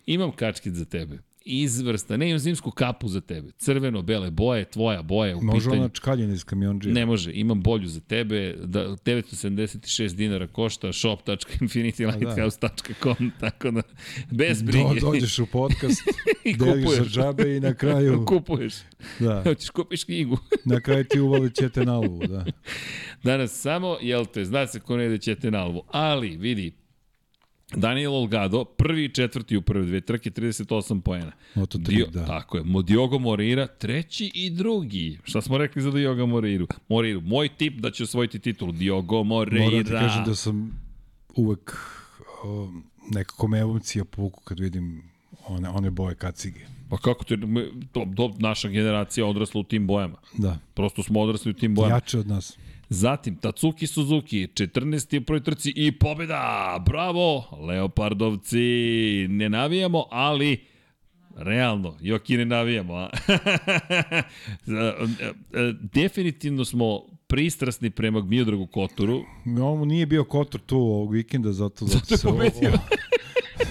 Imam kačket za tebe izvrsta, ne imam zimsku kapu za tebe, crveno-bele boje, tvoja boja u može pitanju. Može ona čkaljena iz kamionđija? Ne može, imam bolju za tebe, da, 976 dinara košta, shop.infinitylighthouse.com, da. tako da, bez brige. Do, dođeš u podcast, I deliš za džabe i na kraju... kupuješ. Da. Hoćeš kupiš knjigu. na kraju ti uvali ćete na albu, da. Danas samo, jel te, zna se ko ne ide ćete na albu, ali vidi, Daniel Olgado, prvi i četvrti u prve dve trke, 38 poena. Moto 3, Dio, da. Tako je. Diogo Moreira, treći i drugi. Šta smo rekli za Diogo Moreiru? Moreiru, moj tip da će osvojiti titulu. Diogo Moreira. Moram ti kažem da sam uvek um, nekako me emocija povuku kad vidim one, one boje kacige. Pa kako te, to, to, naša generacija odrasla u tim bojama. Da. Prosto smo odrasli u tim bojama. Jače od nas. Zatim, Tatsuki Suzuki, 14. u prvoj trci i pobjeda! Bravo! Leopardovci, ne navijamo, ali realno, Joki ne navijamo. A? Definitivno smo pristrasni prema Miodragu Kotoru. Ovo nije bio Kotor tu ovog vikenda, zato, zato, zato se pobedio.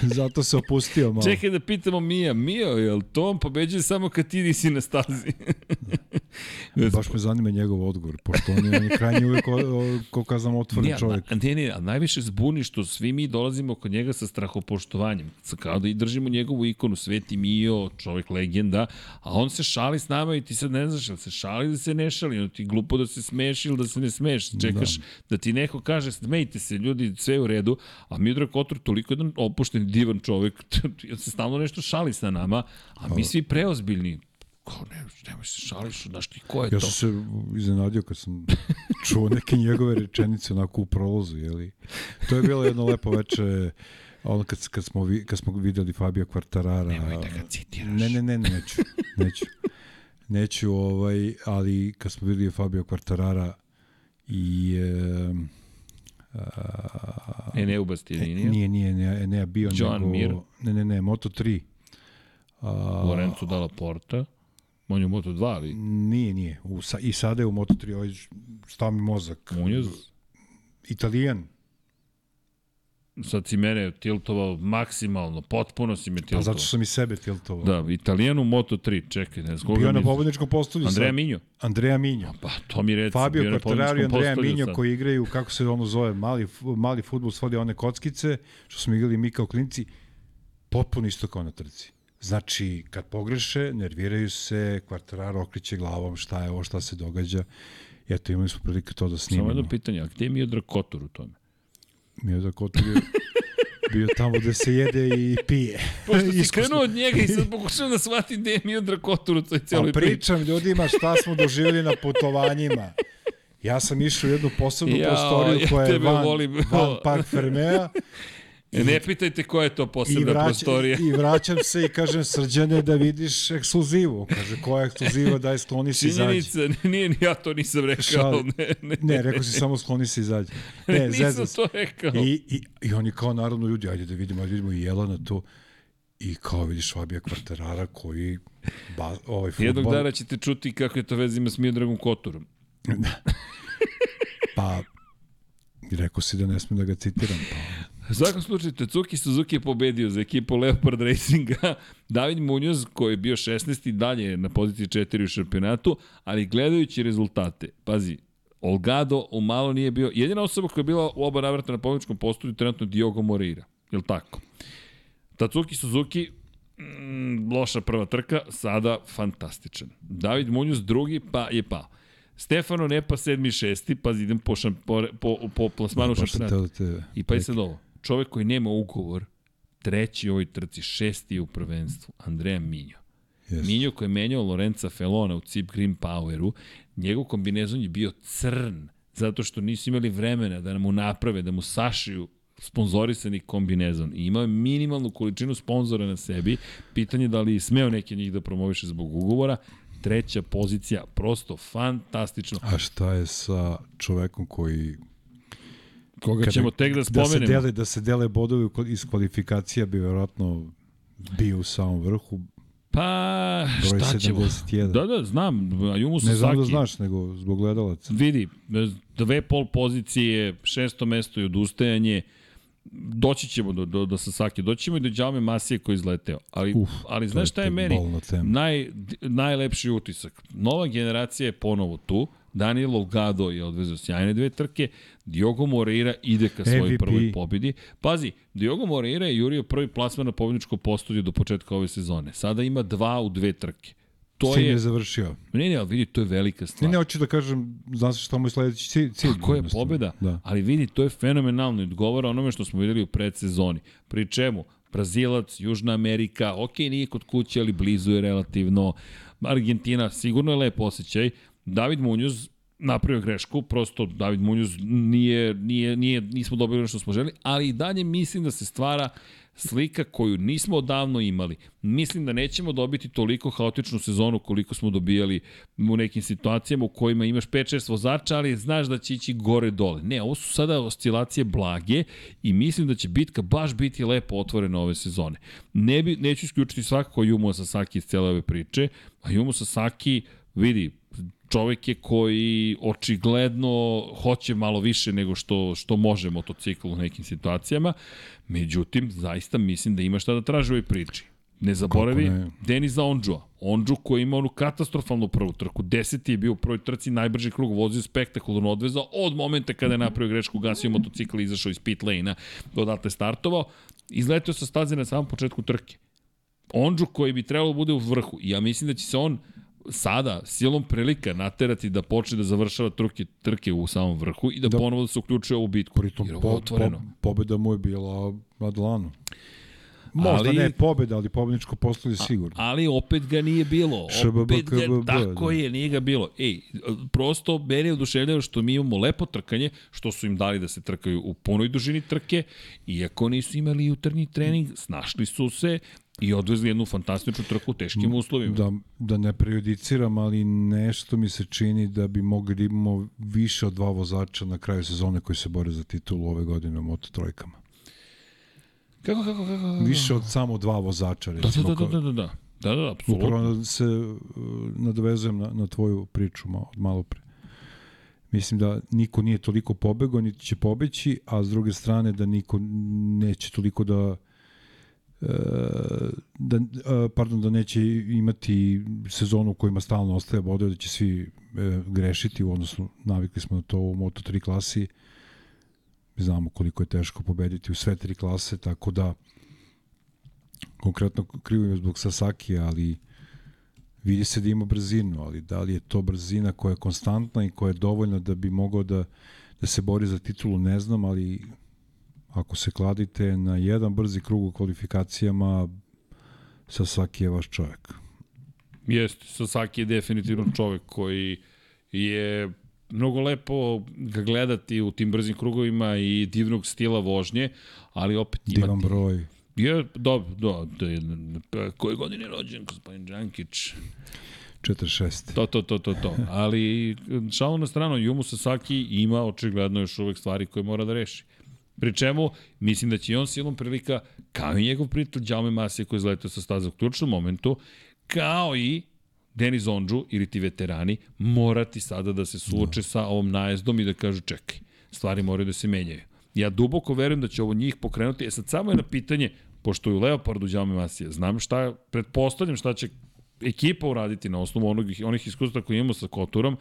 Zato se opustio malo. Čekaj da pitamo Mija. Mija, jel to on pobeđuje samo kad ti nisi na stazi? Baš me zanima njegov odgovor, pošto on je, on je krajnji uvek, o, o, ko kazam, otvoren čovjek. ne, ne, a najviše zbuni što svi mi dolazimo kod njega sa strahopoštovanjem. Kao da i držimo njegovu ikonu, Sveti Mio, čovjek legenda, a on se šali s nama i ti sad ne znaš, jel se šali ili se ne šali, ono ti glupo da se smeš ili da se ne smeš, čekaš da, da ti neko kaže, smejte se, ljudi, sve u redu, a Miodrag Kotor toliko jedan opušten, divan čovjek, on se stalno nešto šali sa nama, a mi svi preozbiljni, kao ne, nemoj se šališ, znaš ti ko je Ja to? sam se iznenadio kad sam čuo neke njegove rečenice onako u prolozu, jeli. To je bilo jedno lepo veče, ono kad, kad, smo, vi- kad smo videli Fabio Quartarara. Nemoj da ga citiraš. Ne, ne, ne, neću, neću. Neću, ovaj, ali kad smo videli Fabio Quartarara i... E, a, E, ne ubasti, e, nije, nije, nije, nije bio Joan nego... Mir. Ne, ne, ne, Moto3. A, Lorenzo Dalla Porta. On je u Moto2, ali Nije, nije. U, sa, I sada je u Moto3, ovaj stao mi mozak. Munoz, Italijan. sad si mene tiltovao maksimalno, potpuno si me Pa tiltovao. zato sam i sebe tiltovao. Da, Italijan u Moto3, čekaj, ne znam Bio na misliš. pobedničkom postolju. Andreja. Minjo. Andreja Minjo. Pa, to mi reci, Fabio bio na Quartararo i Andreja Minjo sad. koji igraju, kako se ono zove, mali, mali futbol, svodi one kockice, što smo igrali mi kao klinci, potpuno isto kao na trci. Znači, kad pogreše, nerviraju se, Quartararo okriće glavom, šta je ovo, šta se događa. I eto, imali smo prilike to da Samo snimamo. jedno pitanje, a gde je Miodrag Kotor u tome? Mi je da Kotor je bio tamo gde se jede i pije. Pošto si krenuo od njega i sad pokušavam da shvatim gde je Miodrag Kotor u toj Pa cijeloj priči. pričam ljudima šta smo doživjeli na putovanjima. Ja sam išao u jednu posebnu Jao, prostoriju ja koja je van, volim. van Park Fermea E, ne pitajte koja je to i, posebna vraća, prostorija. i vraćam se i kažem srđane da vidiš ekskluzivu. Kaže koja je ekskluziva daj skloni se izađi. Činjenica, nije ni ja to nisam rekao. Šali. Ne, ne, Ne, rekao si samo skloni se izađi. Ne, nisam zezam se. to rekao. I, i, I oni kao naravno ljudi, ajde da vidimo, ajde da vidimo i Jelana to. I kao vidiš Fabija Kvartarara koji ba, ovaj futbol, Jednog dana ćete čuti kako je to veze ima s Miodragom Kotorom. pa rekao si da ne smem da ga citiram. Pa, U svakom slučaju, Tetsuki Suzuki je pobedio za ekipu Leopard Racinga. David Munoz, koji je bio 16. dalje je na poziciji 4 u šampionatu, ali gledajući rezultate, pazi, Olgado u malo nije bio, jedina osoba koja je bila u oba navrata na pobjedičkom postolju trenutno Diogo Moreira. Je li tako? Tatsuki Suzuki, mm, loša prva trka, sada fantastičan. David Munoz drugi, pa je pao. Stefano Nepa sedmi šesti, pazi, idem po, šam, po, po, po plasmanu šampionata. da te... I pa je sad ovo, čovek koji nema ugovor, treći u ovoj trci, šesti u prvenstvu, Andreja Minjo. Yes. Minjo koji je menjao Lorenza Felona u Cip Green Poweru, njegov kombinezon je bio crn, zato što nisu imali vremena da mu naprave, da mu sašiju sponzorisani kombinezon i imao je minimalnu količinu sponzora na sebi. Pitanje je da li je smeo neki njih da promoviše zbog ugovora. Treća pozicija, prosto fantastično. A šta je sa čovekom koji Koga kada- ćemo tek da da se spomenemo. dele da se dele bodovi iz kvalifikacija bi verovatno bio u samom vrhu Pa, broj šta ćemo? 71. Da, da, znam, Ayumu ne znam da znaš, nego zbog gledalaca. Vidi, dve pol pozicije, šesto mesto i odustajanje, doći ćemo do, do, do Sasaki, doći ćemo i do Đaume Masije koji je izleteo. Ali, Uf, ali znaš šta je meni? Naj, najlepši utisak. Nova generacija je ponovo tu, Daniel Olgado je odvezao sjajne dve trke, Diogo Moreira ide ka svojoj MVP. prvoj pobedi. Pazi, Diogo Moreira je jurio prvi plasman na pobedničko postolje do početka ove sezone. Sada ima dva u dve trke. To tim je, je završio. ne, ne, ali vidi, to je velika Ne, stvar. ne, hoću da kažem, znam se šta mu je sledeći cilj. cilj Tako je pobeda, Da. ali vidi, to je fenomenalno i odgovara onome što smo videli u predsezoni. Pri čemu, Brazilac, Južna Amerika, ok, nije kod kuće, ali blizu je relativno. Argentina, sigurno je lep osjećaj. David Munoz napravio grešku, prosto David Munoz nije, nije, nije, nismo dobili ono što smo želi, ali i dalje mislim da se stvara slika koju nismo odavno imali. Mislim da nećemo dobiti toliko haotičnu sezonu koliko smo dobijali u nekim situacijama u kojima imaš 5-6 vozača, ali znaš da će ići gore-dole. Ne, ovo su sada oscilacije blage i mislim da će bitka baš biti lepo otvorena ove sezone. Ne bi, neću isključiti svakako Jumo Sasaki iz cele ove priče, a Jumo Sasaki, vidi, čovek je koji očigledno hoće malo više nego što, što može motocikl u nekim situacijama, međutim, zaista mislim da ima šta da traži u ovoj priči. Ne zaboravi ne? Deniza Ondžua. Ondžu koji ima onu katastrofalnu prvu trku. Deseti je bio u prvoj trci, najbrži krug, vozio spektakularno odvezao od momenta kada je napravio grešku, gasio motocikl i izašao iz pit lane-a, odatle startovao. Izletio sa staze na samom početku trke. Ondžu koji bi trebalo da bude u vrhu. Ja mislim da će se on sada silom prilika naterati da počne da završava trke, trke u samom vrhu i da, da ponovo da se uključuje u bitku. Pritom po, po, pobeda mu je bila Adlanu. Možda ali, ne pobeda, ali pobedničko postolje sigurno. Ali opet ga nije bilo. Opet ga, tako da. je, nije ga bilo. Ej, prosto meni je oduševljeno što mi imamo lepo trkanje, što su im dali da se trkaju u punoj dužini trke, iako nisu imali jutarnji trening, snašli su se, I odvezli jednu fantastičnu trku u teškim uslovima. Da, da ne prejudiciram, ali nešto mi se čini da bi mogli da imamo više od dva vozača na kraju sezone koji se bore za titulu ove godine u Moto trojkama. Kako, kako, kako, kako? Više od samo dva vozača, recimo. Da, da, da, da, da. Da, da, da apsolutno. Upravo se uh, nadovezujem na, na tvoju priču malo, malo pre. Mislim da niko nije toliko pobegao, niti će pobeći, a s druge strane da niko neće toliko da uh, da, pardon, da neće imati sezonu u kojima stalno ostaje bodove, da će svi grešiti, odnosno navikli smo na to u Moto3 klasi, znamo koliko je teško pobediti u sve tri klase, tako da konkretno krivim zbog Sasaki, ali vidi se da ima brzinu, ali da li je to brzina koja je konstantna i koja je dovoljna da bi mogao da, da se bori za titulu, ne znam, ali ako se kladite na jedan brzi krug u kvalifikacijama, Sasaki je vaš čovjek. Jeste, Sasaki je definitivno čovjek koji je mnogo lepo ga gledati u tim brzim krugovima i divnog stila vožnje, ali opet ima... Divan broj. Je, dobro, do, do, do, koje godine je rođen gospodin Đankić? 46. To, to, to, to, to. Ali, šalo na stranu, Jumu Sasaki ima očigledno još uvek stvari koje mora da reši. Pri čemu, mislim da će i on silom prilika, kao i njegov prijatelj Đaume Masije koji je zletao sa staza u ključnom momentu, kao i Denis Ondžu ili ti veterani morati sada da se suoče no. sa ovom najezdom i da kažu čekaj, stvari moraju da se menjaju. Ja duboko verujem da će ovo njih pokrenuti. E sad samo je na pitanje, pošto je u Leopardu Đame Masija, znam šta, pretpostavljam šta će ekipa uraditi na osnovu onog, onih iskustva koje imamo sa Koturom,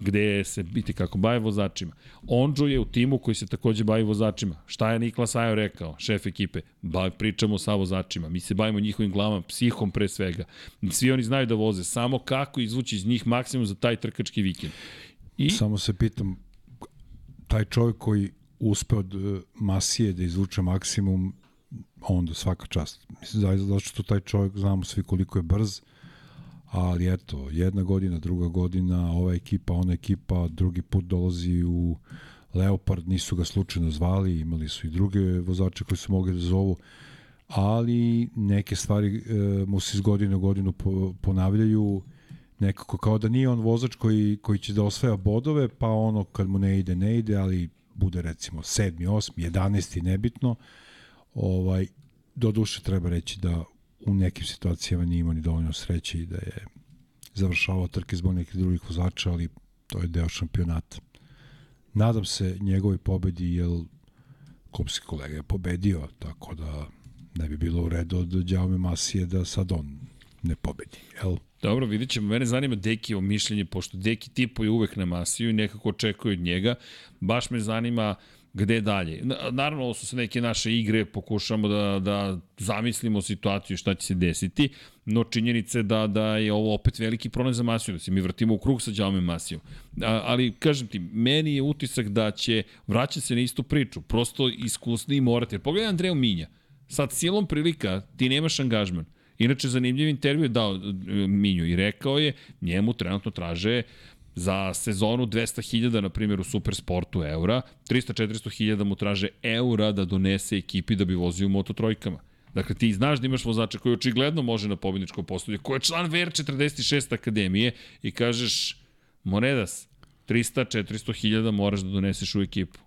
gde se biti kako bavi vozačima. Ondžo je u timu koji se takođe bavi vozačima. Šta je Nikla Sajo rekao, šef ekipe? Ba, pričamo sa vozačima. Mi se bavimo njihovim glavama, psihom pre svega. Svi oni znaju da voze, samo kako izvući iz njih maksimum za taj trkački vikend. I... Samo se pitam, taj čovjek koji uspe od e, Masije da izvuče maksimum, onda svaka čast. Mislim, zaista, što taj čovjek, znamo svi koliko je brz, ali eto, jedna godina, druga godina, ova ekipa, ona ekipa, drugi put dolazi u Leopard, nisu ga slučajno zvali, imali su i druge vozače koji su mogli da zovu, ali neke stvari e, mu se iz godine u godinu po, ponavljaju, nekako kao da nije on vozač koji, koji će da osvaja bodove, pa ono kad mu ne ide, ne ide, ali bude recimo 7. 8. 11. nebitno, ovaj, do duše treba reći da u nekim situacijama nije imao ni dovoljno sreće i da je završavao trke zbog nekih drugih vozača, ali to je deo šampionata. Nadam se njegovoj pobedi, jer klubski kolega je pobedio, tako da ne bi bilo u redu od Đaume Masije da sad on ne pobedi, jel? Dobro, vidit ćemo. Mene zanima Dekijevo mišljenje, pošto Deki tipuje uvek na Masiju i nekako očekuje od njega. Baš me zanima uh, gde dalje. Naravno, ovo su se neke naše igre, pokušamo da, da zamislimo situaciju šta će se desiti, no činjenica je da, da je ovo opet veliki problem za Masiju, da se mi vrtimo u krug sa Đaume Masijom. Ali, kažem ti, meni je utisak da će vraćati se na istu priču, prosto iskusni i morate. Pogledaj Andreju Minja, sad silom prilika ti nemaš angažman. Inače, zanimljiv intervju je dao e, Minju i rekao je, njemu trenutno traže za sezonu 200.000 na primjer u Supersportu eura, 300-400.000 mu traže eura da donese ekipi da bi vozio u Moto trojkama. Dakle, ti znaš da imaš vozača koji očigledno može na pobedničkom postolju, koji je član VR46 akademije i kažeš, Monedas, 300-400.000 moraš da doneseš u ekipu.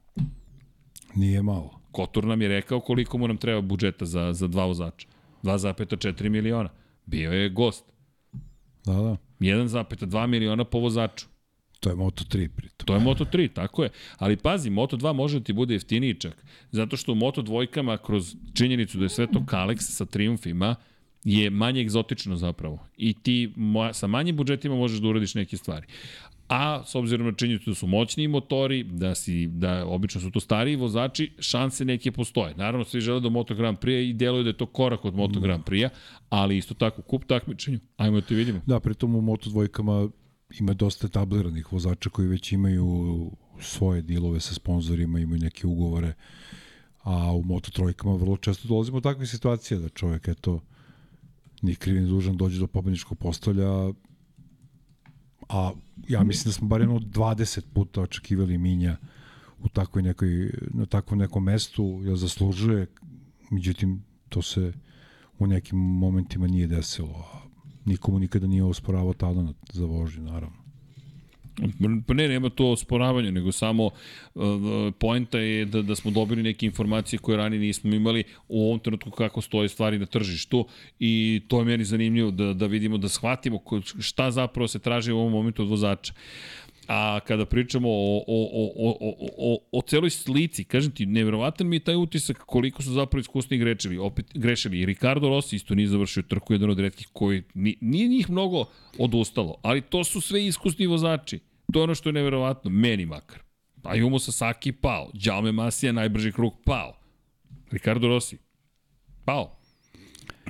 Nije malo. Kotur nam je rekao koliko mu nam treba budžeta za, za dva vozača. 2,4 miliona. Bio je gost. Da, da. 1,2 miliona po vozaču. To je Moto3 pritom. To je Moto3, tako je. Ali pazi, Moto2 može da ti bude jeftiniji čak. Zato što u Moto2 kroz činjenicu da je sve to Kalex sa triumfima, je manje egzotično zapravo. I ti sa manjim budžetima možeš da uradiš neke stvari. A s obzirom na činjenicu da su moćni motori, da si da obično su to stariji vozači, šanse neke postoje. Naravno svi žele do Moto Grand Prix i deluje da je to korak od Moto Grand Prix, ali isto tako kup takmičenju. Ajmo da te vidimo. Da, pritom u Moto dvojkama ima dosta tabliranih vozača koji već imaju svoje dilove sa sponsorima, imaju neke ugovore, a u Moto trojkama vrlo često dolazimo u takve situacije da čovjek, eto, ni kriv ni dužan dođe do pobedničkog postolja, a ja mislim da smo bar jedno 20 puta očekivali Minja u takvoj nekoj, na takvom nekom mestu, jer zaslužuje, međutim, to se u nekim momentima nije desilo. Nikomu nikada nije osporavao talent za vožnju, naravno. Pa ne, nema to osporavanje, nego samo uh, poenta je da, da smo dobili neke informacije koje ranije nismo imali u ovom trenutku kako stoje stvari na tržištu i to je meni zanimljivo da, da vidimo, da shvatimo šta zapravo se traži u ovom momentu od vozača. A kada pričamo o, o, o, o, o, o celoj slici, kažem ti, nevjerovatan mi je taj utisak koliko su zapravo iskusni grešili. Opet, grešili. I Ricardo Rossi isto nije završio trku, jedan od redkih koji nije njih mnogo odustalo, ali to su sve iskusni vozači. To je ono što je nevjerovatno, meni makar. Ayumu Sasaki pao, Jaume Masija najbrži krug pao. Ricardo Rossi pao.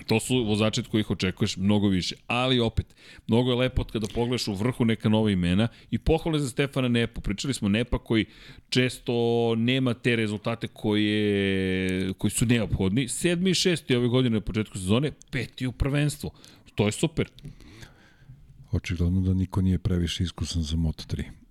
To su vozači od kojih očekuješ mnogo više. Ali opet, mnogo je lepo kada pogledaš u vrhu neka nova imena i pohvale za Stefana Nepa. Pričali smo Nepa koji često nema te rezultate koje, koji su neophodni. Sedmi i šesti ove godine na početku sezone, peti u prvenstvu. To je super. Očigledno da niko nije previše iskusan za Moto3. ok,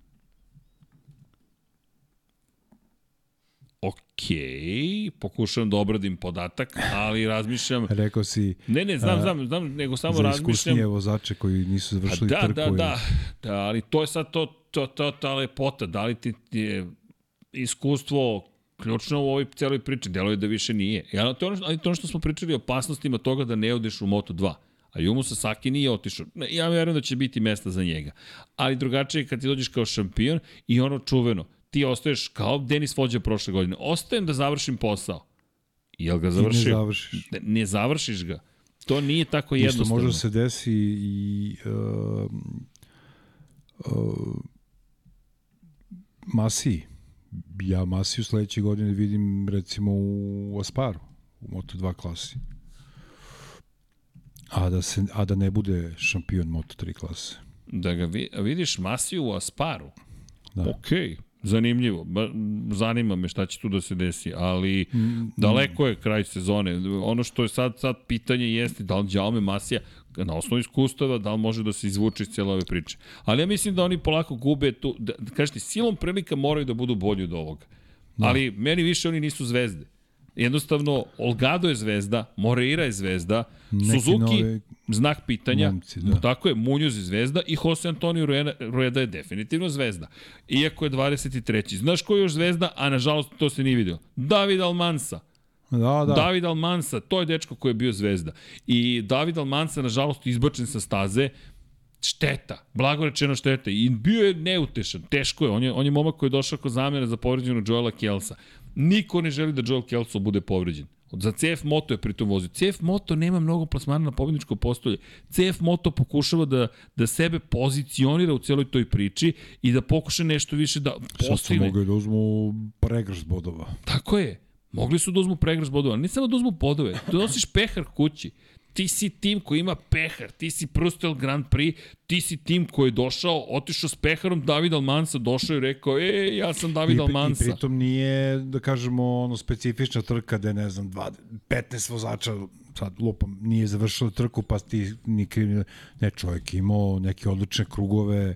pokušavam da obradim podatak, ali razmišljam... Rekao si... Ne, ne, znam, znam, znam, nego samo za razmišljam... Za iskusnije vozače koji nisu završili da, trku. Da, da, da, da, ali to je sad to, to, to, ta lepota, da li ti je iskustvo ključno u ovoj celoj priči, deluje da više nije. Ja, to je ono, ali to ono što smo pričali o opasnostima toga da ne odeš u Moto2. A Jumu Sasaki nije otišao. Ja verujem da će biti mesta za njega. Ali drugačije kad ti dođeš kao šampion i ono čuveno, ti ostaješ kao Denis Vođa prošle godine. Ostajem da završim posao. Jel ga završio? I ne završiš. Ne, ne završiš ga. To nije tako jednostavno. Isto može da se desi i uh, uh, Masi. Ja Masiju sledeće godine vidim recimo u Asparu, u Moto2 klasi. A da, se, a da ne bude šampion Moto3 klase. Da ga vi, vidiš Masiju u Asparu? Da. Okej. Okay zanimljivo. Zanima me šta će tu da se desi, ali mm, daleko je kraj sezone. Ono što je sad, sad pitanje jeste da li Jaume Masija na osnovu iskustava, da li može da se izvuče iz cijela ove priče. Ali ja mislim da oni polako gube tu, da, da kažete, silom prilika moraju da budu bolji od ovoga. Da. Ali meni više oni nisu zvezde. Jednostavno, Olgado je zvezda, Moreira je zvezda, Neki Suzuki, nove... znak pitanja, momci, da. tako je, Munoz je zvezda i Jose Antonio Rueda je definitivno zvezda. Iako je 23. Znaš ko je još zvezda, a nažalost to se nije vidio? David Almansa. Da, da. David Almansa, to je dečko koji je bio zvezda. I David Almansa, nažalost, izbačen sa staze, šteta, blago rečeno šteta. I bio je neutešan, teško je. On je, on je momak koji je došao kao zamjena za povređenog Joela Kelsa. Niko ne želi da Joel Kelso bude povređen. Za CF Moto je pritom vozio. CF Moto nema mnogo plasmana na pobedničko postolje. CF Moto pokušava da, da sebe pozicionira u celoj toj priči i da pokuša nešto više da postigne. Sad su mogli da uzmu pregrš bodova. Tako je. Mogli su da uzmu pregrš bodova. Ne samo da uzmu bodove, da nosiš pehar kući ti si tim koji ima pehar, ti si Prustel Grand Prix, ti si tim koji je došao, otišao s peharom, David Almansa došao i rekao, e, ja sam David I, Almansa. I pritom nije, da kažemo, ono specifična trka gde, ne znam, 20, 15 vozača sad lupam, nije završila trku, pa ti ni kriv, ne čovjek imao neke odlične krugove,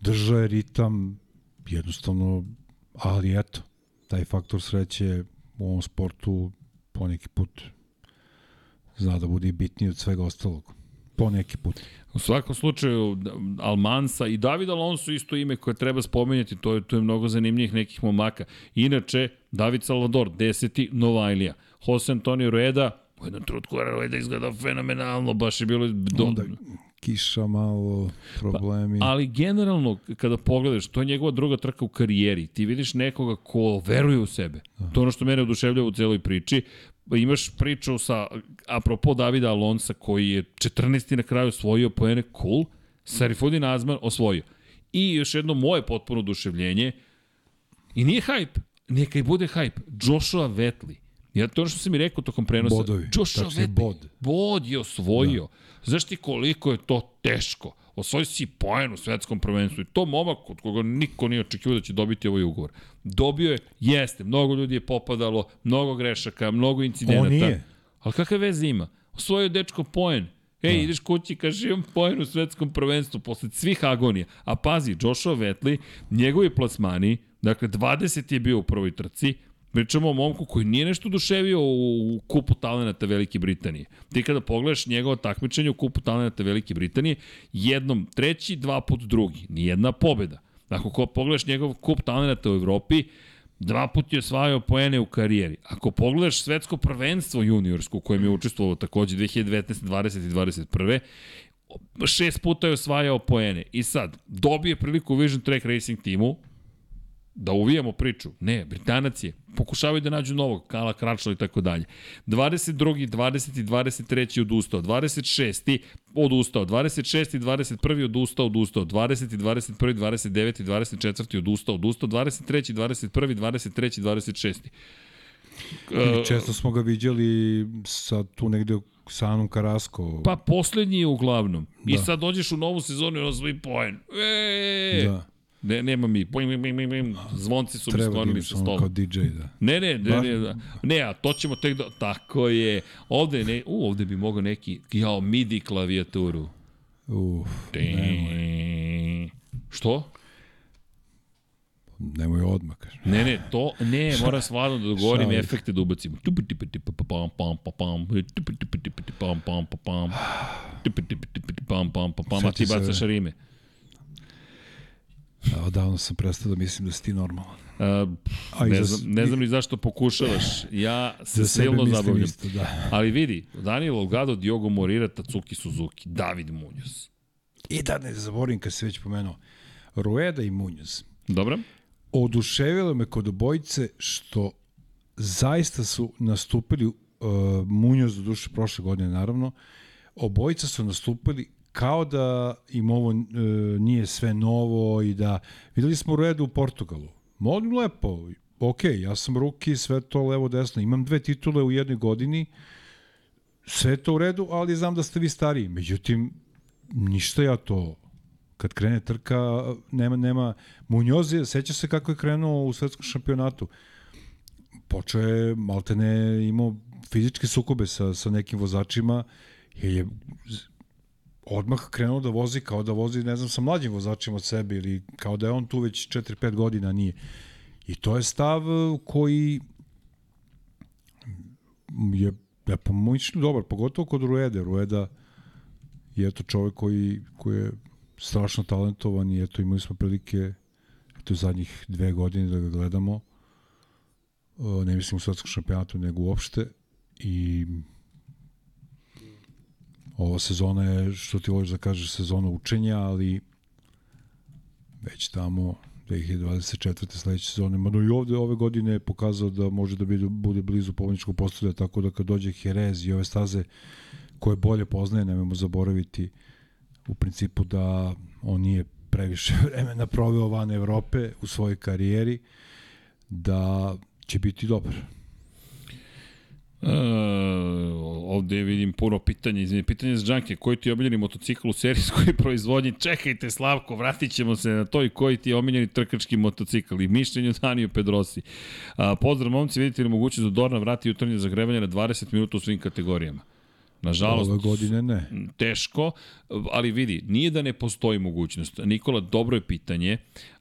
držao je ritam, jednostavno, ali eto, taj faktor sreće u ovom sportu poneki put zna da bude bitniji od svega ostalog. Po neki put. U svakom slučaju, Almansa i David Alonso isto ime koje treba spomenjati, to je, to je mnogo zanimljivih nekih momaka. Inače, David Salvador, deseti, Novajlija. Jose Antonio Rueda, U jednom trutku Rueda izgleda fenomenalno, baš je bilo... Do... Onda kiša malo, problemi. Pa, ali generalno, kada pogledaš, to je njegova druga trka u karijeri. Ti vidiš nekoga ko veruje u sebe. Da. To je ono što mene oduševljava u celoj priči. Imaš priču sa, apropo Davida Alonsa, koji je 14. na kraju osvojio poene cool, Sarifudin Azman osvojio. I još jedno moje potpuno oduševljenje, i nije hype, neka i bude hype, Joshua Vetli. Ja to ono što sam mi rekao tokom prenosa. Bodovi. Joshua Vetli. Bod. Bod je osvojio. Da. Znaš ti koliko je to teško? Osvoji si poen u svetskom prvenstvu i to momak od koga niko nije očekivao da će dobiti ovaj ugovor. Dobio je, jeste, mnogo ljudi je popadalo, mnogo grešaka, mnogo incidenata. On nije. Ali kakve veze ima? Osvojio dečko poen. Ej, da. ideš kući, kaže imam poen u svetskom prvenstvu posle svih agonija. A pazi, Joshua Vetli, njegovi plasmani, dakle 20 je bio u prvoj trci, Pričamo o momku koji nije nešto duševio u kupu talenata Velike Britanije. Ti kada pogledaš njegovo takmičenje u kupu talenata Velike Britanije, jednom treći, dva put drugi. Nijedna pobeda. Ako ko pogledaš njegov kup talenata u Evropi, dva put je osvajao poene u karijeri. Ako pogledaš svetsko prvenstvo juniorsko u kojem je učestvovao takođe 2019, 20 i 21 šest puta je osvajao poene. I sad, dobije priliku u Vision Track Racing timu, da uvijamo priču. Ne, Britanac je. Pokušavaju da nađu novog, Kala Kračla i tako dalje. 22. 20. 23. odustao. 26. odustao. 26. 21. odustao, odustao. 20. 21. 29. 24. odustao, odustao. 23. 21. 23. 26. I često smo ga viđali sa tu negde sa Anom Karasko. Pa poslednji je uglavnom. Da. I sad dođeš u novu sezonu i ono svoj poen. Eee! Da. Ne, nema mi, bim, bim, bim, bim, zvonci su mi sklonili sa stola. Kao DJ, da. Ne, ne, ne, ne, da. ne, a to ćemo tek da, tako je. Ovde, ne, u, ovde bi mogao neki, jao, MIDI klavijaturu. Uf, nemoj. Što? Nemoj odmah, kaže. Ne, ne, to, ne, moram stvarno da dogovorim efekte da ubacimo. A ti bacaš rime. Odavno sam prestao da mislim da si ti normalan. A, A ne, znam, ne znam ni zašto pokušavaš. Ja se silno zabavljam. Isto, da. Ali vidi, Daniel Olgado, Diogo Morira, Tatsuki Suzuki, David Munoz. I da ne zaborim kad se već pomenuo. Rueda i Munoz. Dobro. Oduševilo me kod obojice što zaista su nastupili uh, Munoz do duše prošle godine naravno, obojica su nastupili kao da im ovo e, nije sve novo i da videli smo redu u Portugalu. Molim lepo, ok, ja sam ruki, sve to levo desno, imam dve titule u jednoj godini, sve to u redu, ali znam da ste vi stariji. Međutim, ništa ja to kad krene trka, nema, nema Munjoz seća se kako je krenuo u svetskom šampionatu. Počeo je, maltene, imao fizičke sukobe sa, sa nekim vozačima, jer je odmah krenuo da vozi kao da vozi, ne znam, sa mlađim vozačima od sebe ili kao da je on tu već 4-5 godina, nije. I to je stav koji je, ja po mišljenju dobar, pogotovo kod Ruede. Rueda je eto čovek koji, koji je strašno talentovan i eto imali smo prilike eto zadnjih dve godine da ga gledamo ne mislim u svetskom šampionatu nego uopšte i Ova sezona je, što ti voliš da kažeš, sezona učenja, ali već tamo 2024. sledeće sezone, mada i ovde ove godine je pokazao da može da bude, bude blizu pobjedničkog postolja, tako da kad dođe Jerez i ove staze koje bolje poznaje, nemojmo zaboraviti u principu da on nije previše vremena proveo van Evrope u svojoj karijeri, da će biti dobar. Uh, ovde vidim puno pitanja, izvini, pitanje za Džanke, koji ti je omiljeni motocikl u serijskoj proizvodnji? Čekajte Slavko, vratit ćemo se na to i koji ti je omiljeni trkački motocikl i mišljenju Daniju Pedrosi. Uh, pozdrav momci, vidite li mogućnost da Dorna vrati jutarnje zagrevanje na 20 minuta u svim kategorijama? Nažalost, ove godine ne. Teško, ali vidi, nije da ne postoji mogućnost. Nikola, dobro je pitanje.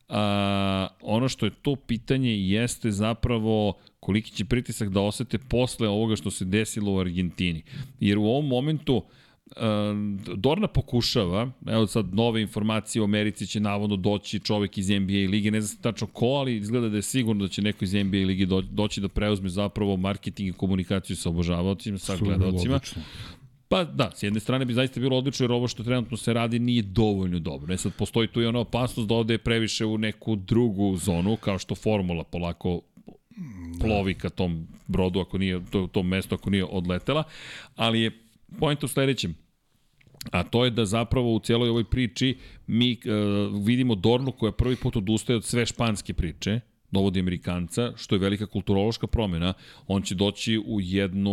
A, ono što je to pitanje jeste zapravo koliki će pritisak da osete posle ovoga što se desilo u Argentini. Jer u ovom momentu Dorna pokušava, evo sad nove informacije u Americi će navodno doći čovek iz NBA lige, ne znam tačno ko, ali izgleda da je sigurno da će neko iz NBA lige doći da preuzme zapravo marketing i komunikaciju sa obožavaocima, sa gledalcima. Pa da, s jedne strane bi zaista bilo odlično jer ovo što trenutno se radi nije dovoljno dobro. Ne sad postoji tu i ona opasnost da ode previše u neku drugu zonu, kao što formula polako plovi ka tom brodu, ako nije, to, tom mestu ako nije odletela, ali je point u sledećem. A to je da zapravo u cijeloj ovoj priči mi uh, vidimo Dornu koja prvi put odustaje od sve španske priče, dovodi Amerikanca, što je velika kulturološka promena. On će doći u jednu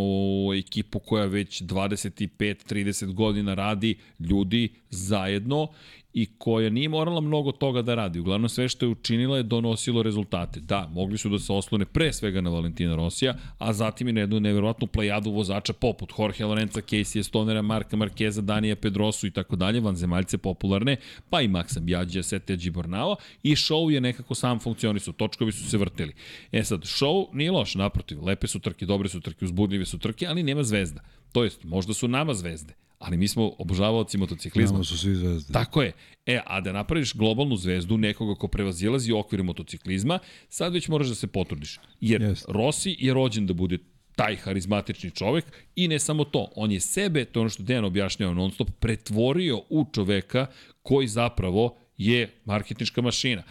ekipu koja već 25-30 godina radi ljudi zajedno i koja nije morala mnogo toga da radi. Uglavnom sve što je učinila je donosilo rezultate. Da, mogli su da se oslone pre svega na Valentina Rosija, a zatim i na jednu neverovatnu plejadu vozača poput Jorge Lorenza, Casey Stonera, Marka Markeza, Danija Pedrosu i tako dalje, vanzemaljce popularne, pa i Maxa Bjađa, Sete Gibornao i show je nekako sam funkcionisao, točkovi su se vrteli. E sad, show nije loš, naprotiv, lepe su trke, dobre su trke, uzbudljive su trke, ali nema zvezda. To jest, možda su nama zvezde, ali mi smo obožavaoci motociklizma. Nama su svi zvezde. Tako je. E, a da napraviš globalnu zvezdu, nekoga ko prevazilazi okvire motociklizma, sad već moraš da se potrudiš. Jer yes. Rossi je rođen da bude taj harizmatični čovek i ne samo to, on je sebe, to je ono što Dejan objašnjava non stop, pretvorio u čoveka koji zapravo je marketnička mašina.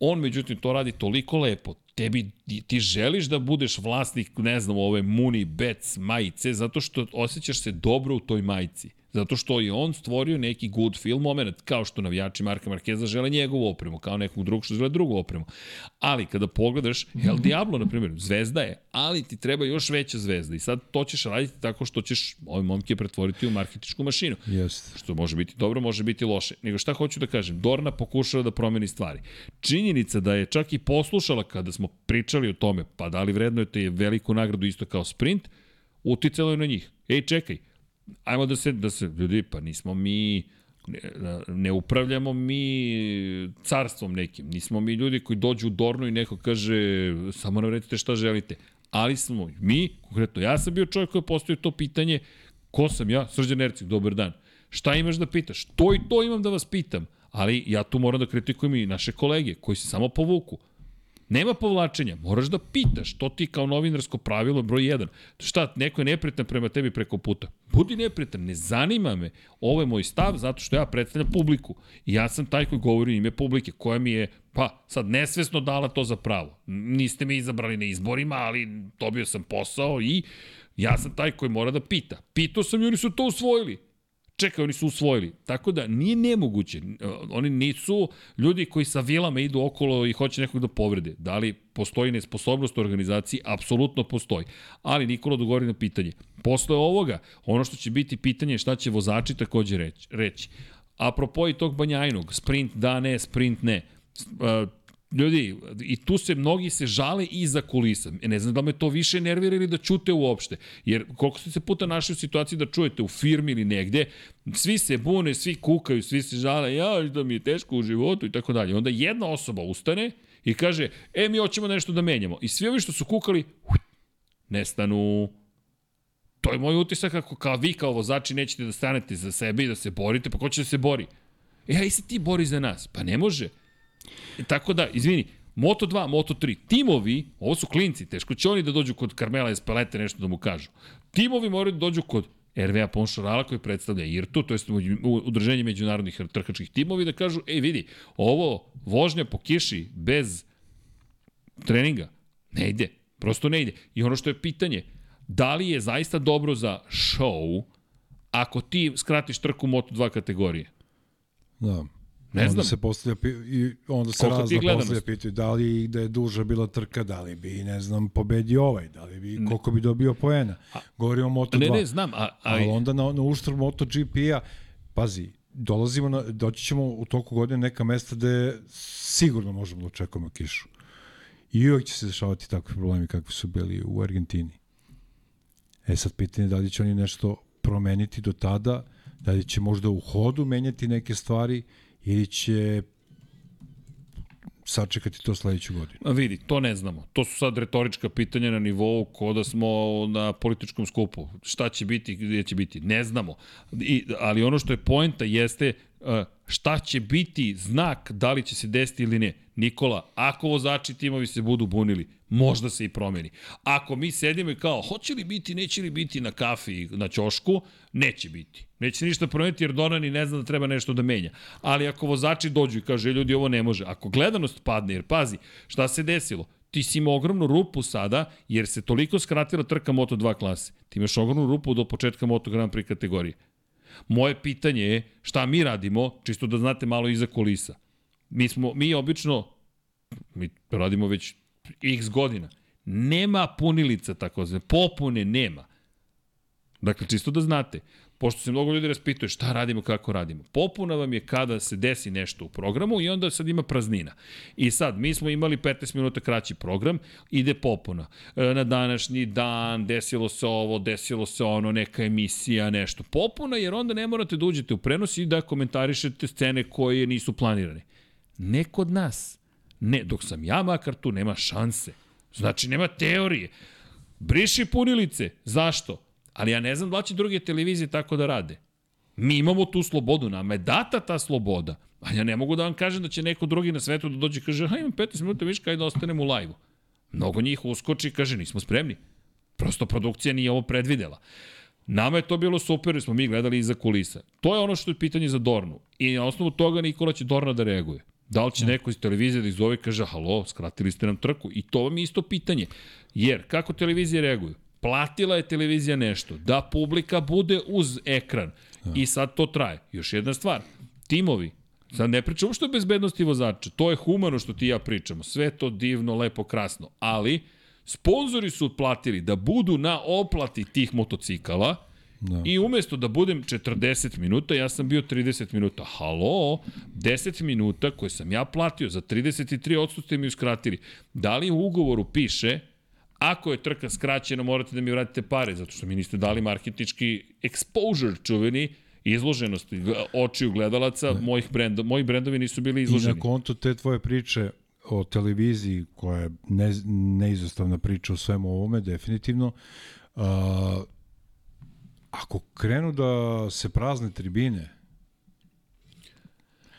On, međutim, to radi toliko lepo, tebi, ti želiš da budeš vlasnik, ne znam, ove Muni, Bets, majice, zato što osjećaš se dobro u toj majici. Zato što je on stvorio neki good film moment, kao što navijači Marka Markeza žele njegovu opremu, kao nekog drugog što žele drugu opremu. Ali kada pogledaš, El Diablo, na primjer, zvezda je, ali ti treba još veća zvezda. I sad to ćeš raditi tako što ćeš ove momke pretvoriti u marketičku mašinu. Jest. Što može biti dobro, može biti loše. Nego šta hoću da kažem, Dorna pokušava da promeni stvari. Činjenica da je čak i poslušala kada smo pričali o tome, pa da li vredno je te veliku nagradu isto kao sprint, uticalo je na njih. Ej, čekaj, ajmo da se, da se, ljudi, pa nismo mi, ne, ne upravljamo mi carstvom nekim, nismo mi ljudi koji dođu u Dornu i neko kaže, samo nam recite šta želite. Ali smo mi, konkretno, ja sam bio čovjek koji je postoji to pitanje, ko sam ja? Srđan Ercik, dobar dan. Šta imaš da pitaš? To i to imam da vas pitam. Ali ja tu moram da kritikujem i naše kolege koji se samo povuku. Nema povlačenja, moraš da pitaš, to ti kao novinarsko pravilo broj 1. Šta, neko je nepritan prema tebi preko puta. Budi nepritan, ne zanima me. Ovo je moj stav zato što ja predstavljam publiku. I ja sam taj koji govori ime publike, koja mi je, pa, sad nesvesno dala to za pravo. Niste me izabrali na izborima, ali dobio sam posao i ja sam taj koji mora da pita. Pitao sam i oni su to usvojili. Čekaj, oni su usvojili. Tako da nije nemoguće. Oni nisu ljudi koji sa vilama idu okolo i hoće nekog da povrede. Da li postoji nesposobnost u organizaciji? Apsolutno postoji. Ali Nikola dogovori na pitanje. Posle ovoga, ono što će biti pitanje je šta će vozači takođe reći. reći. Apropo i tog Banjajnog, sprint da, ne, sprint ne ljudi, i tu se mnogi se žale iza kulisa. E, ne znam da me to više nervira ili da čute uopšte. Jer koliko ste se puta našli u situaciji da čujete u firmi ili negde, svi se bune, svi kukaju, svi se žale, ja, da mi je teško u životu i tako dalje. Onda jedna osoba ustane i kaže, e, mi hoćemo nešto da menjamo. I svi ovi što su kukali, nestanu. To je moj utisak ako kao vi kao vozači nećete da stanete za sebe i da se borite, pa ko će da se bori? E, aj se ti bori za nas. Pa ne može. E, tako da, izvini, Moto 2, Moto 3, timovi, ovo su klinci, teško će oni da dođu kod Carmela Espelete nešto da mu kažu. Timovi moraju da dođu kod RVA Ponšarala koji predstavlja IRTU, to je udruženje međunarodnih trkačkih timovi, da kažu, ej vidi, ovo vožnja po kiši bez treninga ne ide, prosto ne ide. I ono što je pitanje, da li je zaista dobro za show ako ti skratiš trku Moto2 kategorije? Da. Ne onda znam. se postavlja i onda se Koliko razno postavlja pitaju da li da je duža bila trka, da li bi ne znam pobedio ovaj, da li bi koliko bi dobio poena. Govorimo o Moto2. Ne, ne, znam, a, a... ali onda na na uštrb MotoGP-a pazi, dolazimo na, doći ćemo u toku godine neka mesta gde sigurno možemo da očekujemo kišu. I uvijek će se dešavati takvi problemi kakvi su bili u Argentini. E sad pitanje da li će oni nešto promeniti do tada, da li će možda u hodu menjati neke stvari ili će sačekati to sledeću godinu. A vidi, to ne znamo. To su sad retorička pitanja na nivou ko da smo na političkom skupu. Šta će biti, gde će biti, ne znamo. I, ali ono što je poenta jeste šta će biti znak da li će se desiti ili ne. Nikola, ako vozači timovi se budu bunili, možda se i promeni. Ako mi sedimo i kao, hoće li biti, neće li biti na kafi, na ćošku, neće biti. Neće se ništa promeniti jer Donani ne zna da treba nešto da menja. Ali ako vozači dođu i kaže, ljudi, ovo ne može. Ako gledanost padne, jer pazi, šta se desilo? Ti si imao ogromnu rupu sada, jer se toliko skratila trka Moto2 klase. Ti imaš ogromnu rupu do početka Moto Grand Prix kategorije. Moje pitanje je šta mi radimo, čisto da znate malo iza kulisa. Mi, smo, mi obično, mi radimo već x godina, nema punilica tako zove, popune nema. Dakle, čisto da znate, pošto se mnogo ljudi raspituje šta radimo, kako radimo. Popuna vam je kada se desi nešto u programu i onda sad ima praznina. I sad, mi smo imali 15 minuta kraći program, ide popuna. E, na današnji dan desilo se ovo, desilo se ono, neka emisija, nešto. Popuna jer onda ne morate da uđete u prenos i da komentarišete scene koje nisu planirane. Ne kod nas. Ne, dok sam ja makar tu, nema šanse. Znači, nema teorije. Briši punilice. Zašto? Ali ja ne znam da će druge televizije tako da rade. Mi imamo tu slobodu, nama je data ta sloboda. A ja ne mogu da vam kažem da će neko drugi na svetu da dođe i kaže, ha imam 15 minuta viška, ajde da ostanem u lajvu. Mnogo njih uskoči i kaže, nismo spremni. Prosto produkcija nije ovo predvidela. Nama je to bilo super jer smo mi gledali iza kulisa. To je ono što je pitanje za Dornu. I na osnovu toga Nikola će Dorna da reaguje. Da li će neko iz televizije da izove i kaže, halo, skratili ste nam trku. I to vam je isto pitanje. Jer, kako televizije reaguju? Platila je televizija nešto, da publika bude uz ekran. I sad to traje. Još jedna stvar, timovi, Sad ne pričamo što je bezbednosti vozača, to je humano što ti ja pričamo, sve to divno, lepo, krasno, ali sponzori su otplatili da budu na oplati tih motocikala da. i umesto da budem 40 minuta, ja sam bio 30 minuta. Halo, 10 minuta koje sam ja platio za 33 odsuste mi uskratili. Da li u ugovoru piše Ako je trka skraćena, morate da mi vratite pare, zato što mi niste dali marketički exposure čuveni, izloženost očiju gledalaca, mojih brenda, moji brendovi nisu bili izloženi. I na konto te tvoje priče o televiziji, koja je ne, neizostavna priča o svemu ovome, definitivno, a, ako krenu da se prazne tribine,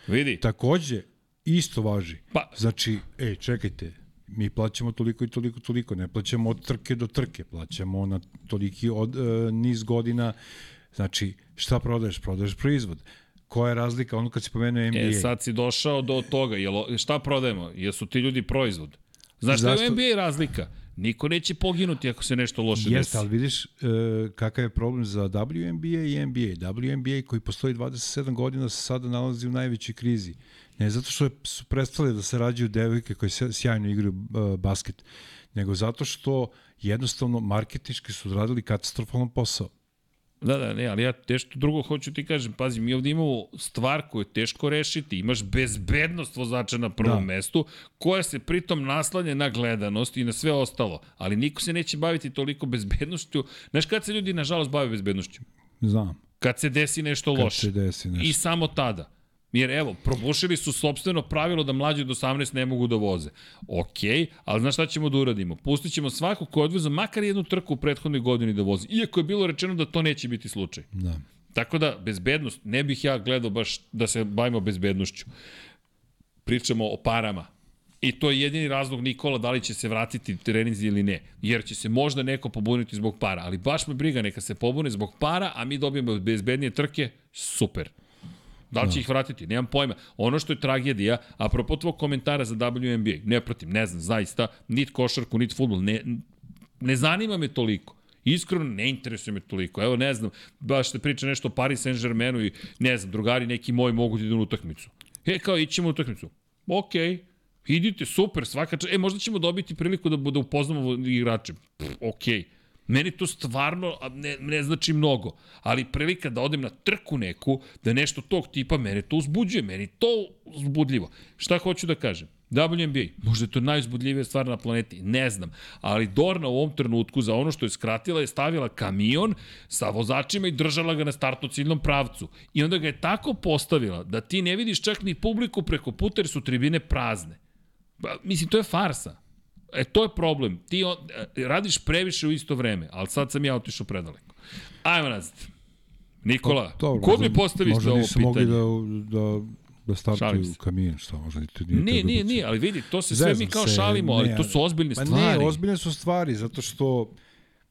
Vidi. Takođe, isto važi. Pa, znači, ej, čekajte, mi plaćamo toliko i toliko, toliko, ne plaćamo od trke do trke, plaćamo na toliki od, e, niz godina, znači šta prodaješ? Prodaješ proizvod. Koja je razlika ono kad si pomenuo NBA? E, sad si došao do toga, jel, šta prodajemo? Jesu ti ljudi proizvod? Znaš šta je u NBA razlika? Niko neće poginuti ako se nešto loše desi. Jeste, ali vidiš e, kakav je problem za WNBA i NBA. WNBA koji postoji 27 godina se sada nalazi u najvećoj krizi. Ne zato što su prestale da se rađaju devojke koje sjajno igraju uh, basket, nego zato što jednostavno marketički su odradili katastrofalan posao. Da, da, ne, ali ja nešto drugo hoću ti kažem. Pazi, mi ovdje imamo stvar koju je teško rešiti. Imaš bezbednost vozača na prvom da. mestu, koja se pritom naslanja na gledanost i na sve ostalo. Ali niko se neće baviti toliko bezbednošću. Znaš kad se ljudi, nažalost, bave bezbednošću? Znam. Kad se desi nešto kad loše. Se desi nešto. I samo tada. Jer evo, probušili su sobstveno pravilo da mlađi od 18 ne mogu da voze. Ok, ali znaš šta ćemo da uradimo? Pustit ćemo svakog ko odveza makar jednu trku u prethodnoj godini da vozi. Iako je bilo rečeno da to neće biti slučaj. Da. Tako da, bezbednost, ne bih ja gledao baš da se bavimo bezbednošću. Pričamo o parama. I to je jedini razlog Nikola da li će se vratiti treninzi ili ne. Jer će se možda neko pobuniti zbog para. Ali baš me briga, neka se pobune zbog para, a mi dobijemo bezbednije trke, super. Da li će da. ih vratiti? Nemam pojma. Ono što je tragedija, apropo tvog komentara za WNBA, ne protim, ne znam, zaista, nit košarku, nit futbol, ne, ne zanima me toliko. Iskreno ne interesuje me toliko. Evo, ne znam, baš te priča nešto o Paris Saint-Germainu i ne znam, drugari neki moji mogu da idu na utakmicu. E, kao, ićemo na utakmicu. Okej, okay. idite, super, svaka čast. E, možda ćemo dobiti priliku da, da upoznamo igrače. Okej. Okay. Meni to stvarno ne, ne znači mnogo, ali prilika da odem na trku neku, da nešto tog tipa, mene to uzbuđuje, meni to uzbudljivo. Šta hoću da kažem? WNBA, možda je to najuzbudljivija stvar na planeti, ne znam, ali Dorna u ovom trenutku za ono što je skratila je stavila kamion sa vozačima i držala ga na startu ciljnom pravcu. I onda ga je tako postavila da ti ne vidiš čak ni publiku preko puta jer su tribine prazne. Pa, mislim, to je farsa. E, to je problem. Ti on, e, radiš previše u isto vreme, ali sad sam ja otišao predaleko. Ajmo nazad. Nikola, Pa, Dobro, kod mi možda- postaviš možda ovo nisu mogli pitanje? da, da, da startuju se. kamion, šta možda ni nije Nije, to nije, dobro. nije, ali vidi, to se sve mi Zezam kao se, šalimo, ali ne, to su ozbiljne Pa stvari. ne, ozbiljne su stvari, zato što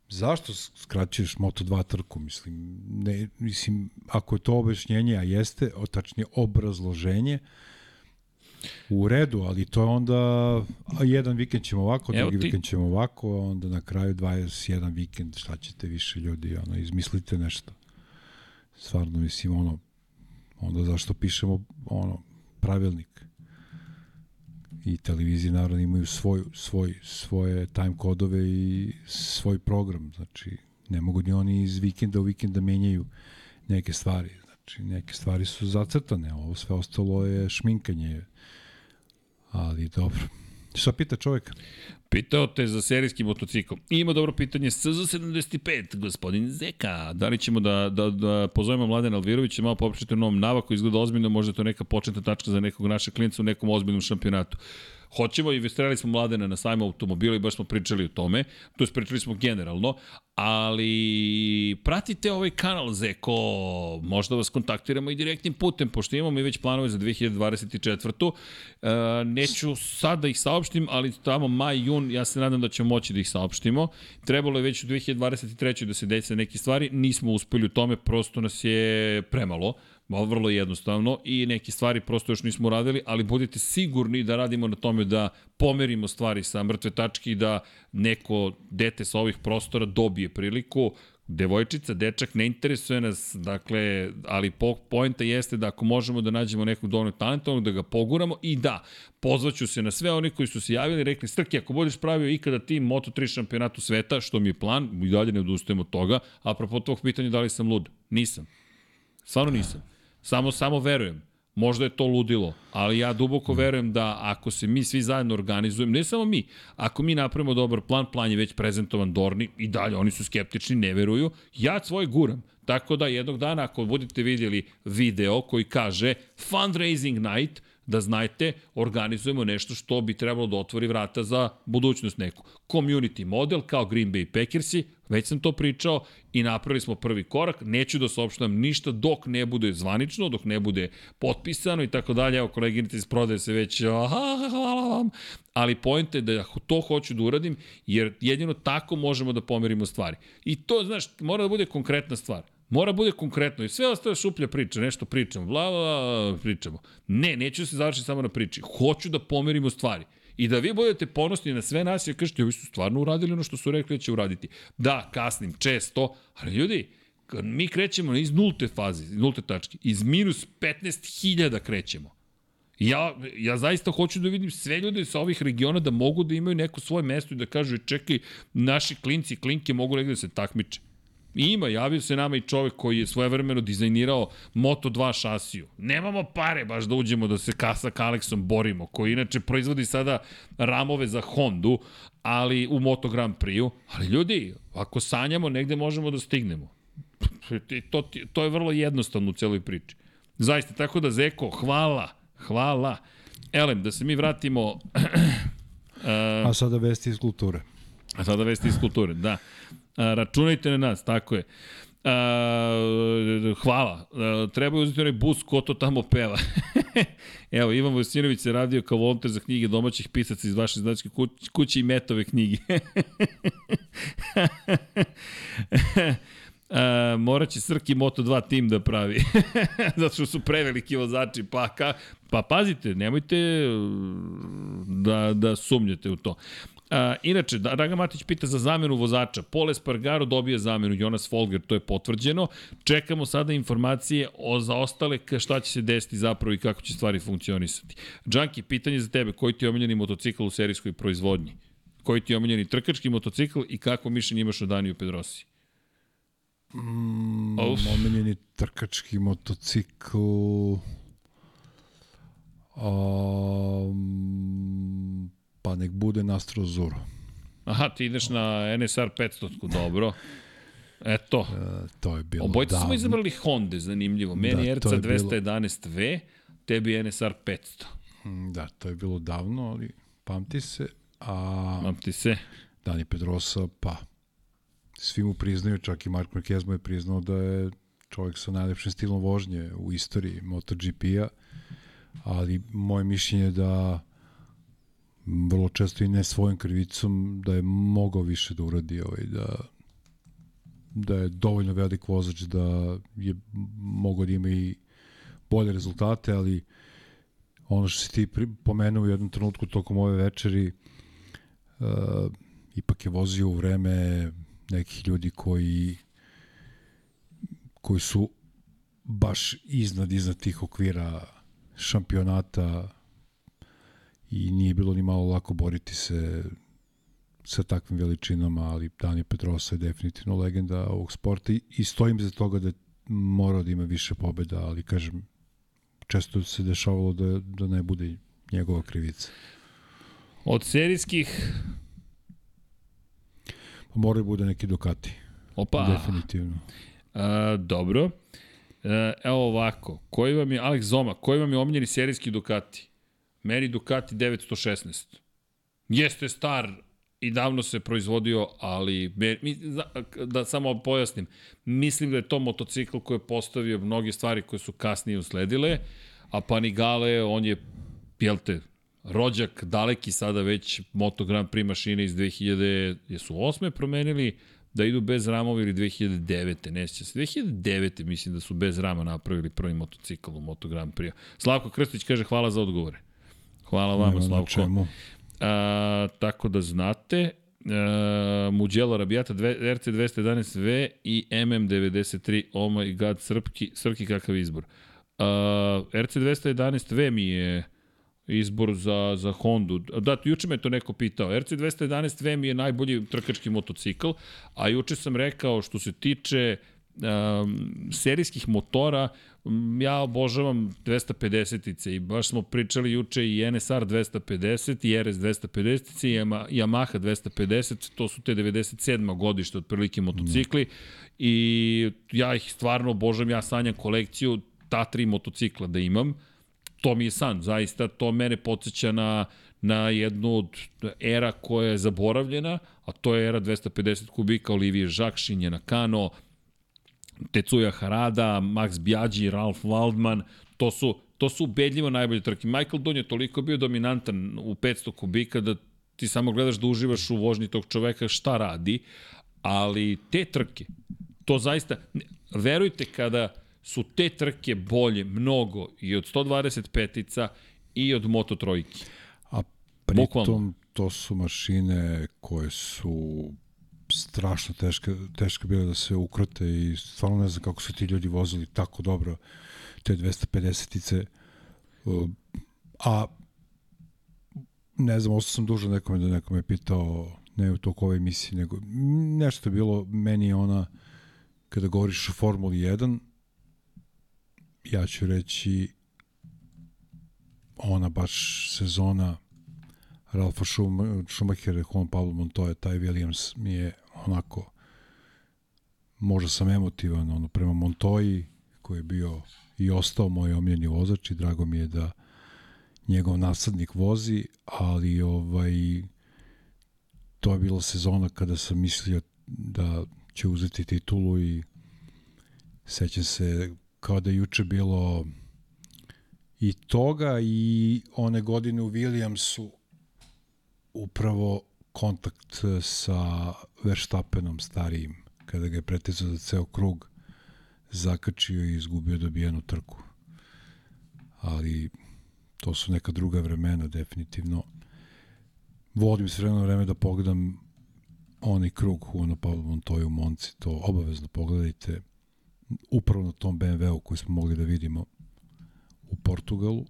zašto skraćuješ Moto2 trku, mislim, ne, mislim, ako je to objašnjenje, a jeste, o, tačnije obrazloženje, u redu, ali to je onda jedan vikend ćemo ovako, Evo drugi ti- vikend ćemo ovako, onda na kraju 21 vikend, šta ćete više ljudi, ono, izmislite nešto. Stvarno, mislim, ono, onda zašto pišemo, ono, pravilnik i televizije naravno imaju svoj, svoj, svoje time kodove i svoj program, znači ne mogu ni oni iz vikenda u vikend da menjaju neke stvari, znači neke stvari su zacrtane, ovo sve ostalo je šminkanje, ali dobro. Šta pita čovjek? Pitao te za serijski motocikl. Ima dobro pitanje SZ75, gospodin Zeka. Da li ćemo da, da, da pozovemo Mladen Alvirovića, malo popričati o novom navaku, izgleda ozbiljno, možda je to neka početna tačka za nekog našeg klinca u nekom ozbiljnom šampionatu. Hoćemo i investirali smo Mladena na sajmu automobila i baš smo pričali o tome, to je pričali smo generalno, ali pratite ovaj kanal Zeko, možda vas kontaktiramo i direktnim putem, pošto imamo i već planove za 2024. E, neću sad da ih saopštim, ali tamo maj, jun, ja se nadam da ćemo moći da ih saopštimo. Trebalo je već u 2023. da se dese neke stvari, nismo uspeli u tome, prosto nas je premalo, Malo vrlo jednostavno i neke stvari prosto još nismo uradili, ali budite sigurni da radimo na tome da pomerimo stvari sa mrtve tačke i da neko dete sa ovih prostora dobije priliku. Devojčica, dečak, ne interesuje nas, dakle, ali po, poenta jeste da ako možemo da nađemo nekog dovoljno talentovnog, da ga poguramo i da, pozvaću se na sve one koji su se javili rekli, Strki, ako budeš pravio ikada tim Moto3 šampionatu sveta, što mi je plan, i dalje ne odustajem od toga, apropo tvog pitanja da li sam lud, nisam. Stvarno nisam. Samo, samo verujem. Možda je to ludilo, ali ja duboko verujem da ako se mi svi zajedno organizujemo, ne samo mi, ako mi napravimo dobar plan, plan je već prezentovan Dorni i dalje, oni su skeptični, ne veruju, ja svoj guram. Tako da jednog dana ako budete vidjeli video koji kaže fundraising night, da znajte, organizujemo nešto što bi trebalo da otvori vrata za budućnost neku. Community model kao Green Bay Packersi, već sam to pričao i napravili smo prvi korak, neću da saopštam ništa dok ne bude zvanično, dok ne bude potpisano i tako dalje, evo koleginica iz prodaje se već, aha, hvala vam, ali point je da to hoću da uradim, jer jedino tako možemo da pomerimo stvari. I to, znaš, mora da bude konkretna stvar. Mora bude konkretno i sve ostale šuplja priča, nešto pričamo, bla, bla, pričamo. Ne, neću da se završiti samo na priči. Hoću da pomerimo stvari. I da vi budete ponosni na sve nas i kažete, ovi su stvarno uradili ono što su rekli da će uraditi. Da, kasnim, često, ali ljudi, mi krećemo iz nulte faze, iz nulte tačke, iz minus 15.000 krećemo. Ja, ja zaista hoću da vidim sve ljude sa ovih regiona da mogu da imaju neko svoje mesto i da kažu, čekaj, naši klinci i klinke mogu negde da se takmiče. I ima, javio se nama i čovek koji je svojevremeno dizajnirao Moto2 šasiju. Nemamo pare baš da uđemo da se ka, sa Kalexom borimo, koji inače proizvodi sada ramove za Hondu, ali u Moto Grand Prix-u. Ali ljudi, ako sanjamo, negde možemo da stignemo. To, to je vrlo jednostavno u celoj priči. Zaista, tako da Zeko, hvala, hvala. Elem, da se mi vratimo... A sada vesti iz kulture. A sada vesti iz kulture, da. A, računajte na nas, tako je. A, hvala. A, treba uzeti onaj bus ko to tamo peva. Evo, Ivan Vojsinović se radio kao volonter za knjige domaćih pisaca iz vaše značke kuće, kuće i metove knjige. Uh, morat će Srki Moto2 tim da pravi. Zato što su preveliki vozači. Pa, ka, pa pazite, nemojte da, da sumnjate u to. Uh, inače, Draga Matić pita za zamenu vozača. Pole Spargaro dobije zamenu, Jonas Folger, to je potvrđeno. Čekamo sada informacije o za ostale šta će se desiti zapravo i kako će stvari funkcionisati. Džanki, pitanje za tebe, koji ti je omiljeni motocikl u serijskoj proizvodnji? Koji ti je omiljeni trkački motocikl i kako mišljenje imaš o Daniju Pedrosi? Mm, omiljeni trkački motocikl... Um, pa nek bude Nastro Zuro. Aha, ti ideš na NSR 500, dobro. Eto. E, to je bilo Obojica davno. smo izabrali Honda, zanimljivo. Meni Da, RC je bilo- 211V, tebi NSR 500. Mm, Da, to je bilo davno, ali pamti se, a Pamti se. Dani Pedrosa, pa svi mu priznaju, čak i Mark Marquez mu je priznao da je čovjek sa najlepšim stilom vožnje u istoriji MotoGP-a, ali moje mišljenje je da vrlo često i ne svojim krivicom da je mogao više da uradi ovaj, da da je dovoljno velik vozač da je mogao da ima i bolje rezultate, ali ono što si ti pomenuo u jednom trenutku tokom ove večeri uh, ipak je vozio u vreme nekih ljudi koji koji su baš iznad iznad tih okvira šampionata i nije bilo ni malo lako boriti se sa takvim veličinama, ali Dani Petrosa je definitivno legenda ovog sporta i, i stojim za toga da mora da ima više pobeda, ali kažem, često se dešavalo da, da ne bude njegova krivica. Od serijskih... Pa mora da bude neki Ducati. Opa. Definitivno. A, dobro. E, evo ovako. Koji vam je, Alex Zoma, koji vam je omljeni serijski Ducati? Meni Ducati 916. Jeste star i davno se proizvodio, ali mi, da samo pojasnim, mislim da je to motocikl koji je postavio mnoge stvari koje su kasnije usledile, a Panigale, on je, jel te, rođak daleki sada već Moto Grand Prix mašine iz 2000, jesu osme promenili, da idu bez ramova ili 2009. Ne sjeća se. 2009. mislim da su bez rama napravili prvi motocikl u Moto Grand Prix. Slavko Krstić kaže hvala za odgovore. Hvala vama, Slavko. Čemu. A, tako da znate, Uh, Mugello Rabijata RC 211V i MM93 Oh my god Srpki, Srpki kakav izbor uh, RC 211V mi je izbor za, za Hondu. Da, juče me to neko pitao. RC 211V mi je najbolji trkački motocikl, a juče sam rekao što se tiče um, serijskih motora, ja obožavam 250-ice i baš smo pričali juče i NSR 250 i RS 250 i Yamaha 250, to su te 97. godište otprilike motocikli mm. i ja ih stvarno obožavam, ja sanjam kolekciju ta tri motocikla da imam, to mi je san, zaista to mene podsjeća na, na jednu od era koja je zaboravljena, a to je era 250 kubika, Olivier Jacques, Shinja Nakano, Tetsuya Harada, Max Biaggi, Ralph Waldman, to su, to su ubedljivo najbolje trke. Michael Dunn je toliko bio dominantan u 500 kubika da ti samo gledaš da uživaš u vožnji tog čoveka šta radi, ali te trke, to zaista, verujte kada su te trke bolje mnogo i od 125-ica i od Moto trojki. A pritom Bukvalno. to su mašine koje su strašno teške, teške bile da se ukrote i stvarno ne znam kako su ti ljudi vozili tako dobro te 250-ice. A ne znam, ostao sam dužan nekome da nekome pitao ne u toku ove emisije, nego nešto je bilo meni ona kada govoriš o Formuli 1 ja ću reći ona baš sezona Ralfa Schumacher, Juan Pablo Montoya, taj Williams mi je onako možda sam emotivan ono, prema Montoyi koji je bio i ostao moj omljeni vozač i drago mi je da njegov nasadnik vozi, ali ovaj to je bila sezona kada sam mislio da će uzeti titulu i sećam se kao da juče bilo i toga i one godine u Williamsu upravo kontakt sa Verstappenom starijim. Kada ga je pretezao za ceo krug zakačio i izgubio dobijenu trku. Ali to su neka druga vremena definitivno. Volim s vremena vreme da pogledam onaj krug Juana Pablo Montoya u Monci. To obavezno pogledajte. Upravo na tom BMW-u koji smo mogli da vidimo u Portugalu.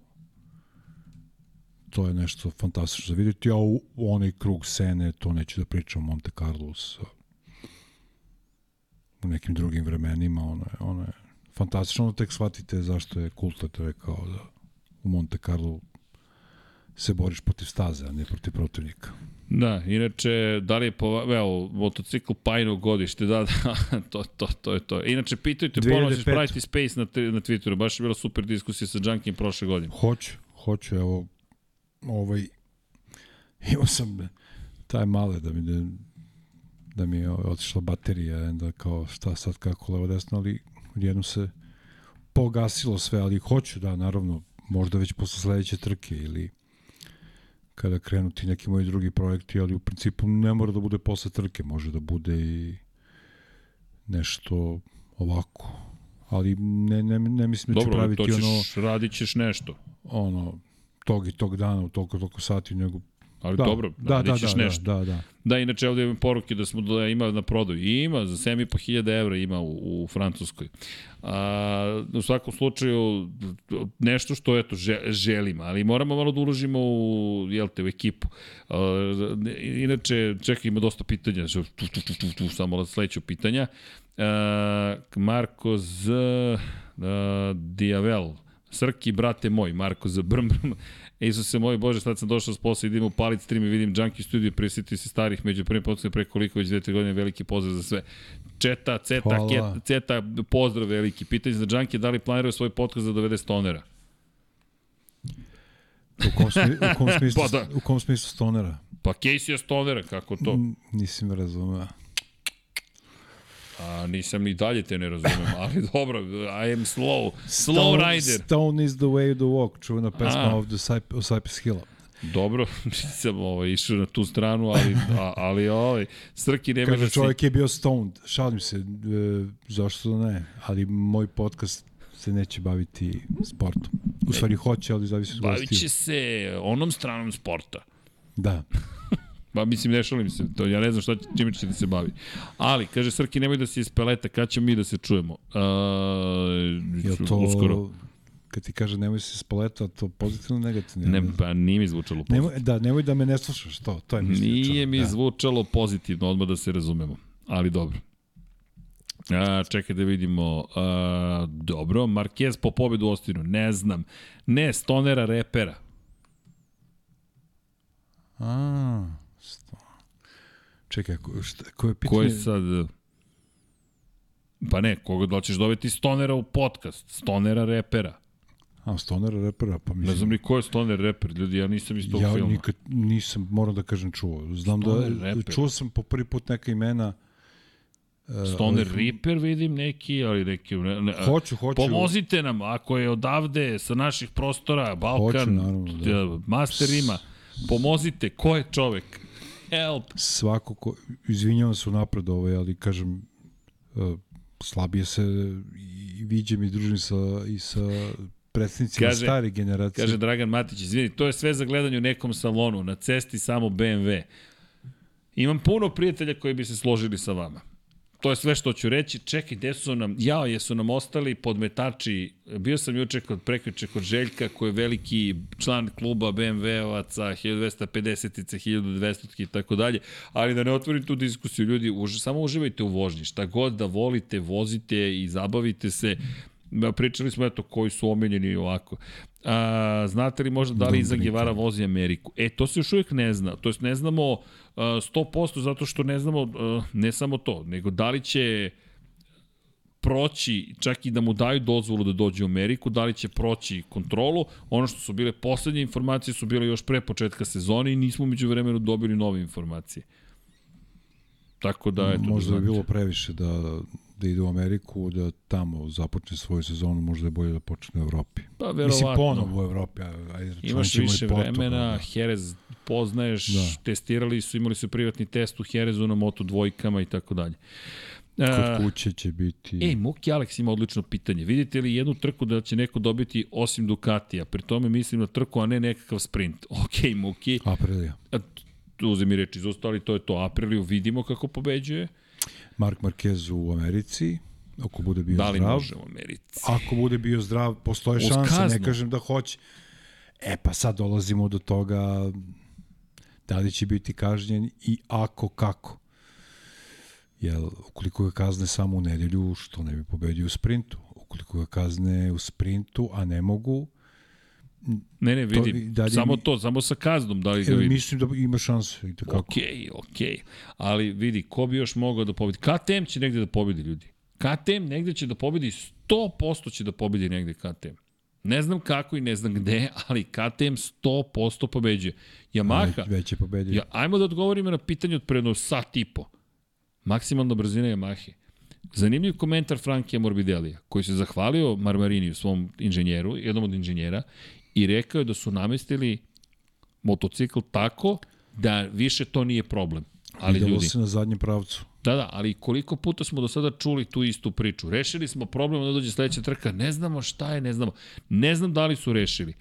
To je nešto fantastično za vidjeti, a u, onaj krug Sene, to neću da pričam Monte Carlo sa, u nekim drugim vremenima, ono je, ono je fantastično, tek shvatite zašto je Kultat rekao da u Monte Carlo se boriš protiv staze, a ne protiv protivnika. Da, inače, da li je po, evo, motocikl Pajno godište, da, da, to, to, to je to. Inače, pitajte, ponovno ćeš praviti space na, na Twitteru, baš je bila super diskusija sa Junkim prošle godine. Hoću, hoću, evo, ovaj, imao sam taj male da mi da, da mi je otišla baterija, onda kao šta sad kako levo desno, ali jednom se pogasilo sve, ali hoću da, naravno, možda već posle sledeće trke ili kada krenu ti neki moji drugi projekti, ali u principu ne mora da bude posle trke, može da bude i nešto ovako. Ali ne, ne, ne mislim da ću Dobro, praviti to ćeš, ono, radit ćeš nešto. ono, tog i tog dana u toliko, toliko sati, nego Ali da, dobro, da, da, ćeš da, nešto. da, da, da. Da, inače ovde imam poruke da smo da ima na prodaju. I ima, za 7.500 evra ima u, u Francuskoj. A, u svakom slučaju, nešto što eto, že, želim, ali moramo malo da uložimo u, jel te, u ekipu. A, inače, čekaj, ima dosta pitanja, tu, tu, tu, tu, tu, samo sledeću pitanja. A, Marko Z. A, Diavel, Srki, brate moj, Marko za brm, brm. Isuse moj Bože, sad sam došao s posla, idem u palit stream i vidim Junkie Studio, presjetio se starih među prvim podcastom pre koliko već dve, tri godine, veliki pozdrav za sve. Četa, Ceta. Ket, Ceta, pozdrav veliki. Pitanje za Junkie, da li planiraju svoj podcast da dovede stonera? U kom, smi, u kom smislu, Pa da. u kom smislu stonera? Pa Casey je stonera, kako to? Mm, Nisam razumeo. A, nisam ni dalje te ne razumem, ali dobro, I am slow, slow rider. Stone is the way to walk, čuvena pesma A. of the Cypress Hill. Dobro, nisam ovaj, išao na tu stranu, ali, a, ali ovaj, Srki nema Kaže, da si... čovjek je bio stoned. Šalim se, e, zašto ne? Ali moj podcast se neće baviti sportom. U stvari hoće, ali zavisi od Bavit će se onom stranom sporta. Da. Ba, mislim, ne šalim se, to, ja ne znam šta će, čime će da se bavi. Ali, kaže Srki, nemoj da se iz peleta, kad ćemo mi da se čujemo? Uh, Je to, Uskoro. kad ti kaže nemoj se spaleta, to pozitivno negativno? Ne, pa nije mi zvučalo pozitivno. nemoj, da, nemoj da me ne slušaš, to, to je mislio Nije mi da. zvučalo pozitivno, odmah da se razumemo. Ali dobro. A, čekaj da vidimo. A, dobro, Marquez po pobedu u Ostinu, ne znam. Ne, Stonera repera. A, sto. Čekaj, ko, šta, ko je pitanje? Ko je sad... Pa ne, koga da ćeš dobiti Stonera u podcast? Stonera repera. A, Stonera repera, pa mislim... Ne znam ni ko je Stoner reper, ljudi, ja nisam iz tog ja filma. nikad nisam, moram da kažem, čuo. Znam Stoner da, reper. čuo sam po prvi put neka imena. e, Stoner ovih- Reaper vidim neki, ali neki... Ne, ne, Hoću, hoću. Pomozite nam, ako je odavde, sa naših prostora, Balkan, Hoću, naravno, da. Master ima, pomozite, ko je čovek? Help! Svako ko, izvinjavam se unapred ovaj, ali kažem, e, slabije se i viđem i družim sa, i sa predstavnicima Kaže- stare generacije. Kaže Dragan Matić, izvini, to je sve za gledanje u nekom salonu, na cesti samo BMW. Imam puno prijatelja koji bi se složili sa vama. To je sve što ću reći. Čekaj, gde su nam, jao, jesu nam ostali podmetači. Bio sam juče kod prekjuče kod Željka, koji je veliki član kluba BMW-ovaca, 1250-ice, 1200 i tako dalje. Ali da ne otvorim tu diskusiju, ljudi, už, samo uživajte u vožnji. Šta god da volite, vozite i zabavite se. Ma, Pričali smo, eto, koji su omiljeni i ovako. A, znate li možda da li Iza Guevara vozi Ameriku? E, to se još uvijek ne zna. To jest ne znamo uh, 100% zato što ne znamo uh, ne samo to, nego da li će proći, čak i da mu daju dozvolu da dođe u Ameriku, da li će proći kontrolu. Ono što su bile poslednje informacije su bile još pre početka sezone i nismo među vremenu dobili nove informacije. Tako da, eto, možda da bi bilo previše da, da ide u Ameriku, da tamo započne svoju sezonu, možda je bolje da počne u Evropi. Pa, Mislim, verovatno. ponovo u Evropi. Ajde, Imaš više Portugal, vremena, da. Jerez poznaješ, da. Da. testirali su, imali su privatni test u Jerezu na moto dvojkama i tako dalje. E, Kod kuće će biti... Ej, Muki Alex ima odlično pitanje. Vidite li jednu trku da će neko dobiti osim Ducatija? Pri tome mislim na trku, a ne nekakav sprint. Ok, Muki, Aprilija. uzem mi reči izostali, to je to. Apriliju vidimo kako pobeđuje. Mark Marquez u Americi, ako bude bio Da li zdrav. može u Americi? Ako bude bio zdrav, postoje kaznu. ne kažem da hoće. E pa sad dolazimo do toga da li će biti kažnjen i ako kako. Jel, ukoliko ga kazne samo u nedelju, što ne bi pobedio u sprintu? Ukoliko ga kazne u sprintu, a ne mogu, Ne, ne, To vidi. dalje samo mi- to, samo sa kaznom da li ga vidi. mislim da ima šanse. I kako. Okej, okej. Ali vidi, ko bi još mogao da pobedi? KTM će negde da pobedi, ljudi. KTM negde će da pobedi, 100% će da pobedi negde KTM. Ne znam kako i ne znam gde, ali KTM 100% pobeđuje. Yamaha, Već, već je pobedio. ja, ajmo da odgovorimo na pitanje od predno sat i po. Maksimalna brzina Yamahe. Zanimljiv komentar Frankija Morbidelija, koji se zahvalio Marmariniju, svom inženjeru, jednom od inženjera, i rekao je da su namestili motocikl tako da više to nije problem. Ali Videlo ljudi, se na zadnjem pravcu. Da, da, ali koliko puta smo do sada čuli tu istu priču. Rešili smo problem da dođe sledeća trka, ne znamo šta je, ne znamo. Ne znam da li su rešili,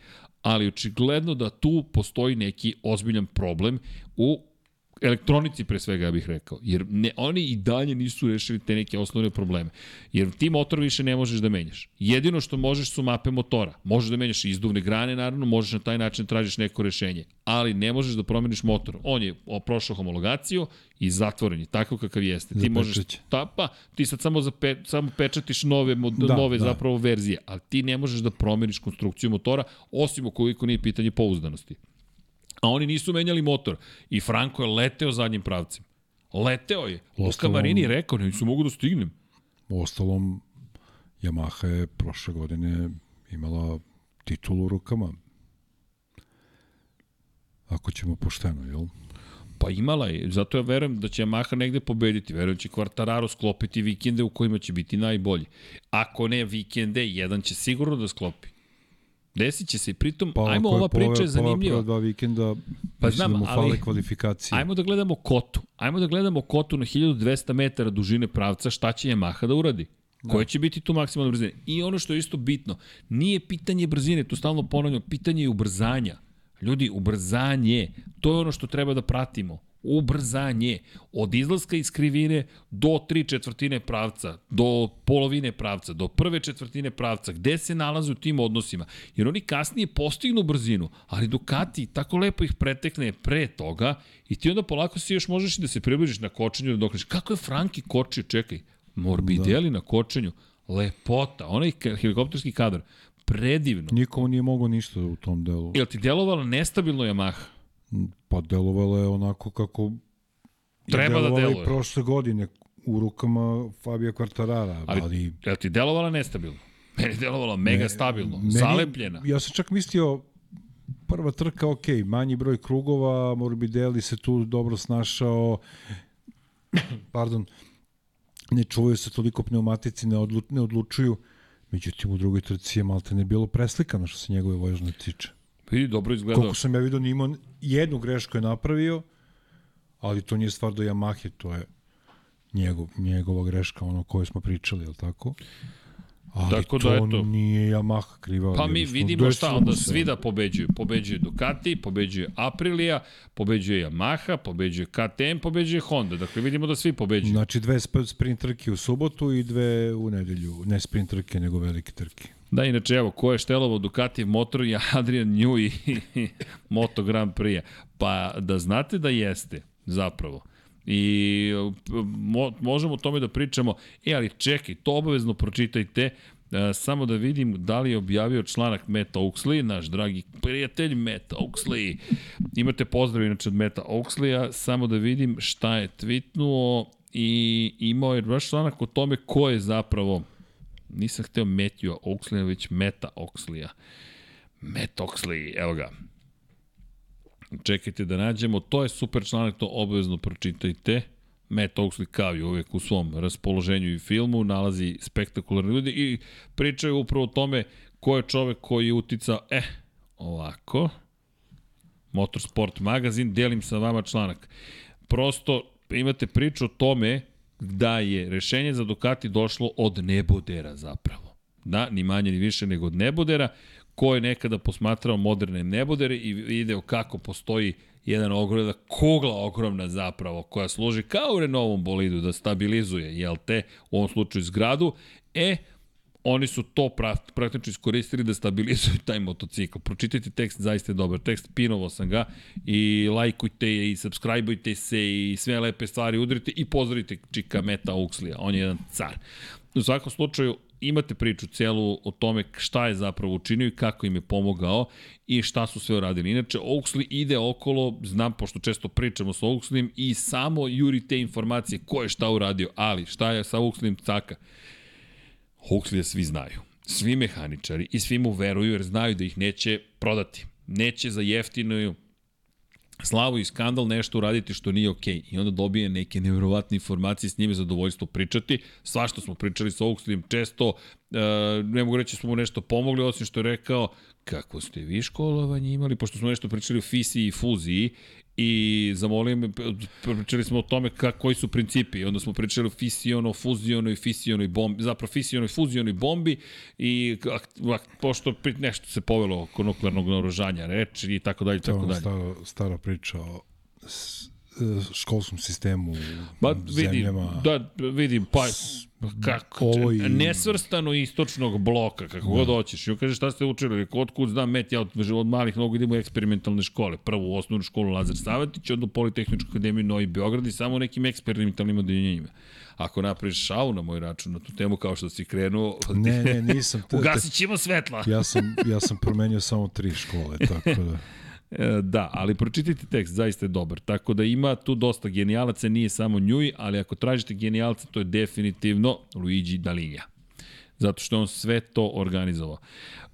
ali očigledno da tu postoji neki ozbiljan problem u elektronici pre svega, ja bih rekao. Jer ne, oni i dalje nisu rešili te neke osnovne probleme. Jer ti motor više ne možeš da menjaš. Jedino što možeš su mape motora. Možeš da menjaš izduvne grane, naravno, možeš na taj način da tražiš neko rešenje. Ali ne možeš da promeniš motor. On je prošao homologaciju i zatvoren je, tako kakav jeste. Ti možeš, Zapečaće. ta, pa, ti sad samo, zape, samo pečatiš nove, mod, Da, nove da. zapravo verzije, ali ti ne možeš da promeniš konstrukciju motora, osim ukoliko nije pitanje pouzdanosti. A oni nisu menjali motor. I Franko je leteo zadnjim pravcem. Leteo je. Luka Uostalom- Marini je rekao, nisu mogu da stignem. U ostalom, Yamaha je prošle godine imala titulu u rukama. Ako ćemo pošteno, jel? Pa imala je, zato ja verujem da će Yamaha negde pobediti, verujem da će Quartararo sklopiti vikende u kojima će biti najbolji. Ako ne vikende, jedan će sigurno da sklopi. Desit će se i pritom, pa, ajmo, ova priča je pove- zanimljiva. Prva dva vikenda, Pa pa znam, da ali- kvalifikacije. Ajmo da gledamo kotu. Ajmo da gledamo kotu na 1200 metara dužine pravca, šta će Yamaha da uradi. Koja će biti tu maksimalna brzina? I ono što je isto bitno, nije pitanje brzine, tu stalno ponavljam, pitanje je ubrzanja. Ljudi, ubrzanje, to je ono što treba da pratimo. Ubrzanje. Od izlaska iz krivine do tri četvrtine pravca, do polovine pravca, do prve četvrtine pravca, gde se nalaze u tim odnosima. Jer oni kasnije postignu brzinu, ali Ducati tako lepo ih pretekne pre toga i ti onda polako si još možeš i da se približiš na kočenju da dokneš. Kako je Franki kočio, čekaj, Morbidelli na kočenju, lepota, onaj helikopterski kadar, predivno. Nikomu nije mogao ništa u tom delu. Jel ti delovala nestabilno Yamaha? Pa delovalo je onako kako Treba da deluje. i prošle godine u rukama Fabio Quartarara, Ali- ali, Jel ti delovala nestabilno? Meni je delovala mega Ne, stabilno, meni- zalepljena. Ja sam čak mislio prva trka, ok, manji broj krugova, Morbidelli se tu dobro snašao, pardon, ne čuvaju se toliko pneumatici, ne, odlu, ne odlučuju, međutim u drugoj trci je malte ne bilo preslikano što se njegove vožnje tiče. Vidi, dobro izgledao. Koliko sam ja vidio, nije imao jednu grešku je napravio, ali to nije stvar do Yamahe, to je njegov, njegova greška, ono koju smo pričali, je li tako? Ali Tako da, to eto. nije Yamaha kriva. Pa mi jednostavno vidimo šta onda svi da pobeđuju. Pobeđuje Ducati, pobeđuje Aprilia, pobeđuje Yamaha, pobeđuje KTM, pobeđuje Honda. Dakle, vidimo da svi pobeđuju. Znači dve sp- sprint trke u subotu i dve u nedelju. Ne sprint trke, nego velike trke. Da, inače, evo, ko je štelovo Ducati motor je Adrian Nju i Moto Grand Prix. Pa da znate da jeste, zapravo. I mo, možemo o tome da pričamo, e, ali čekaj, to obavezno pročitajte, E, samo da vidim da li je objavio članak Meta Oaksley, naš dragi prijatelj Meta Oaksley. Imate pozdrav inače od Meta Oaksleya, samo da vidim šta je tweetnuo i imao je baš članak o tome ko je zapravo nisam hteo Matthew Oxleya, već Meta Oxleya. Matt Oxley, evo ga. Čekajte da nađemo, to je super članak, to obavezno pročitajte. Matt Oxley kao i uvek u svom raspoloženju i filmu nalazi spektakularne ljudi i pričaju upravo o tome ko je čovek koji je uticao, eh, ovako, Motorsport magazin, delim sa vama članak. Prosto imate priču o tome da je rešenje za Ducati došlo od nebodera zapravo. Da, ni manje ni više nego od nebodera, ko je nekada posmatrao moderne nebodere i video kako postoji jedan ogromna kugla ogromna zapravo koja služi kao u Renaultom bolidu da stabilizuje, jel te, u ovom slučaju zgradu, e, oni su to pra, praktično iskoristili da stabilizuju taj motocikl. Pročitajte tekst, zaista je dobar tekst, pinovo sam ga i lajkujte i subscribeujte se i sve lepe stvari udrite i pozdravite čika Meta Oakleya, on je jedan car. U svakom slučaju, imate priču celu o tome šta je zapravo učinio i kako im je pomogao i šta su sve uradili. Inače, Oaksley ide okolo, znam pošto često pričamo sa Oaksleym i samo juri te informacije ko je šta uradio, ali šta je sa Oaksleym caka. Huxley svi znaju. svi mehaničari i svi mu veruju jer znaju da ih neće prodati. Neće za jeftinu slavu i skandal nešto uraditi što nije okej. Okay. I onda dobije neke nevjerovatne informacije, s njime zadovoljstvo pričati. Sva što smo pričali sa Oakstream često, uh, ne mogu reći da smo mu nešto pomogli, osim što je rekao, kako ste vi školovanje imali, pošto smo nešto pričali o fisiji i fuziji i zamolio me, pričali smo o tome kak, koji su principi, onda smo pričali o fisiono, fuzionoj, fisionoj bombi, zapravo fisionoj, fuzionoj bombi i a, pošto nešto se povelo oko nuklearnog naoružanja, reči i tako dalje, tako dalje. Stara, stara priča o školskom sistemu ba, vidim, zemljama. Da, vidim, pa kako, ovo i... nesvrstano istočnog bloka, kako da. god hoćeš. I kaže šta ste učili, rekao, otkud znam, met, ja od, od malih nogu idemo u eksperimentalne škole. Prvo u osnovnu školu Lazar Savatić, onda u Politehničku akademiju Novi Beograd i samo nekim eksperimentalnim odeljenjima. Ako napraviš šau na moj račun na tu temu kao što si krenuo, ne, ne, nisam. Ugasit ćemo svetla. ja sam, ja sam promenio samo tri škole, tako da... E, da, ali pročitajte tekst, zaista je dobar. Tako da ima tu dosta genijalaca, nije samo Njuj, ali ako tražite genijalca, to je definitivno Luigi Dalinja. Zato što on sve to organizovao.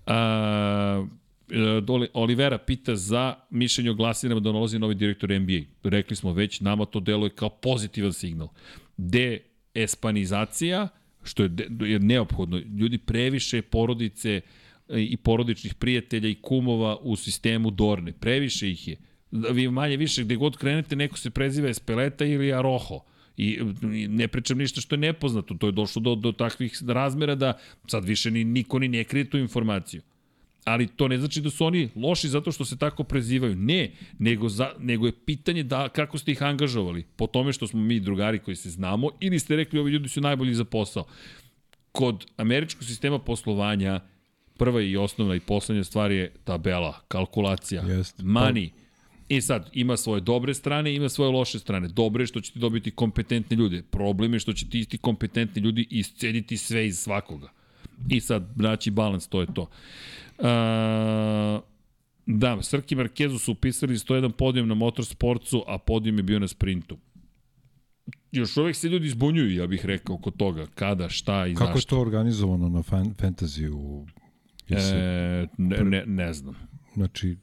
A, e, Olivera pita za mišljenje o glasinama da nalazi novi direktor NBA. Rekli smo već, nama to deluje kao pozitivan signal. De espanizacija, što je, de, je neophodno. Ljudi previše porodice uh, i porodičnih prijatelja i kumova u sistemu Dorne. Previše ih je. Vi manje više, gde god krenete, neko se preziva Espeleta ili Aroho. I ne pričam ništa što je nepoznato, to je došlo do, do takvih razmera da sad više ni, niko ni ne krije tu informaciju. Ali to ne znači da su oni loši zato što se tako prezivaju. Ne, nego, za, nego je pitanje da kako ste ih angažovali. Po tome što smo mi drugari koji se znamo ili ste rekli ovi ljudi su najbolji za posao. Kod američkog sistema poslovanja prva i osnovna i poslednja stvar je tabela, kalkulacija, Jest. money. I sad, ima svoje dobre strane, ima svoje loše strane. Dobre je što ćete dobiti kompetentne ljude. Problem je što će ti isti kompetentni ljudi iscediti sve iz svakoga. I sad, naći balans, to je to. Uh, da, Srki Markezu su upisali 101 podijum na motorsportcu, a podijum je bio na sprintu. Još uvek se ljudi zbunjuju, ja bih rekao, oko toga. Kada, šta i Kako zašto. Kako je to organizovano na fan, u E, ne, ne, ne znam. Znači,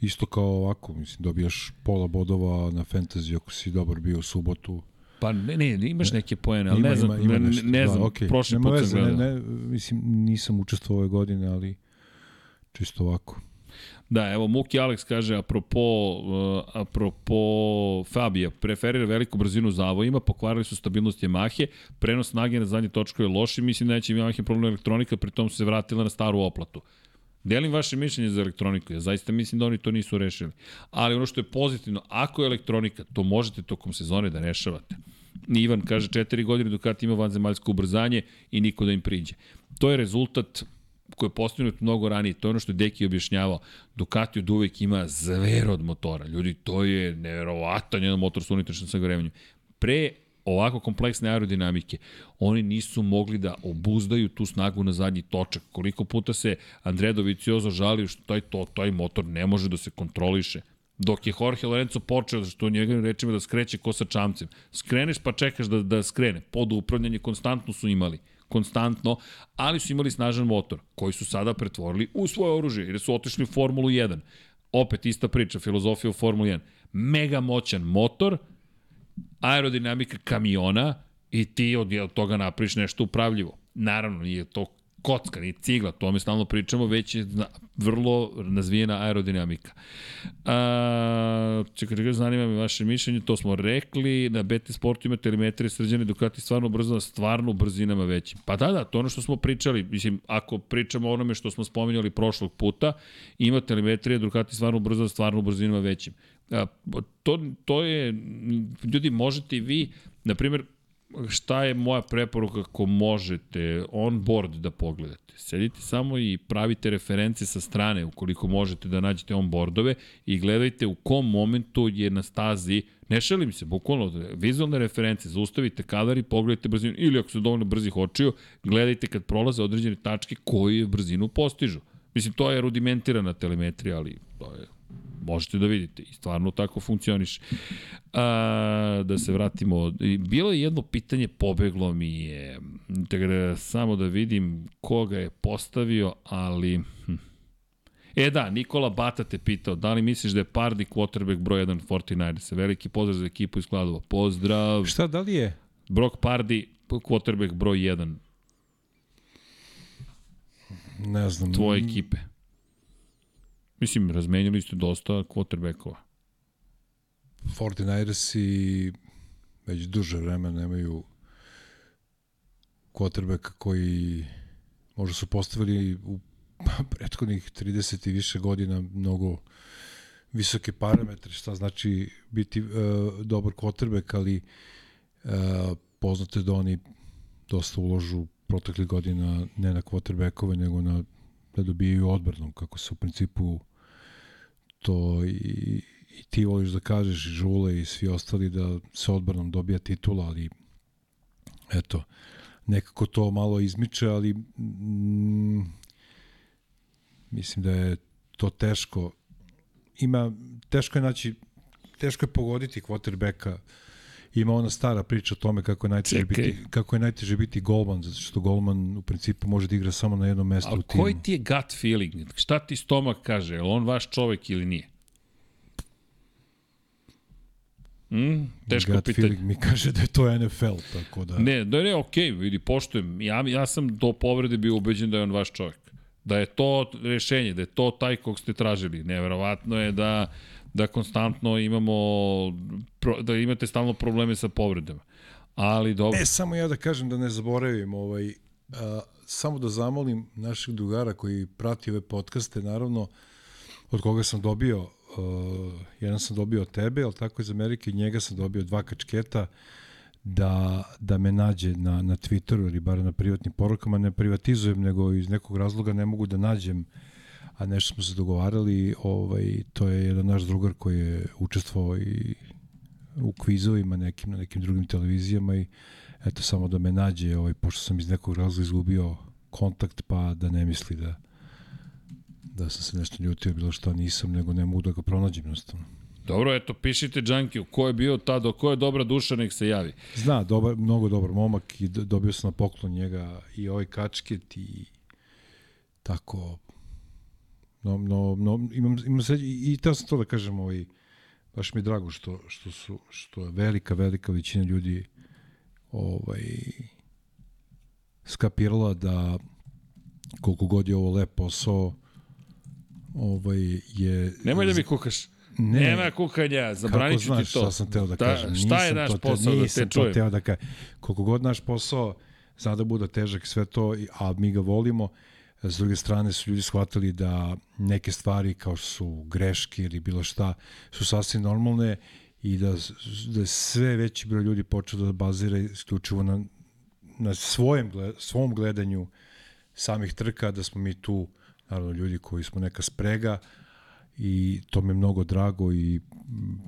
isto kao ovako, mislim, dobijaš pola bodova na fantasy ako si dobar bio u subotu. Pa ne, ne, imaš neke poene, ali ima, ne znam, ima, ima nešto, ne, ne znam, da, okay. prošli Nema put sam gledao. Ne, ne, mislim, nisam učestvovao ove godine, ali čisto ovako. Da, evo Muki Alex kaže apropo uh, apropo Fabija, preferira veliku brzinu zavojima, pokvarili su stabilnost Yamahe, prenos snage na zadnje točkove je loš i mislim da neće Yamaha problem elektronika, pritom se vratila na staru oplatu. Delim vaše mišljenje za elektroniku, ja zaista mislim da oni to nisu rešili. Ali ono što je pozitivno, ako je elektronika, to možete tokom sezone da rešavate. Ivan kaže, četiri godine Ducati ima vanzemaljsko ubrzanje i niko da im priđe. To je rezultat koji je postavljen mnogo ranije, to je ono što je Deki objašnjavao, Ducati od uvek ima zver od motora. Ljudi, to je neverovatan jedan motor sa unutrašnjim sagorevanjem. Pre ovako kompleksne aerodinamike, oni nisu mogli da obuzdaju tu snagu na zadnji točak. Koliko puta se Andrea Doviciozo žalio što taj, to, taj motor ne može da se kontroliše. Dok je Jorge Lorenzo počeo, što u njegovim rečima da skreće ko sa čamcem. Skreneš pa čekaš da, da skrene. Pod upravljanje konstantno su imali konstantno, ali su imali snažan motor, koji su sada pretvorili u svoje oružje, jer su otišli u Formulu 1. Opet ista priča, filozofija u Formulu 1. Mega moćan motor, aerodinamika kamiona i ti od toga napriš nešto upravljivo. Naravno, nije to kocka, ni cigla, to mi stalno pričamo, već je vrlo nazvijena aerodinamika. A, čekaj, da zanima me vaše mišljenje, to smo rekli, na BT Sportu ima telemetrije srđane Ducati stvarno brzo, stvarno brzinama većim. Pa da, da, to ono što smo pričali, mislim, ako pričamo o onome što smo spominjali prošlog puta, ima telemetrije Ducati stvarno brzo, stvarno brzinama većim. A, to, to je, ljudi, možete vi, na primjer, šta je moja preporuka ako možete on board da pogledate. Sedite samo i pravite reference sa strane ukoliko možete da nađete on boardove i gledajte u kom momentu je na stazi Ne šalim se, bukvalno, vizualne reference, zaustavite kadar i pogledajte brzinu, ili ako su dovoljno brzih očiju, gledajte kad prolaze određene tačke koju brzinu postižu. Mislim, to je rudimentirana telemetrija, ali to je Možete da vidite i stvarno tako funkcioniše. A, da se vratimo, bilo je jedno pitanje, pobeglo mi je, da samo da vidim koga je postavio, ali... Hm. E da, Nikola Bata te pitao, da li misliš da je Pardi quarterback broj 1 49 Veliki pozdrav za ekipu iz Kladova. Pozdrav. Šta, da li je? Brock Pardi, quarterback broj 1. Ne znam. Tvoje ekipe. Mislim, razmenjali ste dosta quarterbackova. 49ersi već duže vremena nemaju quarterbacka koji možda su postavili u prethodnih 30 i više godina mnogo visoke parametre, šta znači biti uh, dobar quarterback, ali uh, poznate da oni dosta uložu proteklih godina ne na quarterbackove, nego na da dobijaju odbranu, kako se u principu to i, i ti voliš da kažeš i Žule i svi ostali da se odbranom dobija titula, ali eto, nekako to malo izmiče, ali mm, mislim da je to teško. Ima, teško je naći, teško je pogoditi quarterbacka ima ona stara priča o tome kako je najteže Čekaj. biti kako je najteže biti golman zato što golman u principu može da igra samo na jednom mestu u timu. Ali koji ti je gut feeling? Šta ti stomak kaže? Je on vaš čovek ili nije? Mm, teško gut pitanje. feeling mi kaže da je to NFL, tako da... Ne, da ne, okej, okay, vidi, poštujem. Ja, ja sam do povrede bio ubeđen da je on vaš čovjek. Da je to rešenje, da je to taj kog ste tražili. Neverovatno je da da konstantno imamo, da imate stalno probleme sa povredama. Ali dobro. E, samo ja da kažem da ne zaboravim, ovaj, a, samo da zamolim naših drugara koji prati ove podcaste, naravno, od koga sam dobio, uh, jedan sam dobio od tebe, ali tako iz Amerike, njega sam dobio dva kačketa, da, da me nađe na, na Twitteru ili bar na privatnim porukama, ne privatizujem, nego iz nekog razloga ne mogu da nađem uh, a nešto smo se dogovarali, ovaj, to je jedan naš drugar koji je učestvovao i u kvizovima nekim, na nekim drugim televizijama i eto samo da me nađe, ovaj, pošto sam iz nekog razloga izgubio kontakt, pa da ne misli da da sam se nešto ljutio, bilo šta nisam, nego ne mogu da ga pronađem jednostavno. Dobro, eto, pišite Džankiju, ko je bio tada, ko je dobra duša, nek se javi. Zna, dobar, mnogo dobar momak i dobio sam na poklon njega i ovaj kačket i tako No, no, no, imam, imam se, i, i teo sam to da kažem, ovaj, baš mi je drago što, što, su, što je velika, velika većina ljudi ovaj, skapirala da koliko god je ovo lep posao, ovaj, je... Nemoj da mi kukaš. Ne, Nema kukanja, zabranit ću ti to. Šta sam teo da kažem? šta je naš posao da te čujem? Nisam to teo da kažem. Koliko god naš posao zna da bude težak sve to, a mi ga volimo, S druge strane su ljudi shvatili da neke stvari kao su greške ili bilo šta su sasvim normalne i da, da sve veći broj ljudi počeo da bazira isključivo na, na svojem, svom gledanju samih trka, da smo mi tu naravno ljudi koji smo neka sprega i to mi je mnogo drago i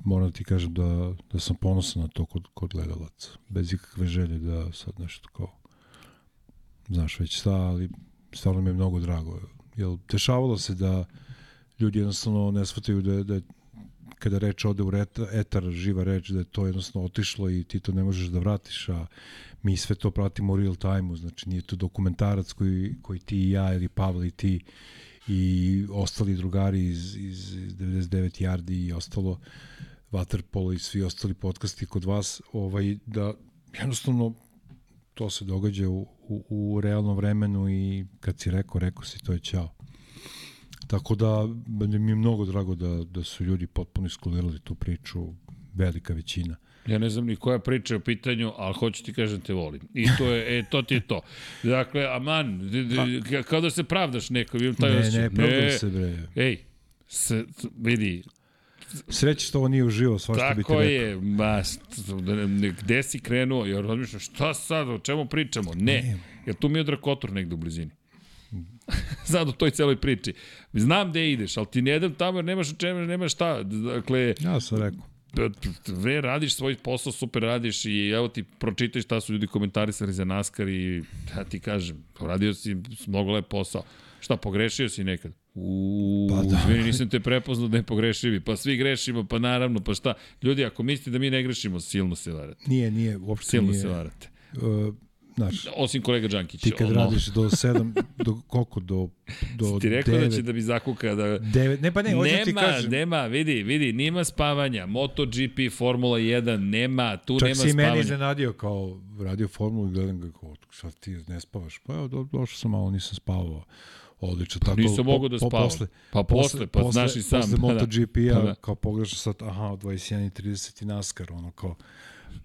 moram ti kažem da, da sam ponosan na to kod, kod gledalaca. Bez ikakve želje da sad nešto kao znaš već šta, ali stvarno mi je mnogo drago. Jel, dešavalo se da ljudi jednostavno ne shvataju da, da kada reč ode u etar, živa reč, da je to jednostavno otišlo i ti to ne možeš da vratiš, a mi sve to pratimo u real time-u, znači nije to dokumentarac koji, koji ti i ja ili Pavle i ti i ostali drugari iz, iz 99 Yardi i ostalo Waterpolo i svi ostali podcasti kod vas, ovaj, da jednostavno to se događa u, u, u realnom vremenu i kad si rekao, rekao si, to je ćao. Tako da mi je mnogo drago da, da su ljudi potpuno iskulirali tu priču, velika većina. Ja ne znam ni koja priča je u pitanju, ali hoću ti kažem te volim. I to je, e, to ti je to. Dakle, aman, kao da se pravdaš neko, imam taj ne, osjećaj. Ne, ne, pravdam se, bre. Ej, se, vidi, Sreće što ovo nije uživo, svašta bi ti rekao. Tako je, ma, gde si krenuo? Ja razmišljam, šta sad, o čemu pričamo? Ne, ne. jer tu mi je Drakotor negde u blizini. sad u toj celoj priči. Znam gde ideš, ali ti ne idem tamo jer nemaš čemu, nemaš šta. Dakle, ja sam rekao. Ve, radiš svoj posao, super radiš i evo ti pročitaj šta su ljudi komentarisali za NASCAR i ja ti kažem, radio si mnogo lep posao. Šta, pogrešio si nekad? U, Pa da. da. izvini, nisam te prepoznao da ne pogrešivi. Pa svi grešimo, pa naravno, pa šta? Ljudi, ako mislite da mi ne grešimo, silno se varate. Nije, nije, uopšte Silno nije. se varate. Uh, znaš, Osim kolega Đankić. ti kad ono, radiš do 7, do koliko, do, do Ti rekao 9, da će da bi zakuka da... 9, ne pa ne, hoću ti nema, kažem. nema, vidi, vidi, nema spavanja. MotoGP, Formula 1, nema, tu Čak nema si i meni spavanja. iznenadio kao radio formulu i gledam ga kao, šta ti ne spavaš? Pa evo, do, došao sam malo, nisam spavao. Odlično, tako. Nisam mogao da spavam. Pa posle, pa znaš i sam, Posle da, da. MotoGP-a, Pa da. kao pogledaš sad, aha, 21.30 i NASCAR, ono kao,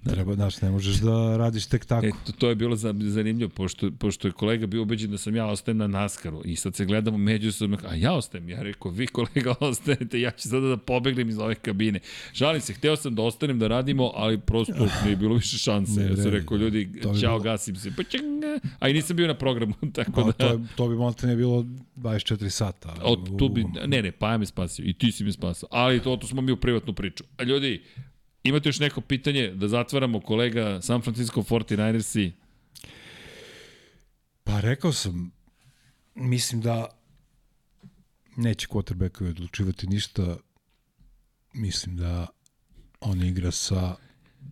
treba, znaš, ne možeš da radiš tek tako. E, to, to je bilo za- zanimljivo, pošto, pošto je kolega bio ubeđen da sam ja ostajem na Naskaru i sad se gledamo međusobno, a ja ostajem, ja rekao, vi kolega ostanete, ja ću sada da pobegnem iz ove kabine. Žalim se, hteo sam da ostanem da radimo, ali prosto nije bilo više šanse. Ne ja sam rekao, ljudi, ćao, bilo- gasim se, pa čanga. A i nisam bio na programu, tako Pa, da... to, je, to bi možda ne bilo 24 sata. Od, tu bi, ne, ne, Paja me spasio i ti si me spasao, ali to, to smo mi u privatnu priču. A ljudi, imate još neko pitanje da zatvaramo kolega San Francisco 49ersi? Pa rekao sam, mislim da neće quarterbackovi odlučivati ništa. Mislim da on igra sa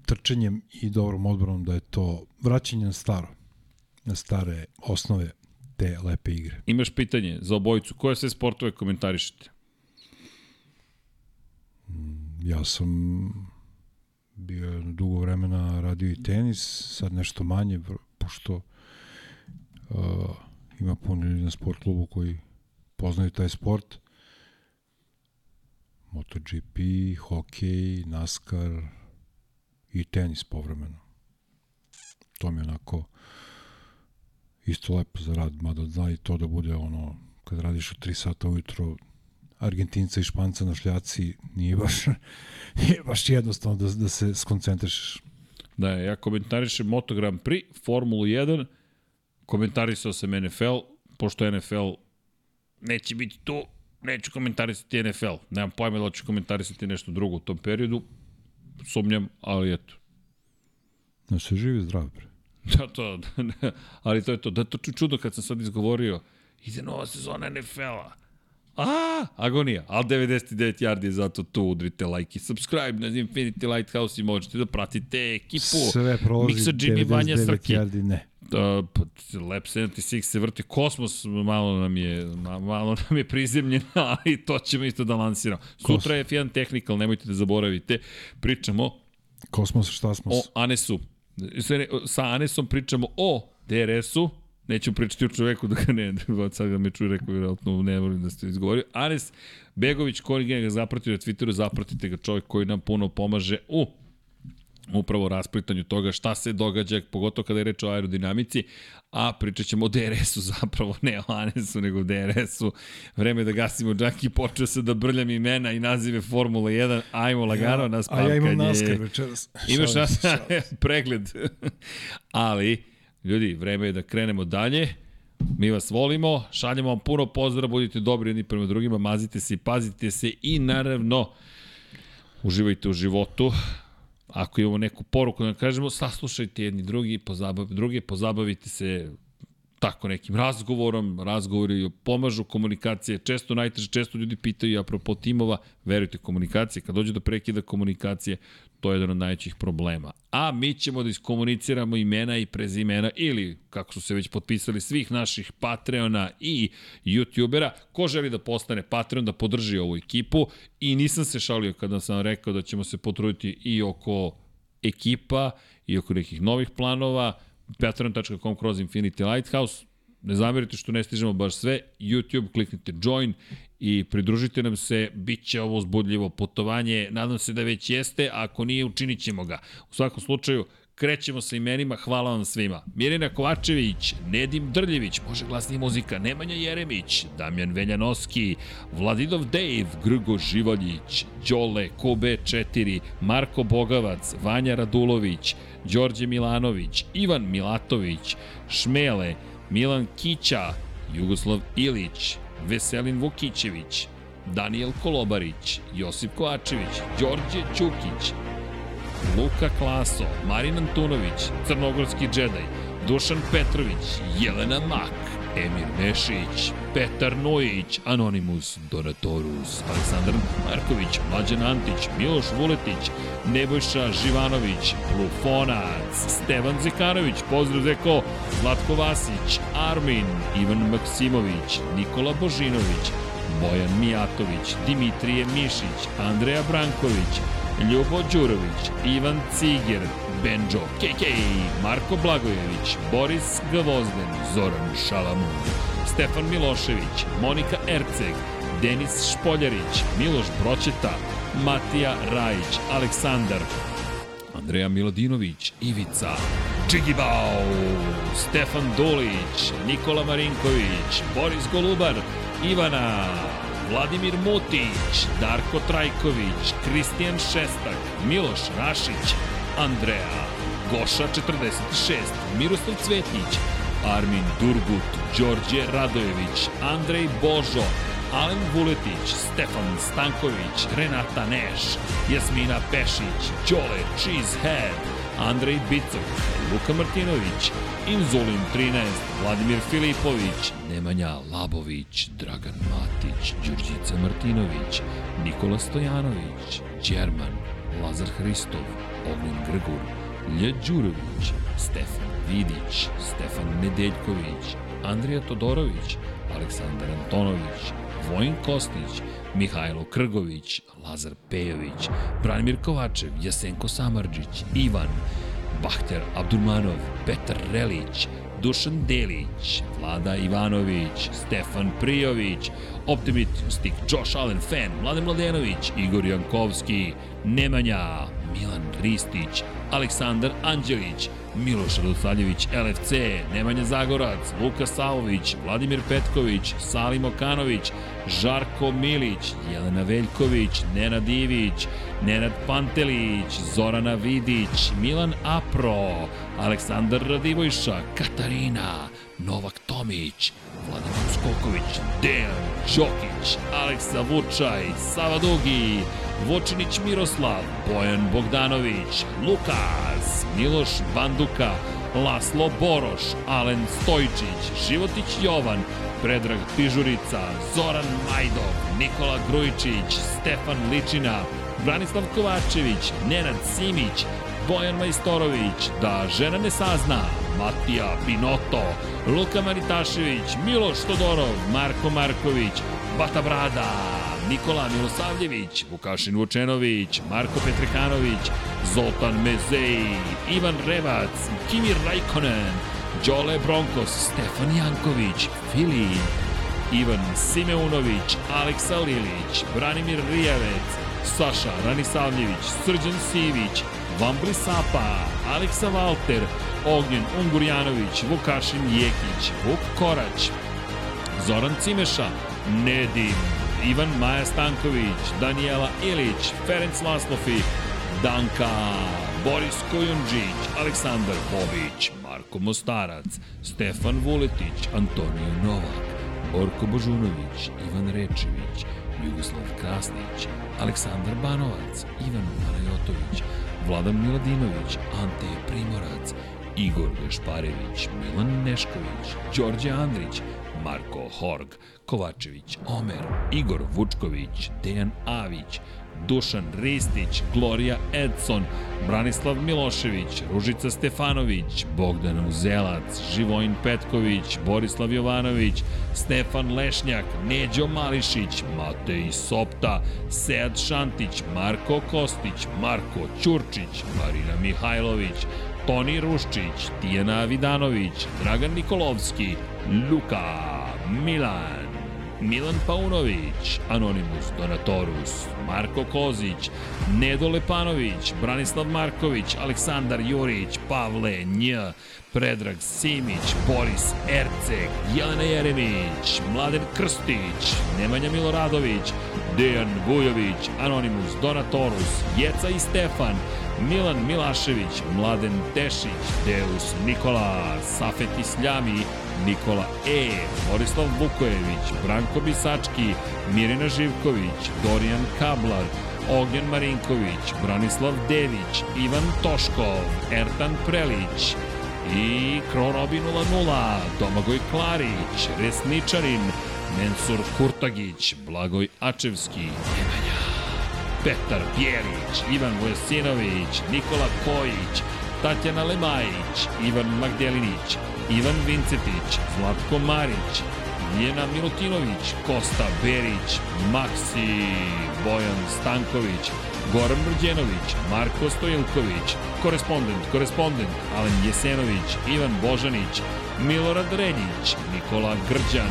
trčanjem i dobrom odbranom da je to vraćanje na staro, na stare osnove te lepe igre. Imaš pitanje za obojicu, koje sve sportove komentarišete? Ja sam bio jedno dugo vremena radio i tenis, sad nešto manje, pošto uh, ima puno ljudi na sport klubu koji poznaju taj sport. MotoGP, hokej, NASCAR i tenis povremeno. To mi je onako isto lepo za rad, mada zna i to da bude ono, kad radiš u 3 sata ujutro, Argentinca i Španca na šljaci, nije baš, nije baš jednostavno da, da se skoncentrišeš. Da, ja komentarišem Moto Grand Prix, Formulu 1, komentarisao sam NFL, pošto NFL neće biti tu, neću komentarisati NFL. Nemam pojma da ću komentarisati nešto drugo u tom periodu, sumnjam, ali eto. Da se živi zdrav, bre. Da, to, ali to je to. Da, to ču- čudo kad sam sad izgovorio, ide nova sezona NFL-a. A, agonija. Al 99 yardi je zato tu. Udrite like i subscribe na Infinity Lighthouse i možete da pratite ekipu. Sve prolazi Miksa Jimmy Vanja 99 Srki. yardi, ne. Da, pa, Lab 76 se vrti, kosmos malo nam je, ma- malo nam je prizemljen, ali to ćemo isto da lansiramo. Sutra je F1 Technical, nemojte da zaboravite. Pričamo Kosmos, šta smo? o Anesu. Sa Anesom pričamo o DRS-u, neću pričati o čoveku da ga ne, sad ga me čuje, rekao vjerojatno ne volim da ste izgovorio. Anes Begović, koji ga zapratio na Twitteru, zapratite ga čovjek koji nam puno pomaže u upravo rasplitanju toga šta se događa, pogotovo kada je reč o aerodinamici, a pričat ćemo o DRS-u zapravo, ne o Anesu, nego o DRS-u. Vreme da gasimo džaki, počeo se da brljam imena i nazive Formula 1, ajmo lagano na A spavkanje. ja imam NASCAR večeras. Imaš nas pregled. Ali, ljudi, vreme je da krenemo dalje. Mi vas volimo, šaljemo vam puno pozdrava, budite dobri jedni prema drugima, mazite se i pazite se i naravno uživajte u životu. Ako imamo neku poruku da kažemo, saslušajte jedni drugi, pozabav, druge, pozabavite se tako nekim razgovorom, razgovori pomažu komunikacije, često najteže, često ljudi pitaju apropo timova, verujte komunikacije, kad dođe do prekida komunikacije, to je jedan od najvećih problema. A mi ćemo da iskomuniciramo imena i prezimena ili, kako su se već potpisali, svih naših Patreona i YouTubera. Ko želi da postane Patreon, da podrži ovu ekipu i nisam se šalio kada sam rekao da ćemo se potruditi i oko ekipa i oko nekih novih planova, patreon.com kroz Infinity Lighthouse, ne zamerite što ne stižemo baš sve, YouTube, kliknite join i pridružite nam se, bit će ovo uzbudljivo putovanje, nadam se da već jeste, ako nije, učinit ćemo ga. U svakom slučaju, krećemo sa imenima, hvala vam svima. Mirina Kovačević, Nedim Drljević, može glasnija muzika, Nemanja Jeremić, Damjan Veljanoski, Vladidov Dave, Grgo Živaljić, Đole, Kobe 4, Marko Bogavac, Vanja Radulović, Đorđe Milanović, Ivan Milatović, Šmele, Milan Kića, Jugoslav Ilić, Veselin Vukićević, Daniel Kolobarić, Josip Kovačević, Đorđe Ćukić, Luka Klaso, Marin Antunović, Crnogorski džedaj, Dušan Petrović, Jelena Mak, Emir Nešić, Petar Nojić, Anonimus Donatorus, Aleksandar Marković, Mlađan Antić, Miloš Vuletić, Nebojša Živanović, Plufonac, Stevan Zekanović, pozdrav Zeko, Zlatko Vasić, Armin, Ivan Maksimović, Nikola Božinović, Bojan Mijatović, Dimitrije Mišić, Andreja Branković, Ljubo Đurović, Ivan Ciger, Benjo KK, Marko Blagojević, Boris Gvozden, Zoran Šalamun, Stefan Milošević, Monika Erceg, Denis Špoljarić, Miloš Broćeta, Matija Rajić, Aleksandar, Andreja Milodinović, Ivica, Džigibao, Stefan Dulić, Nikola Marinković, Boris Golubar, Ivana, Vladimir Mutić, Darko Trajković, Kristijan Šestak, Miloš Rašić, Andreja, Goša 46, Miroslav Cvetnić, Armin Durgut, Đorđe Radojević, Andrej Božo, Alen Vuletić, Stefan Stanković, Renata Neš, Jasmina Pešić, Đole Cheesehead, Andrej Bicok, Luka Martinović, Inzulin 13, Vladimir Filipović, Nemanja Labović, Dragan Matić, Đurđica Martinović, Nikola Stojanović, Đerman, Lazar Hristov, Ognjen Grgur, Lja Đurović, Stefan Vidić, Stefan Nedeljković, Andrija Todorović, Aleksandar Antonović, Vojin Kostić, Mihajlo Krgović, Lazar Pejović, Branimir Kovačev, Jasenko Samarđić, Ivan, Bahter Abdurmanov, Petar Relić, Dušan Delić, Vlada Ivanović, Stefan Prijović, Optimistik, Josh Allen Fan, Mladen Mladenović, Igor Jankovski, Nemanja, Milan Ristić, Aleksandar Anđelić, Miloš Radosavljević, LFC, Nemanja Zagorac, Luka Savović, Vladimir Petković, Salim Okanović, Žarko Milić, Jelena Veljković, Nenad Ivić, Nenad Pantelić, Zorana Vidić, Milan Apro, Aleksandar Radivojša, Katarina, Novak Tomić, Vladimir Skoković, Dejan Đokić, Aleksa Vučaj, Sava Dugi, Vočinić Miroslav, Bojan Bogdanović, Lukas, Miloš Banduka, Laslo Boroš, Alen Stojčić, Životić Jovan, Predrag Pižurica, Zoran Majdov, Nikola Grujičić, Stefan Ličina, Branislav Kovačević, Nenad Simić, Bojan Majstorović, Da žena ne sazna, Matija Pinoto, Luka Maritašević, Miloš Todorov, Marko Marković, Bata Brada, Nikola Milosavljević, Vukašin Vučenović, Marko Petrekanović, Zoltan Mezeji, Ivan Revac, Kimi Rajkonen, Đole Bronkos, Stefan Janković, Filip, Ivan Simeunović, Aleksa Lilić, Branimir Rijavec, Saša Ranisavljević, Srđan Sivić, Vambli Sapa, Aleksa Valter, Ognjen Ungurjanović, Vukašin Jekić, Vuk Korać, Zoran Cimeša, Nedim, Ivan Maja Stanković, Danijela Ilić, Ferenc Maslofi, Danka, Boris Kojundžić, Aleksandar Bobić, Marko Mostarac, Stefan Vuletić, Antonio Novak, Borko Božunović, Ivan Rečević, Jugoslav Krasnić, Aleksandar Banovac, Ivan Marajotović, Vladan Miladinović, Ante Primorac, Igor Gašparević, Milan Nešković, Đorđe Andrić, Marko Horg, Kovačević, Omer, Igor Vučković, Dejan Avić, Dušan Ristić, Gloria Edson, Branislav Milošević, Ružica Stefanović, Bogdan Uzelac, Živojin Petković, Borislav Jovanović, Stefan Lešnjak, Neđo Mališić, Matej Sopta, Sead Šantić, Marko Kostić, Marko Ćurčić, Marina Mihajlović, Toni Ruščić, Tijana Vidanović, Dragan Nikolovski, Luka, Milan, Milan Paunović, Anonimus Donatorus, Marko Kozić, Nedo Lepanović, Branislav Marković, Aleksandar Jurić, Pavle Nj, Predrag Simić, Boris Erceg, Jelena Jeremić, Mladen Krstić, Nemanja Miloradović, Dejan Vujović, Anonimus Donatorus, Jeca i Stefan, Milan Milašević, Mladen Tešić, Deus Nikola, Safet Isljami, Nikola E, Borislav Vukojević, Branko Bisački, Mirina Živković, Dorijan Kablar, Ognjen Marinković, Branislav Dević, Ivan Toškov, Ertan Prelić, i Krorobi 0-0, Domagoj Klarić, Resničarin, Mensur Kurtagić, Blagoj Ačevski, Nemanja, Petar Bjelić, Ivan Vojsinović, Nikola Kojić, Tatjana Lemajić, Ivan Magdjelinić, Ivan Vincetić, Zlatko Marić, Ljena Milutinović, Kosta Berić, Maksi, Bojan Stanković, Goran Brđenović, Marko Stojilković, korespondent, korespondent, Alen Jesenović, Ivan Božanić, Milorad Renjić, Nikola Grđan,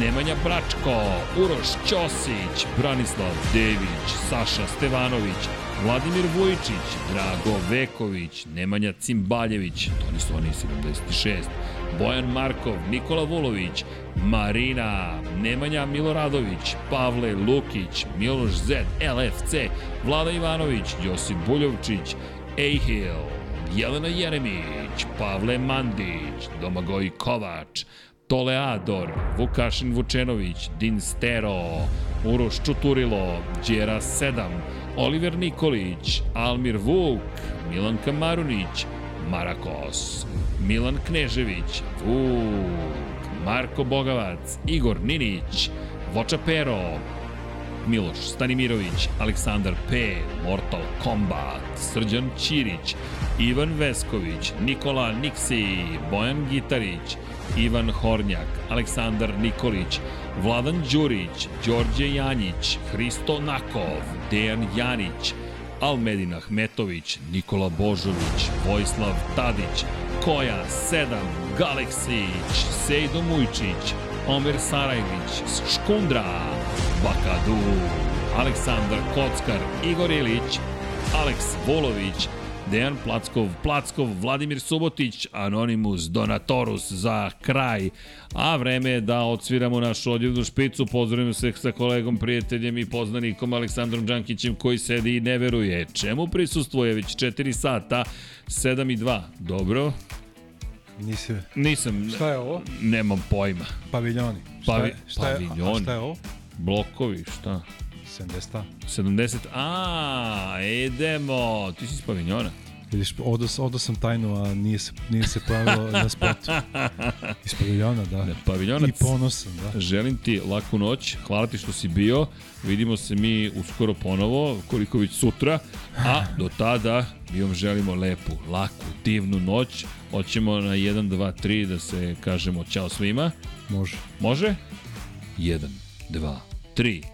Nemanja Bračko, Uroš Ćosić, Branislav Dević, Saša Stevanović, Vladimir Vujičić, Drago Veković, Nemanja Cimbaljević, to nisu oni 76, Bojan Markov, Nikola Vulović, Marina, Nemanja Miloradović, Pavle Lukić, Miloš Zed, LFC, Vlada Ivanović, Josip Buljovčić, Ejhil, Jelena Jeremić, Pavle Mandić, Domagoj Kovač, Toleador, Vukašin Vučenović, Din Stero, Uroš Čuturilo, Đera 7, Oliver Nikolić, Almir Vuk, Milanka Marunić, Marakos, Milan Knežević, Vuk, Marko Bogavac, Igor Ninić, Voča Pero, Miloš Stanimirović, Aleksandar P, Mortal Kombat, Srđan Ćirić, Ivan Vesković, Nikola Niksi, Bojan Gitarić, Ivan Hornjak, Aleksandar Nikolić, Vladan Đurić, Đorđe Janjić, Hristo Nakov, Dejan Janić, Almedin Ahmetović, Nikola Božović, Vojislav Tadić, Koja 7, Galeksić, Sejdo Mujčić, Omer Sarajlić, Škundra, Bakadu, Aleksandar Kockar, Igor Ilić, Aleks Volović, Dejan Plackov, Plackov, Vladimir Subotić, Anonimus, Donatorus za kraj. A vreme je da odsviramo našu odjevnu špicu. Pozdravimo se sa kolegom, prijateljem i poznanikom Aleksandrom Đankićem koji sedi i ne veruje. Čemu prisustvuje već 4 sata, 7 i 2. Dobro? Nisi... Nisam, Šta je ovo? nemam pojma. Paviljoni. Pavi- šta je, šta je, paviljoni. A šta je ovo? Blokovi, šta? 70 70, a, idemo, ti si iz pavinjona. Vidiš, odo, odo sam tajnu, a nije se, nije se pojavilo na spotu. Iz paviljona, da. Da, paviljonac. I ponosan, da. Želim ti laku noć, hvala ti što si bio, vidimo se mi uskoro ponovo, koliko već sutra, a do tada mi vam želimo lepu, laku, divnu noć, hoćemo na 1, 2, 3 da se kažemo ćao svima, Može. može? 1, 2, 3,